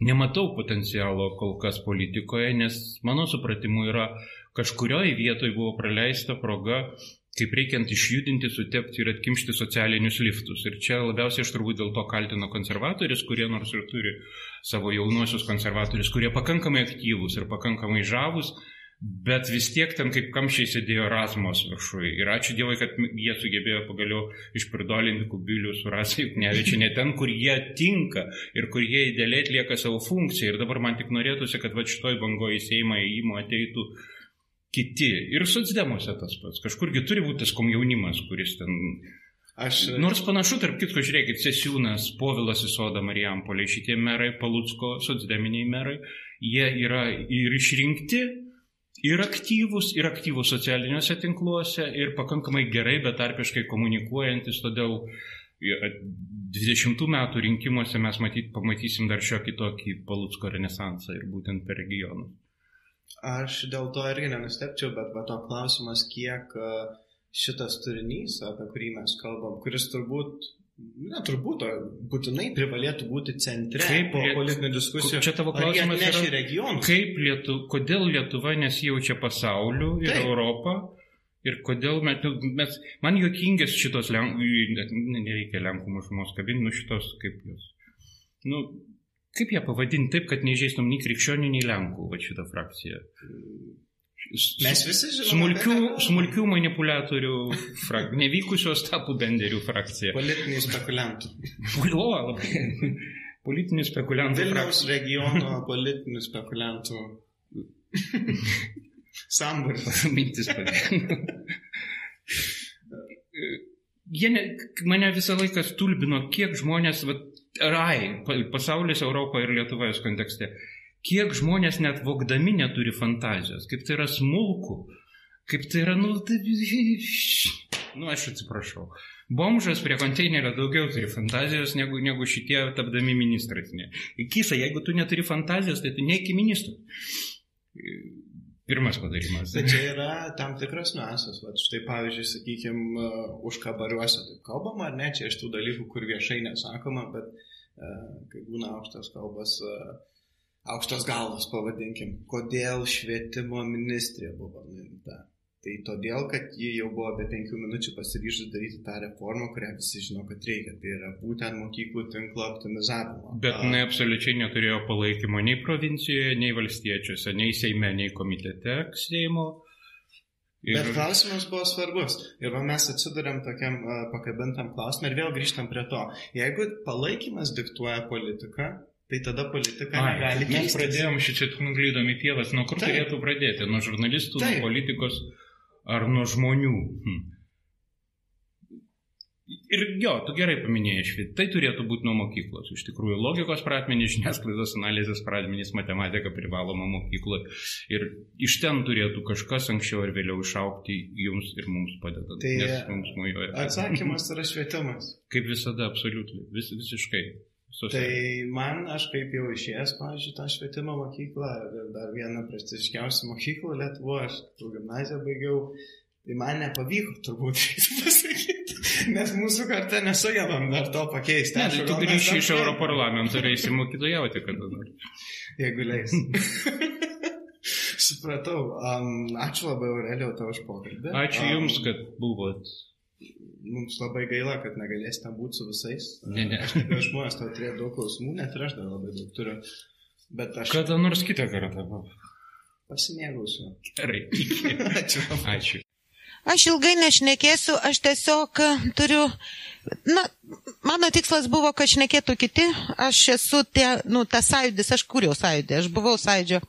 nematau potencialo kol kas politikoje, nes mano supratimu yra kažkurioje vietoje buvo praleista proga kaip reikiant išjudinti, sutepti ir atkimšti socialinius liftus. Ir čia labiausiai aš turbūt dėl to kaltinu konservatorius, kurie nors ir turi savo jaunuosius konservatorius, kurie pakankamai aktyvūs ir pakankamai žavus, bet vis tiek ten kaip kamščiai sėdėjo Erasmus viršui. Ir ačiū Dievui, kad jie sugebėjo pagaliau išpridolinti kubilių su Rasai Juknevičiai, ten, kur jie tinka ir kur jie idealiai atlieka savo funkciją. Ir dabar man tik norėtųsi, kad va šitoj bangoje į Seimą įimo ateitų kiti. Ir socdemuose tas pats. Kažkurgi turi būti tas komjaunimas, kuris ten... Aš... Nors panašu, tarp kitko, žiūrėkit, Sesiūnas, Povilas Isoda, Marijampolė, šitie merai, Palutsko, socdeminiai merai, jie yra ir išrinkti, ir aktyvus, ir aktyvus socialiniuose tinkluose, ir pakankamai gerai, bet tarpiškai komunikuojantis, todėl 20 metų rinkimuose mes matyt, pamatysim dar šiokį tokį Palutsko renesansą ir būtent per regionus. Aš dėl to irgi nenustepčiau, bet va to klausimas, kiek e, šitas turinys, apie kurį mes kalbam, kuris turbūt Na, turbūt, būtinai privalėtų būti centre kaip po politinių diskusijų. Čia tavo klausimas yra regionų. Kaip Lietu, kodėl Lietuva nesijaučia pasauliu ir Taip. Europą ir kodėl mes, mes man juokingas šitos lenkų, nereikia lenkų mažumos kabinų, nu šitos kaip jos. Nu, Kaip ją pavadinti taip, kad neįžeistum nei krikščionių, nei lenkų, va šitą frakciją? Mes visi žinome. Smulkių, smulkių manipuliatorių, frak, nevykusios tapų benderių frakcija. Politinių spekuliantų. O, labai. Politinių spekuliantų. Vilniaus frakcija. regiono politinių spekuliantų. Sambaras. Mintis padėjo. Jie ne, mane visą laiką stulbino, kiek žmonės, vat, rai, pasaulis Europoje ir Lietuvos kontekste, kiek žmonės net vokdami neturi fantazijos, kaip tai yra smulku, kaip tai yra, nu, tai... <laughs> Nu, aš atsiprašau. Bomžas prie konteinerio daugiau turi fantazijos negu, negu šitie tapdami ministrais. Kisa, jeigu tu neturi fantazijos, tai tu neiki ministru. Pirmas padarimas. Tai čia yra tam tikras niuansas. Vat štai pavyzdžiui, sakykime, už kabariuose taip kalbama, ar ne, čia iš tų dalykų, kur viešai nesakoma, bet uh, kai būna aukštas kalbas, uh, aukštos galvos, pavadinkim, kodėl švietimo ministrė buvo nuimta. Tai todėl, kad ji jau buvo be penkių minučių pasiryžus daryti tą reformą, kurią visi žino, kad reikia. Tai yra būtent mokyklų tinklo optimizavimo. Bet jinai absoliučiai neturėjo palaikymo nei provincijoje, nei valstiečiuose, nei Seime, nei komitete Seimo. Ir... Bet klausimas buvo svarbus. Ir mes atsidurėm tokiam uh, pakabintam klausimui ir vėl grįžtam prie to. Jeigu palaikymas diktuoja politiką, tai tada politika Ai, negali keistis. Mes pradėjom šičia nuklydom į pievas. Nuo kur Taip. turėtų pradėti? Nuo žurnalistų, Taip. nuo politikos ar nuo žmonių? Hm. Ir jo, tu gerai paminėjai švit. Tai turėtų būti nuo mokyklos. Iš tikrųjų, logikos pratmenys, žiniasklaidos analizės pratmenys, matematika privaloma mokykla. Ir iš ten turėtų kažkas anksčiau ar vėliau išaukti jums ir mums padedant. Tai mums mujoja. Atsakymas <laughs> yra švietimas. Kaip visada, absoliučiai. Vis, visiškai. Susiai. Tai man, aš kaip jau išėjęs, pavyzdžiui, tą švietimo mokyklą, dar vieną prestižiškiausią mokyklą Lietuvoje, aš gimnaziją baigiau, tai man nepavyko turbūt <laughs> <laughs> Nes mūsų kartą nesugebam dar to pakeisti. Ne, tai tu grįši iš Europarlamento ir eisi mokytojauti kada nors. <laughs> Jeigu leis. <laughs> Supratau. Um, ačiū labai, Aurelijau, tau už pokalbį. Ačiū um, Jums, kad buvot. Mums labai gaila, kad negalėsite būti su visais. Ne, ne. Aš tikrai žmonės tau turėjo daug klausimų, net ir aš dar labai daug turiu. Bet aš... Kada nors kitą kartą. Pasimėgausiu. Gerai. Ačiū. Ačiū. Aš ilgai nešnekėsiu, aš tiesiog e, turiu, na, mano tikslas buvo, kad šnekėtų kiti, aš esu tie, nu, tas sąjūdis, aš kūriau sąjūdį, aš buvau sąjūdžio.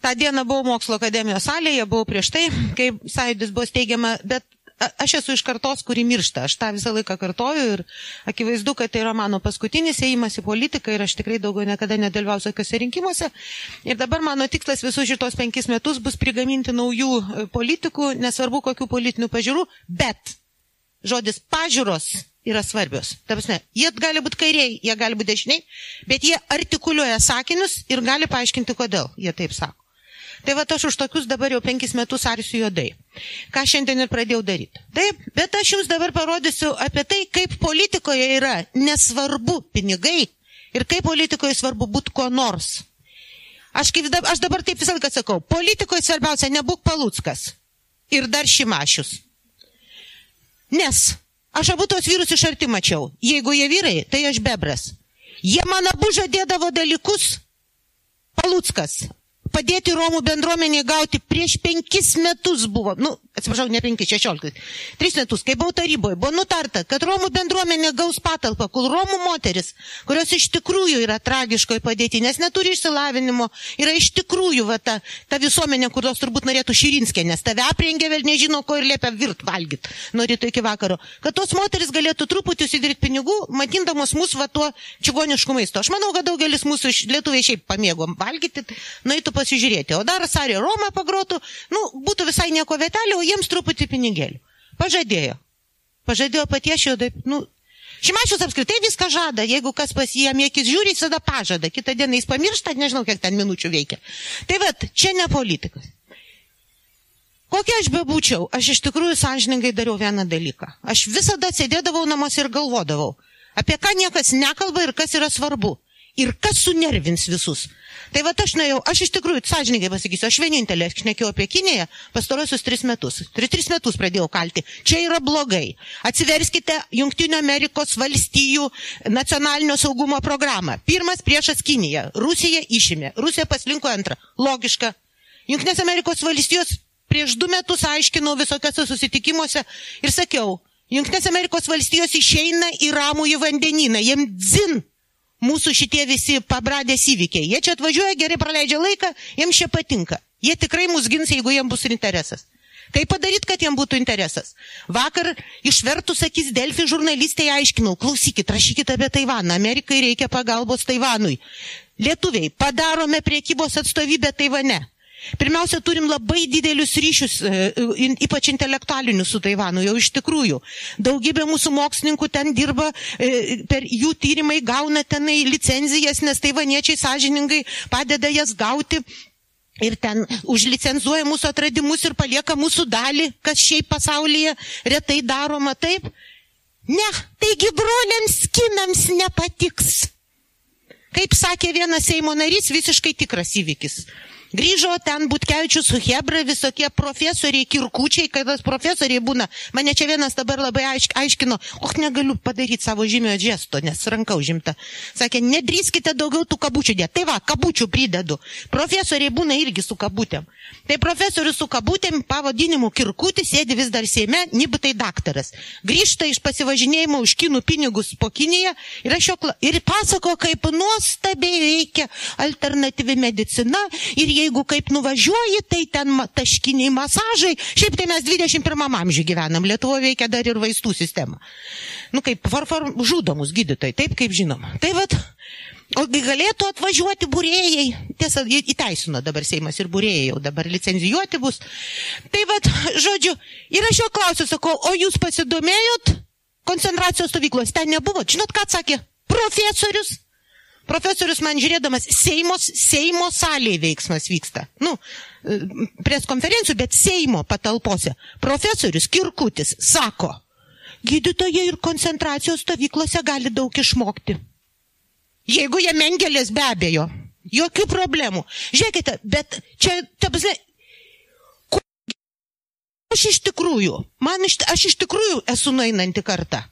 Ta diena buvau mokslo akademijos salėje, buvau prieš tai, kai sąjūdis buvo steigiama, bet aš esu iš kartos, kuri miršta. Aš tą visą laiką kartoju ir akivaizdu, kad tai yra mano paskutinis ėjimas į politiką ir aš tikrai daugiau niekada nedalyvausiu tokiuose rinkimuose. Ir dabar mano tikslas visus šitos penkis metus bus prigaminti naujų e, politikų, nesvarbu kokių politinių pažiūrų, bet žodis pažiūros yra svarbios. Tarpsne, jie gali būti kairiai, jie gali būti dešiniai, bet jie artikuliuoja sakinius ir gali paaiškinti, kodėl jie taip sako. Tai va aš už tokius dabar jau penkis metus arsiu juodai. Ką šiandien ir pradėjau daryti. Taip, bet aš jums dabar parodysiu apie tai, kaip politikoje yra nesvarbu pinigai ir kaip politikoje svarbu būti kuo nors. Aš, kaip, aš dabar taip visą laiką sakau, politikoje svarbiausia nebūk paluckas ir dar šimašius. Nes aš abu tos vyrus iš arti mačiau. Jeigu jie vyrai, tai aš bebras. Jie man abu žadėdavo dalykus. Paluckas padėti Romų bendruomeniai gauti prieš penkis metus buvo, nu, atsiprašau, ne penkis, šešioliktais, tris metus, kai buvau taryboje, buvo nutarta, kad Romų bendruomenė gaus patalpą, kol Romų moteris, kurios iš tikrųjų yra tragiškoje padėti, nes neturi išsilavinimo, yra iš tikrųjų va, ta, ta visuomenė, kurios turbūt norėtų Širinskė, nes tave aprengė vėl nežino, ko ir liepia virt valgyti nuo ryto iki vakaro, kad tos moteris galėtų truputį užsidirbti pinigų, matindamos mūsų va tuo čigonišku maistu. Aš manau, kad daugelis mūsų lietuviai šiaip pamėgom valgyti, nueitų pasižiūrėti. O dar Sarė Roma pagrotų, nu, būtų visai nieko vietelio, o jiems truputį pinigėlių. Pažadėjo. Pažadėjo paties šio, nu, Šimašius apskritai viską žada, jeigu kas pas jį akis žiūri, jis tada pažada, kitą dieną jis pamiršta, nežinau, kiek ten minučių veikia. Tai vad, čia ne politikas. Kokia aš bebūčiau, aš iš tikrųjų sąžiningai dariau vieną dalyką. Aš visada sėdėdavau namuose ir galvodavau, apie ką niekas nekalba ir kas yra svarbu. Ir kas sunervins visus. Tai va aš nuėjau, aš iš tikrųjų, sąžininkai pasakysiu, aš vienintelė šnekėjau apie Kiniją pastarosius tris metus. Tris, tris metus pradėjau kalti. Čia yra blogai. Atsiverskite Junktinio Amerikos valstijų nacionalinio saugumo programą. Pirmas priešas Kinija. Rusija išėmė. Rusija paslinko antrą. Logiška. Junktinės Amerikos valstijos prieš du metus aiškinau visokiose susitikimuose ir sakiau, Junktinės Amerikos valstijos išeina į ramų į vandenyną. Jiem dzin mūsų šitie visi pabradės įvykiai. Jie čia atvažiuoja, gerai praleidžia laiką, jiems čia patinka. Jie tikrai mus gins, jeigu jiems bus interesas. Kaip padaryti, kad jiems būtų interesas? Vakar išvertus akis Delfi žurnalistai aiškinau, klausykit, rašykit apie Taivaną, Amerikai reikia pagalbos Taivanui. Lietuviai, padarome priekybos atstovybę Taivane. Pirmiausia, turim labai didelius ryšius, e, e, ypač intelektualinius su Taivanu, jau iš tikrųjų. Daugybė mūsų mokslininkų ten dirba, e, per jų tyrimai gauna tenai licenzijas, nes taivaniečiai sąžiningai padeda jas gauti. Ir ten užlicenzuoja mūsų atradimus ir palieka mūsų dalį, kas šiaip pasaulyje retai daroma taip. Ne, taigi broliams kinams nepatiks. Kaip sakė vienas Seimo narys, visiškai tikras įvykis. Grįžo ten Butkevičius su Hebra, visokie profesoriai, kirkučiai, kai tas profesoriai būna. Mane čia vienas dabar labai aišk, aiškino, oh, negaliu padaryti savo žymio gesto, nes ranka užimta. Sakė, nedrįskite daugiau tų kabučių dėti. Tai va, kabučių pridedu. Profesoriai būna irgi su kabutėm. Tai profesorius su kabutėm pavadinimu kirkutis sėdi vis dar Seime, nibutai daktaras. Grįžta iš pasivažinėjimo už kinų pinigus po Kiniją ir, jo, ir pasako, kaip nuostabiai veikia alternatyvi medicina ir jeigu kaip nuvažiuoji, tai ten taškiniai masažai. Šiaip tai mes 21 amžiuje gyvenam, Lietuvoje veikia dar ir vaistų sistema. Nu kaip farfar žudomus gydytojai, taip kaip žinom. Tai vad, O galėtų atvažiuoti būrėjai, tiesa, įteisino dabar Seimas ir būrėjai jau dabar licenzijuoti bus. Tai vad, žodžiu, ir aš jo klausiu, sakau, o jūs pasidomėjot koncentracijos stovyklos, ten nebuvo. Žinot, ką atsakė? Profesorius. Profesorius man žiūrėdamas, Seimos, Seimo salėje veiksmas vyksta. Nu, pres konferencijų, bet Seimo patalpose. Profesorius Kirkutis sako, gydytojai ir koncentracijos stovyklose gali daug išmokti. Jeigu jie mengelės be abejo, jokių problemų. Žiūrėkite, bet čia, tabzai, aš iš tikrųjų, man iš, aš iš tikrųjų esu nueinanti kartą.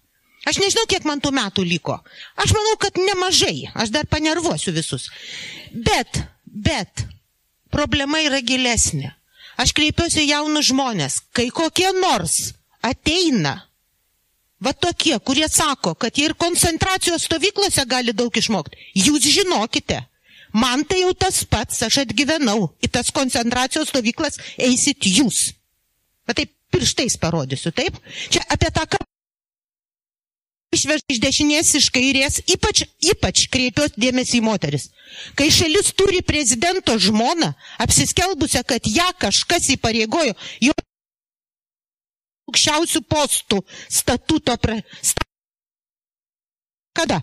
Aš nežinau, kiek man tų metų liko. Aš manau, kad nemažai. Aš dar panervuosiu visus. Bet, bet, problema yra gilesnė. Aš kreipiuosi jaunus žmonės, kai kokie nors ateina Va tokie, kurie sako, kad jie ir koncentracijos stovyklose gali daug išmokti. Jūs žinokite, man tai jau tas pats, aš atgyvenau, į tas koncentracijos stovyklas eisit jūs. Va taip pirštais parodysiu, taip? Čia apie tą ką išvež iš dešinės, iš kairės, ypač, ypač kreipiuosi dėmesį į moteris. Kai šalis turi prezidento žmoną, apsiskelbusią, kad ją kažkas įpareigojo, jo aukščiausių postų statuto. Pra... Sta... Kada?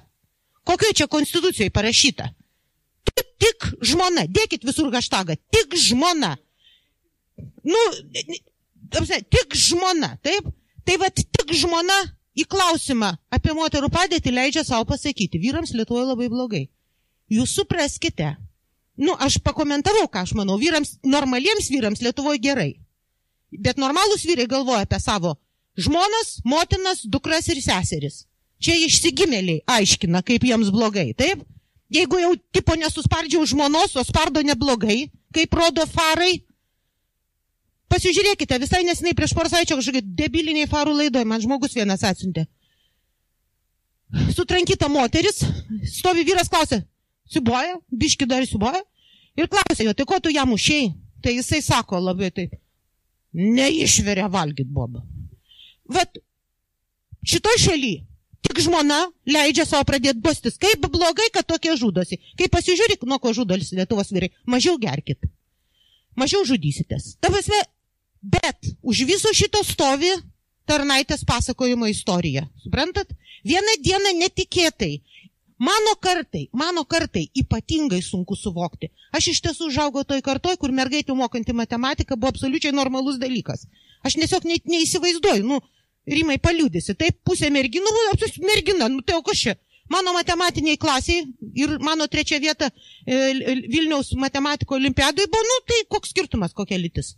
Kokioje čia konstitucijoje parašyta? Tik, tik žmona, dėkit visur gaštagą, tik žmona. Nu, tik žmona, taip? Tai vad tik žmona į klausimą apie moterų padėtį leidžia savo pasakyti. Vyrams Lietuvoje labai blogai. Jūs supraskite. Nu, aš pakomentavau, ką aš manau. Vyrams, normaliems vyrams Lietuvoje gerai. Bet normalūs vyrai galvoja apie savo žmonas, motinas, dukras ir seseris. Čia išsigimėliai aiškina, kaip jiems blogai, taip? Jeigu jau tipo nesuspardžiau žmonos, o spardo neblogai, kaip rodo farai, pasižiūrėkite, visai nesinai prieš porą savaičių kažkokie debiliniai farų laidoje, man žmogus vienas atsiuntė. Sutrankyta moteris, stovi vyras klausė, siuboja, biški dar siuboja, ir klausė jo, tai ko tu jam užėjai? Tai jisai sako labai taip, neišveria valgyt bobą. Vat šitoj šaly tik žmona leidžia savo pradėti bostis. Kaip blogai, kad tokie žudosi. Kai pasižiūrėk, nuo ko žudosi Lietuvos vyrai, mažiau gerkit. Mažiau žudysitės. Tavasme, bet už viso šito stovi tarnaitės pasakojimo istorija. Suprantat? Vieną dieną netikėtai Mano kartai, mano kartai ypatingai sunku suvokti. Aš iš tiesų užaugau toj kartoj, kur mergaitė mokanti matematiką buvo absoliučiai normalus dalykas. Aš tiesiog ne, neįsivaizduoju, nu, rimai paliūdėsi, taip pusė merginų, nu, mergina, nu tai o kas čia? Mano matematiniai klasiai ir mano trečia vieta e, Vilniaus matematiko olimpiadoje buvo, nu tai koks skirtumas, kokia lytis.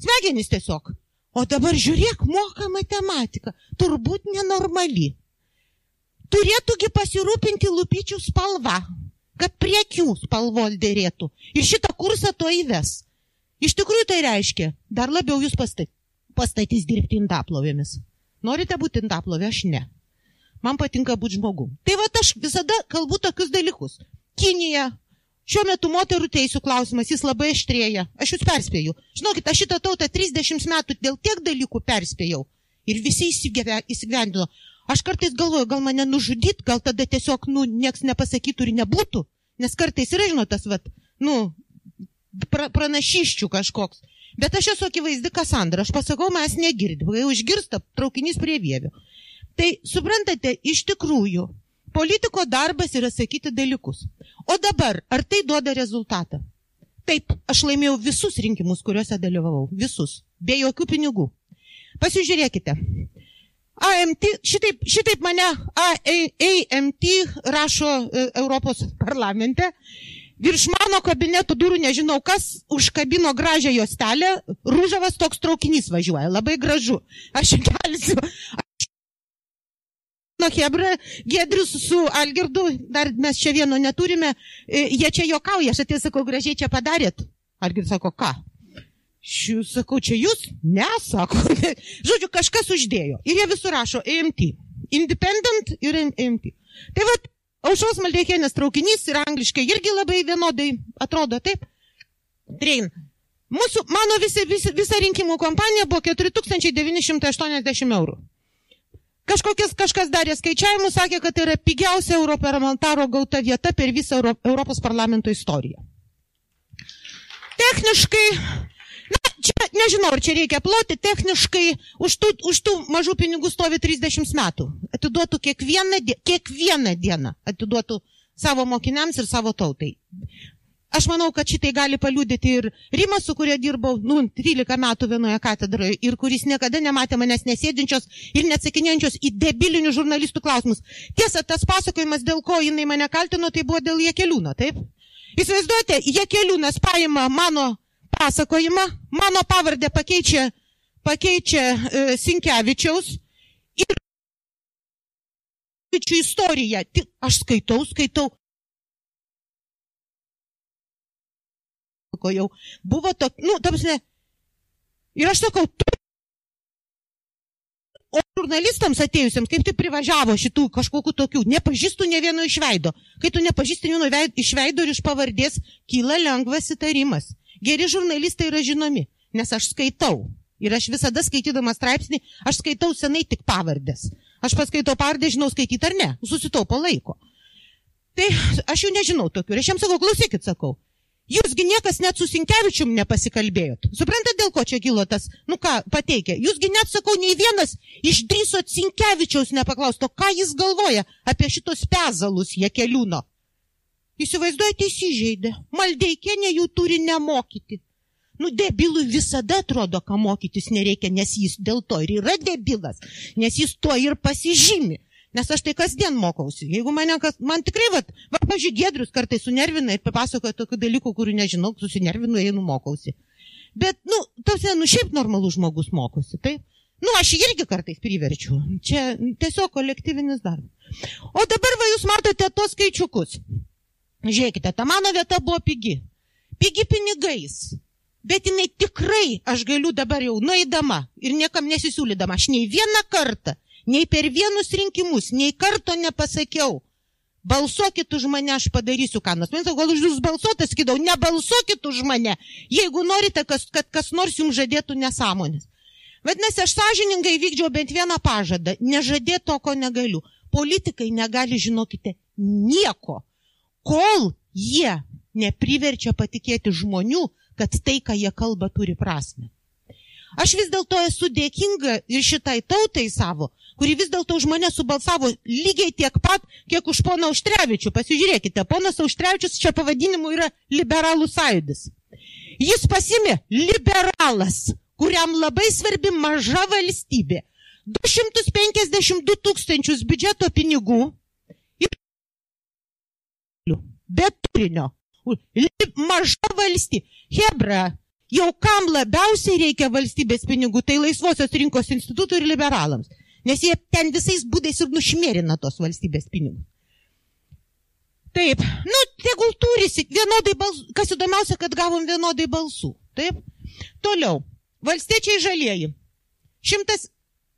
Smegenys tiesiog. O dabar žiūrėk, moka matematiką. Turbūt nenormali turėtųgi pasirūpinti lūpyčių spalva, kad prie akių spalvos dėrėtų. Ir šitą kursą to įves. Iš tikrųjų tai reiškia, dar labiau jūs pastatys, dirbti indaplovėmis. Norite būti indaplovė, aš ne. Man patinka būti žmogu. Tai va aš visada kalbu tokius dalykus. Kinija. Šiuo metu moterų teisų klausimas, jis labai aštrėja. Aš jūs perspėju. Žinokit, aš šitą tautą 30 metų dėl tiek dalykų perspėjau. Ir visi įsigyvendino. Aš kartais galvoju, gal mane nužudyt, gal tada tiesiog, nu, nieks nepasakytų ir nebūtų. Nes kartais yra, žinot, tas, vat, nu, pra, pranašyščių kažkoks. Bet aš esu akivaizdi Kasandra, aš pasakau, mes negirdim, kai užgirsta traukinys prie vėvių. Tai suprantate, iš tikrųjų, politiko darbas yra sakyti dalykus. O dabar, ar tai duoda rezultatą? Taip, aš laimėjau visus rinkimus, kuriuose dalyvavau. Visus. Be jokių pinigų. Pasižiūrėkite. AMT, šitaip, šitaip mane AMT rašo e, Europos parlamente. Virš mano kabineto durų nežinau, kas užkabino gražią juostelę. Rūžavas toks traukinys važiuoja, labai gražu. Aš kelsiu. Nu, Hebra, Gedrius su Algirdu, dar mes čia vieno neturime, e, jie čia jokauja, aš atėjau, sakau, gražiai čia padarėt. Algirdas sako, ką? Šių sakau, čia jūs? Ne, sako. <laughs> Žodžiu, kažkas uždėjo. Ir jie visur rašo EMT. Independent ir EMT. Tai vad, aušos maldėkienės traukinys ir angliškai irgi labai vienodai atrodo, taip? Train. Mūsų, mano visi, visi, visa rinkimų kompanija buvo 4980 eurų. Kažkokias, kažkas darė skaičiavimus, sakė, kad tai yra pigiausia europarlamentaro gauta vieta per visą Euro, Europos parlamento istoriją. Techniškai, na, čia nežinau, ar čia reikia ploti, techniškai už tų, už tų mažų pinigų stovi 30 metų. Atiduotų kiekvieną, kiekvieną dieną, atiduotų savo mokiniams ir savo tautai. Aš manau, kad šitai gali paliūdyti ir Rimas, su kuria dirbau, nu, 13 metų vienoje katedroje ir kuris niekada nematė manęs nesėdinčios ir neatsakinėjančios į debilinių žurnalistų klausimus. Tiesa, tas pasakojimas, dėl ko jinai mane kaltino, tai buvo dėl Jekeliūno, taip? Įsivaizduojate, Jekeliūnas paima mano pasakojimą, mano pavardę pakeičia, pakeičia e, Sinkevičiaus ir istoriją. Aš skaitau, skaitau. Pasakojau, buvo to, nu, tamsne, ir aš sakau, tu. O žurnalistams atėjusiems, kaip tai privažiavo šitų kažkokių tokių, nepažįstų ne vieno iš veido. Kai tu nepažįsti vieno iš veido ir iš pavardės, kyla lengvas įtarimas. Geri žurnalistai yra žinomi, nes aš skaitau. Ir aš visada skaitydama straipsnį, aš skaitau senai tik pavardės. Aš paskaitau pavardę, žinau skaityti ar ne, susitaupo laiko. Tai aš jų nežinau tokių. Ir aš jam sakau, klausykit, sakau, Jūsgi niekas net su Sinkevičium nepasikalbėjot. Suprantate, dėl ko čia kilo tas, nu ką, pateikė. Jūsgi net, sakau, nei vienas išdrysot Sinkevičiaus nepaklausto, ką jis galvoja apie šitos pezalus jie keliūno. Įsivaizduojate, įsižeidė. Maldeikienė jų turi nemokyti. Nu, debilui visada atrodo, ką mokytis nereikia, nes jis dėl to ir yra debilas, nes jis to ir pasižymi. Nes aš tai kasdien mokausi. Jeigu mane kas, man tikrai, va, va pažiūrėk, Gedrius kartais sunervina ir papasakoja tokių dalykų, kurių nežinau, susinervinu, einu mokausi. Bet, nu, tausia, nu, šiaip normalus žmogus mokosi, taip? Nu, aš irgi kartais priverčiu. Čia tiesiog kolektyvinis darbas. O dabar va jūs matote tos skaičiukus. Žiūrėkite, ta mano vieta buvo pigi. Pigi pinigais. Bet jinai tikrai, aš galiu dabar jau nueidama ir niekam nesisiūlydama, aš nei vieną kartą Nei per vienus rinkimus, nei karto nepasakiau. Balsuokit už mane, aš padarysiu ką nors. Man sako, gal už jūs balsuotas, sakydavau, nebalsuokit už mane, jeigu norite, kas, kad kas nors jums žadėtų nesąmonės. Vadinasi, aš sąžiningai vykdžiau bent vieną pažadą, nežadėti to, ko negaliu. Politikai negali, žinokite, nieko, kol jie nepriverčia patikėti žmonių, kad tai, ką jie kalba, turi prasme. Aš vis dėlto esu dėkinga ir šitai tautai savo, kuri vis dėlto už mane subalsavo lygiai tiek pat, kiek už poną Auštrevičių. Pasižiūrėkite, ponas Auštrevičius čia pavadinimu yra liberalų sąjūdis. Jis pasimė liberalas, kuriam labai svarbi maža valstybė. 252 tūkstančius biudžeto pinigų ir be turinio. Maža valstybė. Hebra, jau kam labiausiai reikia valstybės pinigų, tai laisvosios rinkos institutui ir liberalams. Nes jie ten visais būdais ir nušmėrina tos valstybės pinigus. Taip, nu, tegul turisi vienodai balsų, kas įdomiausia, kad gavom vienodai balsų. Taip, toliau, valstiečiai žalieji. Šimtas,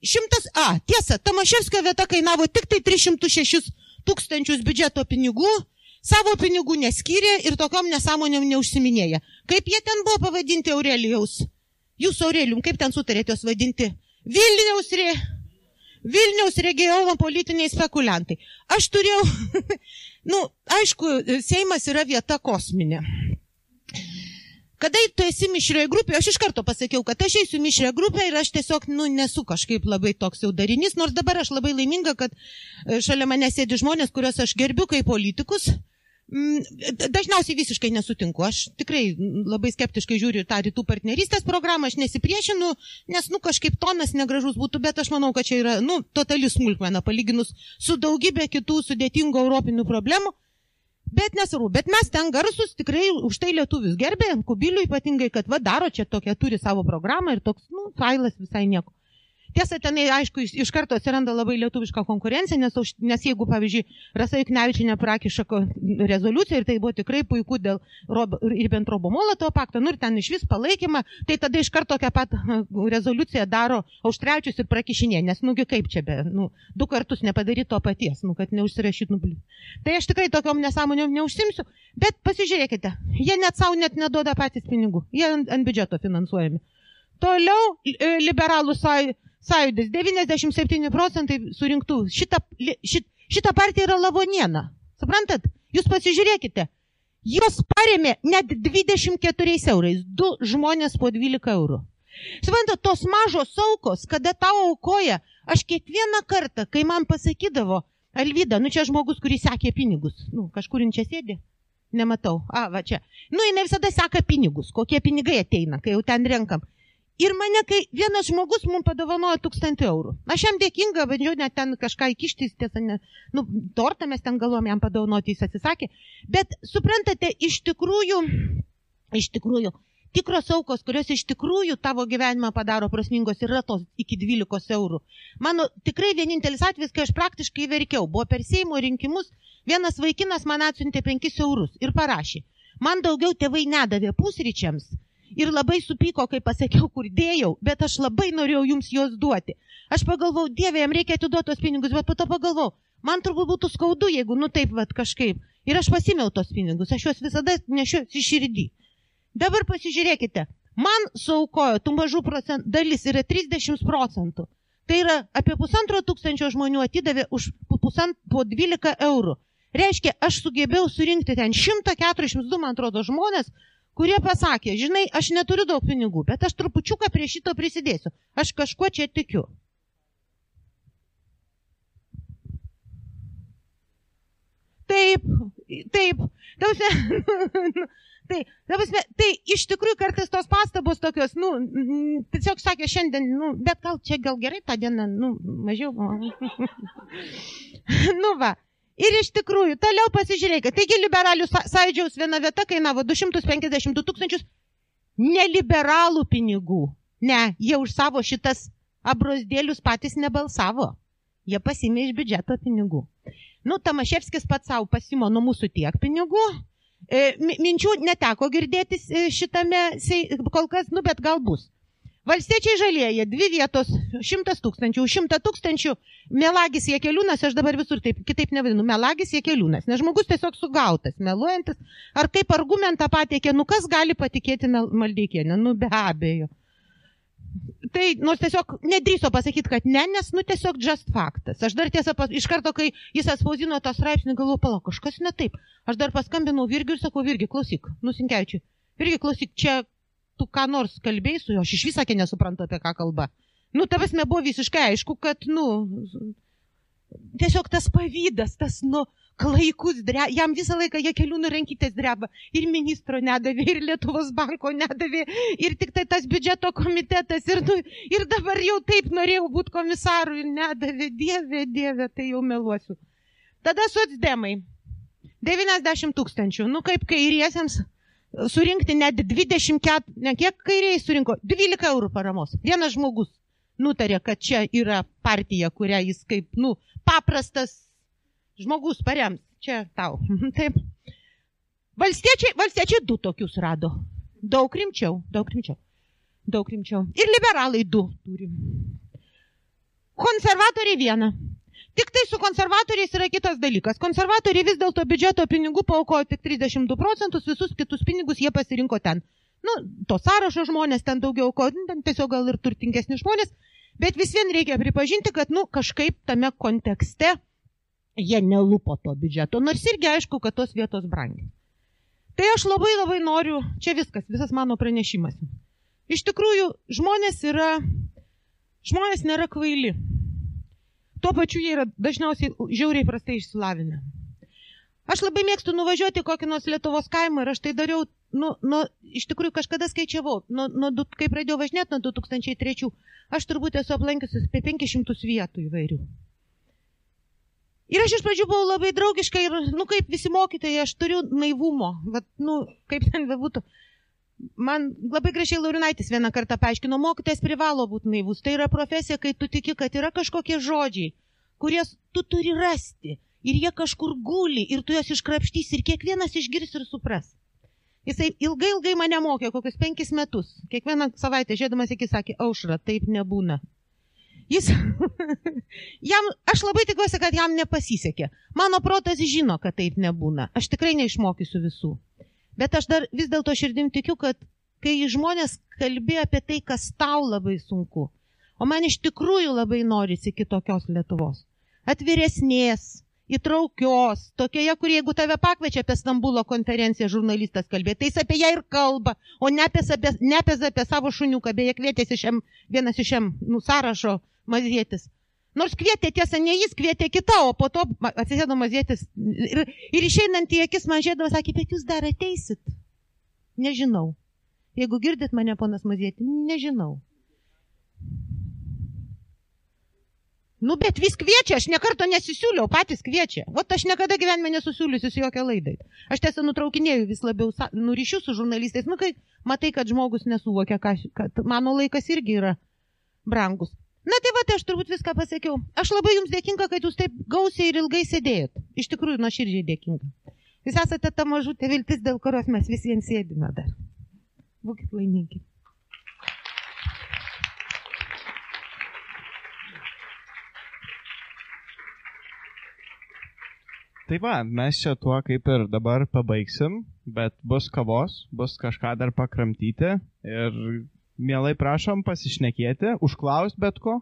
šimtas, a, tiesa, Tamaševskio vieta kainavo tik tai 306 tūkstančius biudžeto pinigų, savo pinigų neskyrė ir tokiom nesąmonėm neužsiminėja. Kaip jie ten buvo pavadinti Aurelijaus? Jūs Aurelijum, kaip ten sutarėte juos vadinti? Vilniaus, re... Vilniaus regiono politiniai spekuliantai. Aš turėjau, <laughs> nu, aišku, Seimas yra vieta kosminė. Kada tu esi mišrioje grupėje, aš iš karto pasakiau, kad aš eisiu mišrioje grupėje ir aš tiesiog, nu, nesu kažkaip labai toks jau darinys, nors dabar aš labai laiminga, kad e, šalia mane sėdi žmonės, kuriuos aš gerbiu kaip politikus. Mm, dažniausiai visiškai nesutinku. Aš tikrai labai skeptiškai žiūriu tą rytų partnerystės programą, aš nesipriešinu, nes, nu, kažkaip tonas negražus būtų, bet aš manau, kad čia yra, nu, totali smulkmena palyginus su daugybė kitų sudėtingų europinių problemų. Bet nesvarbu, bet mes ten garsus tikrai už tai lietuvius gerbė, kubilių ypatingai, kad va daro čia tokia, turi savo programą ir toks, nu, failas visai nieko. Tiesa, tenai, aišku, iš, iš karto atsiranda labai lietuviška konkurencija, nes, nes jeigu, pavyzdžiui, Rasa Juknevičinė prakiša rezoliuciją ir tai buvo tikrai puiku dėl Ribbentropo Molotovo pakto, nu ir ten iš vis palaikymą, tai tada iš karto tokią pat rezoliuciją daro Auštrevičius ir prakišinė, nes, nugi kaip čia be, nu, du kartus nepadaryti to paties, nu, kad neužsirašytų nublių. Tai aš tikrai tokiom nesąmonėm neužsimsiu, bet pasižiūrėkite, jie net savo net neduoda patys pinigų, jie ant, ant biudžeto finansuojami. Toliau e, liberalų sąjungų sąjūdis 97 procentai surinktų. Šita, šit, šita partija yra lavoniena. Suprantat? Jūs pasižiūrėkite. Jos paremė net 24 eurais. Du žmonės po 12 eurų. Suprantat, tos mažos aukos, kada tau aukoja, aš kiekvieną kartą, kai man pasakydavo, Alvyda, nu čia žmogus, kuris sekė pinigus. Nu, kažkur čia sėdi. Nematau. A, va čia. Nu, jinai visada seka pinigus. Kokie pinigai ateina, kai jau ten renkam. Ir mane, kai vienas žmogus mums padovanojo tūkstantį eurų. Aš jam dėkinga, bandžiau net ten kažką įkištis, tiesa, ne, nu, tortą mes ten galvom jam padovanoti, jis atsisakė. Bet suprantate, iš tikrųjų, iš tikrųjų, tikros aukos, kurios iš tikrųjų tavo gyvenimą padaro prasmingos, yra tos iki 12 eurų. Mano tikrai vienintelis atvejis, kai aš praktiškai verkiau, buvo per Seimo rinkimus, vienas vaikinas man atsiuntė 5 eurus ir parašė. Man daugiau tėvai nedavė pusryčiams, ir labai supyko, kai pasakiau, kur dėjau, bet aš labai norėjau jums juos duoti. Aš pagalvojau, dieve, jam reikia atiduoti tos pinigus, bet po to pagalvojau, man turbūt būtų skaudu, jeigu, nu taip, vad kažkaip. Ir aš pasimėjau tos pinigus, aš juos visada nešiu į širdį. Dabar pasižiūrėkite, man saukojo, tų mažų procent, dalis yra 30 procentų. Tai yra apie pusantro tūkstančio žmonių atidavė už pusant, po 12 eurų. Reiškia, aš sugebėjau surinkti ten 142, man atrodo, žmonės, kurie pasakė, žinai, aš neturiu daug pinigų, bet aš trupučiuką prie šito prisidėsiu. Aš kažkuo čia tikiu. Taip, taip, tausia, <laughs> tai, tausia, tai iš tikrųjų kartais tos pastabos tokios, nu, tiesiog sakė šiandien, nu, bet gal čia gal gerai tą dieną, nu, mažiau. <laughs> nu va, Ir iš tikrųjų, toliau pasižiūrėkite, taigi liberalių sąjūdžiaus viena vieta kainavo 252 tūkstančius neliberalų pinigų. Ne, jie už savo šitas abrosdėlius patys nebalsavo. Jie pasimė iš biudžeto pinigų. Nu, Tamaševskis pats savo pasimo nuo mūsų tiek pinigų. E, minčių neteko girdėtis e, šitame, kol kas, nu, bet gal bus. Valstiečiai žalieji, dvi vietos, šimtas tūkstančių, šimtą tūkstančių, melagis Jekeliūnas, aš dabar visur taip, kitaip nevadinu, melagis Jekeliūnas, nes žmogus tiesiog sugautas, meluojantis, ar kaip argumentą pateikė, nu kas gali patikėti maldeikienę, nu be abejo. Tai, nors tiesiog nedrįso pasakyti, kad ne, nes, nu, tiesiog just faktas. Aš dar tiesą, pas, iš karto, kai jis atspausino tą straipsnį, galvoju, palauk, kažkas ne taip. Aš dar paskambinau Virgiui ir sakau, Virgi, klausyk, nusinkiaučiu. Virgi, klausyk, čia tu ką nors kalbėjai su juo, aš iš visakė nesuprantu, apie ką kalba. Nu, tavas nebuvo visiškai aišku, kad, nu, tiesiog tas pavydas, tas, nu, klaikus, dreba, jam visą laiką jie kelių nurankytės dreba. Ir ministro nedavė, ir Lietuvos banko nedavė, ir tik tai tas biudžeto komitetas, ir, nu, ir dabar jau taip norėjau būti komisaru ir nedavė, dieve, dieve, tai jau meluosiu. Tada socdemai. 90 tūkstančių, nu kaip kairiesiems surinkti net 24, ne kiek kairiai surinko, 12 eurų paramos. Vienas žmogus nutarė, kad čia yra partija, kurią jis kaip, nu, paprastas žmogus parems. Čia tau. <laughs> Taip. Valstiečiai, valstiečiai du tokius rado. Daug rimčiau, daug rimčiau. Daug rimčiau. Ir liberalai du turi. Konservatoriai vieną. Tik tai su konservatoriais yra kitas dalykas. Konservatoriai vis dėlto biudžeto pinigų paukojo tik 32 procentus, visus kitus pinigus jie pasirinko ten. Nu, to sąrašo žmonės ten daugiau, ko, nu, ten tiesiog gal ir turtingesni žmonės, bet vis vien reikia pripažinti, kad, nu, kažkaip tame kontekste jie nelupo to biudžeto, nors irgi aišku, kad tos vietos brangiai. Tai aš labai labai noriu, čia viskas, visas mano pranešimas. Iš tikrųjų, žmonės yra, žmonės nėra kvaili. Tuo pačiu jie yra dažniausiai žiauriai prastai išsilavinę. Aš labai mėgstu nuvažiuoti kokį nors Lietuvos kaimą ir aš tai dariau, nu, nu, iš tikrųjų kažkada skaičiavau, nu, nu, kai pradėjau važinėti nuo 2003, aš turbūt esu aplankiusi apie 500 vietų įvairių. Ir aš iš pradžių buvau labai draugiška ir, nu, kaip visi mokytojai, aš turiu naivumo, bet, nu, kaip ten bebūtų. Man labai gražiai Laurinaitis vieną kartą paaiškino, mokytojas privalo būti naivus. Tai yra profesija, kai tu tiki, kad yra kažkokie žodžiai, kuriuos tu turi rasti. Ir jie kažkur guli, ir tu juos iškrapštys, ir kiekvienas išgirs ir supras. Jisai ilgai, ilgai mane mokė, kokius penkis metus. Kiekvieną savaitę žiūrėdamas iki sakė, aušra, taip nebūna. Jis, <laughs> jam, aš labai tikiuosi, kad jam nepasisekė. Mano protas žino, kad taip nebūna. Aš tikrai neišmokysiu visų. Bet aš dar vis dėlto širdim tikiu, kad kai žmonės kalbėjo apie tai, kas tau labai sunku, o man iš tikrųjų labai norisi kitokios Lietuvos. Atviresnės, įtraukios, tokioje, kur jeigu tave pakviečia apie Stambulo konferenciją žurnalistas kalbėti, tai jis apie ją ir kalba, o ne apie, apie, ne apie, apie savo šuniuką, beje, kvietėsi šiam, vienas iš šiam nu, sąrašo mazėtis. Nors kvietė tiesa, ne jis kvietė kitą, o po to atsisėdo mazėtis ir, ir išeinant į akis man žiūrėdavo, sakė, bet jūs dar ateisit. Nežinau. Jeigu girdit mane, ponas mazėti, nežinau. Nu, bet vis kviečia, aš nekarto nesisiūliau, patys kviečia. O aš niekada gyvenime nesusiūliusiu su jokia laidai. Aš tiesa nutraukinėjau vis labiau nurišiu su žurnalistais. Nu, kai matai, kad žmogus nesuvokia, kad mano laikas irgi yra brangus. Na tai va, tai aš turbūt viską pasakiau. Aš labai jums dėkinga, kad jūs taip gausiai ir ilgai sėdėjot. Iš tikrųjų, nuo širdžiai dėkinga. Jūs esate ta mažutė viltis, dėl kurios mes visiems sėdime dar. Būkit laimingi. Tai va, mes čia tuo kaip ir dabar pabaigsim, bet bus kavos, bus kažką dar pakramtyti ir mielai prašom pasišnekėti, užklaus bet ko.